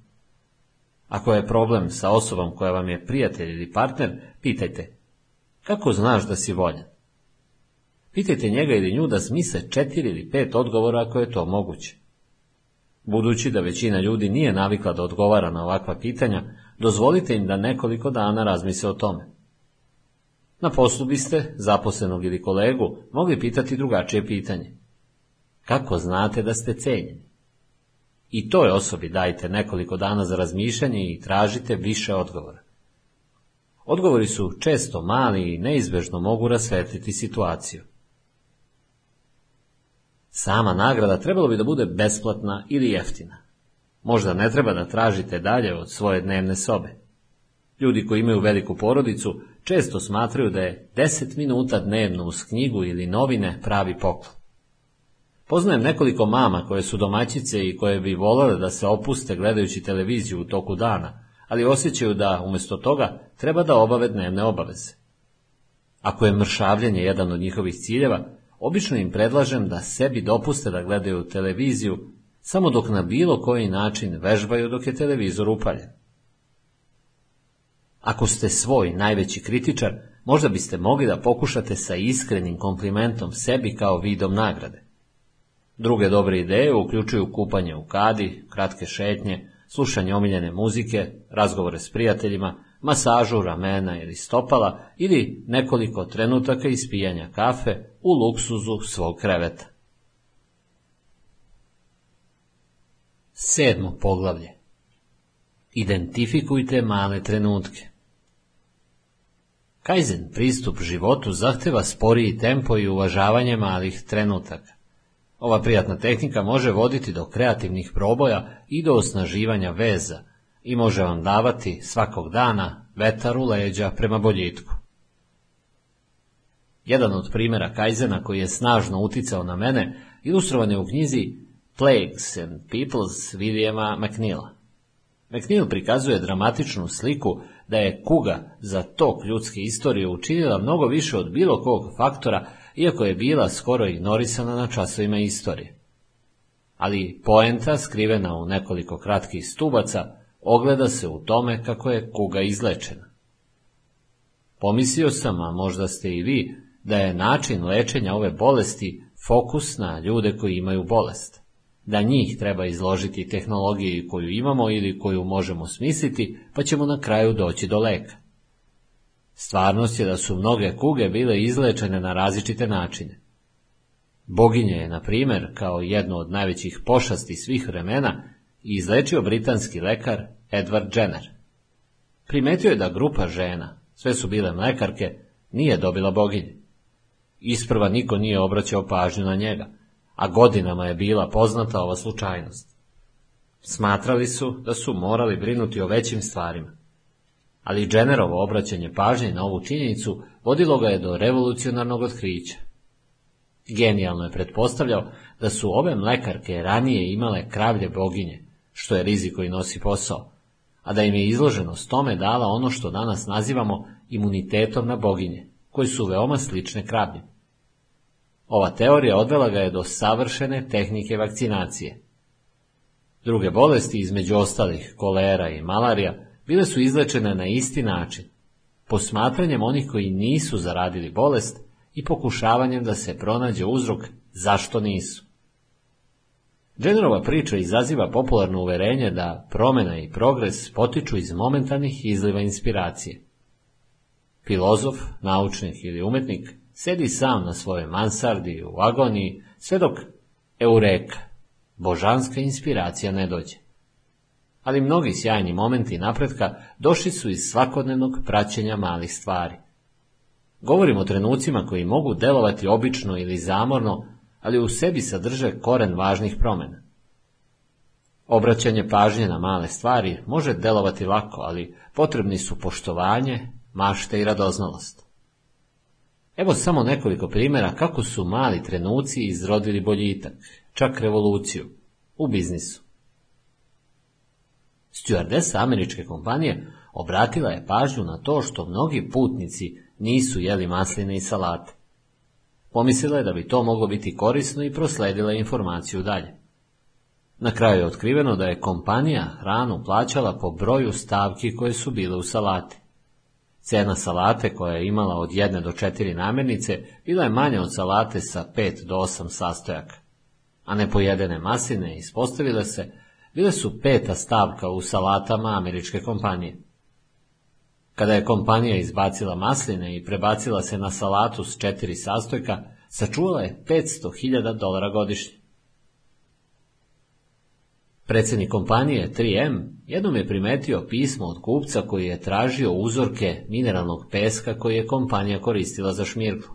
Ako je problem sa osobom koja vam je prijatelj ili partner, pitajte, kako znaš da si voljan? Pitajte njega ili nju da smise četiri ili pet odgovora ako je to moguće. Budući da većina ljudi nije navikla da odgovara na ovakva pitanja, dozvolite im da nekoliko dana razmise o tome. Na poslu biste, zaposlenog ili kolegu, mogli pitati drugačije pitanje. Kako znate da ste cenjeni? I toj osobi dajte nekoliko dana za razmišljanje i tražite više odgovora. Odgovori su često mali i neizbežno mogu rasvetliti situaciju. Sama nagrada trebalo bi da bude besplatna ili jeftina. Možda ne treba da tražite dalje od svoje dnevne sobe. Ljudi koji imaju veliku porodicu često smatraju da je 10 minuta dnevno uz knjigu ili novine pravi poklon. Poznajem nekoliko mama koje su domaćice i koje bi volele da se opuste gledajući televiziju u toku dana, ali osjećaju da umjesto toga treba da obave dnevne obaveze. Ako je mršavljenje jedan od njihovih ciljeva, obično im predlažem da sebi dopuste da gledaju televiziju samo dok na bilo koji način vežbaju dok je televizor upaljen. Ako ste svoj najveći kritičar, možda biste mogli da pokušate sa iskrenim komplimentom sebi kao vidom nagrade. Druge dobre ideje uključuju kupanje u kadi, kratke šetnje, slušanje omiljene muzike, razgovore s prijateljima, masažu ramena ili stopala ili nekoliko trenutaka ispijanja kafe u luksuzu svog kreveta. Sedmo poglavlje Identifikujte male trenutke. Kaizen pristup životu zahteva sporiji tempo i uvažavanje malih trenutaka. Ova prijatna tehnika može voditi do kreativnih proboja i do osnaživanja veza i može vam davati svakog dana vetar u leđa prema boljitku. Jedan od primjera Kajzena koji je snažno uticao na mene ilustrovan je u knjizi Plagues and Peoples Williama McNeila. McNeil prikazuje dramatičnu sliku da je kuga za tok ljudske istorije učinila mnogo više od bilo kog faktora iako je bila skoro ignorisana na časovima istorije. Ali poenta, skrivena u nekoliko kratkih stubaca, ogleda se u tome kako je kuga izlečena. Pomislio sam, a možda ste i vi, da je način lečenja ove bolesti fokus na ljude koji imaju bolest. Da njih treba izložiti tehnologiji koju imamo ili koju možemo smisliti, pa ćemo na kraju doći do leka. Stvarnost je da su mnoge kuge bile izlečene na različite načine. Boginje je, na primjer, kao jedno od najvećih pošasti svih vremena, izlečio britanski lekar Edward Jenner. Primetio je da grupa žena, sve su bile mlekarke, nije dobila boginje. Isprva niko nije obraćao pažnju na njega, a godinama je bila poznata ova slučajnost. Smatrali su da su morali brinuti o većim stvarima ali Jennerovo obraćanje pažnje na ovu činjenicu vodilo ga je do revolucionarnog otkrića. Genijalno je pretpostavljao da su ove mlekarke ranije imale kravlje boginje, što je riziko i nosi posao, a da im je izloženost tome dala ono što danas nazivamo imunitetom na boginje, koji su veoma slične kravlje. Ova teorija odvela ga je do savršene tehnike vakcinacije. Druge bolesti, između ostalih kolera i malarija, bile su izlečene na isti način, posmatranjem onih koji nisu zaradili bolest i pokušavanjem da se pronađe uzrok zašto nisu. Jennerova priča izaziva popularno uverenje da promjena i progres potiču iz momentanih izliva inspiracije. Filozof, naučnik ili umetnik sedi sam na svojoj mansardi u agoniji sve dok eureka, božanska inspiracija ne dođe ali mnogi sjajni momenti napretka došli su iz svakodnevnog praćenja malih stvari. Govorimo o trenucima koji mogu delovati obično ili zamorno, ali u sebi sadrže koren važnih promjena. Obraćanje pažnje na male stvari može delovati lako, ali potrebni su poštovanje, mašte i radoznalost. Evo samo nekoliko primjera kako su mali trenuci izrodili boljitak, čak revoluciju, u biznisu. Stewardesa američke kompanije obratila je pažnju na to što mnogi putnici nisu jeli masline i salate. Pomislila je da bi to moglo biti korisno i prosledila informaciju dalje. Na kraju je otkriveno da je kompanija hranu plaćala po broju stavki koje su bile u salati. Cena salate koja je imala od jedne do četiri namirnice bila je manja od salate sa pet do osam sastojaka. A nepojedene masline ispostavile se bile su peta stavka u salatama američke kompanije. Kada je kompanija izbacila masline i prebacila se na salatu s četiri sastojka, sačuvala je 500.000 dolara godišnje. Predsjednik kompanije 3M jednom je primetio pismo od kupca koji je tražio uzorke mineralnog peska koji je kompanija koristila za šmirku.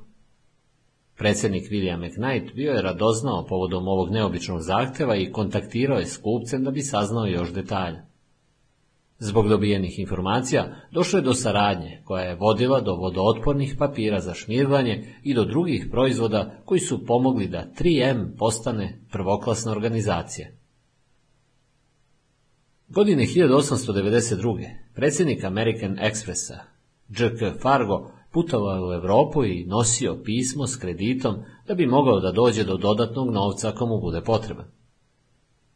Predsjednik William McKnight bio je radoznao povodom ovog neobičnog zahtjeva i kontaktirao je s kupcem da bi saznao još detalja. Zbog dobijenih informacija došlo je do saradnje koja je vodila do vodootpornih papira za šmirglanje i do drugih proizvoda koji su pomogli da 3M postane prvoklasna organizacija. Godine 1892. predsjednik American Expressa, J.K. Fargo, putovao u Europu i nosio pismo s kreditom da bi mogao da dođe do dodatnog novca ako mu bude potreban.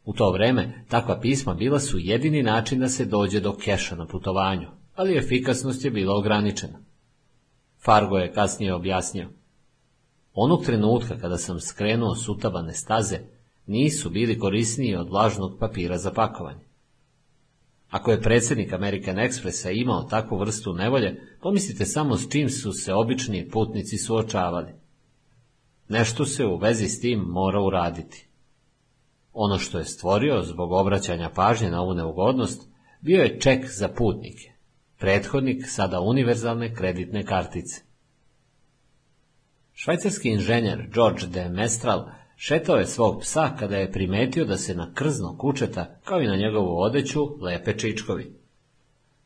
U to vreme takva pisma bila su jedini način da se dođe do keša na putovanju, ali efikasnost je bila ograničena. Fargo je kasnije objasnio. Onog trenutka kada sam skrenuo sutabane staze, nisu bili korisniji od vlažnog papira za pakovanje. Ako je predsjednik American Expressa imao takvu vrstu nevolje, pomislite samo s čim su se obični putnici suočavali. Nešto se u vezi s tim mora uraditi. Ono što je stvorio zbog obraćanja pažnje na ovu neugodnost bio je ček za putnike, prethodnik sada univerzalne kreditne kartice. Švajcarski inženjer George de Mestral šetao je svog psa kada je primetio da se na krzno kučeta, kao i na njegovu odeću, lepe čičkovi.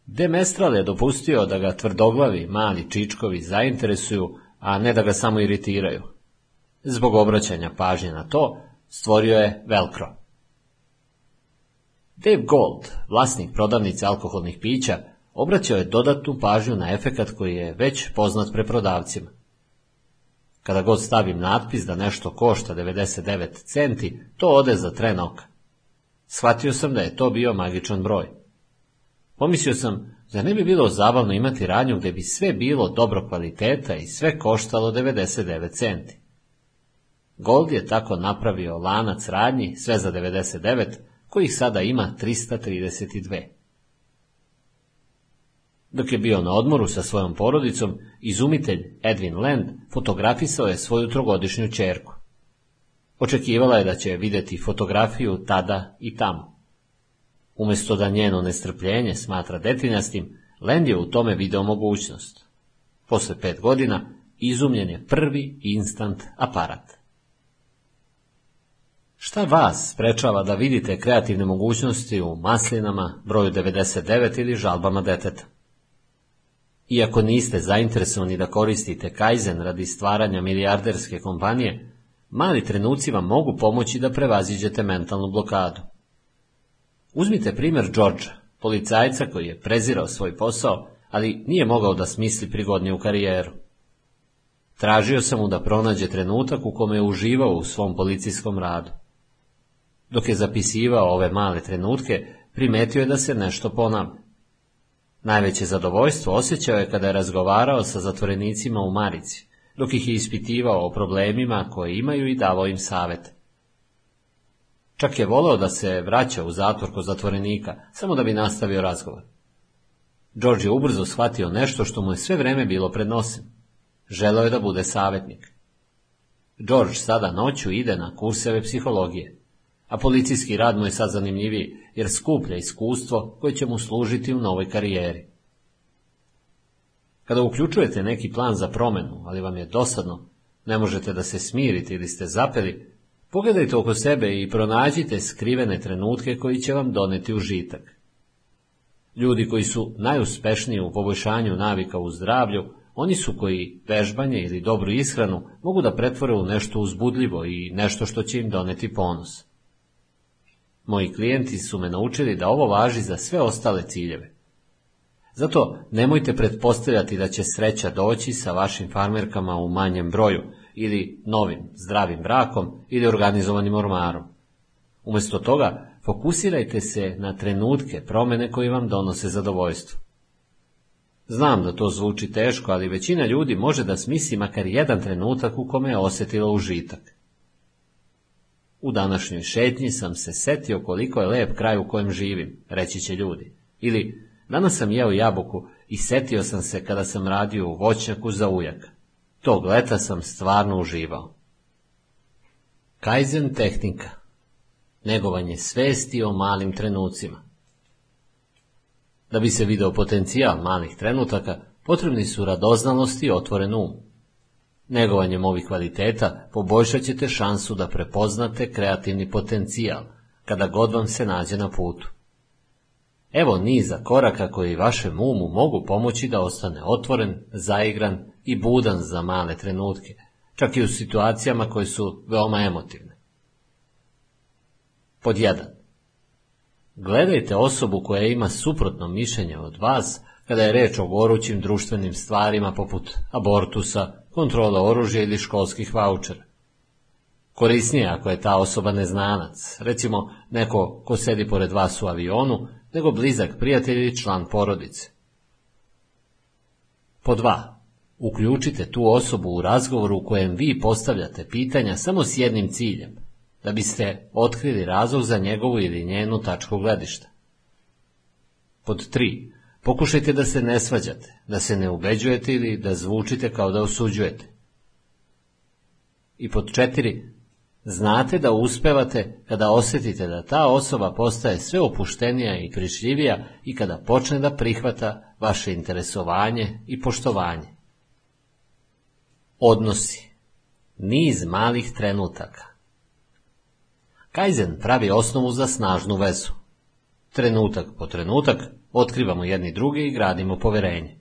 De Mestral je dopustio da ga tvrdoglavi mali čičkovi zainteresuju, a ne da ga samo iritiraju. Zbog obraćanja pažnje na to, stvorio je Velcro. Dave Gold, vlasnik prodavnice alkoholnih pića, obraćao je dodatnu pažnju na efekat koji je već poznat preprodavcima. Kada god stavim natpis da nešto košta 99 centi, to ode za tren oka. Shvatio sam da je to bio magičan broj. Pomislio sam, da ne bi bilo zabavno imati radnju gdje bi sve bilo dobro kvaliteta i sve koštalo 99 centi. Gold je tako napravio lanac radnji, sve za 99, kojih sada ima 332. Dok je bio na odmoru sa svojom porodicom, izumitelj Edwin Land fotografisao je svoju trogodišnju čerku. Očekivala je da će vidjeti fotografiju tada i tamo. Umjesto da njeno nestrpljenje smatra detinjastim, Land je u tome video mogućnost. Posle pet godina izumljen je prvi instant aparat. Šta vas sprečava da vidite kreativne mogućnosti u maslinama, broju 99 ili žalbama deteta? Iako niste zainteresovani da koristite Kaizen radi stvaranja milijarderske kompanije, mali trenuci vam mogu pomoći da prevaziđete mentalnu blokadu. Uzmite primjer Georgea, policajca koji je prezirao svoj posao, ali nije mogao da smisli prigodniju karijeru. Tražio sam mu da pronađe trenutak u kome je uživao u svom policijskom radu. Dok je zapisivao ove male trenutke, primetio je da se nešto ponavlja. Najveće zadovoljstvo osjećao je kada je razgovarao sa zatvorenicima u Marici, dok ih je ispitivao o problemima koje imaju i davao im savjet. Čak je volao da se vraća u zatvor kod zatvorenika, samo da bi nastavio razgovor. George je ubrzo shvatio nešto što mu je sve vreme bilo pred nosem. Želeo je da bude savjetnik. George sada noću ide na kurseve psihologije a policijski rad mu je sad zanimljiviji, jer skuplja iskustvo koje će mu služiti u novoj karijeri. Kada uključujete neki plan za promjenu, ali vam je dosadno, ne možete da se smirite ili ste zapeli, pogledajte oko sebe i pronađite skrivene trenutke koji će vam doneti užitak. Ljudi koji su najuspešniji u poboljšanju navika u zdravlju, oni su koji vežbanje ili dobru ishranu mogu da pretvore u nešto uzbudljivo i nešto što će im doneti ponos. Moji klijenti su me naučili da ovo važi za sve ostale ciljeve. Zato nemojte pretpostavljati da će sreća doći sa vašim farmerkama u manjem broju ili novim, zdravim brakom ili organizovanim ormarom. Umjesto toga, fokusirajte se na trenutke promjene koji vam donose zadovoljstvo. Znam da to zvuči teško, ali većina ljudi može da smisli makar jedan trenutak u kome je osjetila užitak. U današnjoj šetnji sam se setio koliko je lep kraj u kojem živim, reći će ljudi. Ili, danas sam jeo jabuku i setio sam se kada sam radio u voćnjaku za ujak. Tog leta sam stvarno uživao. Kaizen tehnika. Negovanje svesti o malim trenucima. Da bi se video potencijal malih trenutaka, potrebni su radoznalost i otvoren um. Negovanjem ovih kvaliteta poboljšat ćete šansu da prepoznate kreativni potencijal, kada god vam se nađe na putu. Evo niza koraka koji vašem umu mogu pomoći da ostane otvoren, zaigran i budan za male trenutke, čak i u situacijama koje su veoma emotivne. Pod 1. Gledajte osobu koja ima suprotno mišljenje od vas kada je reč o gorućim društvenim stvarima poput abortusa, kontrole oružja ili školskih vaučera. Korisnije ako je ta osoba neznanac, recimo neko ko sedi pored vas u avionu, nego blizak prijatelj ili član porodice. Po dva. Uključite tu osobu u razgovoru u kojem vi postavljate pitanja samo s jednim ciljem, da biste otkrili razlog za njegovu ili njenu tačku gledišta. Pod tri. Pokušajte da se ne svađate, da se ne ubeđujete ili da zvučite kao da osuđujete. I pod četiri, znate da uspevate kada osjetite da ta osoba postaje sve opuštenija i prišljivija i kada počne da prihvata vaše interesovanje i poštovanje. Odnosi. Niz malih trenutaka. Kaizen pravi osnovu za snažnu vezu. Trenutak po trenutak otkrivamo jedni druge i gradimo poverenje.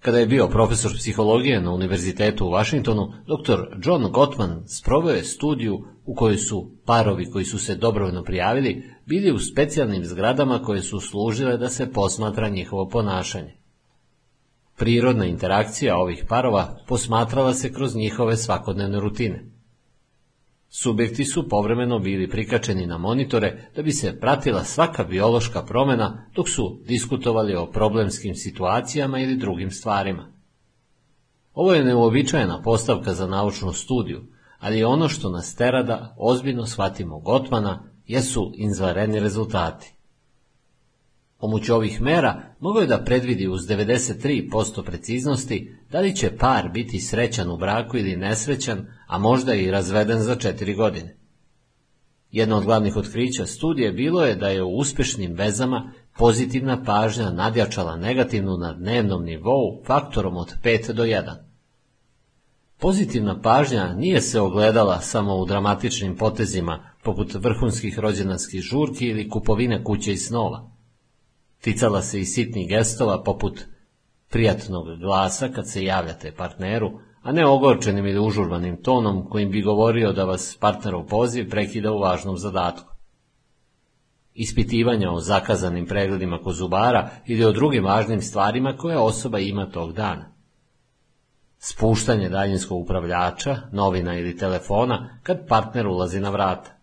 Kada je bio profesor psihologije na Univerzitetu u Washingtonu, dr. John Gottman sproveo je studiju u kojoj su parovi koji su se dobrovoljno prijavili bili u specijalnim zgradama koje su služile da se posmatra njihovo ponašanje. Prirodna interakcija ovih parova posmatrala se kroz njihove svakodnevne rutine. Subjekti su povremeno bili prikačeni na monitore da bi se pratila svaka biološka promjena dok su diskutovali o problemskim situacijama ili drugim stvarima. Ovo je neuobičajena postavka za naučnu studiju, ali ono što nas tera da ozbiljno shvatimo Gotmana jesu izvanredni rezultati. Pomoću ovih mera mogao je da predvidi uz 93% preciznosti da li će par biti srećan u braku ili nesrećan, a možda i razveden za četiri godine. Jedno od glavnih otkrića studije bilo je da je u uspješnim vezama pozitivna pažnja nadjačala negativnu na dnevnom nivou faktorom od 5 do 1. Pozitivna pažnja nije se ogledala samo u dramatičnim potezima poput vrhunskih rođendanskih žurki ili kupovine kuće i snova. Ticala se i sitnih gestova poput prijatnog glasa kad se javljate partneru, a ne ogorčenim ili užurbanim tonom kojim bi govorio da vas partnerov poziv prekida u važnom zadatku. Ispitivanja o zakazanim pregledima kod zubara ili o drugim važnim stvarima koje osoba ima tog dana. Spuštanje daljinskog upravljača, novina ili telefona kad partner ulazi na vrata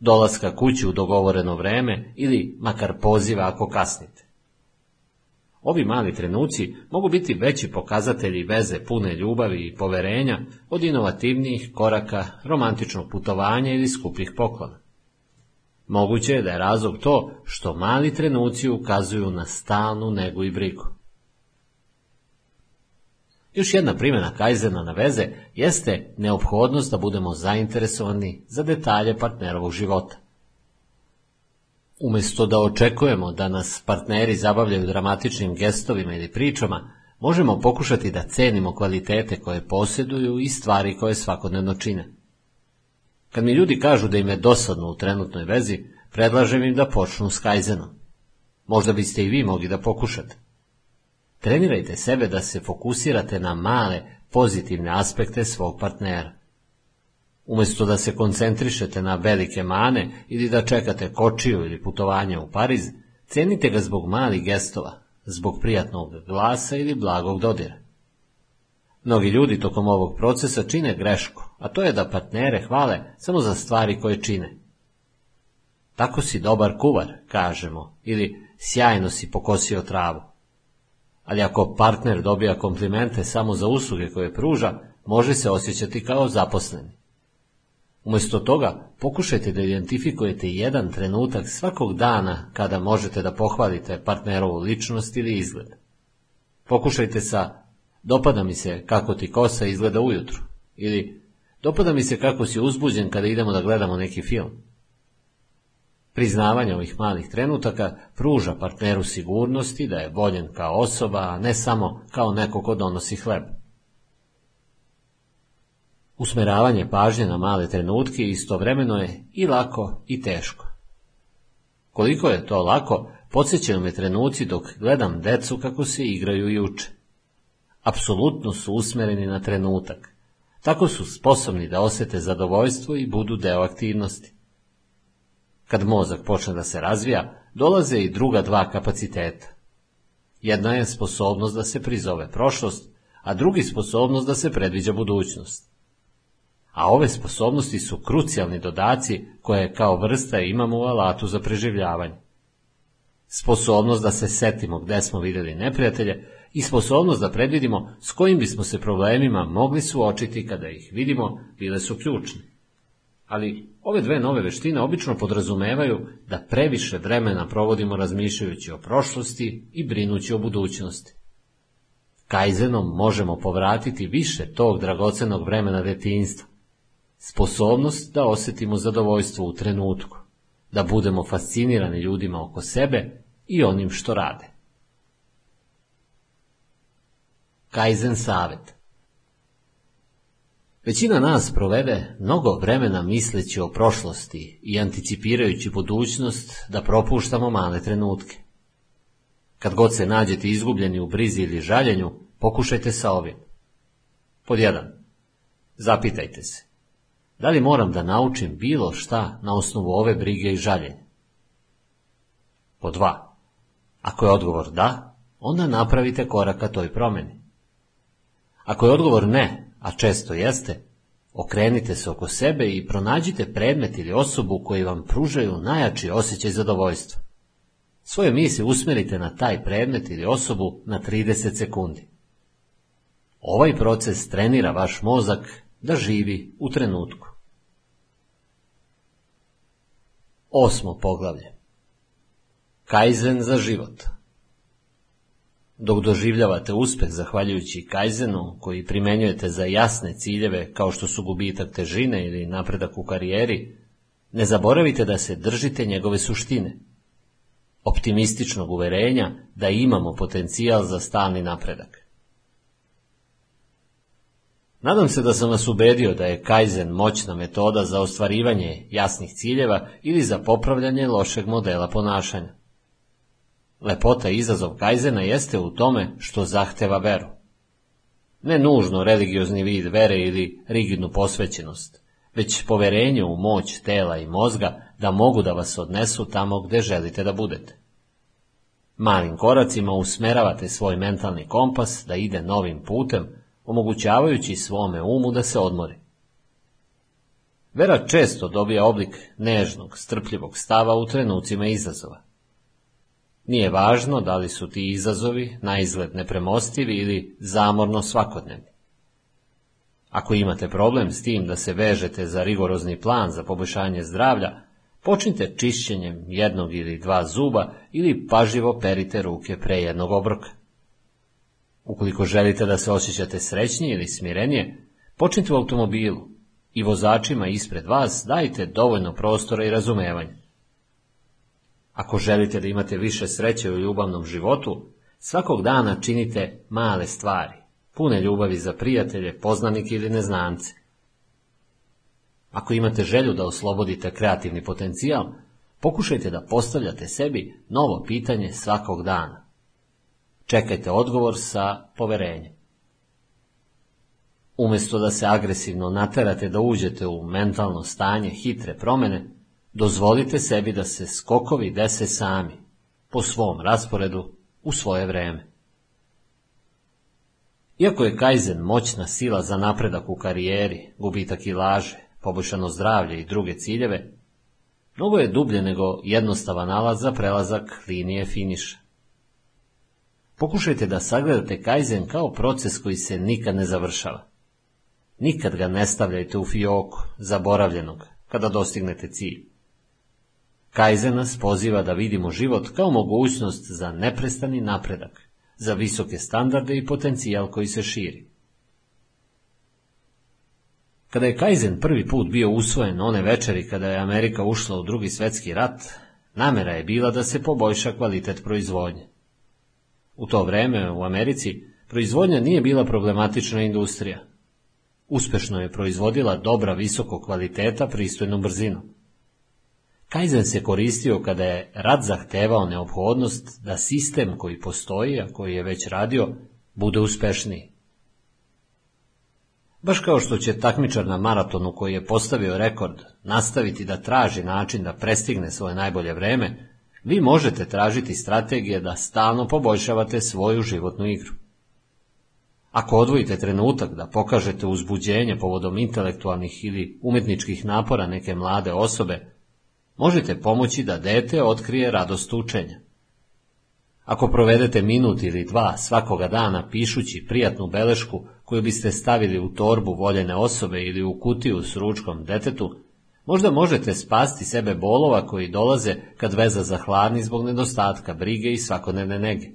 dolaska kući u dogovoreno vreme ili makar poziva ako kasnite. Ovi mali trenuci mogu biti veći pokazatelji veze pune ljubavi i poverenja od inovativnijih koraka, romantičnog putovanja ili skupih poklona. Moguće je da je razlog to što mali trenuci ukazuju na stalnu negu i brigu. Još jedna primjena Kajzena na veze jeste neophodnost da budemo zainteresovani za detalje partnerovog života. Umjesto da očekujemo da nas partneri zabavljaju dramatičnim gestovima ili pričama, možemo pokušati da cenimo kvalitete koje posjeduju i stvari koje svakodnevno čine. Kad mi ljudi kažu da im je dosadno u trenutnoj vezi, predlažem im da počnu s Kajzenom. Možda biste i vi mogli da pokušate. Trenirajte sebe da se fokusirate na male, pozitivne aspekte svog partnera. Umjesto da se koncentrišete na velike mane ili da čekate kočiju ili putovanje u Pariz, cenite ga zbog malih gestova, zbog prijatnog glasa ili blagog dodira. Mnogi ljudi tokom ovog procesa čine grešku, a to je da partnere hvale samo za stvari koje čine. Tako si dobar kuvar, kažemo, ili sjajno si pokosio travu. Ali ako partner dobija komplimente samo za usluge koje pruža, može se osjećati kao zaposleni. Umjesto toga, pokušajte da identifikujete jedan trenutak svakog dana kada možete da pohvalite partnerovu ličnost ili izgled. Pokušajte sa dopada mi se kako ti kosa izgleda ujutru ili dopada mi se kako si uzbuđen kada idemo da gledamo neki film. Priznavanje ovih malih trenutaka pruža partneru sigurnosti da je voljen kao osoba, a ne samo kao neko ko donosi hleb. Usmeravanje pažnje na male trenutke istovremeno je i lako i teško. Koliko je to lako, podsjećaju me trenuci dok gledam decu kako se igraju i uče. Apsolutno su usmereni na trenutak. Tako su sposobni da osete zadovoljstvo i budu deo aktivnosti. Kad mozak počne da se razvija, dolaze i druga dva kapaciteta. Jedna je sposobnost da se prizove prošlost, a drugi sposobnost da se predviđa budućnost. A ove sposobnosti su krucijalni dodaci koje kao vrsta imamo u alatu za preživljavanje. Sposobnost da se setimo gde smo vidjeli neprijatelje i sposobnost da predvidimo s kojim bismo se problemima mogli suočiti kada ih vidimo bile su ključne. Ali ove dve nove veštine obično podrazumevaju da previše vremena provodimo razmišljajući o prošlosti i brinući o budućnosti. Kajzenom možemo povratiti više tog dragocenog vremena detinjstva. Sposobnost da osjetimo zadovoljstvo u trenutku, da budemo fascinirani ljudima oko sebe i onim što rade. Kaizen savjet Većina nas provede mnogo vremena misleći o prošlosti i anticipirajući budućnost da propuštamo male trenutke. Kad god se nađete izgubljeni u brizi ili žaljenju, pokušajte sa ovim. Pod jedan. Zapitajte se. Da li moram da naučim bilo šta na osnovu ove brige i žaljenja? Pod dva. Ako je odgovor da, onda napravite korak ka toj promjeni. Ako je odgovor ne, a često jeste, okrenite se oko sebe i pronađite predmet ili osobu koji vam pružaju najjači osjećaj zadovoljstva. Svoje misli usmerite na taj predmet ili osobu na 30 sekundi. Ovaj proces trenira vaš mozak da živi u trenutku. Osmo poglavlje Kaizen za život dok doživljavate uspeh zahvaljujući kajzenu koji primenjujete za jasne ciljeve kao što su gubitak težine ili napredak u karijeri, ne zaboravite da se držite njegove suštine. Optimističnog uverenja da imamo potencijal za stalni napredak. Nadam se da sam vas ubedio da je kajzen moćna metoda za ostvarivanje jasnih ciljeva ili za popravljanje lošeg modela ponašanja. Lepota i izazov Kajzena jeste u tome što zahteva veru. Ne nužno religiozni vid vere ili rigidnu posvećenost, već poverenje u moć tela i mozga da mogu da vas odnesu tamo gde želite da budete. Malim koracima usmeravate svoj mentalni kompas da ide novim putem, omogućavajući svome umu da se odmori. Vera često dobija oblik nežnog, strpljivog stava u trenucima izazova. Nije važno da li su ti izazovi na izgled nepremostivi ili zamorno svakodnevni. Ako imate problem s tim da se vežete za rigorozni plan za poboljšanje zdravlja, počnite čišćenjem jednog ili dva zuba ili pažljivo perite ruke pre jednog obroka. Ukoliko želite da se osjećate srećnije ili smirenije, počnite u automobilu i vozačima ispred vas dajte dovoljno prostora i razumevanja. Ako želite da imate više sreće u ljubavnom životu, svakog dana činite male stvari, pune ljubavi za prijatelje, poznanike ili neznance. Ako imate želju da oslobodite kreativni potencijal, pokušajte da postavljate sebi novo pitanje svakog dana. Čekajte odgovor sa poverenjem. Umjesto da se agresivno naterate da uđete u mentalno stanje hitre promjene, Dozvolite sebi da se skokovi dese sami, po svom rasporedu, u svoje vreme. Iako je Kaizen moćna sila za napredak u karijeri, gubitak i laže, poboljšano zdravlje i druge ciljeve, mnogo je dublje nego jednostavan nalaz za prelazak linije finiša. Pokušajte da sagledate Kaizen kao proces koji se nikad ne završava. Nikad ga ne stavljajte u fioku, zaboravljenog, kada dostignete cilj. Kaizen nas poziva da vidimo život kao mogućnost za neprestani napredak, za visoke standarde i potencijal koji se širi. Kada je Kaizen prvi put bio usvojen one večeri kada je Amerika ušla u drugi svetski rat, namera je bila da se poboljša kvalitet proizvodnje. U to vreme u Americi proizvodnja nije bila problematična industrija. Uspešno je proizvodila dobra visoko kvaliteta pristojnom brzinom. Kaizen se koristio kada je rad zahtevao neophodnost da sistem koji postoji, a koji je već radio, bude uspešniji. Baš kao što će takmičar na maratonu koji je postavio rekord nastaviti da traži način da prestigne svoje najbolje vreme, vi možete tražiti strategije da stalno poboljšavate svoju životnu igru. Ako odvojite trenutak da pokažete uzbuđenje povodom intelektualnih ili umetničkih napora neke mlade osobe, možete pomoći da dete otkrije radost učenja. Ako provedete minut ili dva svakoga dana pišući prijatnu belešku koju biste stavili u torbu voljene osobe ili u kutiju s ručkom detetu, možda možete spasti sebe bolova koji dolaze kad veza zahladni zbog nedostatka brige i svakodnevne nege.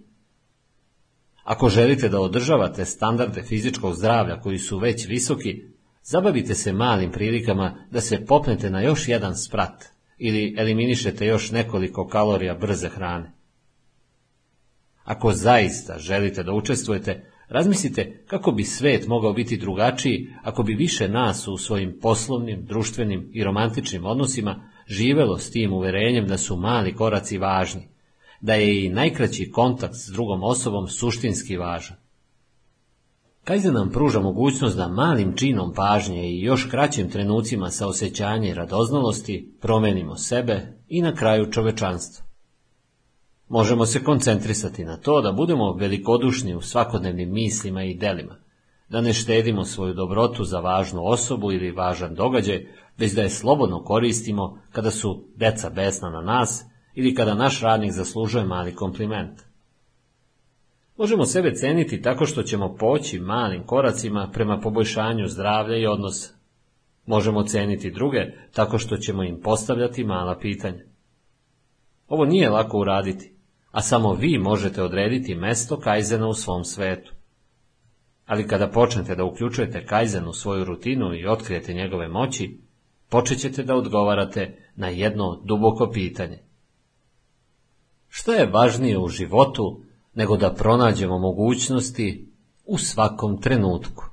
Ako želite da održavate standarde fizičkog zdravlja koji su već visoki, zabavite se malim prilikama da se popnete na još jedan sprat ili eliminišete još nekoliko kalorija brze hrane. Ako zaista želite da učestvujete, razmislite kako bi svet mogao biti drugačiji ako bi više nas u svojim poslovnim, društvenim i romantičnim odnosima živelo s tim uverenjem da su mali koraci važni, da je i najkraći kontakt s drugom osobom suštinski važan. Kajzen nam pruža mogućnost da malim činom pažnje i još kraćim trenucima saosećanja i radoznalosti promenimo sebe i na kraju čovečanstvo. Možemo se koncentrisati na to da budemo velikodušni u svakodnevnim mislima i delima, da ne štedimo svoju dobrotu za važnu osobu ili važan događaj, već da je slobodno koristimo kada su deca besna na nas ili kada naš radnik zaslužuje mali kompliment. Možemo sebe ceniti tako što ćemo poći malim koracima prema poboljšanju zdravlja i odnosa. Možemo ceniti druge tako što ćemo im postavljati mala pitanja. Ovo nije lako uraditi, a samo vi možete odrediti mesto Kajzena u svom svetu. Ali kada počnete da uključujete Kajzen u svoju rutinu i otkrijete njegove moći, počet ćete da odgovarate na jedno duboko pitanje. Šta je važnije u životu nego da pronađemo mogućnosti u svakom trenutku?